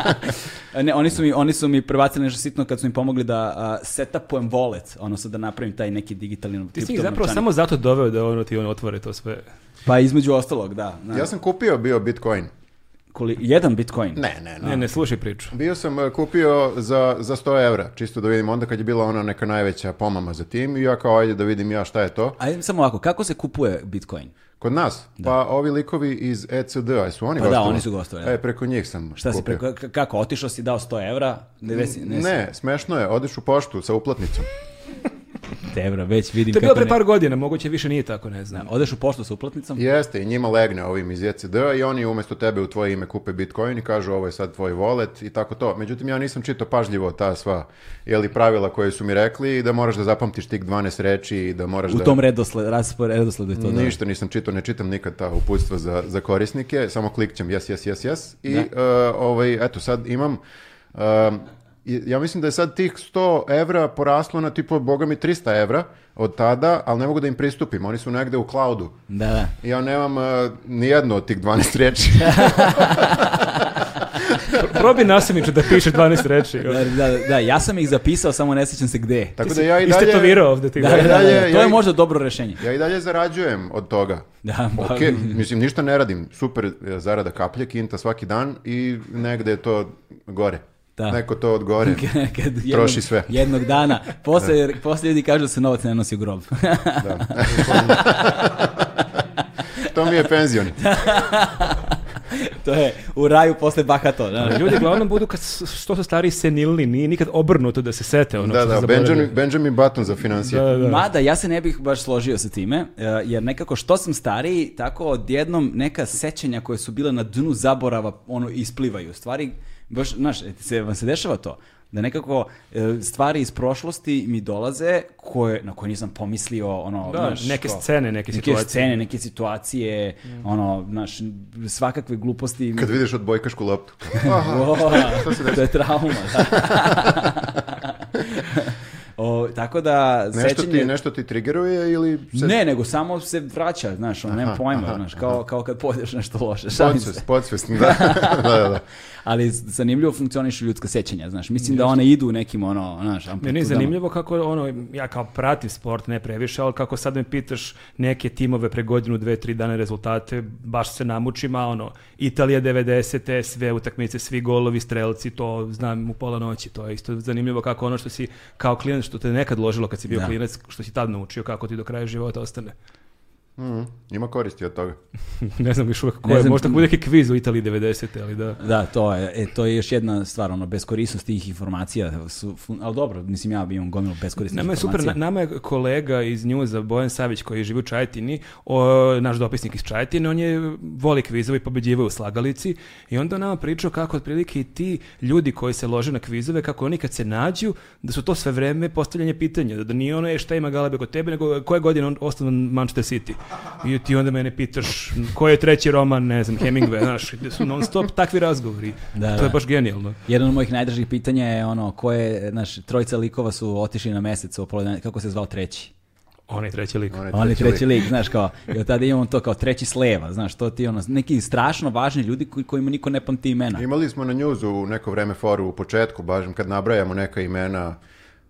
[laughs] ne, oni su mi, oni su mi prebacili nešto sitno kad su mi pomogli da uh, setapujem wallet, odnosno da napravim taj neki digitalni... kripto. Ti si ih zapravo samo zato doveo da ono ti on otvore to sve. Pa između ostalog, da. Na. Da. Ja sam kupio bio Bitcoin. Koli, jedan bitcoin? Ne, ne, ne. Ne, ne, slušaj priču. Bio sam e, kupio za, za 100 evra, čisto da vidim onda kad je bila ona neka najveća pomama za tim i ja kao ajde da vidim ja šta je to. Ajde samo ovako, kako se kupuje bitcoin? Kod nas? Da. Pa ovi likovi iz ECD-a, su oni pa gostovali? da, oni su gostovali. Da. E, preko njih sam Šta kupio. si, preko, kako, otišao si, dao 100 evra? Ne, ne, ne, smešno je, odiš u poštu sa uplatnicom. [laughs] Tebra, već vidim kako... To je pre par ne... godina, moguće više nije tako, ne znam. Da, odeš u poštu sa uplatnicom? Jeste, i njima legne ovim iz JCD i oni umesto tebe u tvoje ime kupe Bitcoin i kažu ovo je sad tvoj wallet i tako to. Međutim, ja nisam čitao pažljivo ta sva jeli, pravila koje su mi rekli i da moraš da zapamtiš tih 12 reči i da moraš u da... U tom redosled, raspor, redosledu to da... Ništa nisam čitao, ne čitam nikad ta uputstva za, za korisnike, samo klikćem yes, yes, yes, yes i uh, ovaj, eto sad imam Um, ja mislim da je sad tih 100 evra poraslo na tipo, boga mi, 300 evra od tada, ali ne mogu da im pristupim. Oni su negde u cloudu. Da, da. ja nemam uh, nijedno od tih 12 reči. [laughs] Probi nasilniče da piše 12 reči. Da, da, da, ja sam ih zapisao, samo ne sećam se gde. Tako da ja i dalje... Istetovirao ovde ti. Da, da, da, da, da. To je možda dobro rešenje. Ja i dalje zarađujem od toga. Da, ba... okay, pa mislim, ništa ne radim. Super zarada kaplje, kinta svaki dan i negde je to gore. Da. Neko to odgore [laughs] odgovori, troši jednog, sve. Jednog dana. [laughs] Da. Posle, da. poslije ljudi kažu da se novac ne nosi u grob. da. to mi je penzion. [laughs] to je u raju posle bakato. Da. Ljudi glavnom budu kad što su stari senilni, nije nikad obrnuto da se sete. Ono, da, da, Benjamin, Benjamin Button za financije. Da, da. Mada, ja se ne bih baš složio sa time, e, jer nekako što sam stariji, tako odjednom neka sećanja koje su bila na dnu zaborava ono isplivaju. Stvari baš, znaš, e, se, vam se dešava to da nekako e, stvari iz prošlosti mi dolaze koje, na koje nisam pomislio, ono, da, znaš, neke ko, scene, neke, situacije. Neke scene, neke situacije, mm. ono, znaš, svakakve gluposti. Kad vidiš odbojkašku loptu. [laughs] Aha, o, šta, šta se to je trauma, da. [laughs] Tako da nešto sećanje... ti nešto ti trigeruje ili se... Ne, nego samo se vraća, znaš, on nema pojma, aha, znaš, kao aha. kao kad pojedeš nešto loše. Podsvest, podsvest, [laughs] da. da, da, da. Ali zanimljivo funkcionišu ljudska sećanja, znaš. Mislim Just. da one idu nekim ono, znaš, amplitudama. Meni je zanimljivo kako ono ja kao pratim sport ne previše, ali kako sad me pitaš neke timove pre godinu, dve, tri dana rezultate, baš se namučim, a ono Italija 90. sve utakmice, svi golovi, strelci, to znam u pola noći, to je isto zanimljivo kako ono što si kao klijent što te neka nekad ložilo kad si bio da. klinac, što si tad naučio kako ti do kraja života ostane. Mm, ima koristi od toga. [laughs] ne znam još uvijek ko je, možda bude neki kviz u Italiji 90. ali da. Da, to je, e, to je još jedna stvar, ono, beskorisnost tih informacija, su, ali dobro, mislim ja imam gomilu beskorisnih nama je Super, nama je kolega iz njuza, Bojan Savić, koji živi u Čajetini, o, naš dopisnik iz Čajetine, on je voli kvizove i pobeđivao u slagalici i onda nama pričao kako otprilike i ti ljudi koji se lože na kvizove, kako oni kad se nađu, da su to sve vreme postavljanje pitanja, da nije ono je šta ima galabe kod tebe, nego koje godine on osnovan Manchester City. I ti onda mene pitaš koji je treći roman, ne znam, Hemingway, znaš, gde su non stop takvi razgovori. Da, to da. je baš genijalno. Jedan od mojih najdražih pitanja je ono, koje, znaš, trojica likova su otišli na mesec, kako se zvao treći? Onaj treći lik. Onaj treći, Oni treći lik. lik, znaš kao, i od tada imamo to kao treći sleva, znaš, to ti ono, neki strašno važni ljudi koji, kojima niko ne pamti imena. Imali smo na njuzu neko vreme foru u početku, baš kad nabrajamo neka imena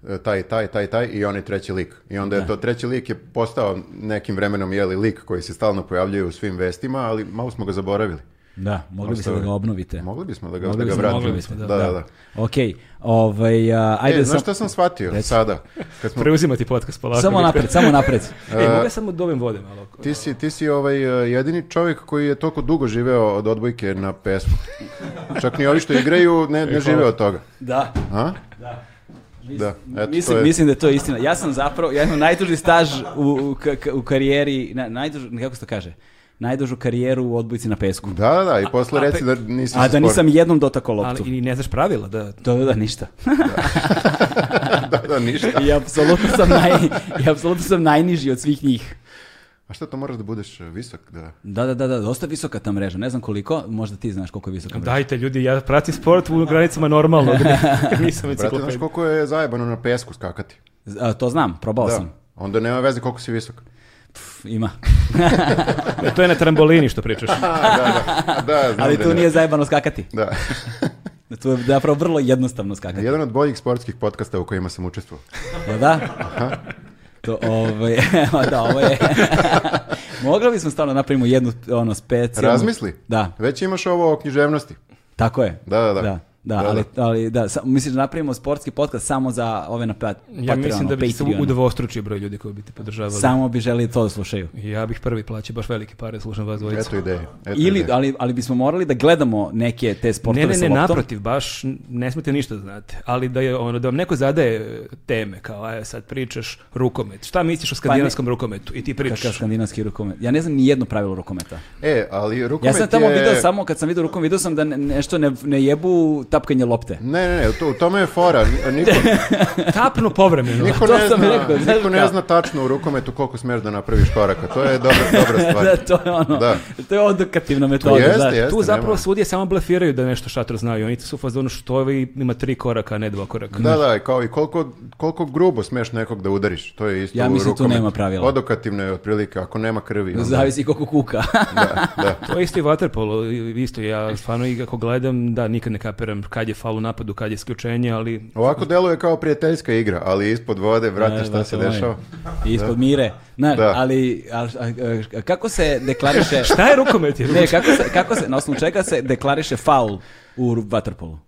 E, taj, taj, taj, taj i on je treći lik. I onda je da. to treći lik je postao nekim vremenom jeli lik koji se stalno pojavljuje u svim vestima, ali malo smo ga zaboravili. Da, mogli biste da ga obnovite. Mogli bismo da ga, mogli da ga vratimo. Mogli bismo, da, da, da. da. da. Ok, ovaj, uh, ajde e, sam... znaš šta sam shvatio Reci. sada? Kad smo... Preuzimati podcast polako. Samo napred, samo napred. [laughs] e, mogu e, ja samo da dobijem vode malo. Ti si, ti si ovaj, e, jedini čovjek koji je toliko dugo živeo od odbojke na pesmu. Čak ni ovi što igraju ne, ne žive od toga. Da. A? Da. Da, eto, mislim, je... mislim da je to istina. Ja sam zapravo, ja imam najduži staž u, u, u karijeri, na, najduži, kako se to kaže, najdužu karijeru u odbojci na pesku. Da, da, da, i posle a, reci da nisi A da nisam jednom dotakao loptu. Ali i ne znaš pravila, da. Da, da, da ništa. da, [laughs] da, da ništa. I apsolutno sam, naj, i apsolutno sam najniži od svih njih. A šta to moraš da budeš e, visok? Da, da, da, da, da dosta visoka ta mreža. Ne znam koliko, možda ti znaš koliko je visoka mreža. Dajte ljudi, ja pratim sport u granicama normalno. [laughs] Nisam Brate, znaš koliko je zajebano na pesku skakati? A, to znam, probao da. sam. Onda nema veze koliko si visok. Pff, ima. [laughs] E, to je na trambolini što pričaš. [laughs] da, da, da, da znam Ali da tu da. nije zajebano skakati. Da. To je zapravo vrlo jednostavno skakati. Jedan od boljih sportskih podcasta u kojima sam učestvovao. Da, da? Aha. To, ovaj, [laughs] da, ovo je... [laughs] Mogli bismo stalno napravimo jednu ono, specijalnu... Razmisli. Da. Već imaš ovo o književnosti. Tako je. da, da. da. da. Da, da, ali, da. ali da, misliš da napravimo sportski podcast samo za ove na pat, Ja mislim da bi se udvostručio broj ljudi koji bi te podržavali. Samo bi želi to da slušaju. Ja bih prvi plaćao baš velike pare, da slušam vas dvojicu. Eto ideje. Eto Ili, ideje. Ali, ali bismo morali da gledamo neke te sportove ne, ne, ne, ne naprotiv, baš ne smete ništa da znate. Ali da, je, ono, da vam neko zadaje teme, kao aj sad pričaš rukomet. Šta misliš o skandinavskom pa ne, rukometu? I ti pričaš. Kakav skandinavski rukomet? Ja ne znam ni jedno pravilo rukometa. E, ali rukomet Ja sam tamo je... video samo, kad sam video rukomet, video sam da ne, nešto ne, ne jebu tapkanje lopte. Ne, ne, ne, to, u tome je fora. Niko, [laughs] Tapnu povremeno. Niko, [laughs] to ne, sam zna, rekao, niko znaš ne zna tačno u rukometu koliko smeš da napraviš koraka. To je dobra, dobra [laughs] stvar. da, to je ono, da. to je odokativna metoda. Jeste, da. jeste, tu zapravo nema. sudije samo blefiraju da nešto šatro znaju. Oni su fazonu što ovi ima tri koraka, a ne dva koraka. Da, da, kao i koliko, koliko grubo smeš nekog da udariš. To je isto ja u mislim, rukometu. tu nema pravila. Odokativno je otprilike, ako nema krvi. Onda... Zavisi koliko kuka. da, da. To je isto i vaterpolo. Isto, ja stvarno i ako gledam, da, nikad ne kapiram kad je faul u napadu, kad je isključenje, ali... Ovako deluje kao prijateljska igra, ali ispod vode, vrate, šta da, se dešava. Ispod mire. Znaš, da. ali a, a, kako se deklariše... [laughs] šta je rukomet? Ne, kako se, kako se, na osnovu čega se deklariše faul u vaterpolu?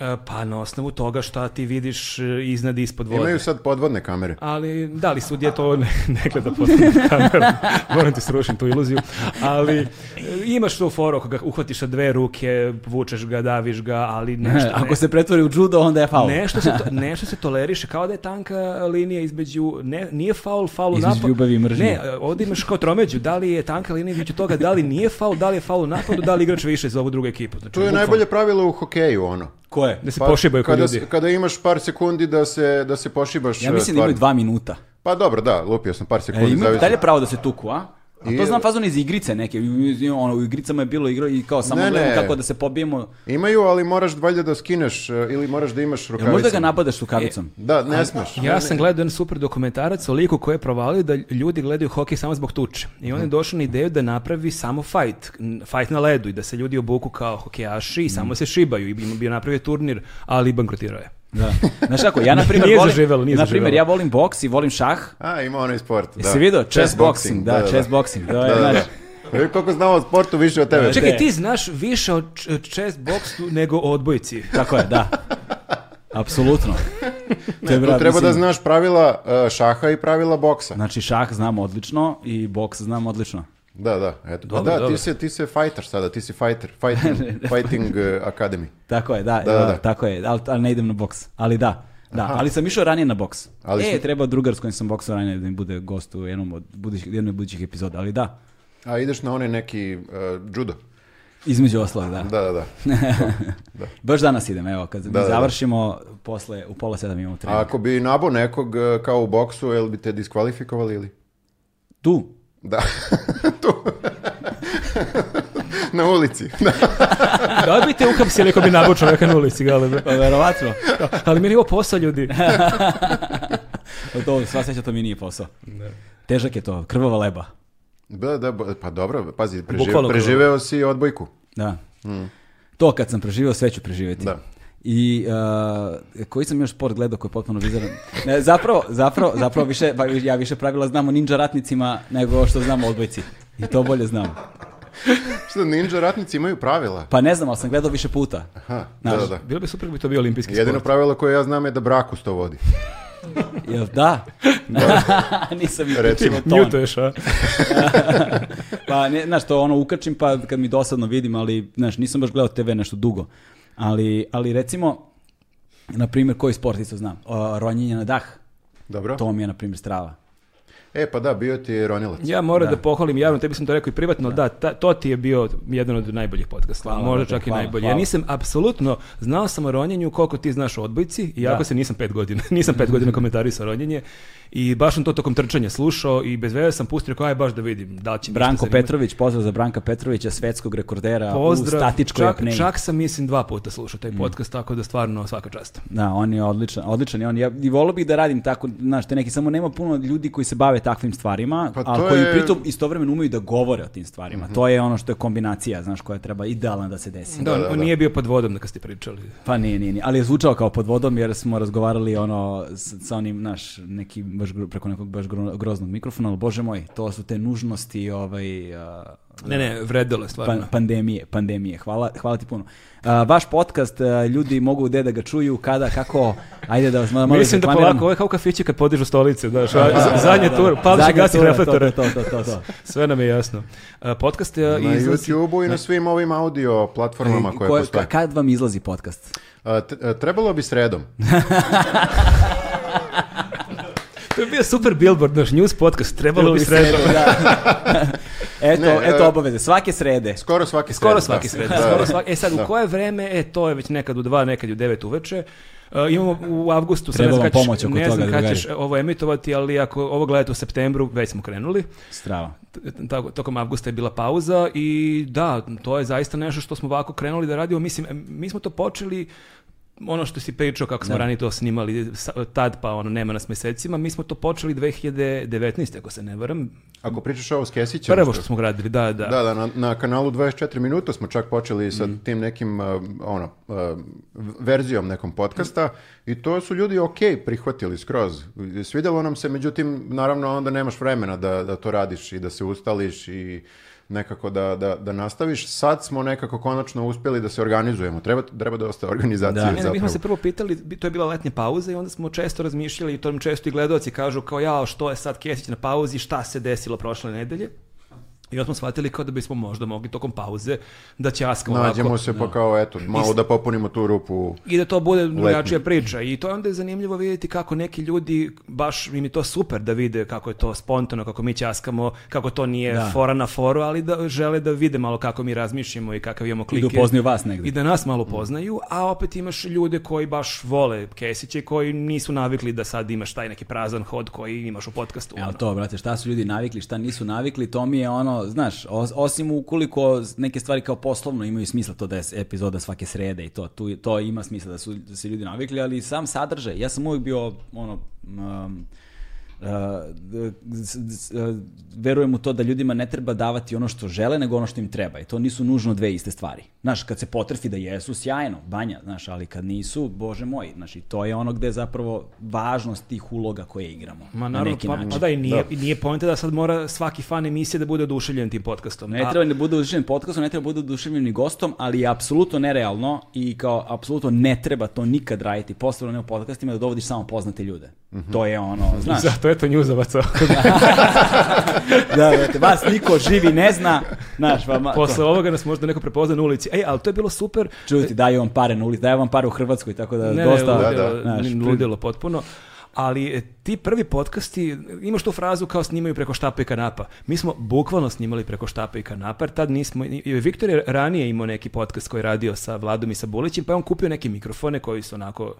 E, pa na osnovu toga šta ti vidiš e, iznad i ispod vode. Imaju sad podvodne kamere. Ali da li sudje to ne, [laughs] ne gleda podvodne [laughs] kamere. Moram ti srušim tu iluziju. Ali e, imaš tu foru ako ga uhvatiš sa dve ruke, vučeš ga, daviš ga, ali [laughs] nešto... Ne, ako se pretvori u judo, onda je faul. Nešto se, to, nešto se toleriše, kao da je tanka linija između... Ne, nije faul, faul između napadu. ljubavi i mržnje. Ne, ovdje imaš kao tromeđu, da li je tanka linija između toga, da li nije faul, da li je faul napadu, da li igrač više za ovu drugu ekipu. Znači, to je bukval... najbolje pravilo u hokeju, ono. Ko je? Da se pa, pošibaju kada, ljudi. Kada imaš par sekundi da se, da se pošibaš. Ja e, mislim stvar. da imaju dva minuta. Pa dobro, da, lupio sam par e, sekundi. E, imaju je pravo da se tuku, a? A to znam fazon iz igrice neke, ono, u igricama je bilo igra i kao samo ne, gledam kako da se pobijemo. Imaju, ali moraš valjda da skineš eh, ili moraš da imaš rukavicom. Jel možda ga napadaš rukavicom? E, da, ne smeš. Ja ne, sam gledao jedan super dokumentarac o liku koji je provalio da ljudi gledaju hokej samo zbog tuče. I on je mhm. došao na ideju da napravi samo fight, fight na ledu i da se ljudi obuku kao hokejaši i samo mhm. se šibaju i bio napravio turnir, ali bankrotirao je. Da. [laughs] Znaš kako, ja na primjer volim, zaživjelo, nije na primjer ja volim boks i volim šah. A, ima onaj sport, da. Jesi vidio? Chess, boxing, da, da, da, chess da. boxing. To je, da, da. da znaš, da. koliko znamo o sportu više od tebe. Čekaj, ti znaš više o chess boxu nego o odbojici. Tako je, da. Apsolutno. [laughs] to je brad, treba mislim... da znaš pravila e, šaha i pravila boksa. Znači šah znam odlično i boks znam odlično. Da, da, eto. Dobro, da, dobro. ti se ti se fighter sada, ti si fighter, fighting, fighting academy. Tako je, da, da, da, da. tako je, Al, ali ne idem na boks, ali da. Da, Aha. ali sam išao ranije na boks. Ali e, si... treba drugar s kojim sam boksao ranije da mi bude gost u jednom od budućih, jednom od budućih epizoda, ali da. A ideš na onaj neki uh, judo? Između oslova, da. Da, da, da. da. Baš danas idem, evo, kad da, mi završimo, da, posle, u pola sedam imamo trening. A ako bi nabao nekog kao u boksu, jel bi te diskvalifikovali ili? Tu? Da. [laughs] tu. na ulici. Da. [laughs] da bi te uhapsili ako bi nabao čovjeka na ulici, galebe. Pa verovatno. Da, ali mi je ovo posao, ljudi. [laughs] Pa to, sva sreća to mi nije posao. Ne. Da. Težak je to, krvava leba. Da, da, pa dobro, pazi, prežive, preživeo si odbojku. Da. Mm. To kad sam preživeo, sve ću preživjeti. Da. I uh, koji sam još sport gledao koji je potpuno bizaran? Ne, zapravo, zapravo, zapravo više, pa ja više pravila znam o ninja ratnicima nego što znam o odbojci. I to bolje znam. Što ninja ratnici imaju pravila? Pa ne znam, ali sam gledao više puta. Aha, da, da, da. Bilo bi super bi to bio olimpijski Jedino sport. Jedino pravilo koje ja znam je da brakus to vodi. Jel da? da. [laughs] Nisam Recimo. Mutuješ, a? [laughs] pa, ne, znaš, to ono ukačim, pa kad mi dosadno vidim, ali, znaš, nisam baš gledao TV nešto dugo. Ali, ali recimo, na primjer, koji sport isto znam? O, ronjenje na dah. Dobro. To mi je, na primjer, strava. E, pa da, bio ti je Ronilac. Ja moram da. da pohvalim javno, tebi sam to rekao i privatno, da, da ta, to ti je bio jedan od najboljih podcasta, možda čak hvala, i najbolji. Hvala. Ja nisam, apsolutno, znao sam o ronjenju koliko ti znaš o odbojci, iako da. se nisam pet godina, [laughs] nisam pet godina komentarisao ronjenje I baš sam to tokom trčanja slušao i bez veze sam pustio kao aj baš da vidim da će Branko Petrović, pozdrav za Branka Petrovića, svetskog rekordera pozdrav, u statičkoj čak, apneji. Čak sam mislim dva puta slušao taj mm. podcast, mm. tako da stvarno svaka čast. Da, on je odličan, odličan je on. Ja i volio bih da radim tako, znaš, te neki samo nema puno ljudi koji se bave takvim stvarima, pa a koji je... pritom istovremeno umeju da govore o tim stvarima. Mm -hmm. To je ono što je kombinacija, znaš, koja treba idealna da se desi. Da, da, da, on da. nije bio pod vodom da kad ste pričali. Pa nije, nije, nije, ali je zvučao kao pod vodom jer smo razgovarali ono sa onim, naš, neki baš preko nekog baš groznog mikrofona, ali bože moj, to su te nužnosti ovaj uh, ne, ne, vredilo pa- stvarno. pandemije, pandemije. Hvala, hvala ti puno. Uh, vaš podcast, uh, ljudi mogu gde da ga čuju, kada, kako, ajde da vas malo Mislim da polako, ovo je kao kafići kad podižu stolice, znaš, da, da, da zadnje da, tur, pališ da gasi reflektore. To, to, to, to, Sve nam je jasno. Uh, podcast je... Na izlazi... YouTube-u i na svim ovim audio platformama e, koje, koje postoje. Kad vam izlazi podcast? trebalo bi sredom. [laughs] to je bio super billboard, naš news podcast, trebalo bi Da. [laughs] eto, ne, eto obaveze, svake srede. Skoro svake srede. Skoro da. svake srede. Da, skoro da. svake, e sad, u koje vreme, e to je već nekad u dva, nekad u devet uveče, Uh, imamo u avgustu, sad ne znam kada ćeš, ne znam kada ćeš ovo emitovati, ali ako ovo gledate u septembru, već smo krenuli. Strava. Tako, tokom avgusta je bila pauza i da, to je zaista nešto što smo ovako krenuli da radimo. Mislim, mi smo to počeli ono što si pričao kako smo da. ranije to snimali tad pa ono nema nas mesecima, mi smo to počeli 2019. ako se ne varam. Ako pričaš ovo s Kesićem. Prvo što smo gradili, da, da. Da, da, na, na kanalu 24 minuta smo čak počeli sa mm. tim nekim uh, ono, uh, verzijom nekom podkasta mm. i to su ljudi okay, prihvatili skroz. svidelo nam se, međutim, naravno onda nemaš vremena da, da to radiš i da se ustališ i nekako da, da, da nastaviš. Sad smo nekako konačno uspjeli da se organizujemo. Treba, treba dosta organizacije da. zapravo. Mi smo se prvo pitali, to je bila letnja pauza i onda smo često razmišljali i to nam često i gledoci kažu kao ja, što je sad Kesić na pauzi, šta se desilo prošle nedelje? I onda smo shvatili kao da bismo možda mogli tokom pauze da ćaskamo ovako. Nađemo se pa da. kao, eto, malo da popunimo tu rupu. I da to bude drugačija priča. I to onda je zanimljivo vidjeti kako neki ljudi, baš im je to super da vide kako je to spontano, kako mi ćaskamo, kako to nije da. fora na foru, ali da žele da vide malo kako mi razmišljamo i kakav imamo klike. I da upoznaju vas negde. I da nas malo mm. poznaju, a opet imaš ljude koji baš vole Kesiće, koji nisu navikli da sad imaš taj neki prazan hod koji imaš u podcastu. Evo to, brate, šta su ljudi navikli, šta nisu navikli, to mi je ono ono, znaš, osim ukoliko neke stvari kao poslovno imaju smisla to da je epizoda svake srede i to, tu, to ima smisla da su da se ljudi navikli, ali sam sadržaj, ja sam uvijek bio ono, um, verujem u to da ljudima ne treba davati ono što žele, nego ono što im treba. I to nisu nužno dve iste stvari. Znaš, kad se potrfi da jesu, sjajno, banja, znaš, ali kad nisu, bože moj, znaš, i to je ono gde je zapravo važnost tih uloga koje igramo. Ma naravno, na neki pa, način. Pa da, i nije, da. nije pojenta da sad mora svaki fan emisije da bude oduševljen tim podcastom. Ne a... treba da bude oduševljen podcastom, ne treba bude oduševljen ni gostom, ali je apsolutno nerealno i kao apsolutno ne treba to nikad raditi, posebno ne u podcastima, da dovodiš samo poznate ljude. Mm -hmm. To je ono, [laughs] znaš. Zato eto njuzovaca. [laughs] Da, da, da, vas niko živi ne zna, znaš. vam, Posle to. ovoga nas možda neko prepozna na ulici. Ej, ali to je bilo super. Čujte, daju vam pare na ulici, daju vam pare u Hrvatskoj, tako da ne, dosta. Ne, ludilo, da, da. Znaš, ludilo potpuno. Ali e, ti prvi podcasti, imaš tu frazu kao snimaju preko štapa i kanapa. Mi smo bukvalno snimali preko štapa i kanapa, jer tad nismo... Viktor je ranije imao neki podcast koji je radio sa Vladom i sa Bulićem, pa je on kupio neke mikrofone koji su onako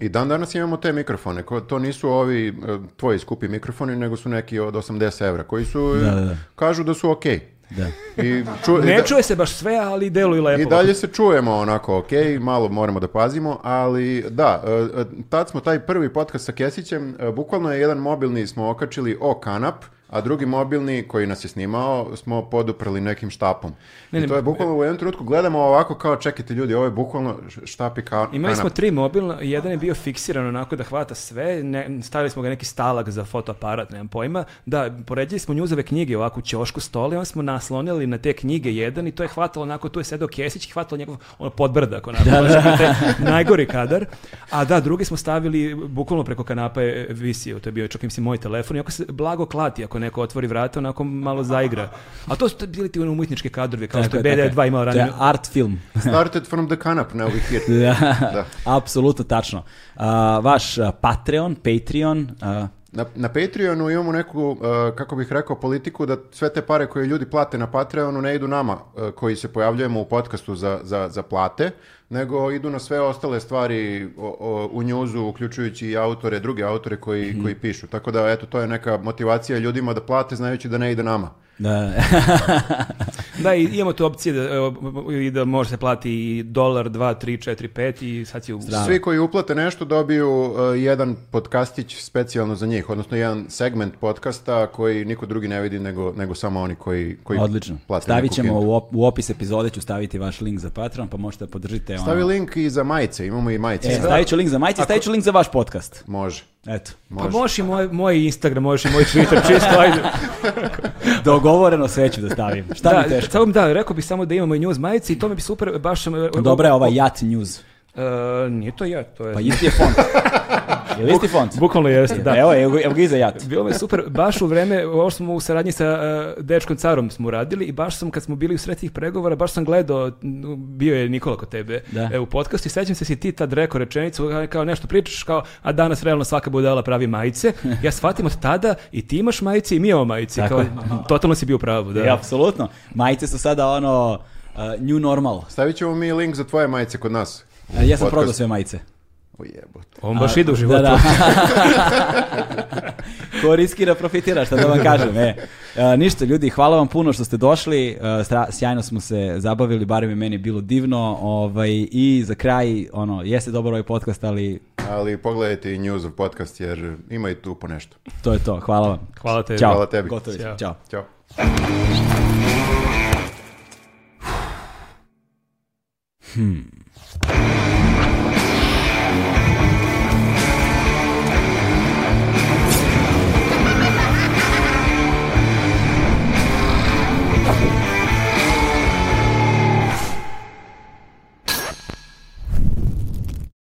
I dan danas imamo te mikrofone, ko, to nisu ovi e, tvoji skupi mikrofoni, nego su neki od 80 evra, koji su, e, da, da, da. kažu da su okej. Okay. Da. I ču, ne i da, čuje se baš sve, ali deluje lepo. I dalje se čujemo onako, ok, malo moramo da pazimo, ali da, e, tad smo taj prvi podcast sa Kesićem, bukvalno je jedan mobilni smo okačili o kanap, a drugi mobilni koji nas je snimao smo poduprli nekim štapom. Ne, ne, I to je bukvalno u jednom trenutku gledamo ovako kao čekajte ljudi, ovo je bukvalno štap i ka, Imali smo tri mobilna, jedan je bio fiksiran onako da hvata sve, ne, stavili smo ga neki stalak za fotoaparat, nemam pojma. Da, poređili smo njuzove knjige ovako u ćošku stoli, onda smo naslonili na te knjige jedan i to je hvatalo onako, tu je sedao Kesić i hvatalo njegov ono, podbrdak, onako, da, da. Te, najgori kadar. A da, drugi smo stavili bukvalno preko kanapa je visio, to je bio čak mislim moj telefon i ako se blago klati, ako neko otvori vrata, onako malo zaigra. A to su tad bili ti ono umetničke kadrove, kao tako što je BDA 2 imao ranije. art film. [laughs] Started from the canap, now we here. da, apsolutno tačno. Uh, vaš Patreon, Patreon, uh, na, na Patreonu imamo neku, uh, kako bih rekao, politiku da sve te pare koje ljudi plate na Patreonu ne idu nama uh, koji se pojavljujemo u podcastu za, za, za plate, nego idu na sve ostale stvari o, o, u njuzu, uključujući i autore, druge autore koji, mm -hmm. koji pišu. Tako da, eto, to je neka motivacija ljudima da plate znajući da ne ide nama. Da, [laughs] da i imamo tu opcije da, i da može se plati i dolar, dva, tri, četiri, pet i sad si u... Svi koji uplate nešto dobiju uh, jedan podcastić specijalno za njih, odnosno jedan segment podcasta koji niko drugi ne vidi nego, nego samo oni koji, koji Odlično. plate. Stavit ćemo u, op, u, opis epizode, ću staviti vaš link za Patreon, pa možete da podržite... Stavi ono... link i za majice, imamo i majice. E, stavit ću link za majice, Ako... stavit ću link za vaš podcast. Može. Eto. Možda. Pa možeš i moj, moj Instagram, možeš i moj Twitter, [laughs] čisto ajde. [laughs] Dogovoreno sve ću da stavim. Šta da, mi teško? Samo, da, rekao bih samo da imamo i news majice i to mi bi super, baš... E, Dobra je ova Jat News. E, nije to ja, to je... Pa isti je font. [laughs] Ili isti font? Bukvalno jeste, da. Evo, evo, evo ga iza jat. Bilo je super, baš u vreme, ovo smo u saradnji sa uh, dečkom carom smo radili i baš sam kad smo bili u sred pregovora, baš sam gledao, bio je Nikola kod tebe da. e, u podcastu i sećam se si ti tad rekao rečenicu, e, kao nešto pričaš, kao, a danas realno svaka budala pravi majice. [laughs] Ja shvatim od tada i ti imaš majice i mi imamo majice. Tako. Kao, totalno si bio pravo, da. E, apsolutno. Majice su sada ono, uh, new normal. Stavit ćemo mi link za tvoje majice kod nas. Ja sam prodao sve majice. O jebote. On baš ide u da, životu. Da, da. [laughs] Ko riskira, profitira, šta da vam kažem. E, E, ništa, ljudi, hvala vam puno što ste došli. E, A, sjajno smo se zabavili, barem je meni bilo divno. Ovaj, I za kraj, ono, jeste dobar ovaj podcast, ali... Ali pogledajte i news of podcast, jer ima i tu po nešto. To je to, hvala vam. Hvala tebi. Ćao. Hvala tebi. Gotovi. Ćao. Ćao. Ćao. Hmm.